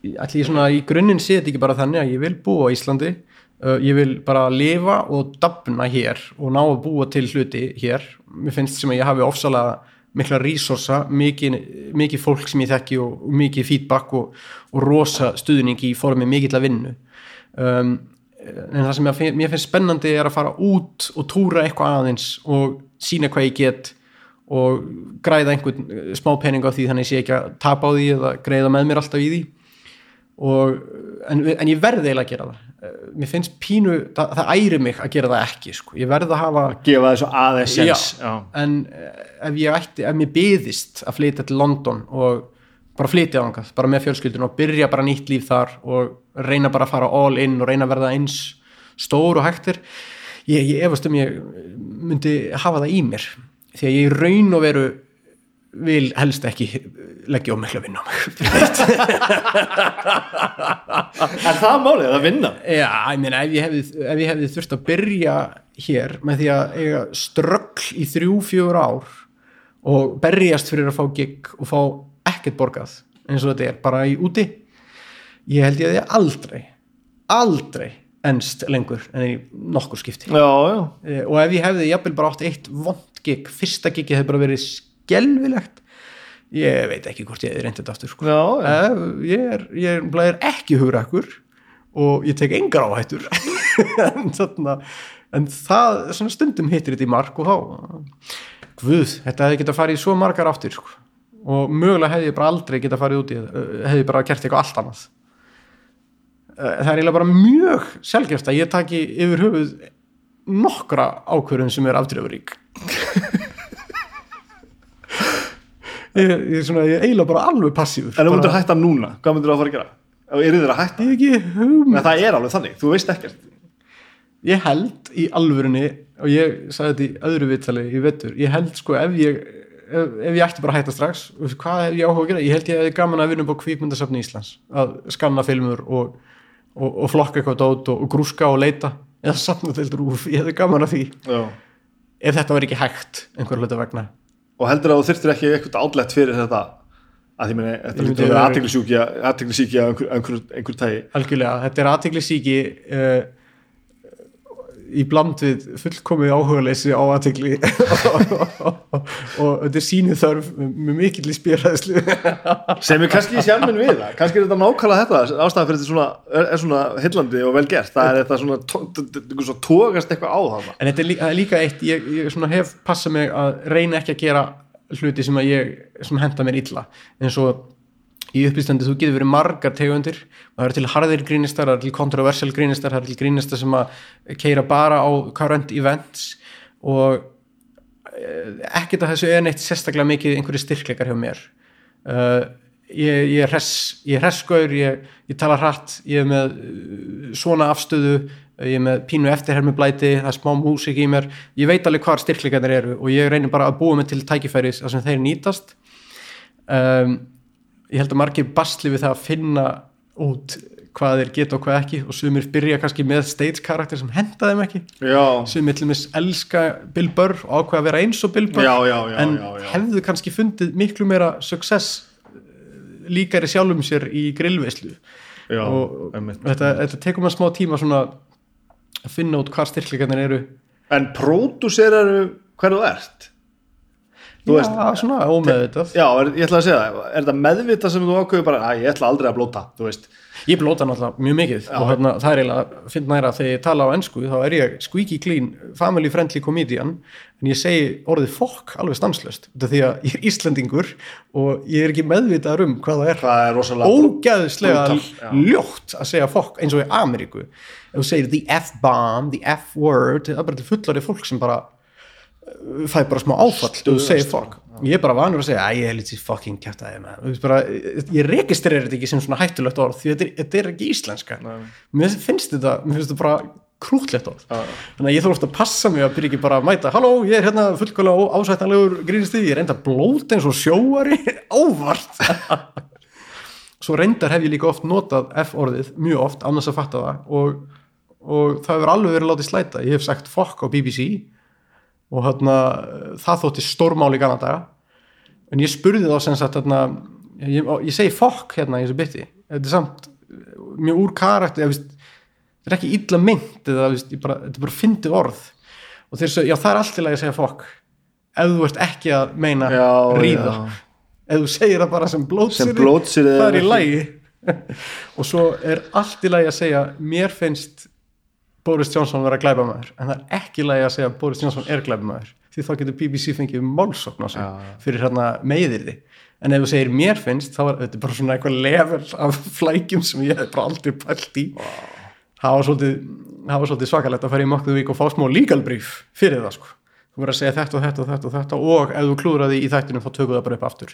ég svona í grunninn sé þetta ekki bara þannig að ég vil búa á Íslandi. Uh, ég vil bara lifa og dafna hér og ná að búa til hluti hér. Mér finnst sem að ég hafi ofsalega mikla resursa, mikið, mikið fólk sem ég þekki og, og mikið feedback og, og rosa stuðning í formi mikill að vinnu. Um, en það sem finn, mér finnst spennandi er að fara út og túra eitthvað aðeins og sína hvað ég get og græða einhvern eh, smá pening á því þannig að ég sé ekki að tapa á því eða greiða með mér alltaf í því. Og, en, en ég verði eiginlega að gera það. Eh, mér finnst pínu, það, það æri mig að gera það ekki sko. ég verði að hafa gefa þessu aðeins en eh, ef ég ætti, ef mér byðist að flytja til London og bara flytja þangað, bara með fjölskyldun og byrja bara nýtt líf þar og reyna bara að fara all in og reyna að verða eins stór og hægtir ég, ég efast um ég myndi hafa það í mér því að ég raun og veru vil helst ekki leggja á mikla vinna á mig Er það málið að vinna? Já, ég meina ef ég hefði, hefði þurft að byrja hér með því að eiga ströggl í þrjú, fjögur ár og berjast fyrir að fá gig og fá ekkert borgað eins og þetta er bara í úti ég held ég að ég aldrei aldrei ennst lengur en í nokkur skipti Já, já Eh, og ef ég hefði jafnvel bara átt eitt vond gig, fyrsta gig hefði bara verið skelvilegt ég veit ekki hvort ég hefði reyndið þetta aftur sko. Já. Eh, ég er, ég er, ekki hugrakkur og ég tek engar áhættur en, þarna, en það stundum hittir þetta í mark og þá guð, þetta hefði getað farið í svo margar áttir sko. og mögulega hefði ég bara aldrei getað farið út í þetta hefði ég bara gert eitthvað allt annað Eh, það er eiginlega bara mjög sjálfgeft að ég taki yfir höfuð nokkra ákvörðun sem er afdröfurík ég, ég er svona, ég er eiginlega bara alveg passífur. En þú myndir bara, hætta núna, hvað myndir þú að fara að gera? Eru þér að hætta? ég ekki hugmynd. Það er alveg þannig, þú veist ekkert. Ég held í alvörunni og ég sagði þetta í öðru viðtali í vettur, ég held sko ef ég ef, ef ég ætti bara að hætta strax hvað hef ég áhuga að gera, ég held ég hefði gaman að vinna á kvíkmyndasafni Íslands, að skanna filmur og, og, og flokka eitthvað dót og, og grúska og leita. Eða safna til rúf, ég hefði gaman að því. Já. Ef þetta var ekki hægt einhver hluta vegna. Og heldur að þú þyrftir ekki eitthvað átlegt fyrir þetta? Að því meni, þetta lítur að vera aðteglisíkja aðteglisíkja af einhver, einhver, einhver tægi algjörlega, þetta er aðtegli síki uh, í bland við fullkomið áhugaleysi á aðtegli og þetta er sínu þörf með mikill í spjörðæðslu sem er kannski í sjálfinn við það. Kannski er þetta nákvæmlega þetta ástæðan fyrir þetta svona, er, er svona hillandi og vel gert. Það er þetta svona, svona tókast eitthvað á það en þetta er líka, líka eitt ég, ég hef passað mig að reyna ekki að gera hluti sem að ég svona henda mér illa. Eins og í uppýstandi þú getur verið margar tegundir. Það eru til harðir grínistar, það eru til kontroversial grínistar það eru til grínistar sem að keira bara á current events og eh, ekkert að þessu er neitt sérstaklega mikið einhverju styrkleikar hjá mér. Uh, ég, ég er hress ég ég, ég tala hratt ég er með uh, svona afstöðu ég er með pínu eftirhermublæti það er smá músík í mér. Ég veit alveg hvar styrkleikarnir eru og ég reynir bara að búa mig til tækifæris þar sem þeir nýtast. Um, ég held að margir basli við það að finna út hvað þeir geta og hvað ekki og sumir byrja kannski með stage karakter sem henda þeim ekki. Já, sumir til mis elska Bill Burr og ákveða að vera eins og Bill Burr Já, já, en hefðu kannski fundið miklu meira success eh, líkari sjálfum sér í grillveislu. Og einmitt. þetta, þetta tekur maður smá tíma svona að finna út hvað styrkleikarnir eru. En pródúseraru hverðu ert veist, já, svona ómeðvitað. Já, er, ég ætla að segja það er þetta meðvita sem þú ákveður bara að ég ætla aldrei að blóta, þú veist? Ég blóta náttúrulega mjög mikið og hérna, það er eiginlega, finn næra þegar ég tala á ennsku þá er ég squeaky clean, family friendly comedian en ég segi orðið fokk alveg stanslöst, þetta er því að ég er Íslendingur og ég er ekki meðvitaður um hvað það er. Það er rosalega ógæðislega brutal, já. ljótt að segja fokk eins og í Ameríku. Ef þú segir the F-bomb, the F-word það er bara til fullari fólk sem bara fæ bara smá áfall þú segir fuck ég er bara vanur að segja að ég er lítið fucking kæft að ég registrerir þetta ekki sem svona hættulegt orð því þetta er, þetta er ekki íslenska. Mér finnst þetta, mér finnst þetta bara krútlegt orð. Þannig að ég þurft að passa mig að byrja ekki bara að mæta halló, ég er hérna fullkvæmlega ásættanlegur grínstið, ég er enda blót eins og sjóari. Ávart svo reyndar hef ég líka oft notað F-orðið, mjög oft, annars að fatta það og, og það hefur alveg verið látið slæta, ég hef sagt fuck á BBC og hérna það þótti stórmál í gana daga. En ég spurði þá sem sagt hérna, ég, ég segi fuck hérna í þessu bytti, þetta er samt mjög úr karakter, ég veist þetta er ekki illa mynd eða veist, bara, þetta er bara fyndið orð. Og þeir segja, já það er allt til að ég segja fokk ef þú ert ekki að meina Já, ríða. já. ef þú segir það bara sem blótsýri það er í eða lægi og svo er allt lægi að segja mér finnst Boris Johnson vera glæbamaður en það er ekki lægi að segja Boris Johnson er glæbamaður því þá getur BBC fengið málsókn á sig Já. fyrir hérna meiðirði en ef þú segir mér finnst þá er þetta bara svona eitthvað level af flækjum sem ég hef bara aldrei pælt í. Það var svolítið, svolítið svakalegt að fara í Week og fá smá legal brief fyrir það sko. Þú verður að segja þetta og þetta og þetta og þetta og ef þú klúðraði í þættinu þá tökum það bara upp aftur.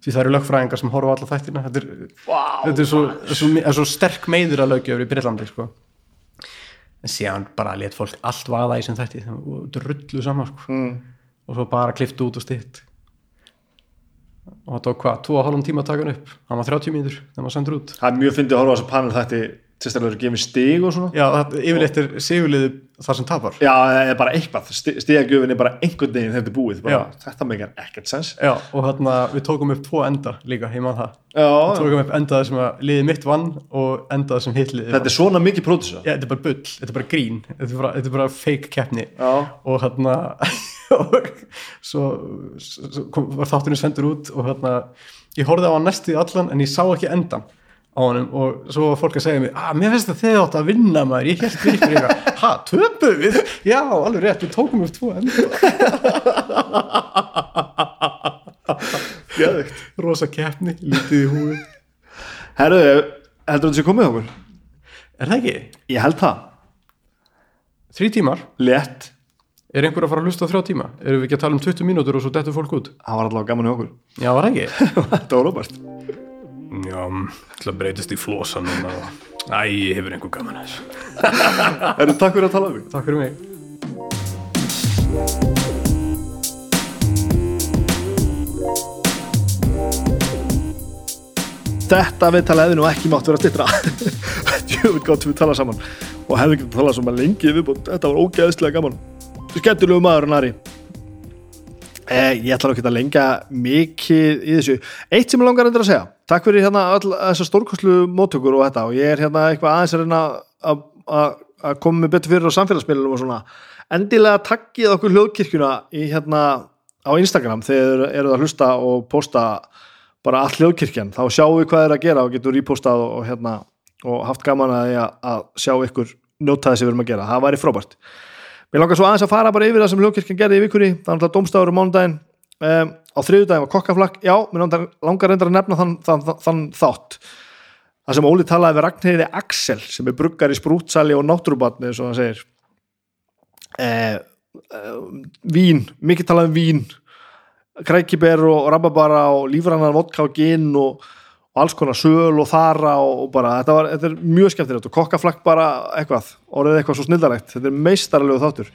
Því það eru lögfræðingar sem horfa alla þættina. Þetta er, wow, þetta er svo, svo, svo, sterk meður að lögjöfur í Breitlandi sko. En síðan bara let fólk allt vaða í sem þætti og drullu saman sko. mm. og svo bara kliftu út og stitt og þetta var hvað, 2,5 tíma að taka hann upp hann var 30 mínútur þegar maður sendur út það er mjög fyndið að horfa á þessu panel þætti sérstaklega gefið stig og svona. Já, yfirleitt er sigurliði það sem tapar. Já, það er bara eitthvað, stigagjöfin er bara einhvern veginn þegar þetta er búið, bara, þetta meikar ekkert sens. Já, og þarna við tókum upp tvo enda líka, ég man það. Já, tókum upp endaði sem að liði mitt vann og endaði sem hitt liði þetta er svona mikið pródúsa. Já, þetta er bara bull, þetta er bara grín þetta er bara, þetta er bara fake keppni. Já. og þarna og svo, svo kom, var þáttunni sendur út og þarna ég horfði á hann næstu í allan en ég sá ekki endan á honum og svo var fólk að segja mér að mér finnst að þið átt að vinna maður ég held við ykkur eitthvað, ha, töpu við? Já, alveg rétt, við tókum upp tvo Geðveikt. rosa keppni, lítið í húi Herru, heldur þetta sé komið okkur? er það ekki? Ég held það, þrý tímar, létt. Er einhver að fara að hlusta þrjá tíma? Erum við ekki að tala um 20 mínútur og svo dettur fólk út? Það var allavega gaman í okkur. Já, var það ekki? Já, til að breytist í flosa núna og... Æ, hefur einhver gaman að þessu. Herru, takk fyrir að tala um mig. Takk fyrir mig. Þetta viðtala hefði nú ekki mátt vera stittra Jöfnveld gott við tala saman. Og hefði ekki talað saman lengi viðbútt Þetta var ógeðslega gaman. Skemmtilegu maður Nari. eh, Ég ætla ekki að lengja mikið í þessu. Eitt sem ég langar endur að segja Takk fyrir hérna þessar stórkostlu móttökur og þetta og ég er hérna eitthvað aðeins að reyna að- koma með betur fyrir á samfélagsmiðlunum og svona. Endilega takkið okkur hljóðkirkjuna í hérna á Instagram þegar eruð að hlusta og posta bara all hljóðkirkjan, þá sjáum við hvað er að gera og getum repostað og, hérna og haft gaman að, að, sjá ykkur njóta þess að við erum að gera, það væri frábært Mér langar svo aðeins að fara bara yfir það sem hljóðkirkjan gerði í vikunni, það er alltaf domstafur um mánudaginn. Um, á þriðudaginn var kokkaflakk. Já, mér langar, reyndar að nefna þann, þann, þann, þátt. Það sem Óli talaði við Ragnheiði Axel sem er bruggar í sprútsali og náttúrubatni eins og hann segir. Eh, eh, vín, mikið talað um vín. Krækiber og rababara og lífrannar vodka og gin og, og alls konar söl og þara og, bara, þetta, var, þetta er mjög skemmtilegt og kokkaflakk bara eitthvað, orðið eitthvað svo snildarægt þetta er meistaralegu þáttur.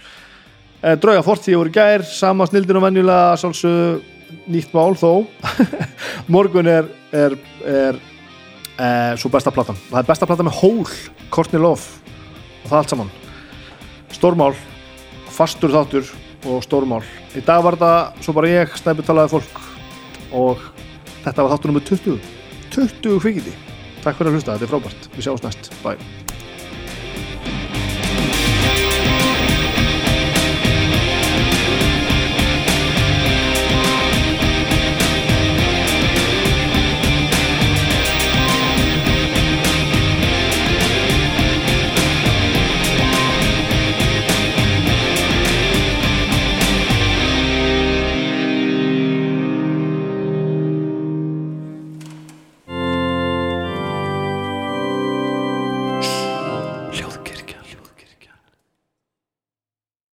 Eh, drauga fortíð voru gær, sama snildin og venjulega sjálfsög nýtt mál þó. Morgun er, er, er eh, svo besta platan. Það er besta platan með hól, Courtney Love og það allt saman. Stórmál, fastur þáttur og stórmál. Í dag var þetta svo bara ég, snæpi talaði fólk og þetta var þáttur nummer 20 20 kvikindi. Takk fyrir að hlusta, þetta er frábært. Við sjáumst næst. Bye.